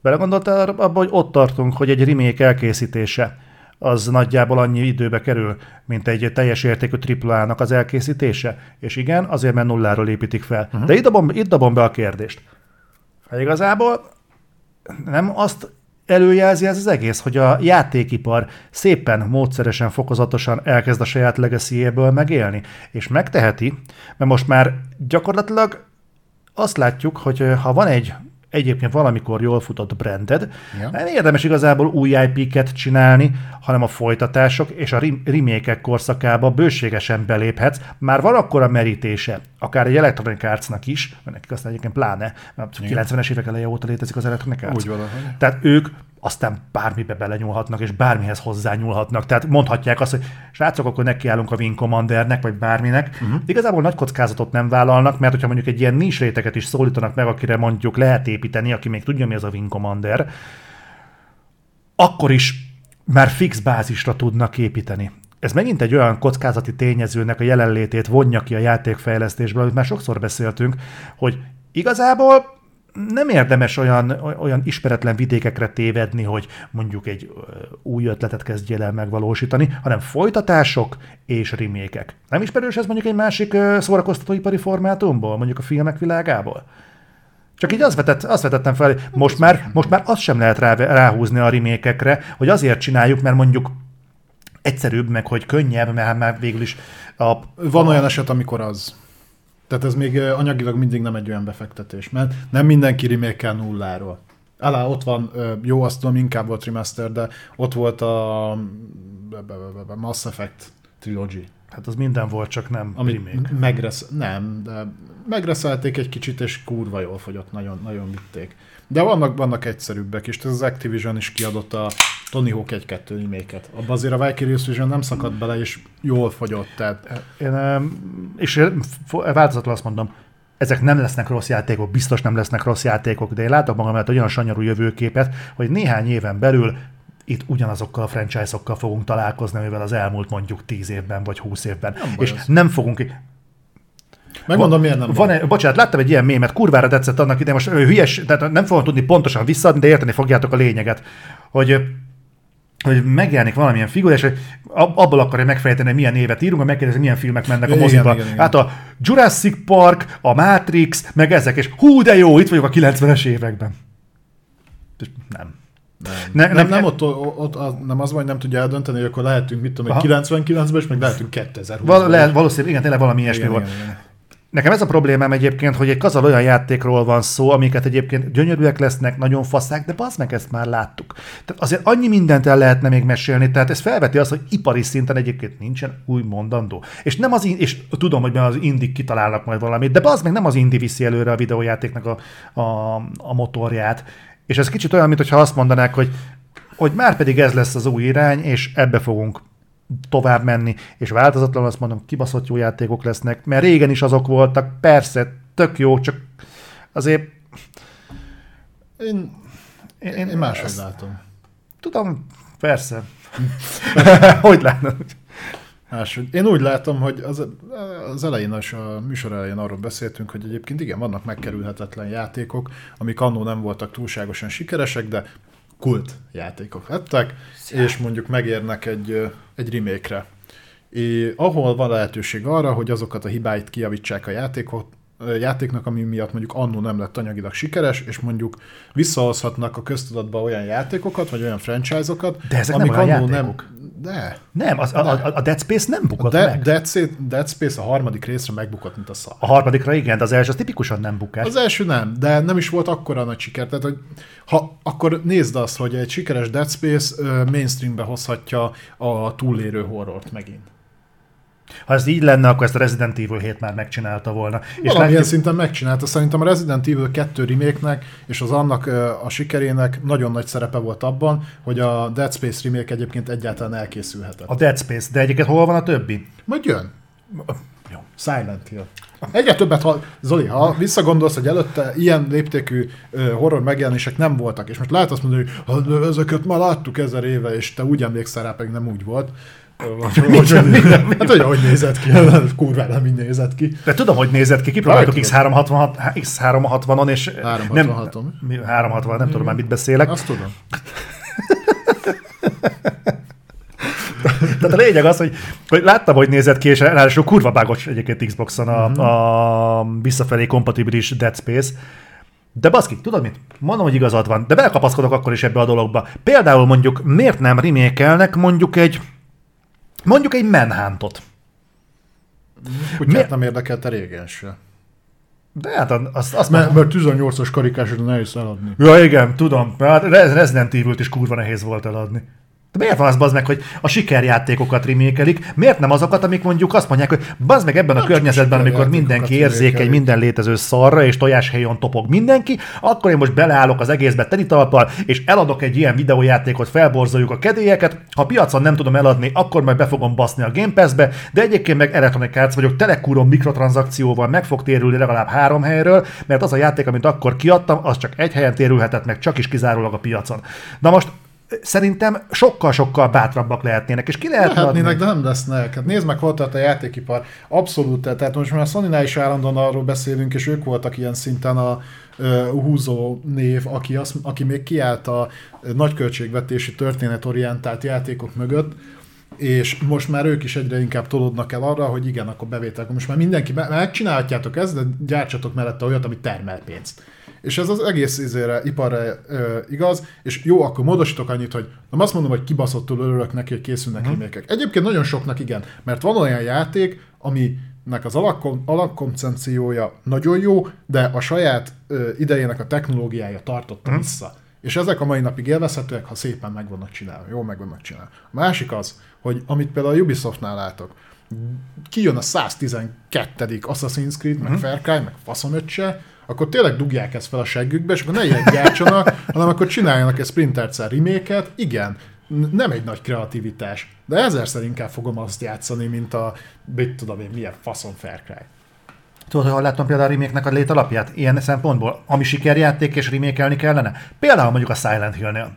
Belegondoltál abba, hogy ott tartunk, hogy egy remake elkészítése az nagyjából annyi időbe kerül, mint egy teljes értékű AAA-nak az elkészítése. És igen, azért, mert nulláról építik fel. Uh-huh. De itt dobom, itt dobom be a kérdést. Hát igazából nem azt előjelzi ez az egész, hogy a játékipar szépen, módszeresen, fokozatosan elkezd a saját legacy megélni, és megteheti, mert most már gyakorlatilag azt látjuk, hogy ha van egy egyébként valamikor jól futott branded, Ja. nem érdemes igazából új IP-ket csinálni, hanem a folytatások és a remake korszakába bőségesen beléphetsz. Már van akkor a merítése, akár egy Electronic Arts-nak is, mert nekik aztán egyébként pláne, mert 90-es évek eleje óta létezik az Electronic Arts. Úgy valahogy. Tehát ők aztán bármibe belenyúlhatnak, és bármihez hozzányúlhatnak. Tehát mondhatják azt, hogy srácok, akkor nekiállunk a Wing Commandernek, vagy bárminek. Uh-huh. Igazából nagy kockázatot nem vállalnak, mert hogyha mondjuk egy ilyen nincs réteget is szólítanak meg, akire mondjuk lehet építeni, aki még tudja, mi az a Wing Commander, akkor is már fix bázisra tudnak építeni. Ez megint egy olyan kockázati tényezőnek a jelenlétét vonja ki a játékfejlesztésből, amit már sokszor beszéltünk, hogy igazából nem érdemes olyan, olyan ismeretlen vidékekre tévedni, hogy mondjuk egy új ötletet kezdjél el megvalósítani, hanem folytatások és remékek. Nem ismerős ez mondjuk egy másik szórakoztatóipari formátumból, mondjuk a filmek világából? Csak így azt, vetett, azt vetettem fel, most már, most már azt sem lehet rá, ráhúzni a remékekre, hogy azért csináljuk, mert mondjuk egyszerűbb, meg hogy könnyebb, mert már végül is a, Van olyan eset, amikor az. Tehát ez még anyagilag mindig nem egy olyan befektetés, mert nem mindenki remake nulláról. Alá, ott van, jó, azt tudom, inkább volt remaster, de ott volt a be- Mass Effect Trilogy, hát az minden volt, csak nem ami remake. megresz, nem, de megreszelték egy kicsit, és kurva jól fogyott, nagyon, nagyon vitték. De vannak, vannak egyszerűbbek is, ez az Activision is kiadott a Tony Hawk 1-2 remake-et. Abban azért a Vicarious Vision nem szakadt bele, és jól fogyott, tehát Én, és változatlan azt mondom, ezek nem lesznek rossz játékok, biztos nem lesznek rossz játékok, de én látok magam előtt olyan sanyarú jövőképet, hogy néhány éven belül itt ugyanazokkal a franchise-okkal fogunk találkozni, amivel az elmúlt mondjuk 10 évben vagy 20 évben. Nem és az. nem fogunk... megmondom, miért nem Van, egy, bocsánat, láttam egy ilyen mémet, kurvára tetszett annak idején, most ö, hülyes, tehát nem fogom tudni pontosan visszaadni, de érteni fogjátok a lényeget, hogy hogy megjelenik valamilyen figura, és hogy ab- abból akarja megfejteni, hogy milyen évet írunk, megkérdezik, milyen filmek mennek a Igen, moziba. igen, igen. Hát a Jurassic Park, a Matrix, meg ezek, és hú, de jó, itt vagyok a 90-es években. És Nem. Nem, Ne- nem, nem- nem, ott, ott az, nem az van, hogy nem tudja eldönteni, hogy akkor lehetünk, mit tudom, Aha. egy 99-ben, és meg lehetünk 2020 Val- le, valószínűleg, igen, tényleg valami ilyesmi igen, volt. igen, igen. Nekem ez a problémám egyébként, hogy egy kazal olyan játékról van szó, amiket egyébként gyönyörűek lesznek, nagyon faszák, de bazd meg, ezt már láttuk. Tehát azért annyi mindent el lehetne még mesélni, tehát ez felveti azt, hogy ipari szinten egyébként nincsen új mondandó. És nem az, és tudom, hogy az indik kitalálnak majd valamit, de bazd meg nem az indi viszi előre a videójátéknak a, a, a motorját. És ez kicsit olyan, mintha azt mondanák, hogy hogy már pedig ez lesz az új irány, és ebbe fogunk tovább menni, és változatlan azt mondom, kibaszott jó játékok lesznek, mert régen is azok voltak, persze, tök jó, csak azért... Én, én, én, máshogy látom. Tudom, persze. hogy látod? Máshogy. Én úgy látom, hogy az, az elején, a műsor elején arról beszéltünk, hogy egyébként igen, vannak megkerülhetetlen játékok, amik annó nem voltak túlságosan sikeresek, de kult játékok lettek, Szia. és mondjuk megérnek egy, egy remake-re. É, ahol van lehetőség arra, hogy azokat a hibáit kiavítsák a játékot, játéknak, ami miatt mondjuk annó nem lett anyagilag sikeres, és mondjuk visszahozhatnak a köztudatba olyan játékokat, vagy olyan franchise-okat, De ezek amik nem annó nem, de. Nem, az, a, a, a Dead Space nem bukott a De, meg. Dead, Space, Dead Space a harmadik részre megbukott, mint a szar. A harmadikra igen, de az első az tipikusan nem bukás. Az első nem, de nem is volt akkora nagy siker. Tehát, hogy ha, akkor nézd azt, hogy egy sikeres Dead Space mainstreambe hozhatja a túlérő horrort megint. Ha ez így lenne, akkor ezt a Resident Evil 7 már megcsinálta volna. Valamilyen és látjuk... szinten megcsinálta. Szerintem a Resident Evil 2 remake és az annak a sikerének nagyon nagy szerepe volt abban, hogy a Dead Space remake egyébként egyáltalán elkészülhetett. A Dead Space, de egyébként hol van a többi? Majd jön. Jó. Silent Hill. Egyre többet, ha, Zoli, ha visszagondolsz, hogy előtte ilyen léptékű horror megjelenések nem voltak, és most lehet azt mondani, hogy ezeket már láttuk ezer éve, és te úgy emlékszel rá, pedig nem úgy volt, hát hogy hogy nézett ki, kurva nem így nézett ki. De tudom, hogy nézett ki, kipróbáltuk X360, X360-on, és 360 nem, 360, nem tudom már mit beszélek. Azt tudom. Tehát a lényeg az, hogy, hogy láttam, hogy nézett ki, és ráadásul kurva bágos egyébként Xboxon a, mm-hmm. a visszafelé kompatibilis Dead Space. De baszki, tudod mit? Mondom, hogy igazad van, de belekapaszkodok akkor is ebbe a dologba. Például mondjuk miért nem remékelnek mondjuk egy Mondjuk egy Manhuntot. Kutyát nem érdekelte régen se. De hát azt, azt mert, mert 18-as karikásra nehéz eladni. Ja igen, tudom. Hát Resident Evil-t is kurva nehéz volt eladni. De miért van az bazd meg, hogy a sikerjátékokat remékelik? Miért nem azokat, amik mondjuk azt mondják, hogy bazd meg ebben a, a környezetben, amikor mindenki érzékeny minden létező szarra, és tojáshelyon topog mindenki, akkor én most beleállok az egészbe tenitalpal, és eladok egy ilyen videójátékot, felborzoljuk a kedélyeket. Ha piacon nem tudom eladni, akkor majd be fogom baszni a Game Pass-be, de egyébként meg Electronic Arts vagyok, telekúron mikrotranszakcióval meg fog térülni legalább három helyről, mert az a játék, amit akkor kiadtam, az csak egy helyen térülhetett meg, csak is kizárólag a piacon. Na most szerintem sokkal-sokkal bátrabbak lehetnének, és ki lehet Lehetnének, de nem lesznek. Hát nézd meg, hol tart a játékipar. Abszolút, tehát most már a sony is állandóan arról beszélünk, és ők voltak ilyen szinten a uh, húzó név, aki, az, aki még kiállt a nagy költségvetési történetorientált játékok mögött, és most már ők is egyre inkább tolódnak el arra, hogy igen, akkor bevétel. Most már mindenki, megcsinálhatjátok ezt, de gyártsatok mellette olyat, ami termel pénzt. És ez az egész izére, iparra ö, igaz, és jó, akkor módosítok annyit, hogy nem azt mondom, hogy kibaszottul örülök neki, hogy készülnek hmm. remékek. Egyébként nagyon soknak igen, mert van olyan játék, ami nek az alapkoncepciója nagyon jó, de a saját ö, idejének a technológiája tartotta hmm. vissza. És ezek a mai napig élvezhetőek, ha szépen meg vannak csinálva, jó meg vannak csinálva. A másik az, hogy amit például a Ubisoftnál látok, kijön a 112. Assassin's Creed, meg hmm. Far Cry, meg faszomöccse, akkor tényleg dugják ezt fel a seggükbe, és akkor ne ilyen gyártsanak, hanem akkor csináljanak egy Splinter reméket. Igen, nem egy nagy kreativitás, de ezerszer inkább fogom azt játszani, mint a, mit tudom én, milyen faszon Far Cry. Tudod, hogy láttam például a remake a létalapját? Ilyen szempontból, ami sikerjáték és remékelni kellene? Például mondjuk a Silent Hill-nél.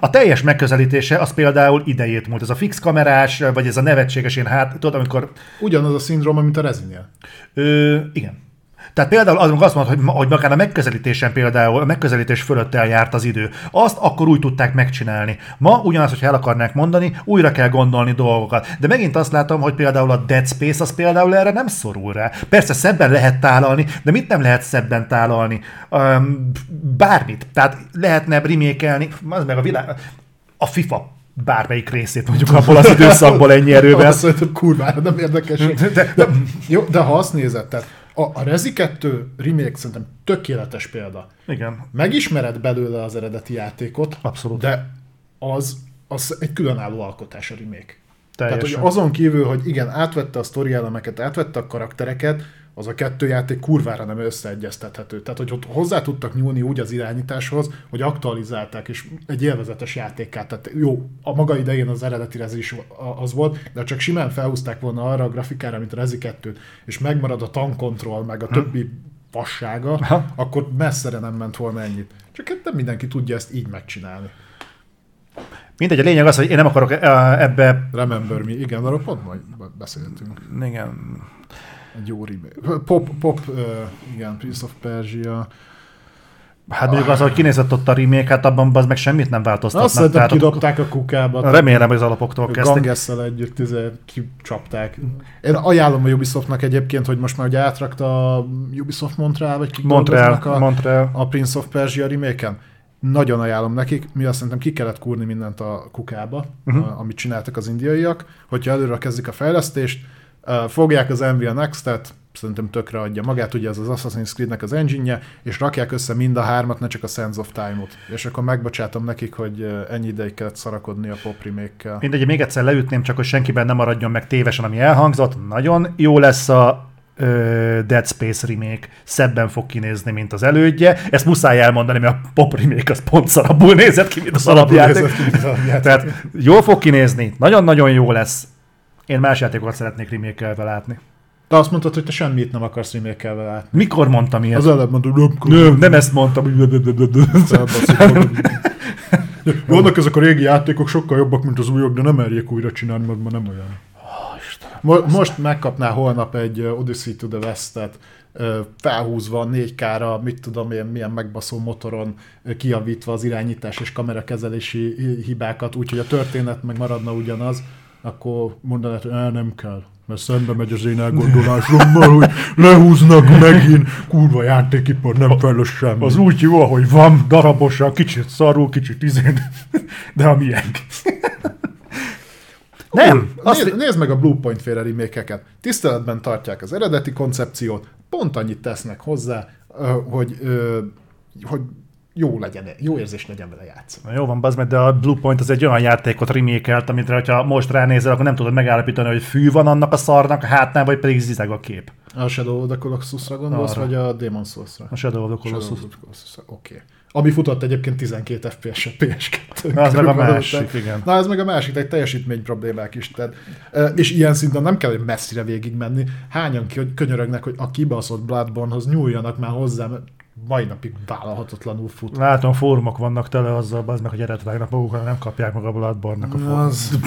A teljes megközelítése az például idejét múlt. Ez a fix kamerás, vagy ez a nevetséges én hát, tudod, amikor... Ugyanaz a szindróma, mint a Rezinél. Ö, igen. Tehát például az, azt mondod, hogy, hogy akár a megközelítésen például, a megközelítés fölött eljárt az idő. Azt akkor úgy tudták megcsinálni. Ma ugyanazt, hogyha el akarnák mondani, újra kell gondolni dolgokat. De megint azt látom, hogy például a Dead Space az például erre nem szorul rá. Persze szebben lehet tálalni, de mit nem lehet szebben tálalni? Um, bármit. Tehát lehetne remékelni, az meg a világ, a FIFA bármelyik részét mondjuk abból az időszakból ennyi erővel. Azt mondom, kurvára nem érdekes. De, de, de, jó, de ha azt nézed, tehát a, a Rezi 2 remake szerintem tökéletes példa. Igen. Megismered belőle az eredeti játékot, Abszolút. de az, az egy különálló alkotás a remake. Teljesen. Tehát, hogy azon kívül, hogy igen, átvette a sztori elemeket, átvette a karaktereket, az a kettő játék kurvára nem összeegyeztethető. Tehát, hogy ott hozzá tudtak nyúlni úgy az irányításhoz, hogy aktualizálták, és egy élvezetes játékát. Tehát jó, a maga idején az eredeti Rezi is az volt, de csak simán felhúzták volna arra a grafikára, mint a Rezi 2 és megmarad a tankontroll, meg a hm. többi fassága, ha. akkor messzere nem ment volna ennyit. Csak hát nem mindenki tudja ezt így megcsinálni. Mindegy, a lényeg az, hogy én nem akarok ebbe... Remember me, igen, arról pont majd beszéltünk. Igen. Egy jó remake. Pop, pop, uh, igen, Prince of Persia. Hát mondjuk az, hogy kinézett ott a remake, hát abban az meg semmit nem változtatnak. Azt szerintem kidobták a kukába. Remélem, hogy az alapoktól kezdték. Gangesszel együtt tüze, kicsapták. Én ajánlom a Ubisoftnak egyébként, hogy most már ugye átrakta a Ubisoft Montreal, vagy kik Montreal, a, Montreal. a Prince of Persia remake-en. Nagyon ajánlom nekik, mi azt szerintem ki kellett kúrni mindent a kukába, uh-huh. amit csináltak az indiaiak, hogyha előre kezdik a fejlesztést, fogják az Nvidia Next-et, szerintem tökre adja magát, ugye ez az Assassin's Creed-nek az engine és rakják össze mind a hármat, ne csak a Sense of Time-ot. És akkor megbocsátom nekik, hogy ennyi ideig kellett szarakodni a pop remake-kel. Mindegy, még egyszer leütném, csak hogy senkiben nem maradjon meg tévesen, ami elhangzott. Nagyon jó lesz a Dead Space remake szebben fog kinézni, mint az elődje. Ezt muszáj elmondani, mert a pop remake az pont szarabbul nézett ki, mint az alapjáték. Tehát jól fog kinézni, nagyon-nagyon jó lesz. Én más játékokat szeretnék remake látni. De azt mondtad, hogy te semmit nem akarsz remake látni. Mikor mondtam ilyet? Az előbb mondtad, nem, nem, nem ezt mondtam. Vannak ezek a régi játékok sokkal jobbak, mint az újak, de nem merjék újra csinálni, mert ma nem olyan. Mo- most megkapná holnap egy Odyssey to the West-et, felhúzva 4K-ra, mit tudom én, milyen megbaszó motoron, kiavítva az irányítás és kamerakezelési hibákat, úgyhogy a történet meg maradna ugyanaz, akkor mondanád, hogy nem kell mert szembe megy az én elgondolásommal, hogy lehúznak megint, kurva játékipar, nem fejlesz semmi. Az úgy jó, ahogy van, darabosan, kicsit szarul, kicsit izén, de a miénk. Nem. Azt nézd, nézd meg a Bluepoint féle remake Tiszteletben tartják az eredeti koncepciót, pont annyit tesznek hozzá, hogy, hogy jó legyen, jó érzés legyen vele játszani. Na jó van, bazd meg, de a Bluepoint az egy olyan játékot remékelt, amit ha most ránézel, akkor nem tudod megállapítani, hogy fű van annak a szarnak a hátnál, vagy pedig zizeg a kép. A Shadow of the Colossus-ra gondolsz, Arra. vagy a Demon's Souls-ra? A Shadow of the Colossus. Oké. Okay. Ami futott egyébként 12 FPS-et PS2. Na, ez meg a másik, igen. Na, ez meg a másik, egy teljesítmény problémák is. Tehát, és ilyen szinten nem kell, hogy messzire végig menni. Hányan könyörögnek, hogy a kibaszott Bloodborne-hoz nyúljanak már hozzám, mai napig vállalhatatlanul fut. Látom, fórumok vannak tele azzal, az meg, hogy eret vágnak magukra, nem kapják meg a Bloodborne-nak a fórumot. Az...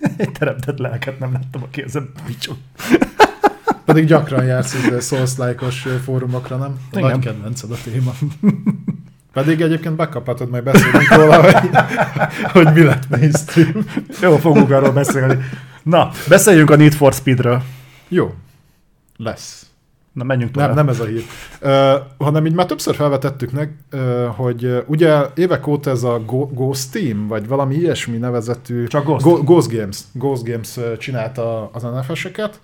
Egy teremtett lelket nem láttam, aki ezen picsog. Pedig gyakran jársz ide souls fórumokra, nem? A Igen. Nagy kedvenced a téma. Pedig egyébként bekaphatod, majd beszélünk róla, hogy, hogy mi lett mainstream. Jó, fogunk arról beszélni. Na, beszéljünk a Need for Speedről. Jó. Lesz. Na, menjünk tovább. Nem, nem ez a hír. Uh, hanem így már többször felvetettük meg, uh, hogy uh, ugye évek óta ez a Go- Ghost Team, vagy valami ilyesmi nevezetű... Csak Ghost. Go- Ghost Games. Ghost Games csinálta az NFS-eket,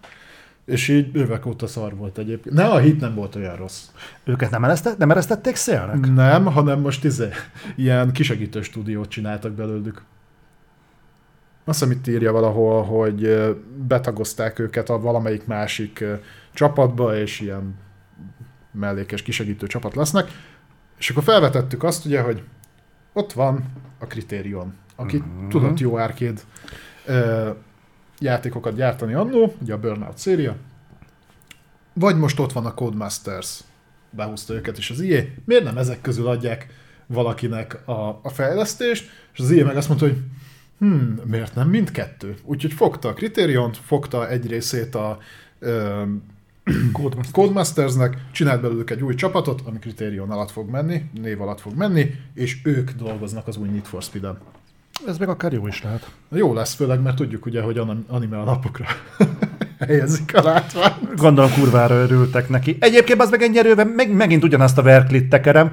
és így évek óta szar volt egyébként. Ne, a hit nem volt olyan rossz. Őket nem, eresztett, nem eresztették szélnek? Nem, hanem most izé, ilyen kisegítő stúdiót csináltak belőlük. Azt hiszem itt írja valahol, hogy betagozták őket a valamelyik másik csapatba, és ilyen mellékes kisegítő csapat lesznek. És akkor felvetettük azt ugye, hogy ott van a Criterion, aki mm-hmm. tudott jó árkéd játékokat gyártani annó, ugye a Burnout széria, vagy most ott van a Codemasters, behúzta őket is az IE, miért nem ezek közül adják valakinek a, a fejlesztést, és az IE meg azt mondta, hogy hmm, miért nem mindkettő? Úgyhogy fogta a Criterion, fogta egy részét a ö, Codemasters. Codemastersnek, csinált belőlük egy új csapatot, ami Criterion alatt fog menni, név alatt fog menni, és ők dolgoznak az új Need for Speed-en. Ez meg akár jó is lehet. Jó lesz, főleg, mert tudjuk ugye, hogy anime alapokra helyezik a látvány. Gondolom kurvára örültek neki. Egyébként az meg ennyi erővel, meg, megint ugyanazt a verklit tekerem,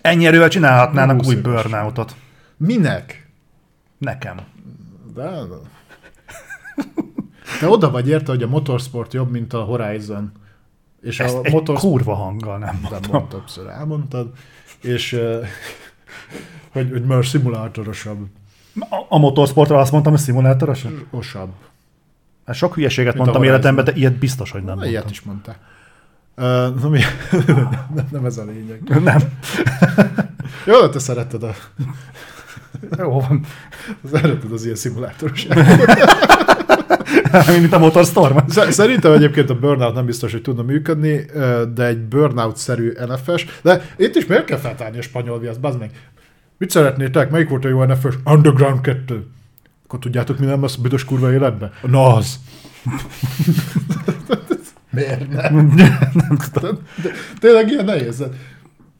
ennyi erővel csinálhatnának új burnoutot. Minek? Nekem. De, Te oda vagy érte, hogy a motorsport jobb, mint a Horizon. És Ezt a egy motorsport... kurva hanggal nem mondtam. De mondtam, többször elmondtad. És hogy, hogy már szimulátorosabb. A, a motorsportra azt mondtam, hogy szimulátorosabb? Osabb. Hát sok hülyeséget Mint mondtam életemben, de ilyet biztos, hogy nem Na, mondtam. ilyet is mondtál. Uh, na, mi? nem, nem ez a lényeg. Nem. Jó, de te szeretted, a, Jó van. szeretted az ilyen szimulátoros Mint a Motorstorm. Sz- Szerintem egyébként a Burnout nem biztos, hogy tudna működni, de egy Burnout-szerű NFS. De itt is miért kell feltárni a spanyol viaszt, bazd meg? Mit szeretnétek? Melyik volt a jó NFS? Underground 2. Akkor tudjátok, mi nem az a büdös kurva életben? Na az. miért nem? nem tudom. De, tényleg ilyen nehéz.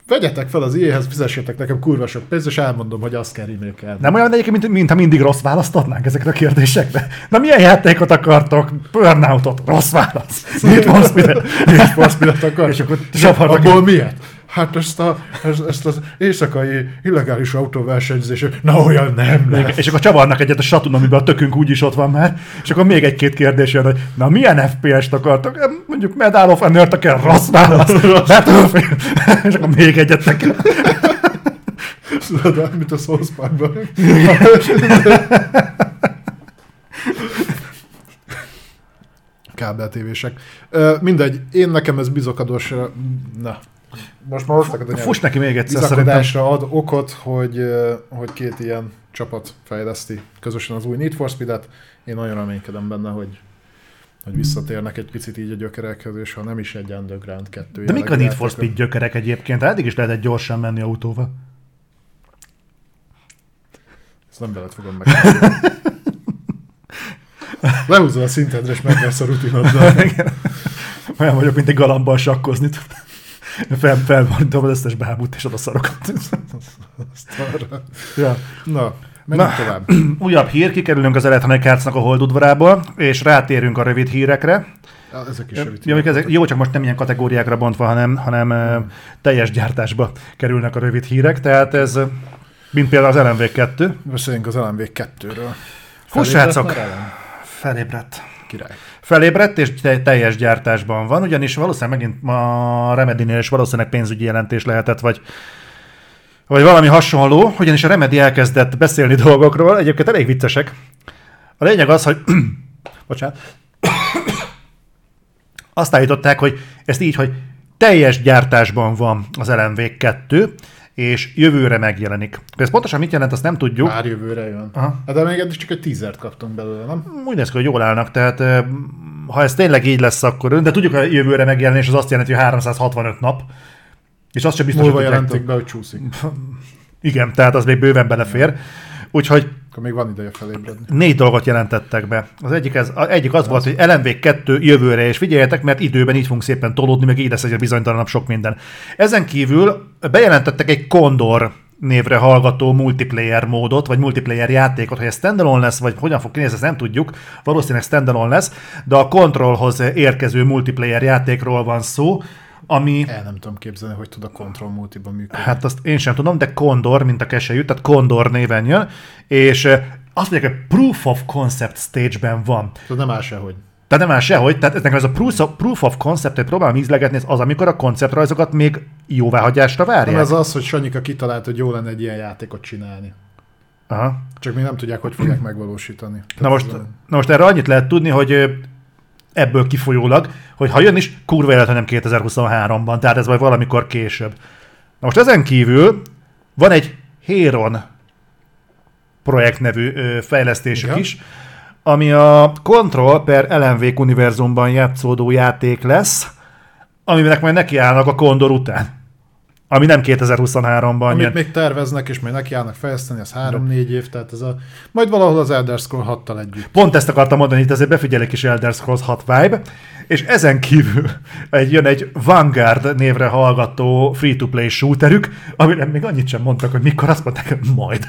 Vegyetek fel az IE-hez, fizessétek nekem kurva sok pénzt, és elmondom, hogy azt kell remékelni. Nem olyan egyébként, mint, mint ha mindig rossz választ adnánk ezekre a kérdésekre. Na milyen játékot akartok? Burnoutot. Rossz válasz. Mit mondsz, mire? Need for Speed-et akar? És akkor És csavarnak abból miért? Hát ezt, a, ezt, ezt az éjszakai illegális autóversenyzés, na olyan nem lesz. És akkor csavarnak egyet a satun, amiben a tökünk úgyis ott van már, és akkor még egy-két kérdés jön, hogy na milyen FPS-t akartok? "Em, Mondjuk Medal of honor kell, rossz válasz. És akkor még egyet nekem. Tudod, mint a South Parkban. Kábeltévések. Mindegy, én nekem ez bizokadosra... Na, most már hoztak a nyelv. Fuss neki még egyszer szerintem. Ad okot, hogy, ö, hogy két ilyen csapat fejleszti közösen az új Need for Speed-et. Én nagyon reménykedem benne, hogy hogy visszatérnek egy picit így a gyökerekhez, és ha nem is egy Underground 2 De mik a Need for. Speed gyökerek egyébként? Eddig is lehetett gyorsan menni autóval. Ezt nem veled fogom meg. Lehúzol a szintedre, és megvesz a rutinoddal. Olyan vagyok, mint egy galambal sakkozni. Fel, felborítom az összes bábút és oda szarok. ja. Na, menjünk Na. tovább. Újabb hír, kikerülünk az Electronic Arts-nak a holdudvarából, és rátérünk a rövid hírekre. Ja, ezek is rövid. Jó, amik ezek, jó, csak most nem ilyen kategóriákra bontva, hanem, hanem ö, teljes gyártásba kerülnek a rövid hírek, tehát ez, mint például az LMV2, Beszéljünk az LMV 2-ről. Hú, Felébredt Király. Felébredt és te- teljes gyártásban van, ugyanis valószínűleg megint a Remedy-nél is valószínűleg pénzügyi jelentés lehetett, vagy, vagy valami hasonló, ugyanis a Remedy elkezdett beszélni dolgokról, egyébként elég viccesek. A lényeg az, hogy bocsánat, azt állították, hogy ezt így, hogy teljes gyártásban van az LMV 2, és jövőre megjelenik. Ez pontosan mit jelent, azt nem tudjuk. Már jövőre jön. Aha. Hát de még eddig csak egy teasert kaptunk belőle, nem? Úgy néz ki, hogy jól állnak, tehát ha ez tényleg így lesz, akkor de tudjuk, hogy jövőre megjelenés az azt jelenti, hogy 365 nap, és azt sem biztos, Múlva hogy jelentik be, hogy csúszik. Igen, tehát az még bőven belefér. Úgyhogy Akkor még van ideje felébredni. négy dolgot jelentettek be. Az egyik, ez, az egyik az volt, hogy LMV 2 jövőre, és figyeljetek, mert időben így fogunk szépen tolódni, meg így lesz egyre bizonytalanabb sok minden. Ezen kívül bejelentettek egy Condor névre hallgató multiplayer módot, vagy multiplayer játékot, hogy ez standalone lesz, vagy hogyan fog kinézni, ezt nem tudjuk. Valószínűleg standalone lesz, de a Controlhoz érkező multiplayer játékról van szó, ami El nem tudom képzelni, hogy tud a Control multiban működni. Hát azt én sem tudom, de Condor, mint a keselyű, tehát Condor néven jön, és azt mondják, hogy Proof of Concept stage-ben van. Tehát nem áll sehogy. Tehát nem áll sehogy, tehát nekem ez a Proof of, proof of Concept, hogy próbálom ízlegetni, ez az, amikor a konceptrajzokat még jóváhagyásra Nem várják. ez az, hogy Sanyika kitalált, hogy jó lenne egy ilyen játékot csinálni. Aha. Csak még nem tudják, hogy fogják megvalósítani. Na most, na most erre annyit lehet tudni, hogy ebből kifolyólag, hogy ha jön is, kurva élet, nem 2023-ban, tehát ez majd valamikor később. Na most ezen kívül van egy Héron projekt nevű ö, fejlesztésük Igen. is, ami a Control per LMV univerzumban játszódó játék lesz, aminek majd nekiállnak a Condor után. Ami nem 2023-ban Amit jön. még terveznek, és még nekiállnak fejleszteni, az 3-4 év, tehát ez a... Majd valahol az Elder Scroll 6-tal együtt. Pont ezt akartam mondani, itt azért befigyelek is Elder Scrolls 6 vibe, és ezen kívül egy, jön egy Vanguard névre hallgató free-to-play shooterük, amire még annyit sem mondtak, hogy mikor azt mondták, hogy majd.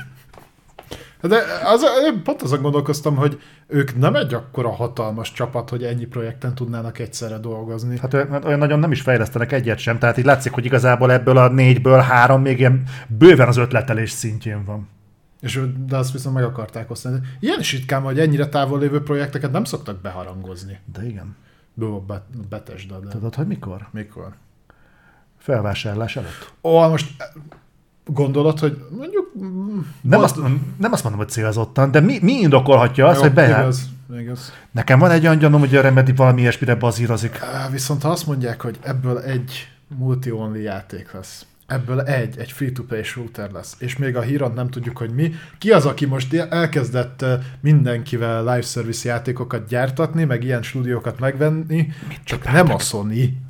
De az, én pont azon gondolkoztam, hogy ők nem egy akkora hatalmas csapat, hogy ennyi projekten tudnának egyszerre dolgozni. Hát olyan- olyan nagyon nem is fejlesztenek egyet sem, tehát így látszik, hogy igazából ebből a négyből három még ilyen bőven az ötletelés szintjén van. És, de azt viszont meg akarták osztani. Ilyen is ritkán, hogy ennyire távol lévő projekteket nem szoktak beharangozni. De igen. Bó, be, betesd, de Tudod, hogy mikor? mikor? Felvásárlás előtt. Ó, most gondolod, hogy mondjuk... Nem azt, nem azt mondom, hogy célzottan, de mi, mi indokolhatja azt, Jó, hogy beáll? Igaz, igaz. Nekem van egy olyan gyanúm, hogy a Remedy valami ilyesmire bazírozik. Viszont ha azt mondják, hogy ebből egy multi-only játék lesz, ebből egy, egy free-to-play shooter lesz, és még a hírant nem tudjuk, hogy mi. Ki az, aki most elkezdett mindenkivel live service játékokat gyártatni, meg ilyen stúdiókat megvenni, csak nem a Sony.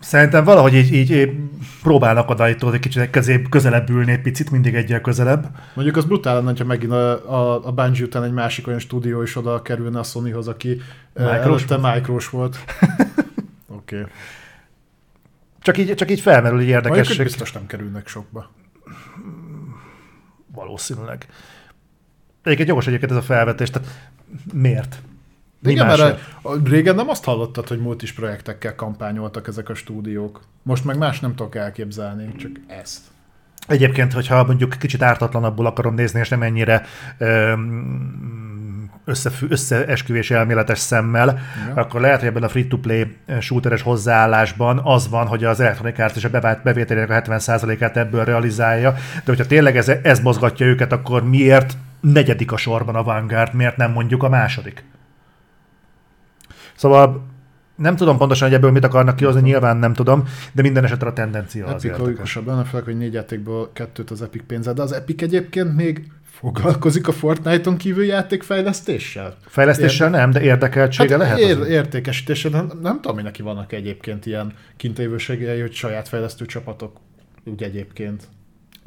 Szerintem valahogy így, így, próbálnak oda itt egy kicsit közé, közelebb ülni egy picit, mindig egyel közelebb. Mondjuk az brutál lenne, ha megint a, a, a Bungie után egy másik olyan stúdió is oda kerülne a Sonyhoz, aki Micros előtte Micros volt. Oké. Okay. Csak így, csak így felmerül egy Mondjuk, hogy érdekesség. biztos nem kerülnek sokba. Valószínűleg. Egyébként jogos egyébként ez a felvetés, tehát miért? Mi Igen, mert régen nem azt hallottad, hogy multis projektekkel kampányoltak ezek a stúdiók. Most meg más nem tudok elképzelni, csak ezt. Egyébként, hogyha mondjuk kicsit ártatlanabbul akarom nézni, és nem ennyire összefü, összeesküvés elméletes szemmel, Ja. akkor lehet, hogy ebben a free-to-play shooteres hozzáállásban az van, hogy az Electronic Arts és a bevált bevételének a 70%-át ebből realizálja, de hogyha tényleg ez, ez mozgatja őket, akkor miért negyedik a sorban a Vanguard, miért nem mondjuk a második? Szóval nem tudom pontosan, hogy ebből mit akarnak kihozni, nyilván nem tudom, de minden esetre a tendencia az Epic logikusabb lenne, főleg, hogy négy játékból kettőt az Epic pénze, de az Epic egyébként még foglalkozik a Fortnite-on kívül játékfejlesztéssel? Fejlesztéssel nem, de érdekeltsége Hát lehet. ér, értékesítéssel, nem, nem tudom, hogy neki vannak egyébként ilyen kintévőségei, hogy saját fejlesztő csapatok úgy egyébként.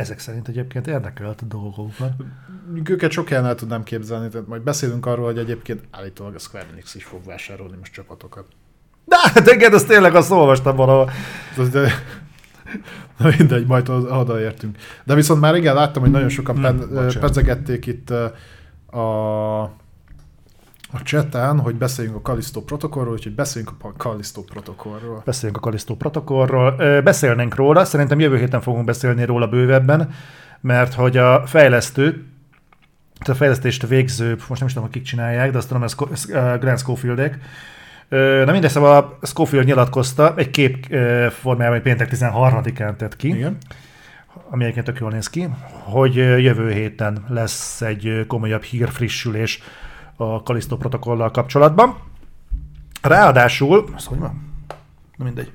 Ezek szerint egyébként érdekelt a dolgokban. Őket sok helyen el tudnám képzelni, tehát majd beszélünk arról, hogy egyébként állítólag a Square Enix is fog vásárolni most csapatokat. De hát igen, azt tényleg azt olvastam valahol. Na mindegy, majd oda oda értünk. De viszont már igen, láttam, hogy nagyon sokan Hmm, pen, itt a, a cseten, hogy beszéljünk a Callisto protokollról, úgyhogy beszéljünk a Callisto protokollról. Beszéljünk a Kalisztó protokollról. Beszélnénk róla, szerintem jövő héten fogunk beszélni róla bővebben, mert hogy a fejlesztő, a fejlesztést végző, most nem is tudom, hogy kik csinálják, de azt tudom, ez Grant Schofieldek. Na mindegy, szóval a Schofield nyilatkozta, egy kép formájában, péntek 13-án tett ki. Igen. ami egyébként tök jól néz ki, hogy jövő héten lesz egy komolyabb hírfrissülés a Kalisztó protokollal kapcsolatban. Ráadásul, az hogy van? Na mindegy.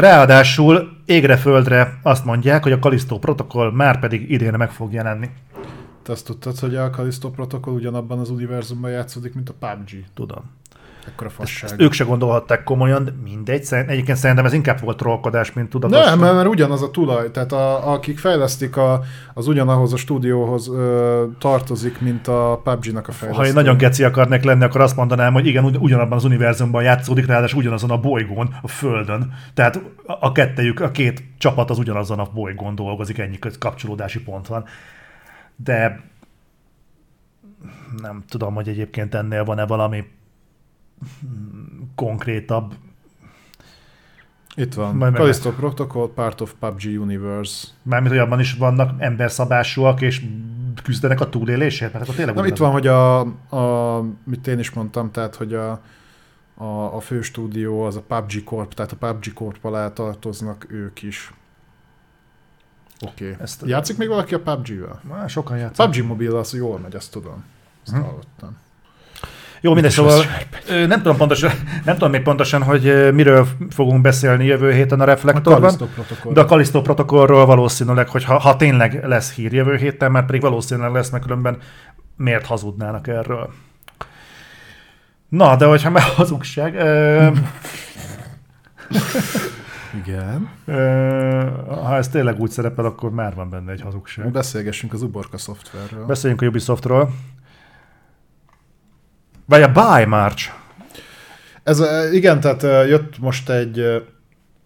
Ráadásul égre-földre azt mondják, hogy a Kalisztó protokoll már pedig idén meg fog jelenni. Te azt tudtad, hogy a Callisto protokoll ugyanabban az univerzumban játszódik, mint a PUBG. Tudom. Ekkora Ezt, fasság. ezt ők se gondolhatták komolyan, de mindegy. Egyébként szerintem ez inkább volt trollkodás, mint tudatos. Nem, mert, mert ugyanaz a tulaj, tehát a, akik fejlesztik, a, az ugyanahoz a stúdióhoz ö, tartozik, mint a PUBG-nak a fejlesztő. Ha én nagyon geci akarnék lenni, akkor azt mondanám, hogy igen, ugy- ugyanabban az univerzumban játszódik, ráadásul ugyanazon a bolygón, a Földön. Tehát a a kettejük, a két csapat az ugyanazon a bolygón dolgozik, ennyi kapcsolódási pont van. De nem tudom, hogy egyébként ennél van-e valami konkrétabb. Itt van. Majd meg- Callisto Protocol, part of PUBG Universe. Mármint, hogy abban is vannak emberszabásúak, és küzdenek a túlélésért, mert akkor tényleg Nem, itt van, hogy a, a, mit én is mondtam, tehát, hogy a, a, a fő stúdió az a PUBG Corp, tehát a PUBG Corp alá tartoznak ők is. Oké. Okay. Ezt- Játszik még valaki a PUBG-vel? Már sokan játszanak. PUBG Mobile az jól megy, azt tudom. Azt Hm. hallottam. Jó, mindegy, szóval nem tudom, pontosan, nem tudom még pontosan, hogy miről fogunk beszélni jövő héten a A Reflektorban, Protocol. de a Kalisztó protokollról valószínűleg, hogy ha, ha tényleg lesz hír jövő héten, mert pedig valószínűleg lesz, mert különben miért hazudnának erről. Na, de hogyha már hazugság, ö, Igen. ha ez tényleg úgy szerepel, akkor már van benne egy hazugság. Beszélgessünk az Uborka szoftverről. Beszéljünk a Ubisoftról. Vagy a Buy March. Ez, igen, tehát eh, jött most egy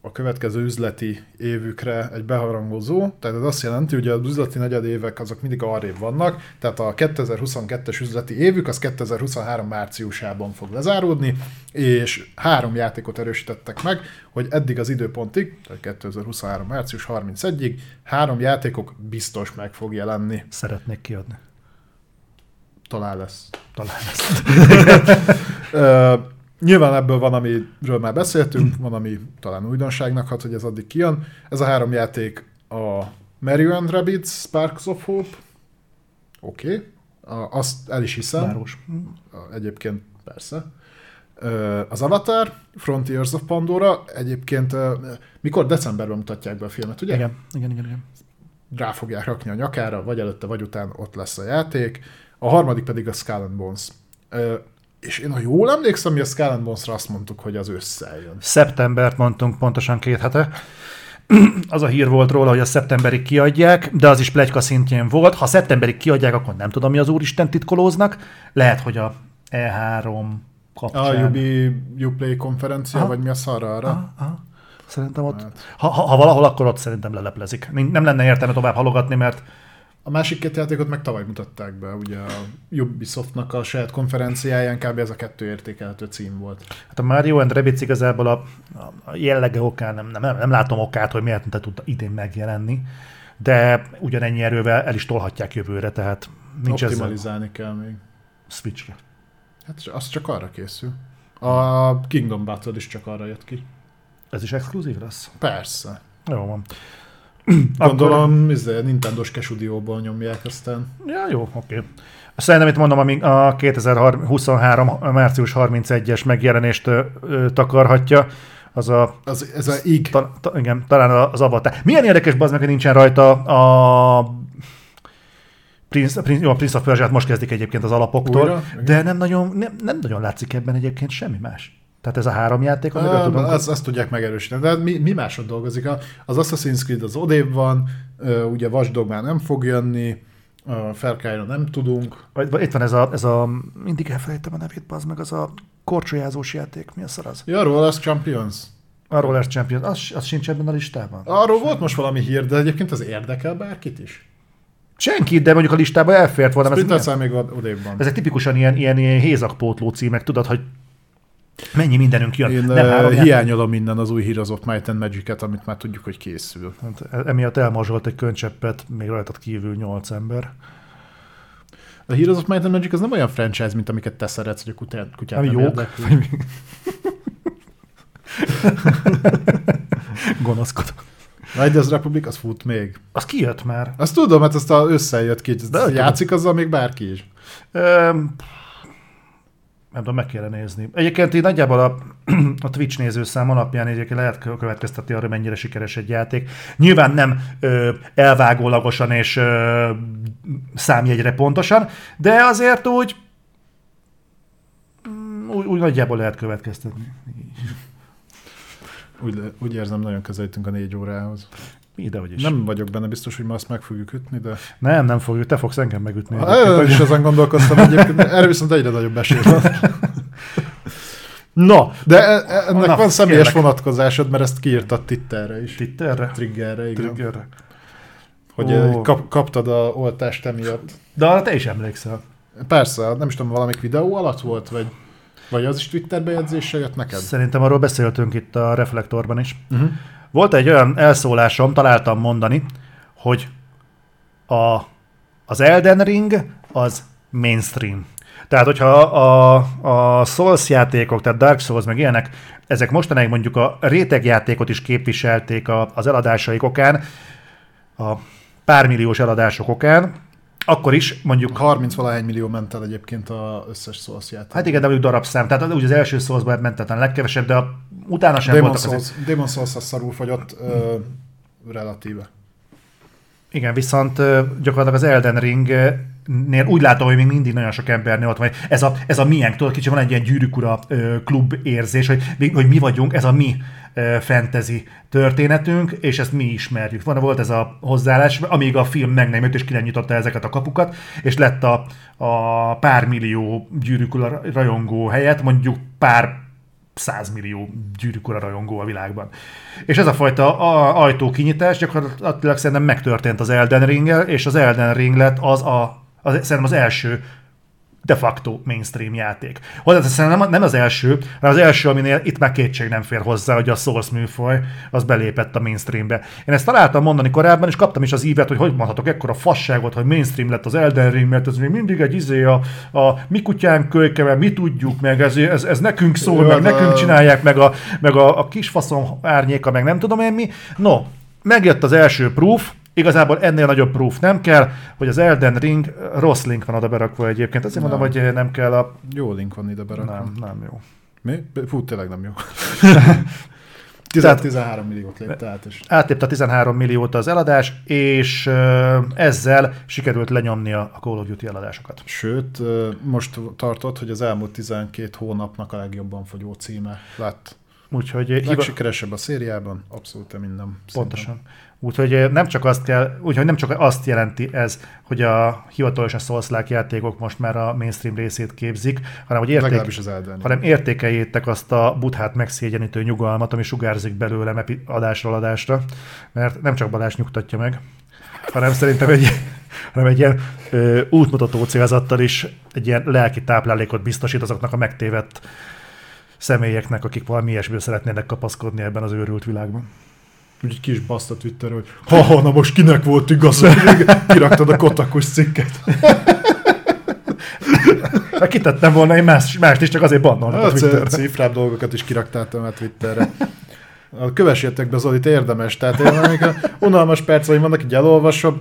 a következő üzleti évükre egy beharangozó, tehát ez azt jelenti, hogy az üzleti negyedévek azok mindig arrébb vannak, tehát a 2022-es üzleti évük az 2023 márciusában fog lezáródni, és három játékot erősítettek meg, hogy eddig az időpontig, tehát 2023 március 31-ig három játékok biztos meg fog jelenni. Szeretnék kiadni. Talán lesz. Talán ezt. Ö, Nyilván ebből van, amiről már beszéltünk, van, ami talán újdonságnak hat, hogy ez addig kijön. Ez a három játék a Mario and Rabbids Sparks of Hope. Oké. Okay. Azt el is hiszem. Város. Egyébként persze. Az Avatar, Frontiers of Pandora, egyébként mikor decemberben mutatják be a filmet, ugye? Igen, igen, igen. igen. Rá fogják rakni a nyakára, vagy előtte, vagy után ott lesz a játék. A harmadik pedig a Skull and Bones. És én, ha jól emlékszem, mi a Skull and Bones-ra azt mondtuk, hogy az ősszel jön. Szeptembert mondtunk pontosan két hete. Az a hír volt róla, hogy a szeptemberig kiadják, de az is plegyka szintjén volt. Ha szeptemberig kiadják, akkor nem tudom, mi az úristen titkolóznak. Lehet, hogy a E3 kapcsán. A Ubi Uplay konferencia, aha. vagy mi a szarra arra? Aha, aha. Szerintem ott, hát. ha, ha, ha, valahol, akkor ott szerintem leleplezik. Nem lenne értelme tovább halogatni, mert a másik két játékot meg tavaly mutatták be, ugye a Ubisoftnak a saját konferenciáján kb. ez a kettő értékelhető cím volt. Hát a Mario and Rabbids igazából a, a jellege okán nem, nem, nem látom okát, hogy miért nem tud idén megjelenni, de ugyanennyi erővel el is tolhatják jövőre, tehát nincs Optimalizálni ezzel. kell még. Switchre. Hát az csak arra készül. A Kingdom Battle is csak arra jött ki. Ez is exkluzív lesz? Persze. Jó van. Gondolom, Akkor... Izé, Nintendo-s kesudióból nyomják aztán. Ja, jó, oké. Okay. Szerintem itt mondom, amíg a 2023. március 31-es megjelenést ö, ö, takarhatja, az a... Az, ez a IG. Ta, ta, igen, talán az avatar. Milyen érdekes az meg, hogy nincsen rajta a Prince, Prince, jó, a Prince of Persia-t most kezdik egyébként az alapoktól, Újra? de nem nagyon, nem, nem nagyon látszik ebben egyébként semmi más. Tehát ez a három játék, amiről tudom... Azt, azt tudják megerősíteni. De mi, mi másod dolgozik? Az Assassin's Creed az odébb van, ugye Watch már nem fog jönni, a Far nem tudunk. Itt van ez a, ez a, mindig elfelejtem a nevét, az meg az a korcsolyázós játék, mi a szar az? Ja, Rollers Champions. A Rollers Champions, az, az sincs ebben a listában. Arról volt most valami hír, de egyébként az érdekel bárkit is. Senki, de mondjuk a listában elfért volna. Ez még odébb van. Ezek tipikusan ilyen, ilyen, ilyen hézakpótló címek, tudod, hogy Mennyi mindenünk jön? Én nem három hiányolom minden az új Heroes of Might and Magic-et, amit már tudjuk, hogy készül. Hát, e- emiatt elmazsolt egy könycseppet, még rajtad kívül nyolc ember. A Heroes of Might and Magic az nem olyan franchise, mint amiket te szeretsz, hogy a kutyát, kutyát Ami jó. Gonoszkodom. Riders Republic, az fut még. Az kijött már. Azt tudom, hát azt összejött ki. De játszik azzal még bárki is. Um, nem tudom, meg kéne nézni. Egyébként így nagyjából a, a Twitch nézőszám alapján egyébként lehet következtetni arra, mennyire sikeres egy játék. Nyilván nem ö, elvágólagosan és ö, számjegyre pontosan, de azért úgy, mm, úgy, úgy nagyjából lehet következtetni. Úgy, úgy érzem, nagyon közelítünk a négy órához. Ide, hogy is. Nem vagyok benne biztos, hogy ma azt meg fogjuk ütni, de... Nem, nem fogjuk, te fogsz engem megütni. Ha, is ezen gondolkoztam egyébként, erre viszont egyre nagyobb esély van. No, de e, e, ennek Na, van személyes kérlek. vonatkozásod, mert ezt kiírtad Titterre is. Titterre? Triggerre, igen. Triggerre. Hogy oh. kap, kaptad a oltást emiatt. De arra te is emlékszel. Persze, nem is tudom, valamik videó alatt volt, vagy, vagy az is Twitter bejegyzéssel jött neked? Szerintem arról beszéltünk itt a Reflektorban is. Uh-huh. Volt egy olyan elszólásom, találtam mondani, hogy a, az Elden Ring az mainstream. Tehát, hogyha a, a Souls játékok, tehát Dark Souls, meg ilyenek, ezek mostanáig mondjuk a rétegjátékot is képviselték a, az eladásaik okán, a pármilliós eladások okán, akkor is mondjuk... 30 valahány millió ment el egyébként az összes Souls játék. Hát igen, de mondjuk darabszám. Tehát úgy az első Souls-ban ment el a legkevesebb, de a, utána sem Demon voltak Souls, azért... Demon Souls az szarul fogyott ö, relatíve. Igen, viszont gyakorlatilag az Elden Ring nél úgy látom, hogy még mindig nagyon sok embernél ott van. Ez a, ez a miénk, tudod, kicsit van egy ilyen gyűrűkura klub érzés, hogy, hogy mi vagyunk, ez a mi fantasy történetünk, és ezt mi ismerjük. Van, volt ez a hozzáállás, amíg a film meg nem jött, és ki nem nyitotta ezeket a kapukat, és lett a, a pár millió gyűrűkura rajongó helyett mondjuk pár százmillió gyűrűkura rajongó a világban. És ez a fajta ajtókinyitás gyakorlatilag szerintem megtörtént az Elden ring és az Elden Ring lett az a az, szerintem az első de facto mainstream játék. Hozzáteszem, nem, nem az első, hanem az első, aminél itt már kétség nem fér hozzá, hogy a Souls műfaj az belépett a mainstreambe. Én ezt találtam mondani korábban, és kaptam is az ívet, hogy hogy mondhatok ekkora fasságot, hogy mainstream lett az Elden Ring, mert ez még mindig egy izé a, a mi kutyánk kölyke, mi tudjuk, meg ez, ez, ez nekünk szól, Jó, meg de- nekünk csinálják, meg a, meg a, a kisfaszom árnyéka, meg nem tudom én mi. No, megjött az első proof, Igazából ennél nagyobb proof nem kell, hogy az Elden Ring rossz link van oda berakva egyébként. Azért mondom, hogy nem kell a... Jó link van ide berakva. Nem, nem jó. Mi? Fú, tényleg nem jó. Tehát- 13 milliót lépte át, és Átlépte 13 milliót az eladás, és ö, ezzel sikerült lenyomnia a Call of Duty eladásokat. Sőt, ö, most tartott, hogy az elmúlt 12 hónapnak a legjobban fogyó címe lett. Úgyhogy hiba... Legsikeresebb a szériában, abszolút minden. szinten. Úgyhogy nem csak azt kell, úgyhogy nem csak azt jelenti ez, hogy a hivatalosan souls játékok most már a mainstream részét képzik, hanem hogy érték, az Elden hanem értékeljétek azt a buthát megszégyenítő nyugalmat, ami sugárzik belőlem adásról adásra, mert nem csak Balázs nyugtatja meg, hanem szerintem egy, hanem egy ilyen ö, útmutató célzattal is egy ilyen lelki táplálékot biztosít azoknak a megtévedt személyeknek, akik valami ilyesmiből szeretnének kapaszkodni ebben az őrült világban. Úgy egy kis baszt a Twitter, hogy ha, ha, na most kinek volt igaza, kiraktad a kotakos cikket. Ha kitettem volna én más, mást is, csak azért bannolnak a Hát, Twitterre. cifrább dolgokat is kiraktáltam a Twitterre. Kövessétek be Zolit, érdemes. Tehát én amikor unalmas perceim vannak, így elolvasom,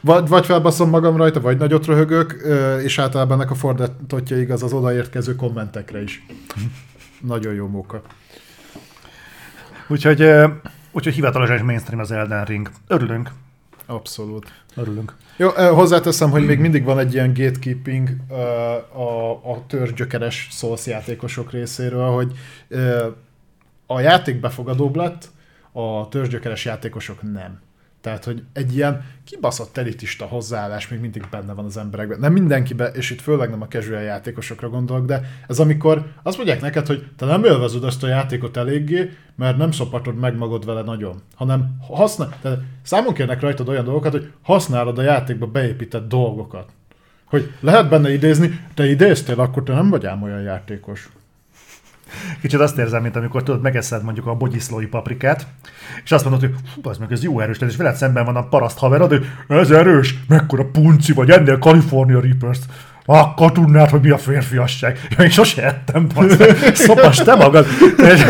vagy, vagy felbaszom magam rajta, vagy nagyot röhögök, és általában ennek a fordítottja igaz az odaérkező kommentekre is. Nagyon jó móka. Úgyhogy, úgyhogy hivatalosan is mainstream az Elden Ring. Örülünk. Abszolút. Örülünk. Jó, hozzáteszem, hogy még mindig van egy ilyen gatekeeping a, a törzsgyökeres Souls játékosok részéről, hogy a játék befogadóbb lett, a törzsgyökeres játékosok nem. Tehát, hogy egy ilyen kibaszott elitista hozzáállás még mindig benne van az emberekben. Nem mindenkibe, és itt főleg nem a casual játékosokra gondolok, de ez amikor azt mondják neked, hogy te nem élvezed ezt a játékot eléggé, mert nem szopatod meg magad vele nagyon, hanem használ, tehát számon kérnek rajtad olyan dolgokat, hogy használod a játékba beépített dolgokat. Hogy lehet benne idézni, te idéztél, akkor te nem vagy ám olyan játékos. Kicsit azt érzem, mint amikor tudod, megeszed mondjuk a bogyiszlói paprikát, és azt mondod, hogy az meg ez jó erős, és veled szemben van a paraszt haverod, hogy ez erős, mekkora punci vagy, ennél California Reapers-t. Akkor tudnád, hogy mi a férfiasság. Ja, én sose ettem. Szopas te magad. És,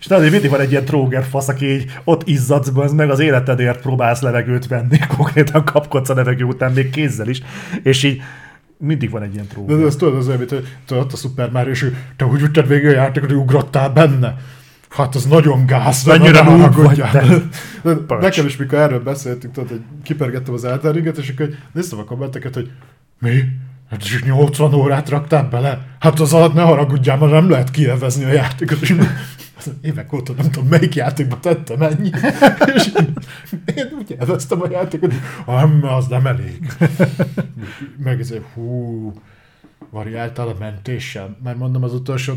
és tudod, mindig van egy ilyen tróger fasz, aki így ott izzadsz, bazd meg, az életedért próbálsz levegőt venni, konkrétan kapkodsz a levegő után, még kézzel is, és így mindig van egy ilyen tróger. De ez tudod az olyan, mint, ott a Super Mario, és ő, te úgy vitted végig a játékot, hogy ugrottál benne. Hát az nagyon gáz. de Annyira ne noob haragudjál. vagy te. Nekem is, mikor erről beszéltünk, tudod, hogy kipergettem az Elden Ringet, és akkor néztem a kommenteket, hogy mi? Hát csak 80 órát raktál bele? Hát az alatt ne haragudjál, mert nem lehet kielvezni a játékot. Évek óta nem tudom, melyik játékba tettem ennyi. És én úgy élveztem a játékot, hogy "Ah, az nem elég. Meg ez, hú, variáltál a mentéssel, mert mondom az utolsó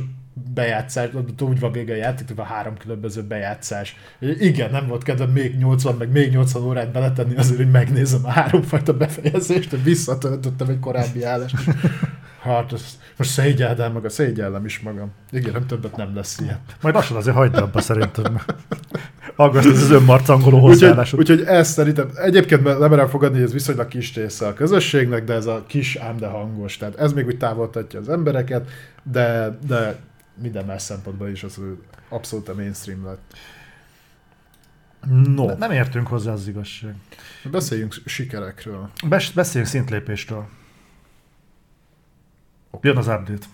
bejátszás, úgy van vége a játék, hogy van három különböző bejátszás. Igen, nem volt kedvem még 80, meg még 80 órát beletenni azért, hogy megnézem a háromfajta befejezést, hogy visszatöltöttem egy korábbi állást. Hát, ez, most szégyeld el maga, szégyellem is magam. Igen, többet nem lesz ilyen. Majd lassan azért hagyd abba szerintem. Aggaszt ez az önmarcangoló Úgyhogy, hozzáállásod. úgyhogy ezt szerintem, egyébként nem merem fogadni, hogy ez viszonylag kis része a közösségnek, de ez a kis ám de hangos. Tehát ez még úgy távoltatja az embereket, de, de minden más szempontból is az hogy abszolút a mainstream lett. No, Nem értünk hozzá az igazság. beszéljünk sikerekről. Bes- beszéljünk szintlépéstől. Jön az update.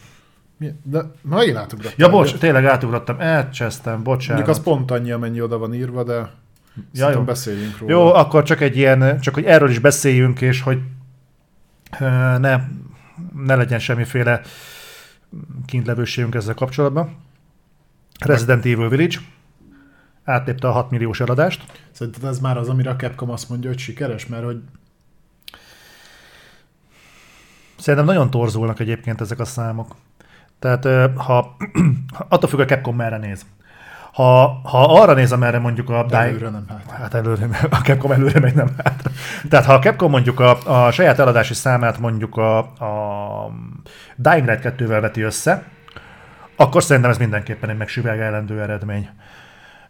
Mi? De megint átugrottam. Ja, bocs, tényleg átugrottam, elcsesztem, bocsánat. Mondjuk az pont annyi, amennyi oda van írva, de ja, jó. beszéljünk róla. Jó, akkor csak egy ilyen, csak hogy erről is beszéljünk, és hogy ne, ne legyen semmiféle kintlevőségünk ezzel kapcsolatban. Resident Evil Village átlépte a 6 milliós eladást. Szerinted ez már az, amire a Capcom azt mondja, hogy sikeres, mert hogy Szerintem nagyon torzulnak egyébként ezek a számok. Tehát ha attól függ, a Capcom merre néz. Ha, ha arra nézem erre mondjuk a... Előre nem hát. Hát előre, a Capcom előre megy nem hát. Tehát ha a Capcom mondjuk a, a saját eladási számát mondjuk a, a Dying Light 2-vel veti össze, akkor szerintem ez mindenképpen egy megsüvegelendő eredmény.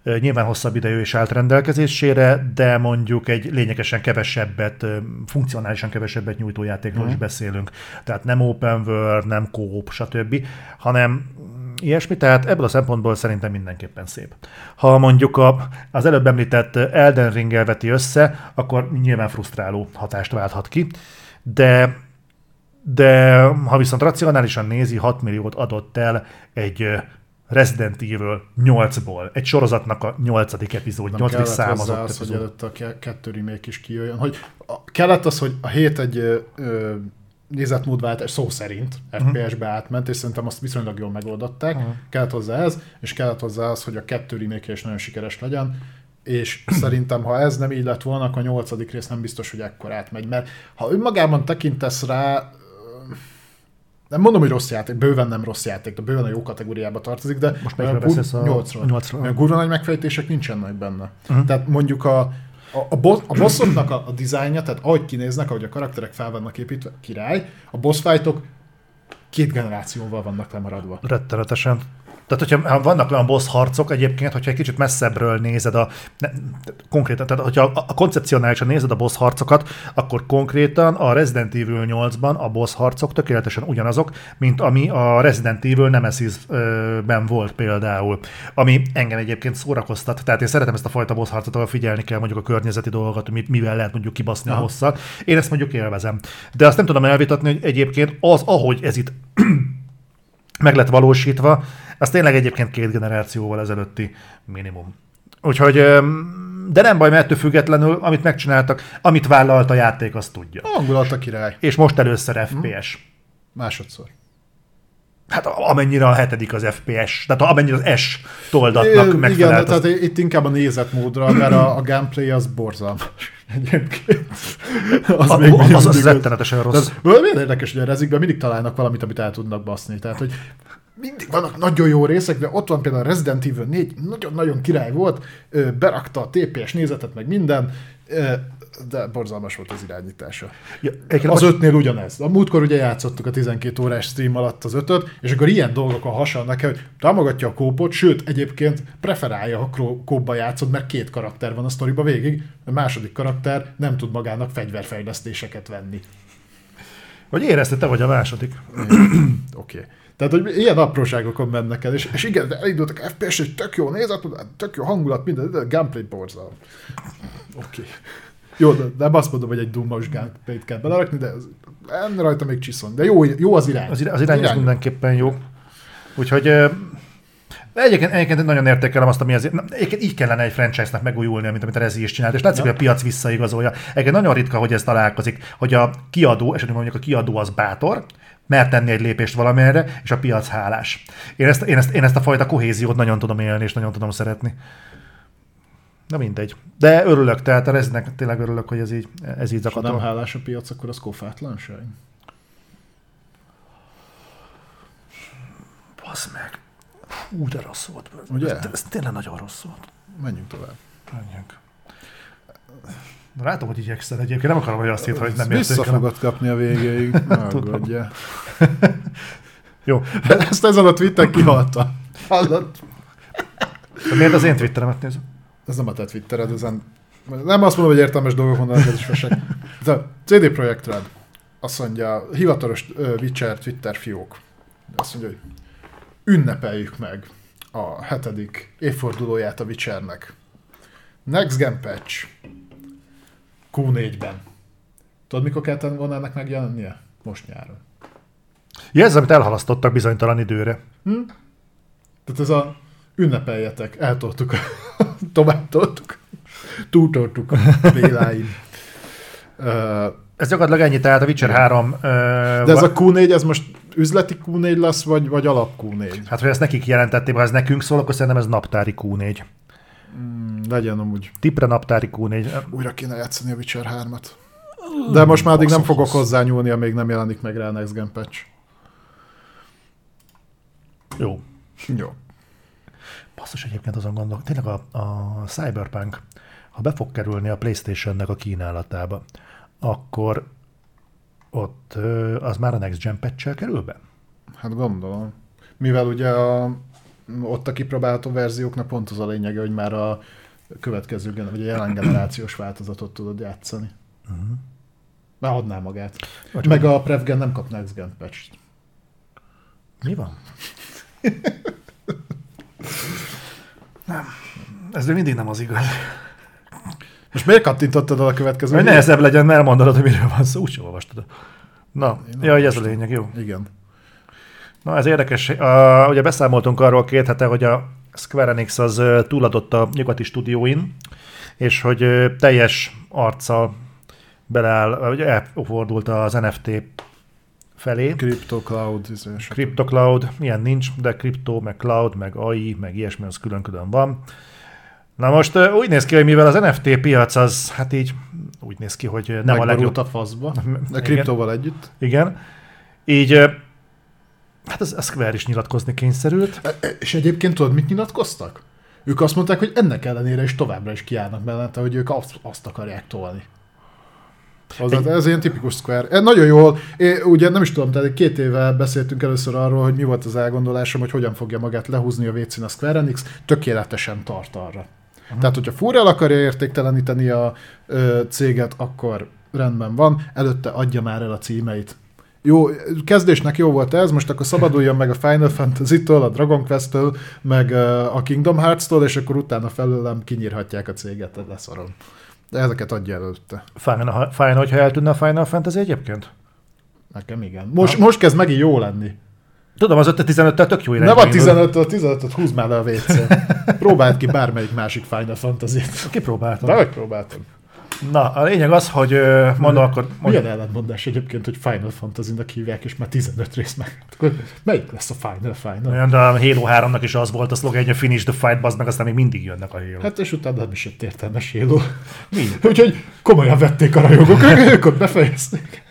Nyilván hosszabb idejű is állt rendelkezésére, de mondjuk egy lényegesen kevesebbet, funkcionálisan kevesebbet nyújtó játékról is beszélünk. Tehát nem open world, nem co-op, stb., hanem ilyesmi, tehát ebből a szempontból szerintem mindenképpen szép. Ha mondjuk a, az előbb említett Elden ring veti össze, akkor nyilván frusztráló hatást válthat ki, de de ha viszont racionálisan nézi, 6 milliót adott el egy Resident Evil 8-ból, egy sorozatnak a 8. epizód, Nem 8. kellett hozzá számozott az, hogy epizód. előtte a ke- kettő remake is kijöjjön. Hogy a, kellett az, hogy a hét egy ö, ö, nézetmódváltás szó szerint FPS-be átment, és szerintem azt viszonylag jól megoldották. Mhm. Kellett hozzá ez, és kellett hozzá az, hogy a kettő remake is nagyon sikeres legyen, és szerintem, ha ez nem így lett volna, akkor a nyolcadik rész nem biztos, hogy ekkor átmegy, mert ha önmagában tekintesz rá, nem mondom, hogy rossz játék, bőven nem rossz játék, de bőven a jó kategóriába tartozik, de Most melyikről kur- beszélsz a- nyolcról. a nyolcról? Olyan kurva nagy megfejtések nincsenek benne. Mhm. Tehát mondjuk a, a, a, boss, a bossoknak a, a dizájnja, tehát ahogy kinéznek, ahogy a karakterek fel vannak építve, király, a boss fightok két generációval vannak lemaradva. Rettenetesen. Tehát, hogyha ha vannak olyan boss harcok egyébként, hogyha egy kicsit messzebbről nézed a, ne, konkrétan, tehát hogyha a, a koncepcionálisan nézed a boss harcokat, akkor konkrétan a Resident Evil 8-ban a boss harcok tökéletesen ugyanazok, mint ami a Resident Evil Nemesis-ben volt például, ami engem egyébként szórakoztat. Tehát én szeretem ezt a fajta boss harcot, ahol figyelni kell mondjuk a környezeti dolgokat, mit, mivel lehet mondjuk kibaszni a Aha. bosszal. Én ezt mondjuk élvezem. De azt nem tudom elvitatni, hogy egyébként az, ahogy ez itt meg lett valósítva, az tényleg egyébként két generációval ezelőtti minimum. Úgyhogy, de nem baj, mert ettől függetlenül, amit megcsináltak, amit vállalt a játék, azt tudja. Hangulat a király. És most először FPS. Másodszor. Hát amennyire a hetedik az FPS, tehát amennyire az S toldatnak Ö, Igen, megfelelt. tehát az... itt inkább a nézetmódra, mert a, a gameplay az borzalmas. Egyébként. Az, még az, az, az rettenetesen rossz. Milyen érdekes, hogy a rezikben mindig találnak valamit, amit el tudnak baszni. Tehát, hogy mindig vannak nagyon jó részek, de ott van például a Resident Evil 4, nagyon-nagyon király volt, berakta a TPS nézetet, meg minden, de borzalmas volt az irányítása. Ja, Az ötnél ugyanez. A múltkor ugye játszottuk a 12 órás stream alatt az ötöt, és akkor ilyen dolgokon hasonlnak el, hogy támogatja a kópot, sőt, egyébként preferálja, ha kópba játszod, mert két karakter van a sztoriba végig, a második karakter nem tud magának fegyverfejlesztéseket venni. Vagy érezted te vagy a második. Oké. Okay. Tehát, hogy ilyen apróságokon mennek el, és, és igen, elindultak FPS, és tök jó nézet, tök jó hangulat, minden, de gameplay borzal. Oké. Okay. Jó, de nem azt mondom, hogy egy dumos gameplayt kell belerakni, de ez, enne rajta még csiszon. De jó, jó az irány. Az, irány, az irány az mindenképpen jó. Úgyhogy egyébként, egyébként nagyon értékelem azt, ami azért, na, egyébként így kellene egy franchise-nak megújulni, mint amit a Rezi is csinált, és látszik, Ja. hogy a piac visszaigazolja. Egyébként nagyon ritka, hogy ez találkozik, hogy a kiadó, esetleg mondjuk a kiadó az bátor, mert tenni egy lépést valamire, és a piac hálás. Én ezt, én ezt, én ezt a fajta kohéziót nagyon tudom élni, és nagyon tudom szeretni. Na mindegy. De örülök, tehát a Rezinek tényleg örülök, hogy ez így, ez így Ha nem zakatol. hálás a piac, akkor az kofátlanság. Basz meg. Hú, de rossz volt. Ugye? Ez, ez tényleg nagyon rossz volt. Menjünk tovább. Menjünk. Látom, hogy igyekszel egyébként, nem akarom, hogy azt hitt, hogy nem Vissza értékelem. fogod kapni a végéig. Aggódja. Jó. De ezt ezen a tweeten kihalta. Hallod? De miért az én Twitteremet nézem? Ez nem a te Twittered, ezen... Nem azt mondom, hogy értelmes dolgok mondanak, ez is fesek. De CD Projekt Red azt mondja, hivatalos Witcher Twitter fiók. Azt mondja, hogy ünnepeljük meg a hetedik évfordulóját a Witchernek. Next Gen Patch. Q4-ben. Tudod, mikor kellett volna ennek megjelennie? Most nyáron. Ja, ez, amit elhalasztottak bizonytalan időre. Tehát ez a ünnepeljetek, eltoltuk, tovább toltuk, túltoltuk Béláim. Ez gyakorlatilag ennyi, tehát a Witcher 3... Ö, De ez a Q4, ez most üzleti Q4 lesz, vagy, vagy alap Q4? Hát, hogy ezt nekik jelentették, ha ez nekünk szól, akkor szerintem ez naptári Q4. Hmm, legyen amúgy. Tipre naptári Q4. Újra kéne játszani a Witcher 3-at. De most már addig nem fogok hozzányúlni, amíg nem jelenik meg rá a Next Gen patch. Jó. Jó. Basszus egyébként azon gondolok, tényleg a, a Cyberpunk, ha be fog kerülni a Playstation-nek a kínálatába, akkor ott az már a Next Gen patch kerül be? Hát gondolom. Mivel ugye a, ott a kipróbálható verzióknak pont az a lényege, hogy már a következő, vagy a jelen generációs változatot tudod játszani. Uh-huh. Már adná magát. Vagy Meg a Prevgen nem kap Next Gen patch Mi van? nem. Ez még mindig nem az igaz. Most miért kattintottad a következő? Hogy nehezebb legyen elmondanod, hogy miről van szó, úgyse olvastad. Na, ja, hogy ez a lényeg, jó. Igen. Na, ez érdekes. Uh, ugye beszámoltunk arról két hete, hogy a Square Enix az uh, túladott a nyugati stúdióin, és hogy uh, teljes arccal beleáll, vagy elfordult az NFT felé. Crypto Cloud. izé, stb. Crypto Cloud, ilyen nincs, de Crypto, meg Cloud, meg AI, meg ilyesmi, az külön-külön van. Na most úgy néz ki, hogy mivel az NFT piac az, hát így úgy néz ki, hogy nem a Megborult legjobb. a faszba. De kriptóval együtt. Igen. Így, hát az, a Square is nyilatkozni kényszerült. E- e- És egyébként tudod, mit nyilatkoztak? Ők azt mondták, hogy ennek ellenére is továbbra is kiállnak mellette, hogy ők azt, azt akarják tolni. Az, Egy- ez ilyen tipikus Square. E, nagyon jól, é, ugye nem is tudom, tehát két éve beszéltünk először arról, hogy mi volt az elgondolásom, hogy hogyan fogja magát lehúzni a WC-n a Square Enix, tökéletesen tart arra. Uh-huh. Tehát, hogyha furral akarja értékteleníteni a ö, céget, akkor rendben van, előtte adja már el a címeit. Jó, kezdésnek jó volt ez, most akkor szabaduljon meg a Final Fantasy-től, a Dragon Quest-től, meg a Kingdom Hearts-tól, és akkor utána felőlem kinyírhatják a céget, leszarom. De ezeket adja előtte. Fájna, fájna, hogyha eltűnne a Final Fantasy egyébként? Nekem igen. Most, most kezd megint jó lenni. Tudom, az 5-15-tel tök jó Nem irányba a indul. 15 a 15 húzd már le a WC. Próbáld ki bármelyik másik Final Fantasy-t. Kipróbáltam. De megpróbáltam. Na, a lényeg az, hogy mondom, akkor Milyen ellentmondás egyébként, hogy Final Fantasy-nak hívják, és már 15 rész meg. Akkor melyik lesz a Final Final? olyan, de a Halo 3-nak is az volt a szlogen, hogy finish the fight, bazd meg, aztán még mindig jönnek a Halo. Hát és utána nem is jött értelmes Halo. Mi? Úgyhogy komolyan vették a rajongók, ők, ott befejezték.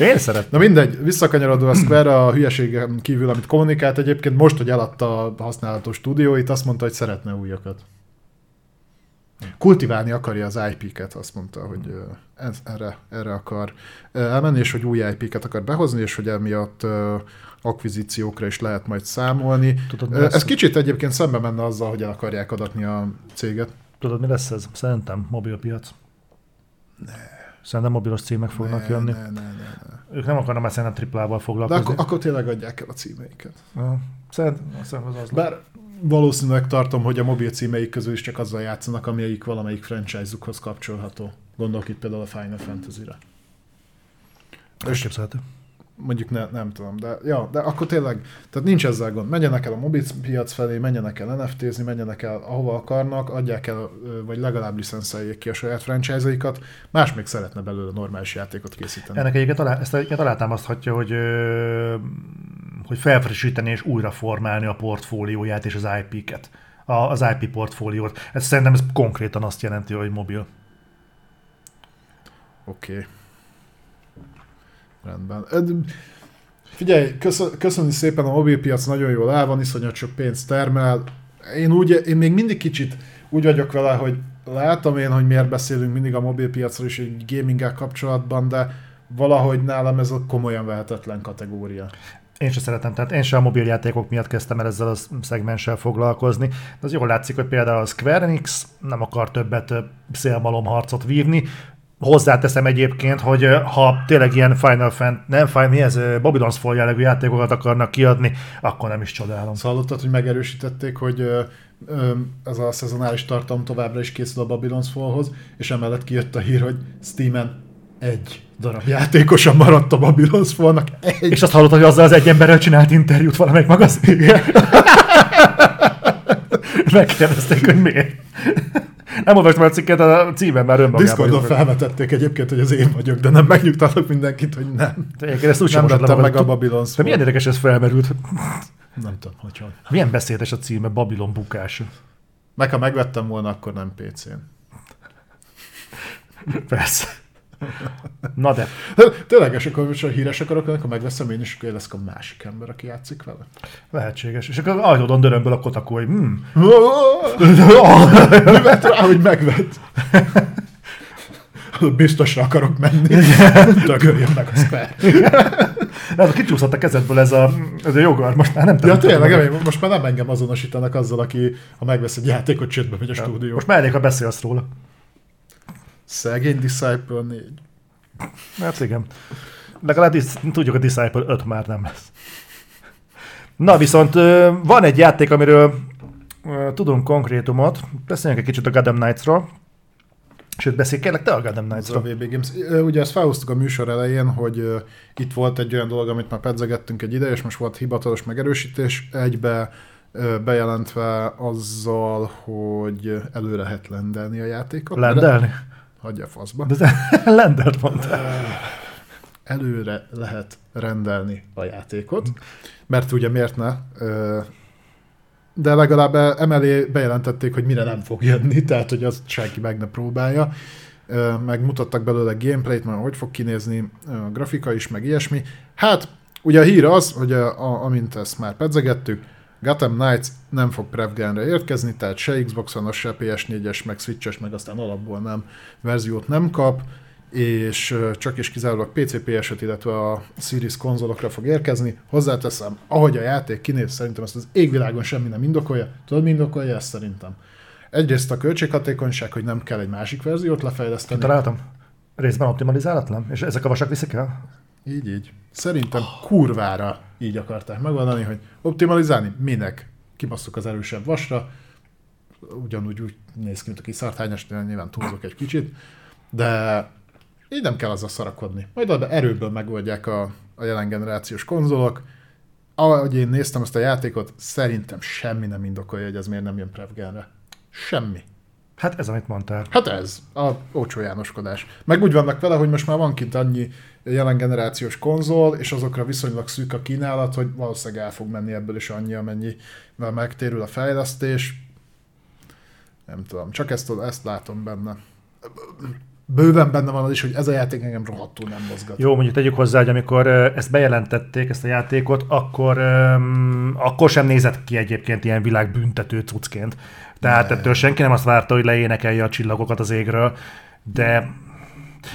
Én szeretem. Na mindegy, visszakanyarodva a Square a hülyeségen kívül, amit kommunikált egyébként, most, hogy eladta a használatos stúdióit, azt mondta, hogy szeretne újakat. Kultiválni akarja az IP-ket, azt mondta, hogy ö, ez, erre, erre akar elmenni, és hogy új IP-ket akar behozni, és hogy emiatt akvizíciókra is lehet majd számolni. Tudod, Ö, lesz? Ez kicsit egyébként szembe menne azzal, hogy el akarják adatni a céget. Tudod, mi lesz ez? Szerintem mobilpiac. Ne. Szerintem mobilos címek fognak Ne, jönni. ne, ne, ne, ne. Ők nem akarnak már szerintem triplával De foglalkozni. akkor, akkor tényleg adják el a címeiket. Szerintem, szerintem az az. Bár valószínűleg tartom, hogy a mobil címeik közül is csak azzal játszanak, amelyik valamelyik franchise-ukhoz kapcsolható. Gondolok itt például a Final Fantasy-re. Elképzelhető. Mondjuk ne, nem tudom, de, ja, de akkor tényleg, tehát nincs ezzel gond. Menjenek el a mobil piac felé, menjenek el NFT-zni, menjenek el ahova akarnak, adják el, vagy legalább licenszeljék ki a saját franchise-aikat, más még szeretne belőle normális játékot készíteni. Ennek egyébként alá, ezt egyébként alátámaszthatja, hogy, ö, hogy felfrissíteni és újra formálni a portfólióját és az IP-ket. A, az IP portfóliót. Ez szerintem ez konkrétan azt jelenti, hogy mobil. Oké. Okay. Rendben. Figyelj, köszön, szépen, a mobilpiac nagyon jól el van, iszonyat sok pénzt termel. Én, úgy, én még mindig kicsit úgy vagyok vele, hogy látom én, hogy miért beszélünk mindig a mobilpiacról és egy gaminggel kapcsolatban, de valahogy nálam ez a komolyan vehetetlen kategória. Én sem szeretem, tehát én sem a mobiljátékok miatt kezdtem el ezzel a szegmenssel foglalkozni. De az jól látszik, hogy például a Square Enix nem akar többet ö, szélmalomharcot vívni. Hozzáteszem egyébként, hogy ha tényleg ilyen Final Fan, nem Final, mi ez, Babylon's Fall jellegű játékokat akarnak kiadni, akkor nem is csodálom. Azt hallottad, hogy megerősítették, hogy ez a szezonális tartalom továbbra is készül a Babylon's Fallhoz, és emellett kijött a hír, hogy Steamen egy darab játékosan maradt a Babylon's Fallnak. Egy. És azt hallottad, hogy azzal az egy emberrel csinált interjút valamelyik magazin? Megkérdezték, hogy miért. Nem olvastam a cikket, a címem már önmagában. Discordon felvetették egyébként, hogy az én vagyok, de nem megnyugtatok mindenkit, hogy nem. Egyébként ezt úgy sem Nem olvastam vettem meg a Babylon's De milyen érdekes ez felmerült. Nem tudom, hogy van. Milyen beszédes a címe, Babylon bukása. Meg ha megvettem volna, akkor nem PC-n. Persze. Na de. Tényleg, és akkor most a híres akarok, akkor megveszem én is, akkor lesz a másik ember, aki játszik vele. Lehetséges. És akkor ajtódon dörömből a kotakó, hogy hmm. Mivel rá, hogy megvett. Biztosra akarok menni. Dögöljön meg a Square. A kicsúszott a kezedből ez a, ez a jogar, most már nem Ja, tudom. tényleg, én- most már nem engem azonosítanak azzal, aki ha megvesz egy játékot, csődbe megy a stúdió. Most már elég, ha beszélsz róla. Szegény Disciple 4. Hát igen. Legalább tudjuk, a Disciple 5 már nem lesz. Na viszont van egy játék, amiről tudunk konkrétumot. Beszéljünk egy kicsit a Gotham Knights-ról. Sőt, beszélj kérlek te a Gotham Ez a Knights-ról. VB Games. Ugye ezt felhoztuk a műsor elején, hogy itt volt egy olyan dolog, amit már pedzegettünk egy ide, és most volt hivatalos megerősítés, egybe bejelentve azzal, hogy elő lehet lendelni a játékot. Lendelni? Hagyja faszba. De ez lendelt mondta. Előre lehet rendelni a játékot, mert ugye miért ne? De legalább emelé bejelentették, hogy mire nem fog jönni, tehát hogy azt senki meg ne próbálja. Ö, Megmutattak belőle gameplayt, már hogy fog kinézni a grafika is, meg ilyesmi. Hát, ugye a hír az, hogy a, a, amint ezt már pedzegettük, Gotham Knights nem fog prevgenre érkezni, tehát se Xbox-on, se PS4-es, meg Switch-es, meg aztán alapból nem verziót nem kap, és csak és kizárólag PC, PS5, illetve a Series konzolokra fog érkezni. Hozzáteszem, ahogy a játék kinéz, szerintem ezt az égvilágon semmi nem indokolja. Tudod, mi indokolja ezt szerintem? Egyrészt a költséghatékonyság, hogy nem kell egy másik verziót lefejleszteni. Találtam. Részben optimalizálatlan? És ezek a vasak viszik el? Így, így. Szerintem kurvára így akarták megoldani, hogy optimalizálni, minek? Kibasszuk az erősebb vasra, ugyanúgy úgy néz ki, mint a kiszarthányos, de nyilván túlzok egy kicsit, de így nem kell azzal szarakodni. Majd oda erőből megoldják a, a jelen generációs konzolok. Ahogy én néztem ezt a játékot, szerintem semmi nem indokolja, hogy ez miért nem jön Prevgenre. Semmi. Hát ez, amit mondtál. Hát ez, a ócsó Jánoskodás. Meg úgy vannak vele, hogy most már van kint annyi jelen generációs konzol, és azokra viszonylag szűk a kínálat, hogy valószínűleg el fog menni ebből is annyi, amennyivel megtérül a fejlesztés. Nem tudom, csak ezt, ezt látom benne. Bőven benne van az is, hogy ez a játék engem rohadtul nem mozgat. Jó, mondjuk tegyük hozzá, hogy amikor ezt bejelentették, ezt a játékot, akkor, öm, akkor sem nézett ki egyébként ilyen világbüntető cuccként. Tehát Nem. ettől senki nem azt várta, hogy leénekelje a csillagokat az égről, de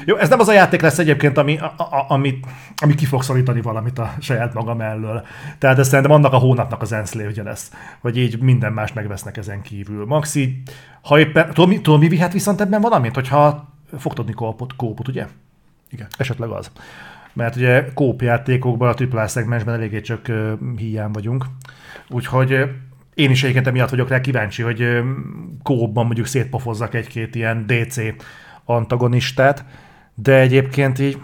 jó, ez nem az a játék lesz egyébként, ami, a, a, ami, ami ki fog szorítani valamit a saját maga mellől. Tehát ez szerintem annak a hónapnak az enszlévje lesz, hogy így minden más megvesznek ezen kívül. Maxi, ha éppen, tudod, mi, tudod, mi vihet viszont ebben valamit, hogyha fog tudni kópot, kópot, ugye? Igen. Esetleg az. Mert ugye kópjátékokban, a AAA szegmensben eléggé csak uh, hiány vagyunk. Úgyhogy én is egyébként emiatt vagyok rá kíváncsi, hogy ö, kópban mondjuk szétpofozzak egy-két ilyen DC antagonistát, de egyébként így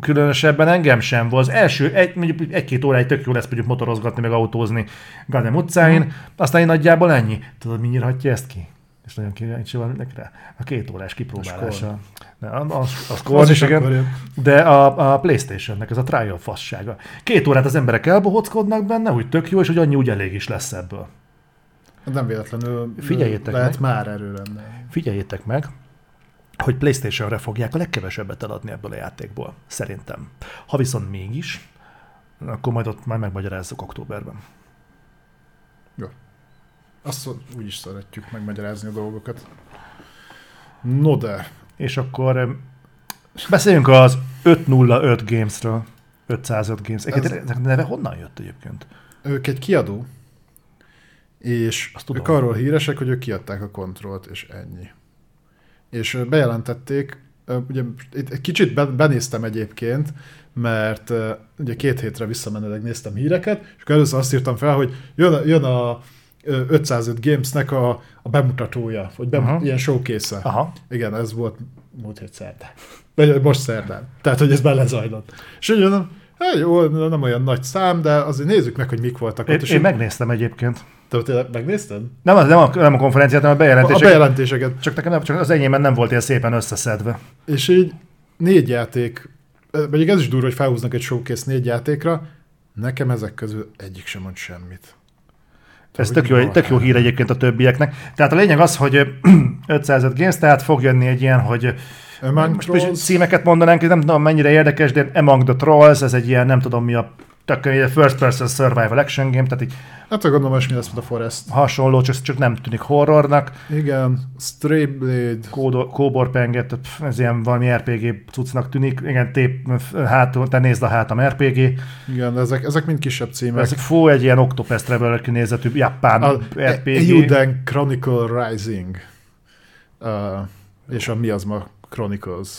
különösebben engem sem volt. Az első egy, mondjuk egy-két óráig tök jó lesz mondjuk motorozgatni, meg autózni Gardem utcáin, Mhm. aztán így nagyjából ennyi. Tudod, mi nyírhatja ezt ki? És nagyon kíváncsi van rá. A két órás kipróbálása. Ne, az, az, az, Az is igen. De a, a Playstation-nek ez a trial fassága. Két órát az emberek elbohockodnak benne, úgy tök jó, és hogy annyi úgy elég is lesz ebből. Nem véletlenül Figyeljétek lehet meg. már erő lenne. Figyeljétek meg, hogy Playstation-re fogják a legkevesebbet eladni ebből a játékból, szerintem. Ha viszont mégis, akkor majd ott már megmagyarázzuk októberben. Azt úgy is szeretjük megmagyarázni a dolgokat. No de, És akkor beszéljünk az 505 Gamesről. 505 Games. Egyébként Ez- neve honnan jött egyébként? ők egy kiadó, és Azt tudom. ők arról híresek, hogy ők kiadták a kontrollt, és ennyi. És bejelentették, ugye egy kicsit be- benéztem egyébként, mert ugye két hétre visszamenőleg néztem híreket, és akkor először azt írtam fel, hogy jön, a- jön a ö, 505 Gamesnek a, a bemutatója, vagy bem, Aha. ilyen showcase Aha. Igen, ez volt múlt hét szerdán. Vagy most szerdán. Tehát, hogy ez belezajlott. És úgy mondom, hát jó, nem olyan nagy szám, de azért nézzük meg, hogy mik voltak Én, ott. És én így- megnéztem egyébként. Te tényleg megnézted? Nem, a- nem, a, nem a konferenciát, hanem a A bejelentéseket. bejelentéseket. Csak nekem nem, csak az enyémben nem volt ilyen szépen összeszedve. És így négy játék, vagy ez is durva, hogy felhúznak egy showcase négy játékra, nekem ezek közül egyik sem mond semmit. Ez tök jó, tök jó hír egyébként a többieknek. Tehát a lényeg az, hogy 505 Games, tehát fog jönni egy ilyen, hogy Among Most Trolls. címeket mondanánk, nem tudom mennyire érdekes, de Among the Trolls, ez egy ilyen, nem tudom mi a tök egy first person survival action game, tehát így Hát gondolom, hogy mi lesz, mint a Forest. hasonló, csak, csak nem tűnik horrornak. Igen, Stray Blade. Tehát pff, ez ilyen valami RPG cuccnak tűnik. Igen, tép hátul, te nézd a hátam RPG. Igen, ezek, ezek mind kisebb címek. Ez fú, egy ilyen Octopus Traveler kinézetű japán a RPG. Euden Chronicle Rising. Uh, és a Mi az ma Chronicles.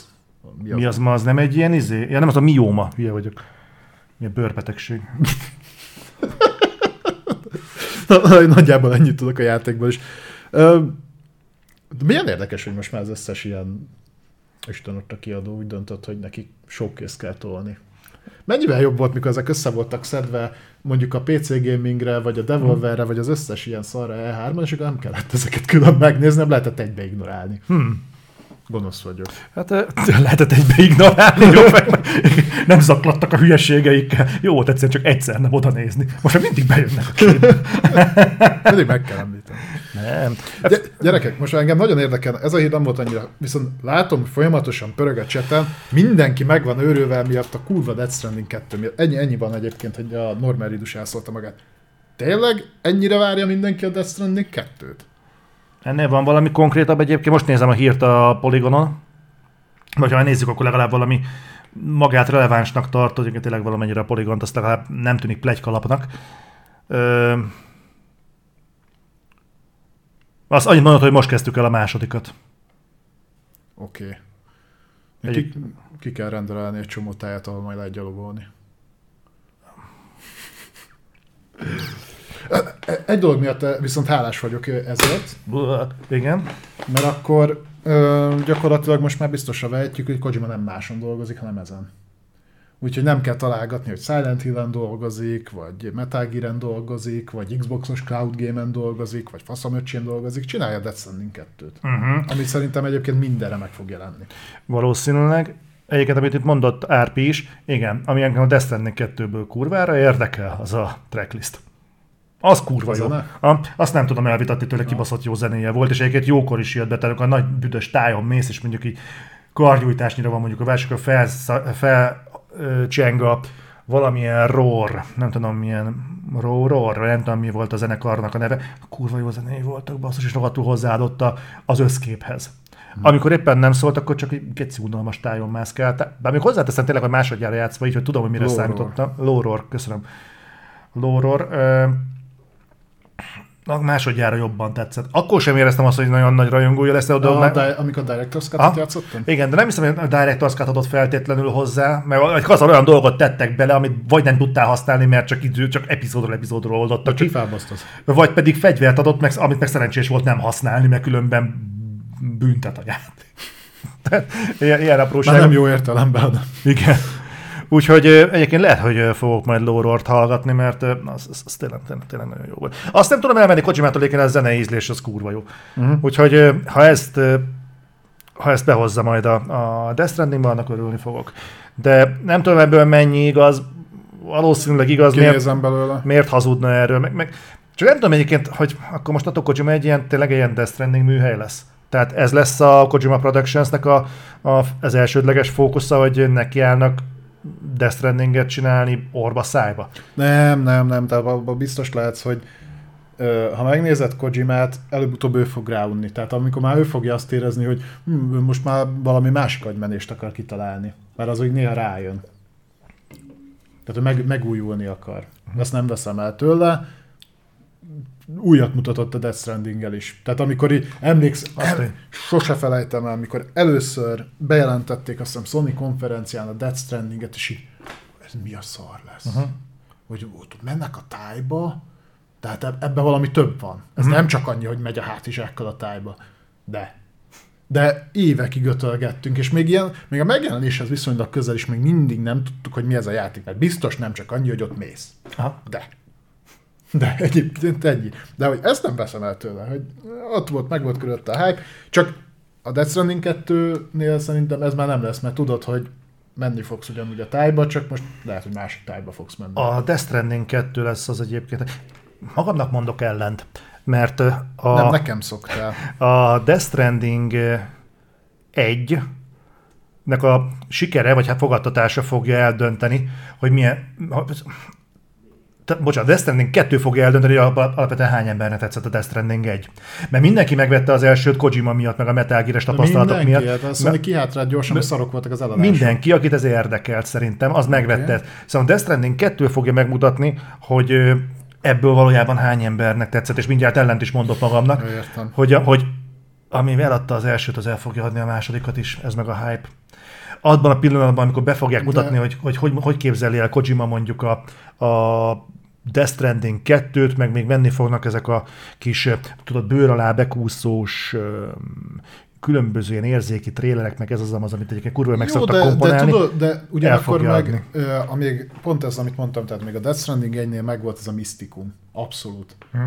Mi az ma, az nem egy ilyen izé? Ja, nem az a mióma, hülye vagyok. Milyen bőrbetegség. Nagyjából ennyit tudok a játékból is. Ö, De milyen érdekes, hogy most már az összes ilyen Isten ott a kiadó úgy döntött, hogy neki showcase kell tolni. Mennyivel jobb volt, mikor ezek össze voltak szedve mondjuk a PC gamingre, vagy a Devolverre, vagy az összes ilyen szarra E3-on, és akkor nem kellett ezeket külön megnézni, nem lehetett egybe ignorálni. Hmm. Gonosz vagyok. Hát lehetett egybe ignorálni, jó, nem zaklattak a hülyeségeikkel. Jó volt egyszer csak egyszer nem oda nézni. Most már mindig bejönnek a képbe. Pedig meg kell említeni. Nem. Gy- gyerekek, most engem nagyon érdekel, ez a hír nem volt annyira, viszont látom, hogy folyamatosan pörög a cseten, mindenki meg van őrülve miatt a kurva Death Stranding 2 miatt. Ennyi, ennyi van egyébként, hogy a Norman Ridus elszólta magát. Tényleg ennyire várja mindenki a Death Stranding 2-t? Ennél van valami konkrétabb egyébként, most nézem a hírt a Polygonon, vagy ha nézzük, akkor legalább valami magát relevánsnak tartod, hogy tényleg valamennyire a Polygont, azt legalább nem tűnik plegykalapnak. Ö... Azt annyit mondod, hogy most kezdtük el a másodikat. Oké. Okay. Egy- Ki, ki kell rendelni egy csomó táját, ahol majd lehet gyalogolni. Egy dolog miatt viszont hálás vagyok ezért, Igen. mert akkor ö, gyakorlatilag most már biztosra vehetjük, hogy Kojima nem máson dolgozik, hanem ezen. Úgyhogy nem kell találgatni, hogy Silent Hill-en dolgozik, vagy Metal Gear-en dolgozik, vagy Xboxos Cloud Game-en dolgozik, vagy faszamöcsén dolgozik, csinálja Death Stranding 2-t. Uh-huh. Amit szerintem egyébként mindenre meg fog jelenni. Valószínűleg. Egyébként, amit itt mondott Árpi is, igen, ami engem a Death Stranding 2-ből kurvára érdekel, az a tracklist. Az kurva jó. A, azt nem tudom elvitatni tőle, kibaszott jó zenéje volt, és egyébként jókor is jött be, tehát a nagy büdös tájon mész, és mondjuk így kargyújtásnyira van mondjuk a vers, akkor fel, fel a valamilyen roar, nem tudom milyen roar, roar, nem tudom mi volt a zenekarnak a neve, kurva jó zenéi voltak, basszus, és rohadtul hozzáadott a- az összképhez. Amikor éppen nem szólt, akkor csak egy geci unalmas tájon mászkált. Bár még hozzáteszem tényleg, hogy másodjára játszva, így, hogy tudom, hogy mire Lóror. számítottam. Lóror, köszönöm. Lóror. Ö, másodjára jobban tetszett. Akkor sem éreztem azt, hogy nagyon nagy rajongója lesz, de A, már- di- amikor Director's Cut-ot Aha. játszottam? igen, de nem hiszem, hogy a Director's Cut adott feltétlenül hozzá, mert egy kazar olyan dolgot tettek bele, amit vagy nem tudtál használni, mert csak idő, csak epizódról epizódról oldottak, kifábasztott. vagy pedig fegyvert adott, meg, amit meg szerencsés volt nem használni, mert különben büntet a játék. Ilyen, ilyen Már apróság. nem jó értelemben. Igen. Úgyhogy egyébként lehet, hogy fogok majd Lórort hallgatni, mert az, az, az tényleg, tényleg, tényleg nagyon jó volt. Azt nem tudom elmenni Kojimától, egyébként a zene ízlés az kurva jó. Uh-huh. Úgyhogy ha ezt, ha ezt behozza majd a, a Death Strandingba, annak örülni fogok. De nem tudom ebből mennyi igaz, valószínűleg igaz, miért, Kinézem belőle. miért hazudna erről, meg, meg csak nem tudom egyébként, hogy akkor most a Kojima egy ilyen, tényleg egy ilyen Death Stranding műhely lesz. Tehát ez lesz a Kojima Productionsnek a, a, az elsődleges fókusza, hogy nekiállnak Death Strandinget csinálni orba szájba. Nem, nem, nem, tehát abban biztos lehetsz, hogy ha megnézed Kojimát, előbb-utóbb ő fog ráunni. Tehát amikor már ő fogja azt érezni, hogy hm, most már valami másik agymenést akar kitalálni. Mert az úgy néha rájön. Tehát ő meg, megújulni akar. Ezt nem veszem el tőle. Újat mutatott a Death stranding is. Tehát amikor így emléksz, én. sose felejtem el, amikor először bejelentették azt hiszem Sony konferencián a Death Stranding-et, és így, ez mi a szar lesz? Uh-huh. Hogy ott mennek a tájba, tehát eb- ebben valami több van. Ez uh-huh. nem csak annyi, hogy megy a hátizsákkal a tájba. De. De évekig ötölgettünk, és még, ilyen, még a megjelenéshez viszonylag közel is még mindig nem tudtuk, hogy mi ez a játék, mert biztos nem csak annyi, hogy ott mész. Aha. De. De egyébként ennyi. De hogy ezt nem veszem el tőle, hogy ott volt, meg volt körülötte a hype, csak a Death Stranding 2-nél szerintem ez már nem lesz, mert tudod, hogy menni fogsz ugyanúgy a tájba, csak most lehet, hogy másik tájba fogsz menni. A Death Stranding 2 lesz az egyébként. Magamnak mondok ellent, mert a, Nem, nekem szoktál. a Death Stranding 1 nek a sikere, vagy hát fogadtatása fogja eldönteni, hogy milyen... Te, bocsánat, Death Stranding 2 fogja eldönteni, hogy alapvetően hány embernek tetszett a Death Stranding 1. Mert mindenki megvette az elsőt Kojima miatt, meg a Metal Gear-es tapasztalatok Mindenki, miatt. hát azt mondja, kihátrált gyorsan, hogy szarok voltak az eladások. Mindenki, akit ez érdekelt szerintem, az megvette. Okay. Szóval Death Stranding 2 fogja megmutatni, hogy ebből valójában hány embernek tetszett, és mindjárt ellent is mondok magamnak, Értem. hogy, hogy ami eladta az elsőt, az el fogja adni a másodikat is, ez meg a hype. Abban a pillanatban, amikor be fogják mutatni, hogy, hogy, hogy hogy képzeli el Kojima mondjuk a, a Death Stranding 2-t, meg még menni fognak ezek a kis, tudod, bőr alá bekúszós különböző ilyen érzéki trélerek, meg ez az, az amit egyébként kurva meg Jó, szoktak de, de komponálni. tudod, de ugyanakkor meg, adni. amíg, pont ez, amit mondtam, tehát még a Death Stranding 1-nél meg volt ez a misztikum. Abszolút. Hm.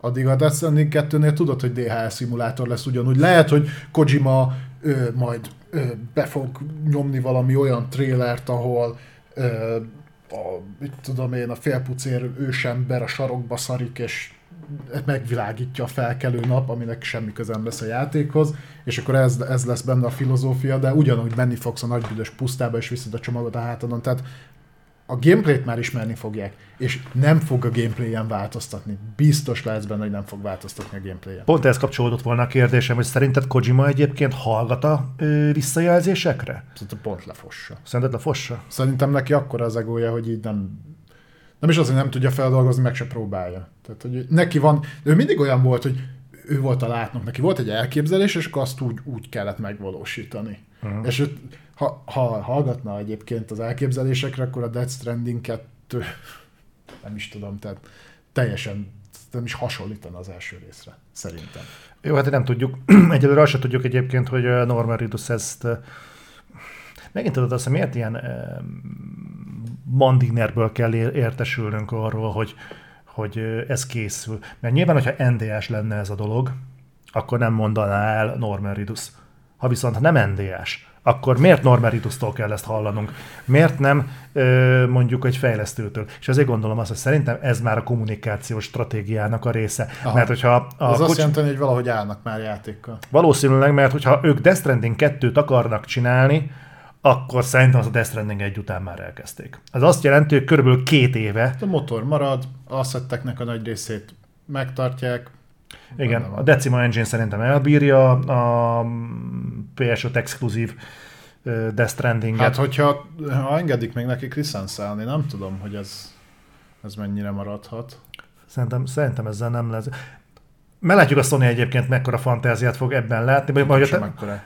Addig a Death Stranding 2-nél tudod, hogy DHS szimulátor lesz ugyanúgy. Lehet, hogy Kojima ö, majd ö, be fog nyomni valami olyan trélert, ahol ö, a, mit tudom én, a félpucér ősember a sarokba szarik, és megvilágítja a felkelő nap, aminek semmi közem lesz a játékhoz, és akkor ez, ez lesz benne a filozófia, de ugyanúgy menni fogsz a nagybüdös pusztába, és viszed a csomagot a hátadon, tehát a gameplayt már ismerni fogják, és nem fog a gameplayen változtatni. Biztos lehetsz benne, hogy nem fog változtatni a gameplayen. Pont ez kapcsolódott volna a kérdésem, hogy szerinted Kojima egyébként hallgat a ö, visszajelzésekre? Szerintem pont lefossa. Szerinted lefossa? Szerintem neki akkora az egója, hogy így nem, nem is az, hogy nem tudja feldolgozni, meg se próbálja. Tehát, hogy neki van, ő mindig olyan volt, hogy ő volt a látnok, neki volt egy elképzelés, és akkor azt úgy, úgy kellett megvalósítani. Uh-huh. És ő, ha, ha hallgatna egyébként az elképzelésekre, akkor a Death Stranding 2 nem is tudom, tehát teljesen nem is hasonlítana az első részre, szerintem. Jó, hát nem tudjuk. Egyelőre azt sem tudjuk egyébként, hogy Norman Reedus ezt... Megint tudod azt, hogy miért ilyen mandinerből kell ér- értesülnünk arról, hogy, hogy ez készül. Mert nyilván, hogyha NDS lenne ez a dolog, akkor nem mondaná el Norman Reedus. Ha viszont nem NDS, akkor miért Norman Reedus-tól kell ezt hallanunk? Miért nem ö, mondjuk egy fejlesztőtől? És azért gondolom azt, hogy szerintem ez már a kommunikációs stratégiának a része. Aha. Mert hogyha a azt kocs- jelenti, hogy valahogy állnak már játékkal. Valószínűleg, mert hogyha ők Death Stranding 2-t akarnak csinálni, akkor szerintem az a Death Stranding egy után már elkezdték. Ez azt jelenti, hogy körülbelül két éve, A motor marad, asszetteknek a nagy részét megtartják. Igen, a Decima Engine szerintem elbírja a PS5 exkluzív Death Stranding-et. Hát, hogyha ha engedik még nekik licenszelni, nem tudom, hogy ez, ez mennyire maradhat. Szerintem, szerintem ezzel nem lesz. Meglátjuk a Sony egyébként mekkora fantáziát fog ebben látni. Vagy, vagy mekkora.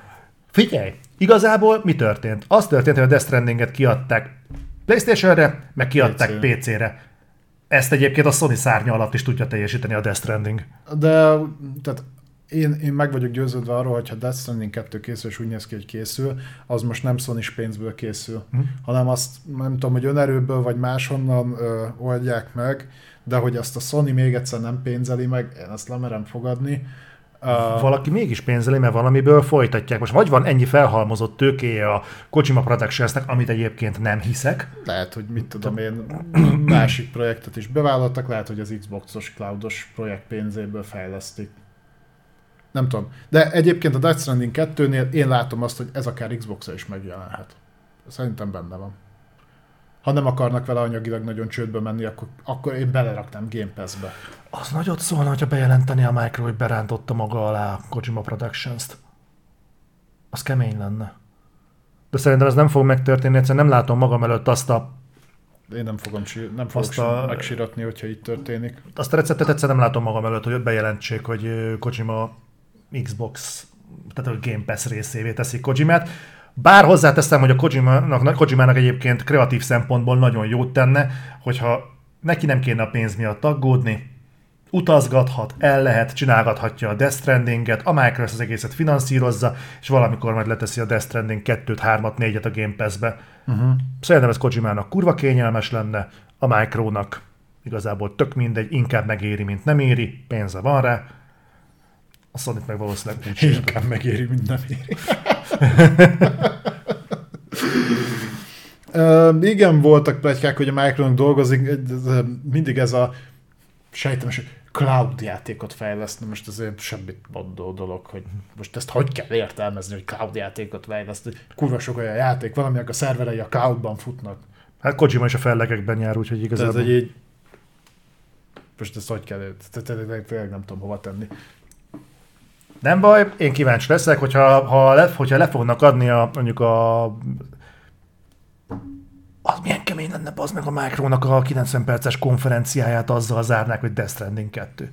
figyelj, igazából mi történt? Az történt, hogy a Death Stranding-et kiadták Playstation-re, meg kiadták PC-re. PC-re. Ezt egyébként a Sony szárnya alatt is tudja teljesíteni a Death Stranding. De tehát én, én meg vagyok győződve arról, hogy ha Death Stranding 2 készül, és úgy néz ki, hogy készül, az most nem sony pénzből készül, Hm. hanem azt nem tudom, hogy önerőből vagy máshonnan ö, oldják meg, de hogy azt a Sony még egyszer nem pénzeli meg, én ezt lemerem fogadni. Uh, Valaki mégis pénzeli, mert valamiből folytatják. Most vagy van ennyi felhalmozott tőkéje a Kojima Productionsnek, amit egyébként nem hiszek. lehet, hogy mit tudom én, másik projektet is bevállaltak, lehet, hogy az Xboxos cloudos projekt pénzéből fejlesztik. Nem tudom. De egyébként a Death Stranding 2-nél én látom azt, hogy ez akár Xbox-ra is megjelenhet. Szerintem benne van. Ha nem akarnak vele anyagilag nagyon csődbe menni, akkor, akkor én beleraknám Game Pass-be. Az nagyot szólna, hogyha bejelenteni a Micro, hogy berántotta maga alá a Kojima Productions-t. Az kemény lenne. De szerintem ez nem fog megtörténni, egyszerűen nem látom magam előtt azt a, Én nem fogom sí- nem fogok Azt a- megsiratni, hogyha itt történik. azt a receptet egyszerűen nem látom magam előtt, hogy bejelentsék, hogy Kojima Xbox, tehát a Game Pass részévé teszik Kojimát. Bár hozzáteszem, hogy a Kojimának, Kojimának egyébként kreatív szempontból nagyon jót tenne, hogyha neki nem kéne a pénz miatt aggódni, utazgathat, el lehet, csinálgathatja a Death Stranding-et, a Microsoft az egészet finanszírozza, és valamikor majd leteszi a Death Stranding 2-t, 3-at, 4-et a Game Pass-be. Uh-huh. Szerintem ez Kojimának kurva kényelmes lenne, a Micronak igazából tök mindegy, inkább megéri, mint nem éri, pénze van rá, a sony meg valószínűleg úgy. Inkább megéri, mint nem éri. Uh, igen, voltak plegykák, hogy a Micronak dolgozik, mindig ez a sejtem, hogy cloud játékot fejleszteni, most azért semmit mondó dolog, hogy most ezt hogy kell értelmezni, hogy cloud játékot fejleszteni. Kurva sok olyan játék, valaminek a szerverei a cloudban futnak. Hát Kojima is a fellegekben jár, úgyhogy igazából... Tehát, hogy így... Most ezt hogy kell, tényleg nem tudom hova tenni. Nem baj, én kíváncsi leszek, hogyha, ha le, hogyha le fognak adni a, mondjuk a az milyen kemény lenne az meg a Micronak a 90 perces konferenciáját azzal zárnák, hogy Death Stranding 2.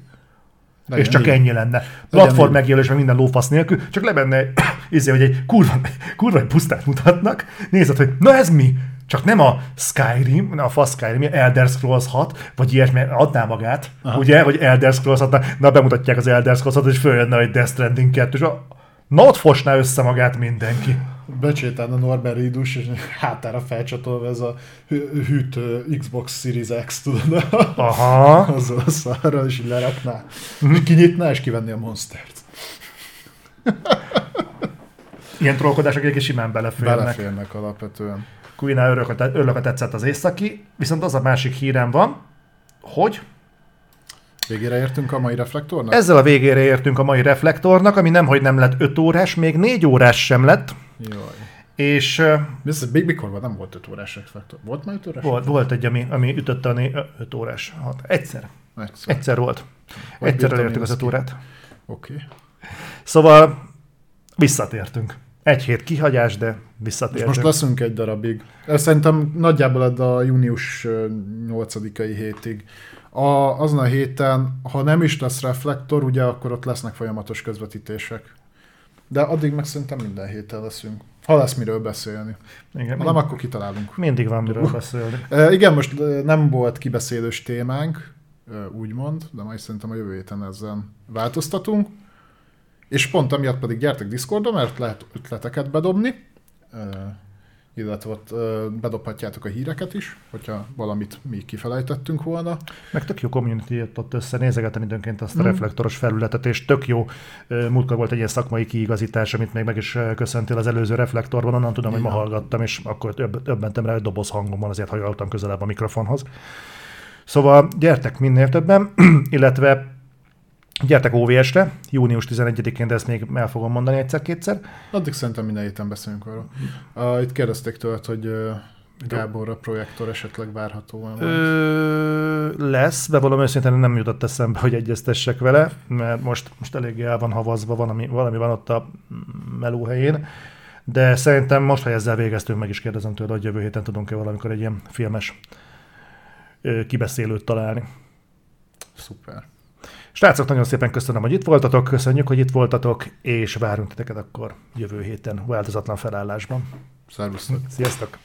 Legyen és csak így. ennyi lenne. Platform megjelölés, meg minden lófasz nélkül, csak le benne, izé, hogy egy kurva, kurva egy pusztát mutatnak, nézed, hogy na ez mi? Csak nem a Skyrim, a fasz Skyrim, Elder Scrolls 6, vagy ilyesmi, adná magát, Aha. ugye, hogy Elder Scrolls 6, na bemutatják az Elder Scrolls 6 és följönne, hogy Death Stranding 2, és a, na ott fosná össze magát mindenki becsétálna Norbert Ridus, és hátára felcsatolva ez a hűt Xbox Series X, tudod? Aha. Azzal a szarral, és így lerakná. És kinyitná, és kivenni a Monstert. Ilyen trollkodások egy simán beleférnek. Beleférnek alapvetően. Queen örülök, a tetszett az északi, viszont az a másik hírem van, hogy Végére értünk a mai reflektornak? Ezzel a végére értünk a mai reflektornak, ami nem, hogy nem lett 5 órás, még 4 órás sem lett. Jaj. És... Ez még mikor van? Nem volt 5 órás reflektor. Volt már 5 órás? Volt, volt egy, ami, ami ütötte a 5 órás. Hát, egyszer. Egyszer. Egyszer volt. Vagy Egyszer elértük az 5 órát. Oké. Okay. Szóval visszatértünk. Egy hét kihagyás, de visszatértünk. És most leszünk egy darabig. Szerintem nagyjából a június 8-ai hétig a, azon a héten, ha nem is lesz reflektor, ugye akkor ott lesznek folyamatos közvetítések. De addig meg szerintem minden héten leszünk. Ha lesz miről beszélni. Igen, ha nem, akkor kitalálunk. Mindig van miről beszélni. E, igen, most nem volt kibeszélős témánk, úgymond, de majd szerintem a jövő héten ezen változtatunk. És pont emiatt pedig gyertek Discordra, mert lehet ötleteket bedobni illetve bedobhatjátok a híreket is, hogyha valamit mi kifelejtettünk volna. Meg tök jó community ott össze, nézegetem időnként azt a mm. reflektoros felületet, és tök jó múltkor volt egy ilyen szakmai kiigazítás, amit még meg is köszöntél az előző reflektorban, onnan tudom, Igen. hogy ma hallgattam, és akkor többentem rá, hogy doboz hangom van, azért hajoltam közelebb a mikrofonhoz. Szóval gyertek minél többen, illetve Gyertek OVS-re, június 11-én, de ezt még el fogom mondani egyszer-kétszer. Addig szerintem minden héten beszélünk arról. Uh, itt kérdezték tőled, hogy uh, Gábor a projektor esetleg várható Ö, lesz, bevallom őszintén nem jutott eszembe, hogy egyeztessek vele, mert most, most eléggé el van havazva, valami, valami van ott a melóhelyén, de szerintem most, ha ezzel végeztünk, meg is kérdezem tőle, hogy jövő héten tudunk-e valamikor egy ilyen filmes kibeszélőt találni. Szuper. Srácok, nagyon szépen köszönöm, hogy itt voltatok, köszönjük, hogy itt voltatok, és várunk titeket akkor jövő héten változatlan felállásban. Szervusztok! Sziasztok!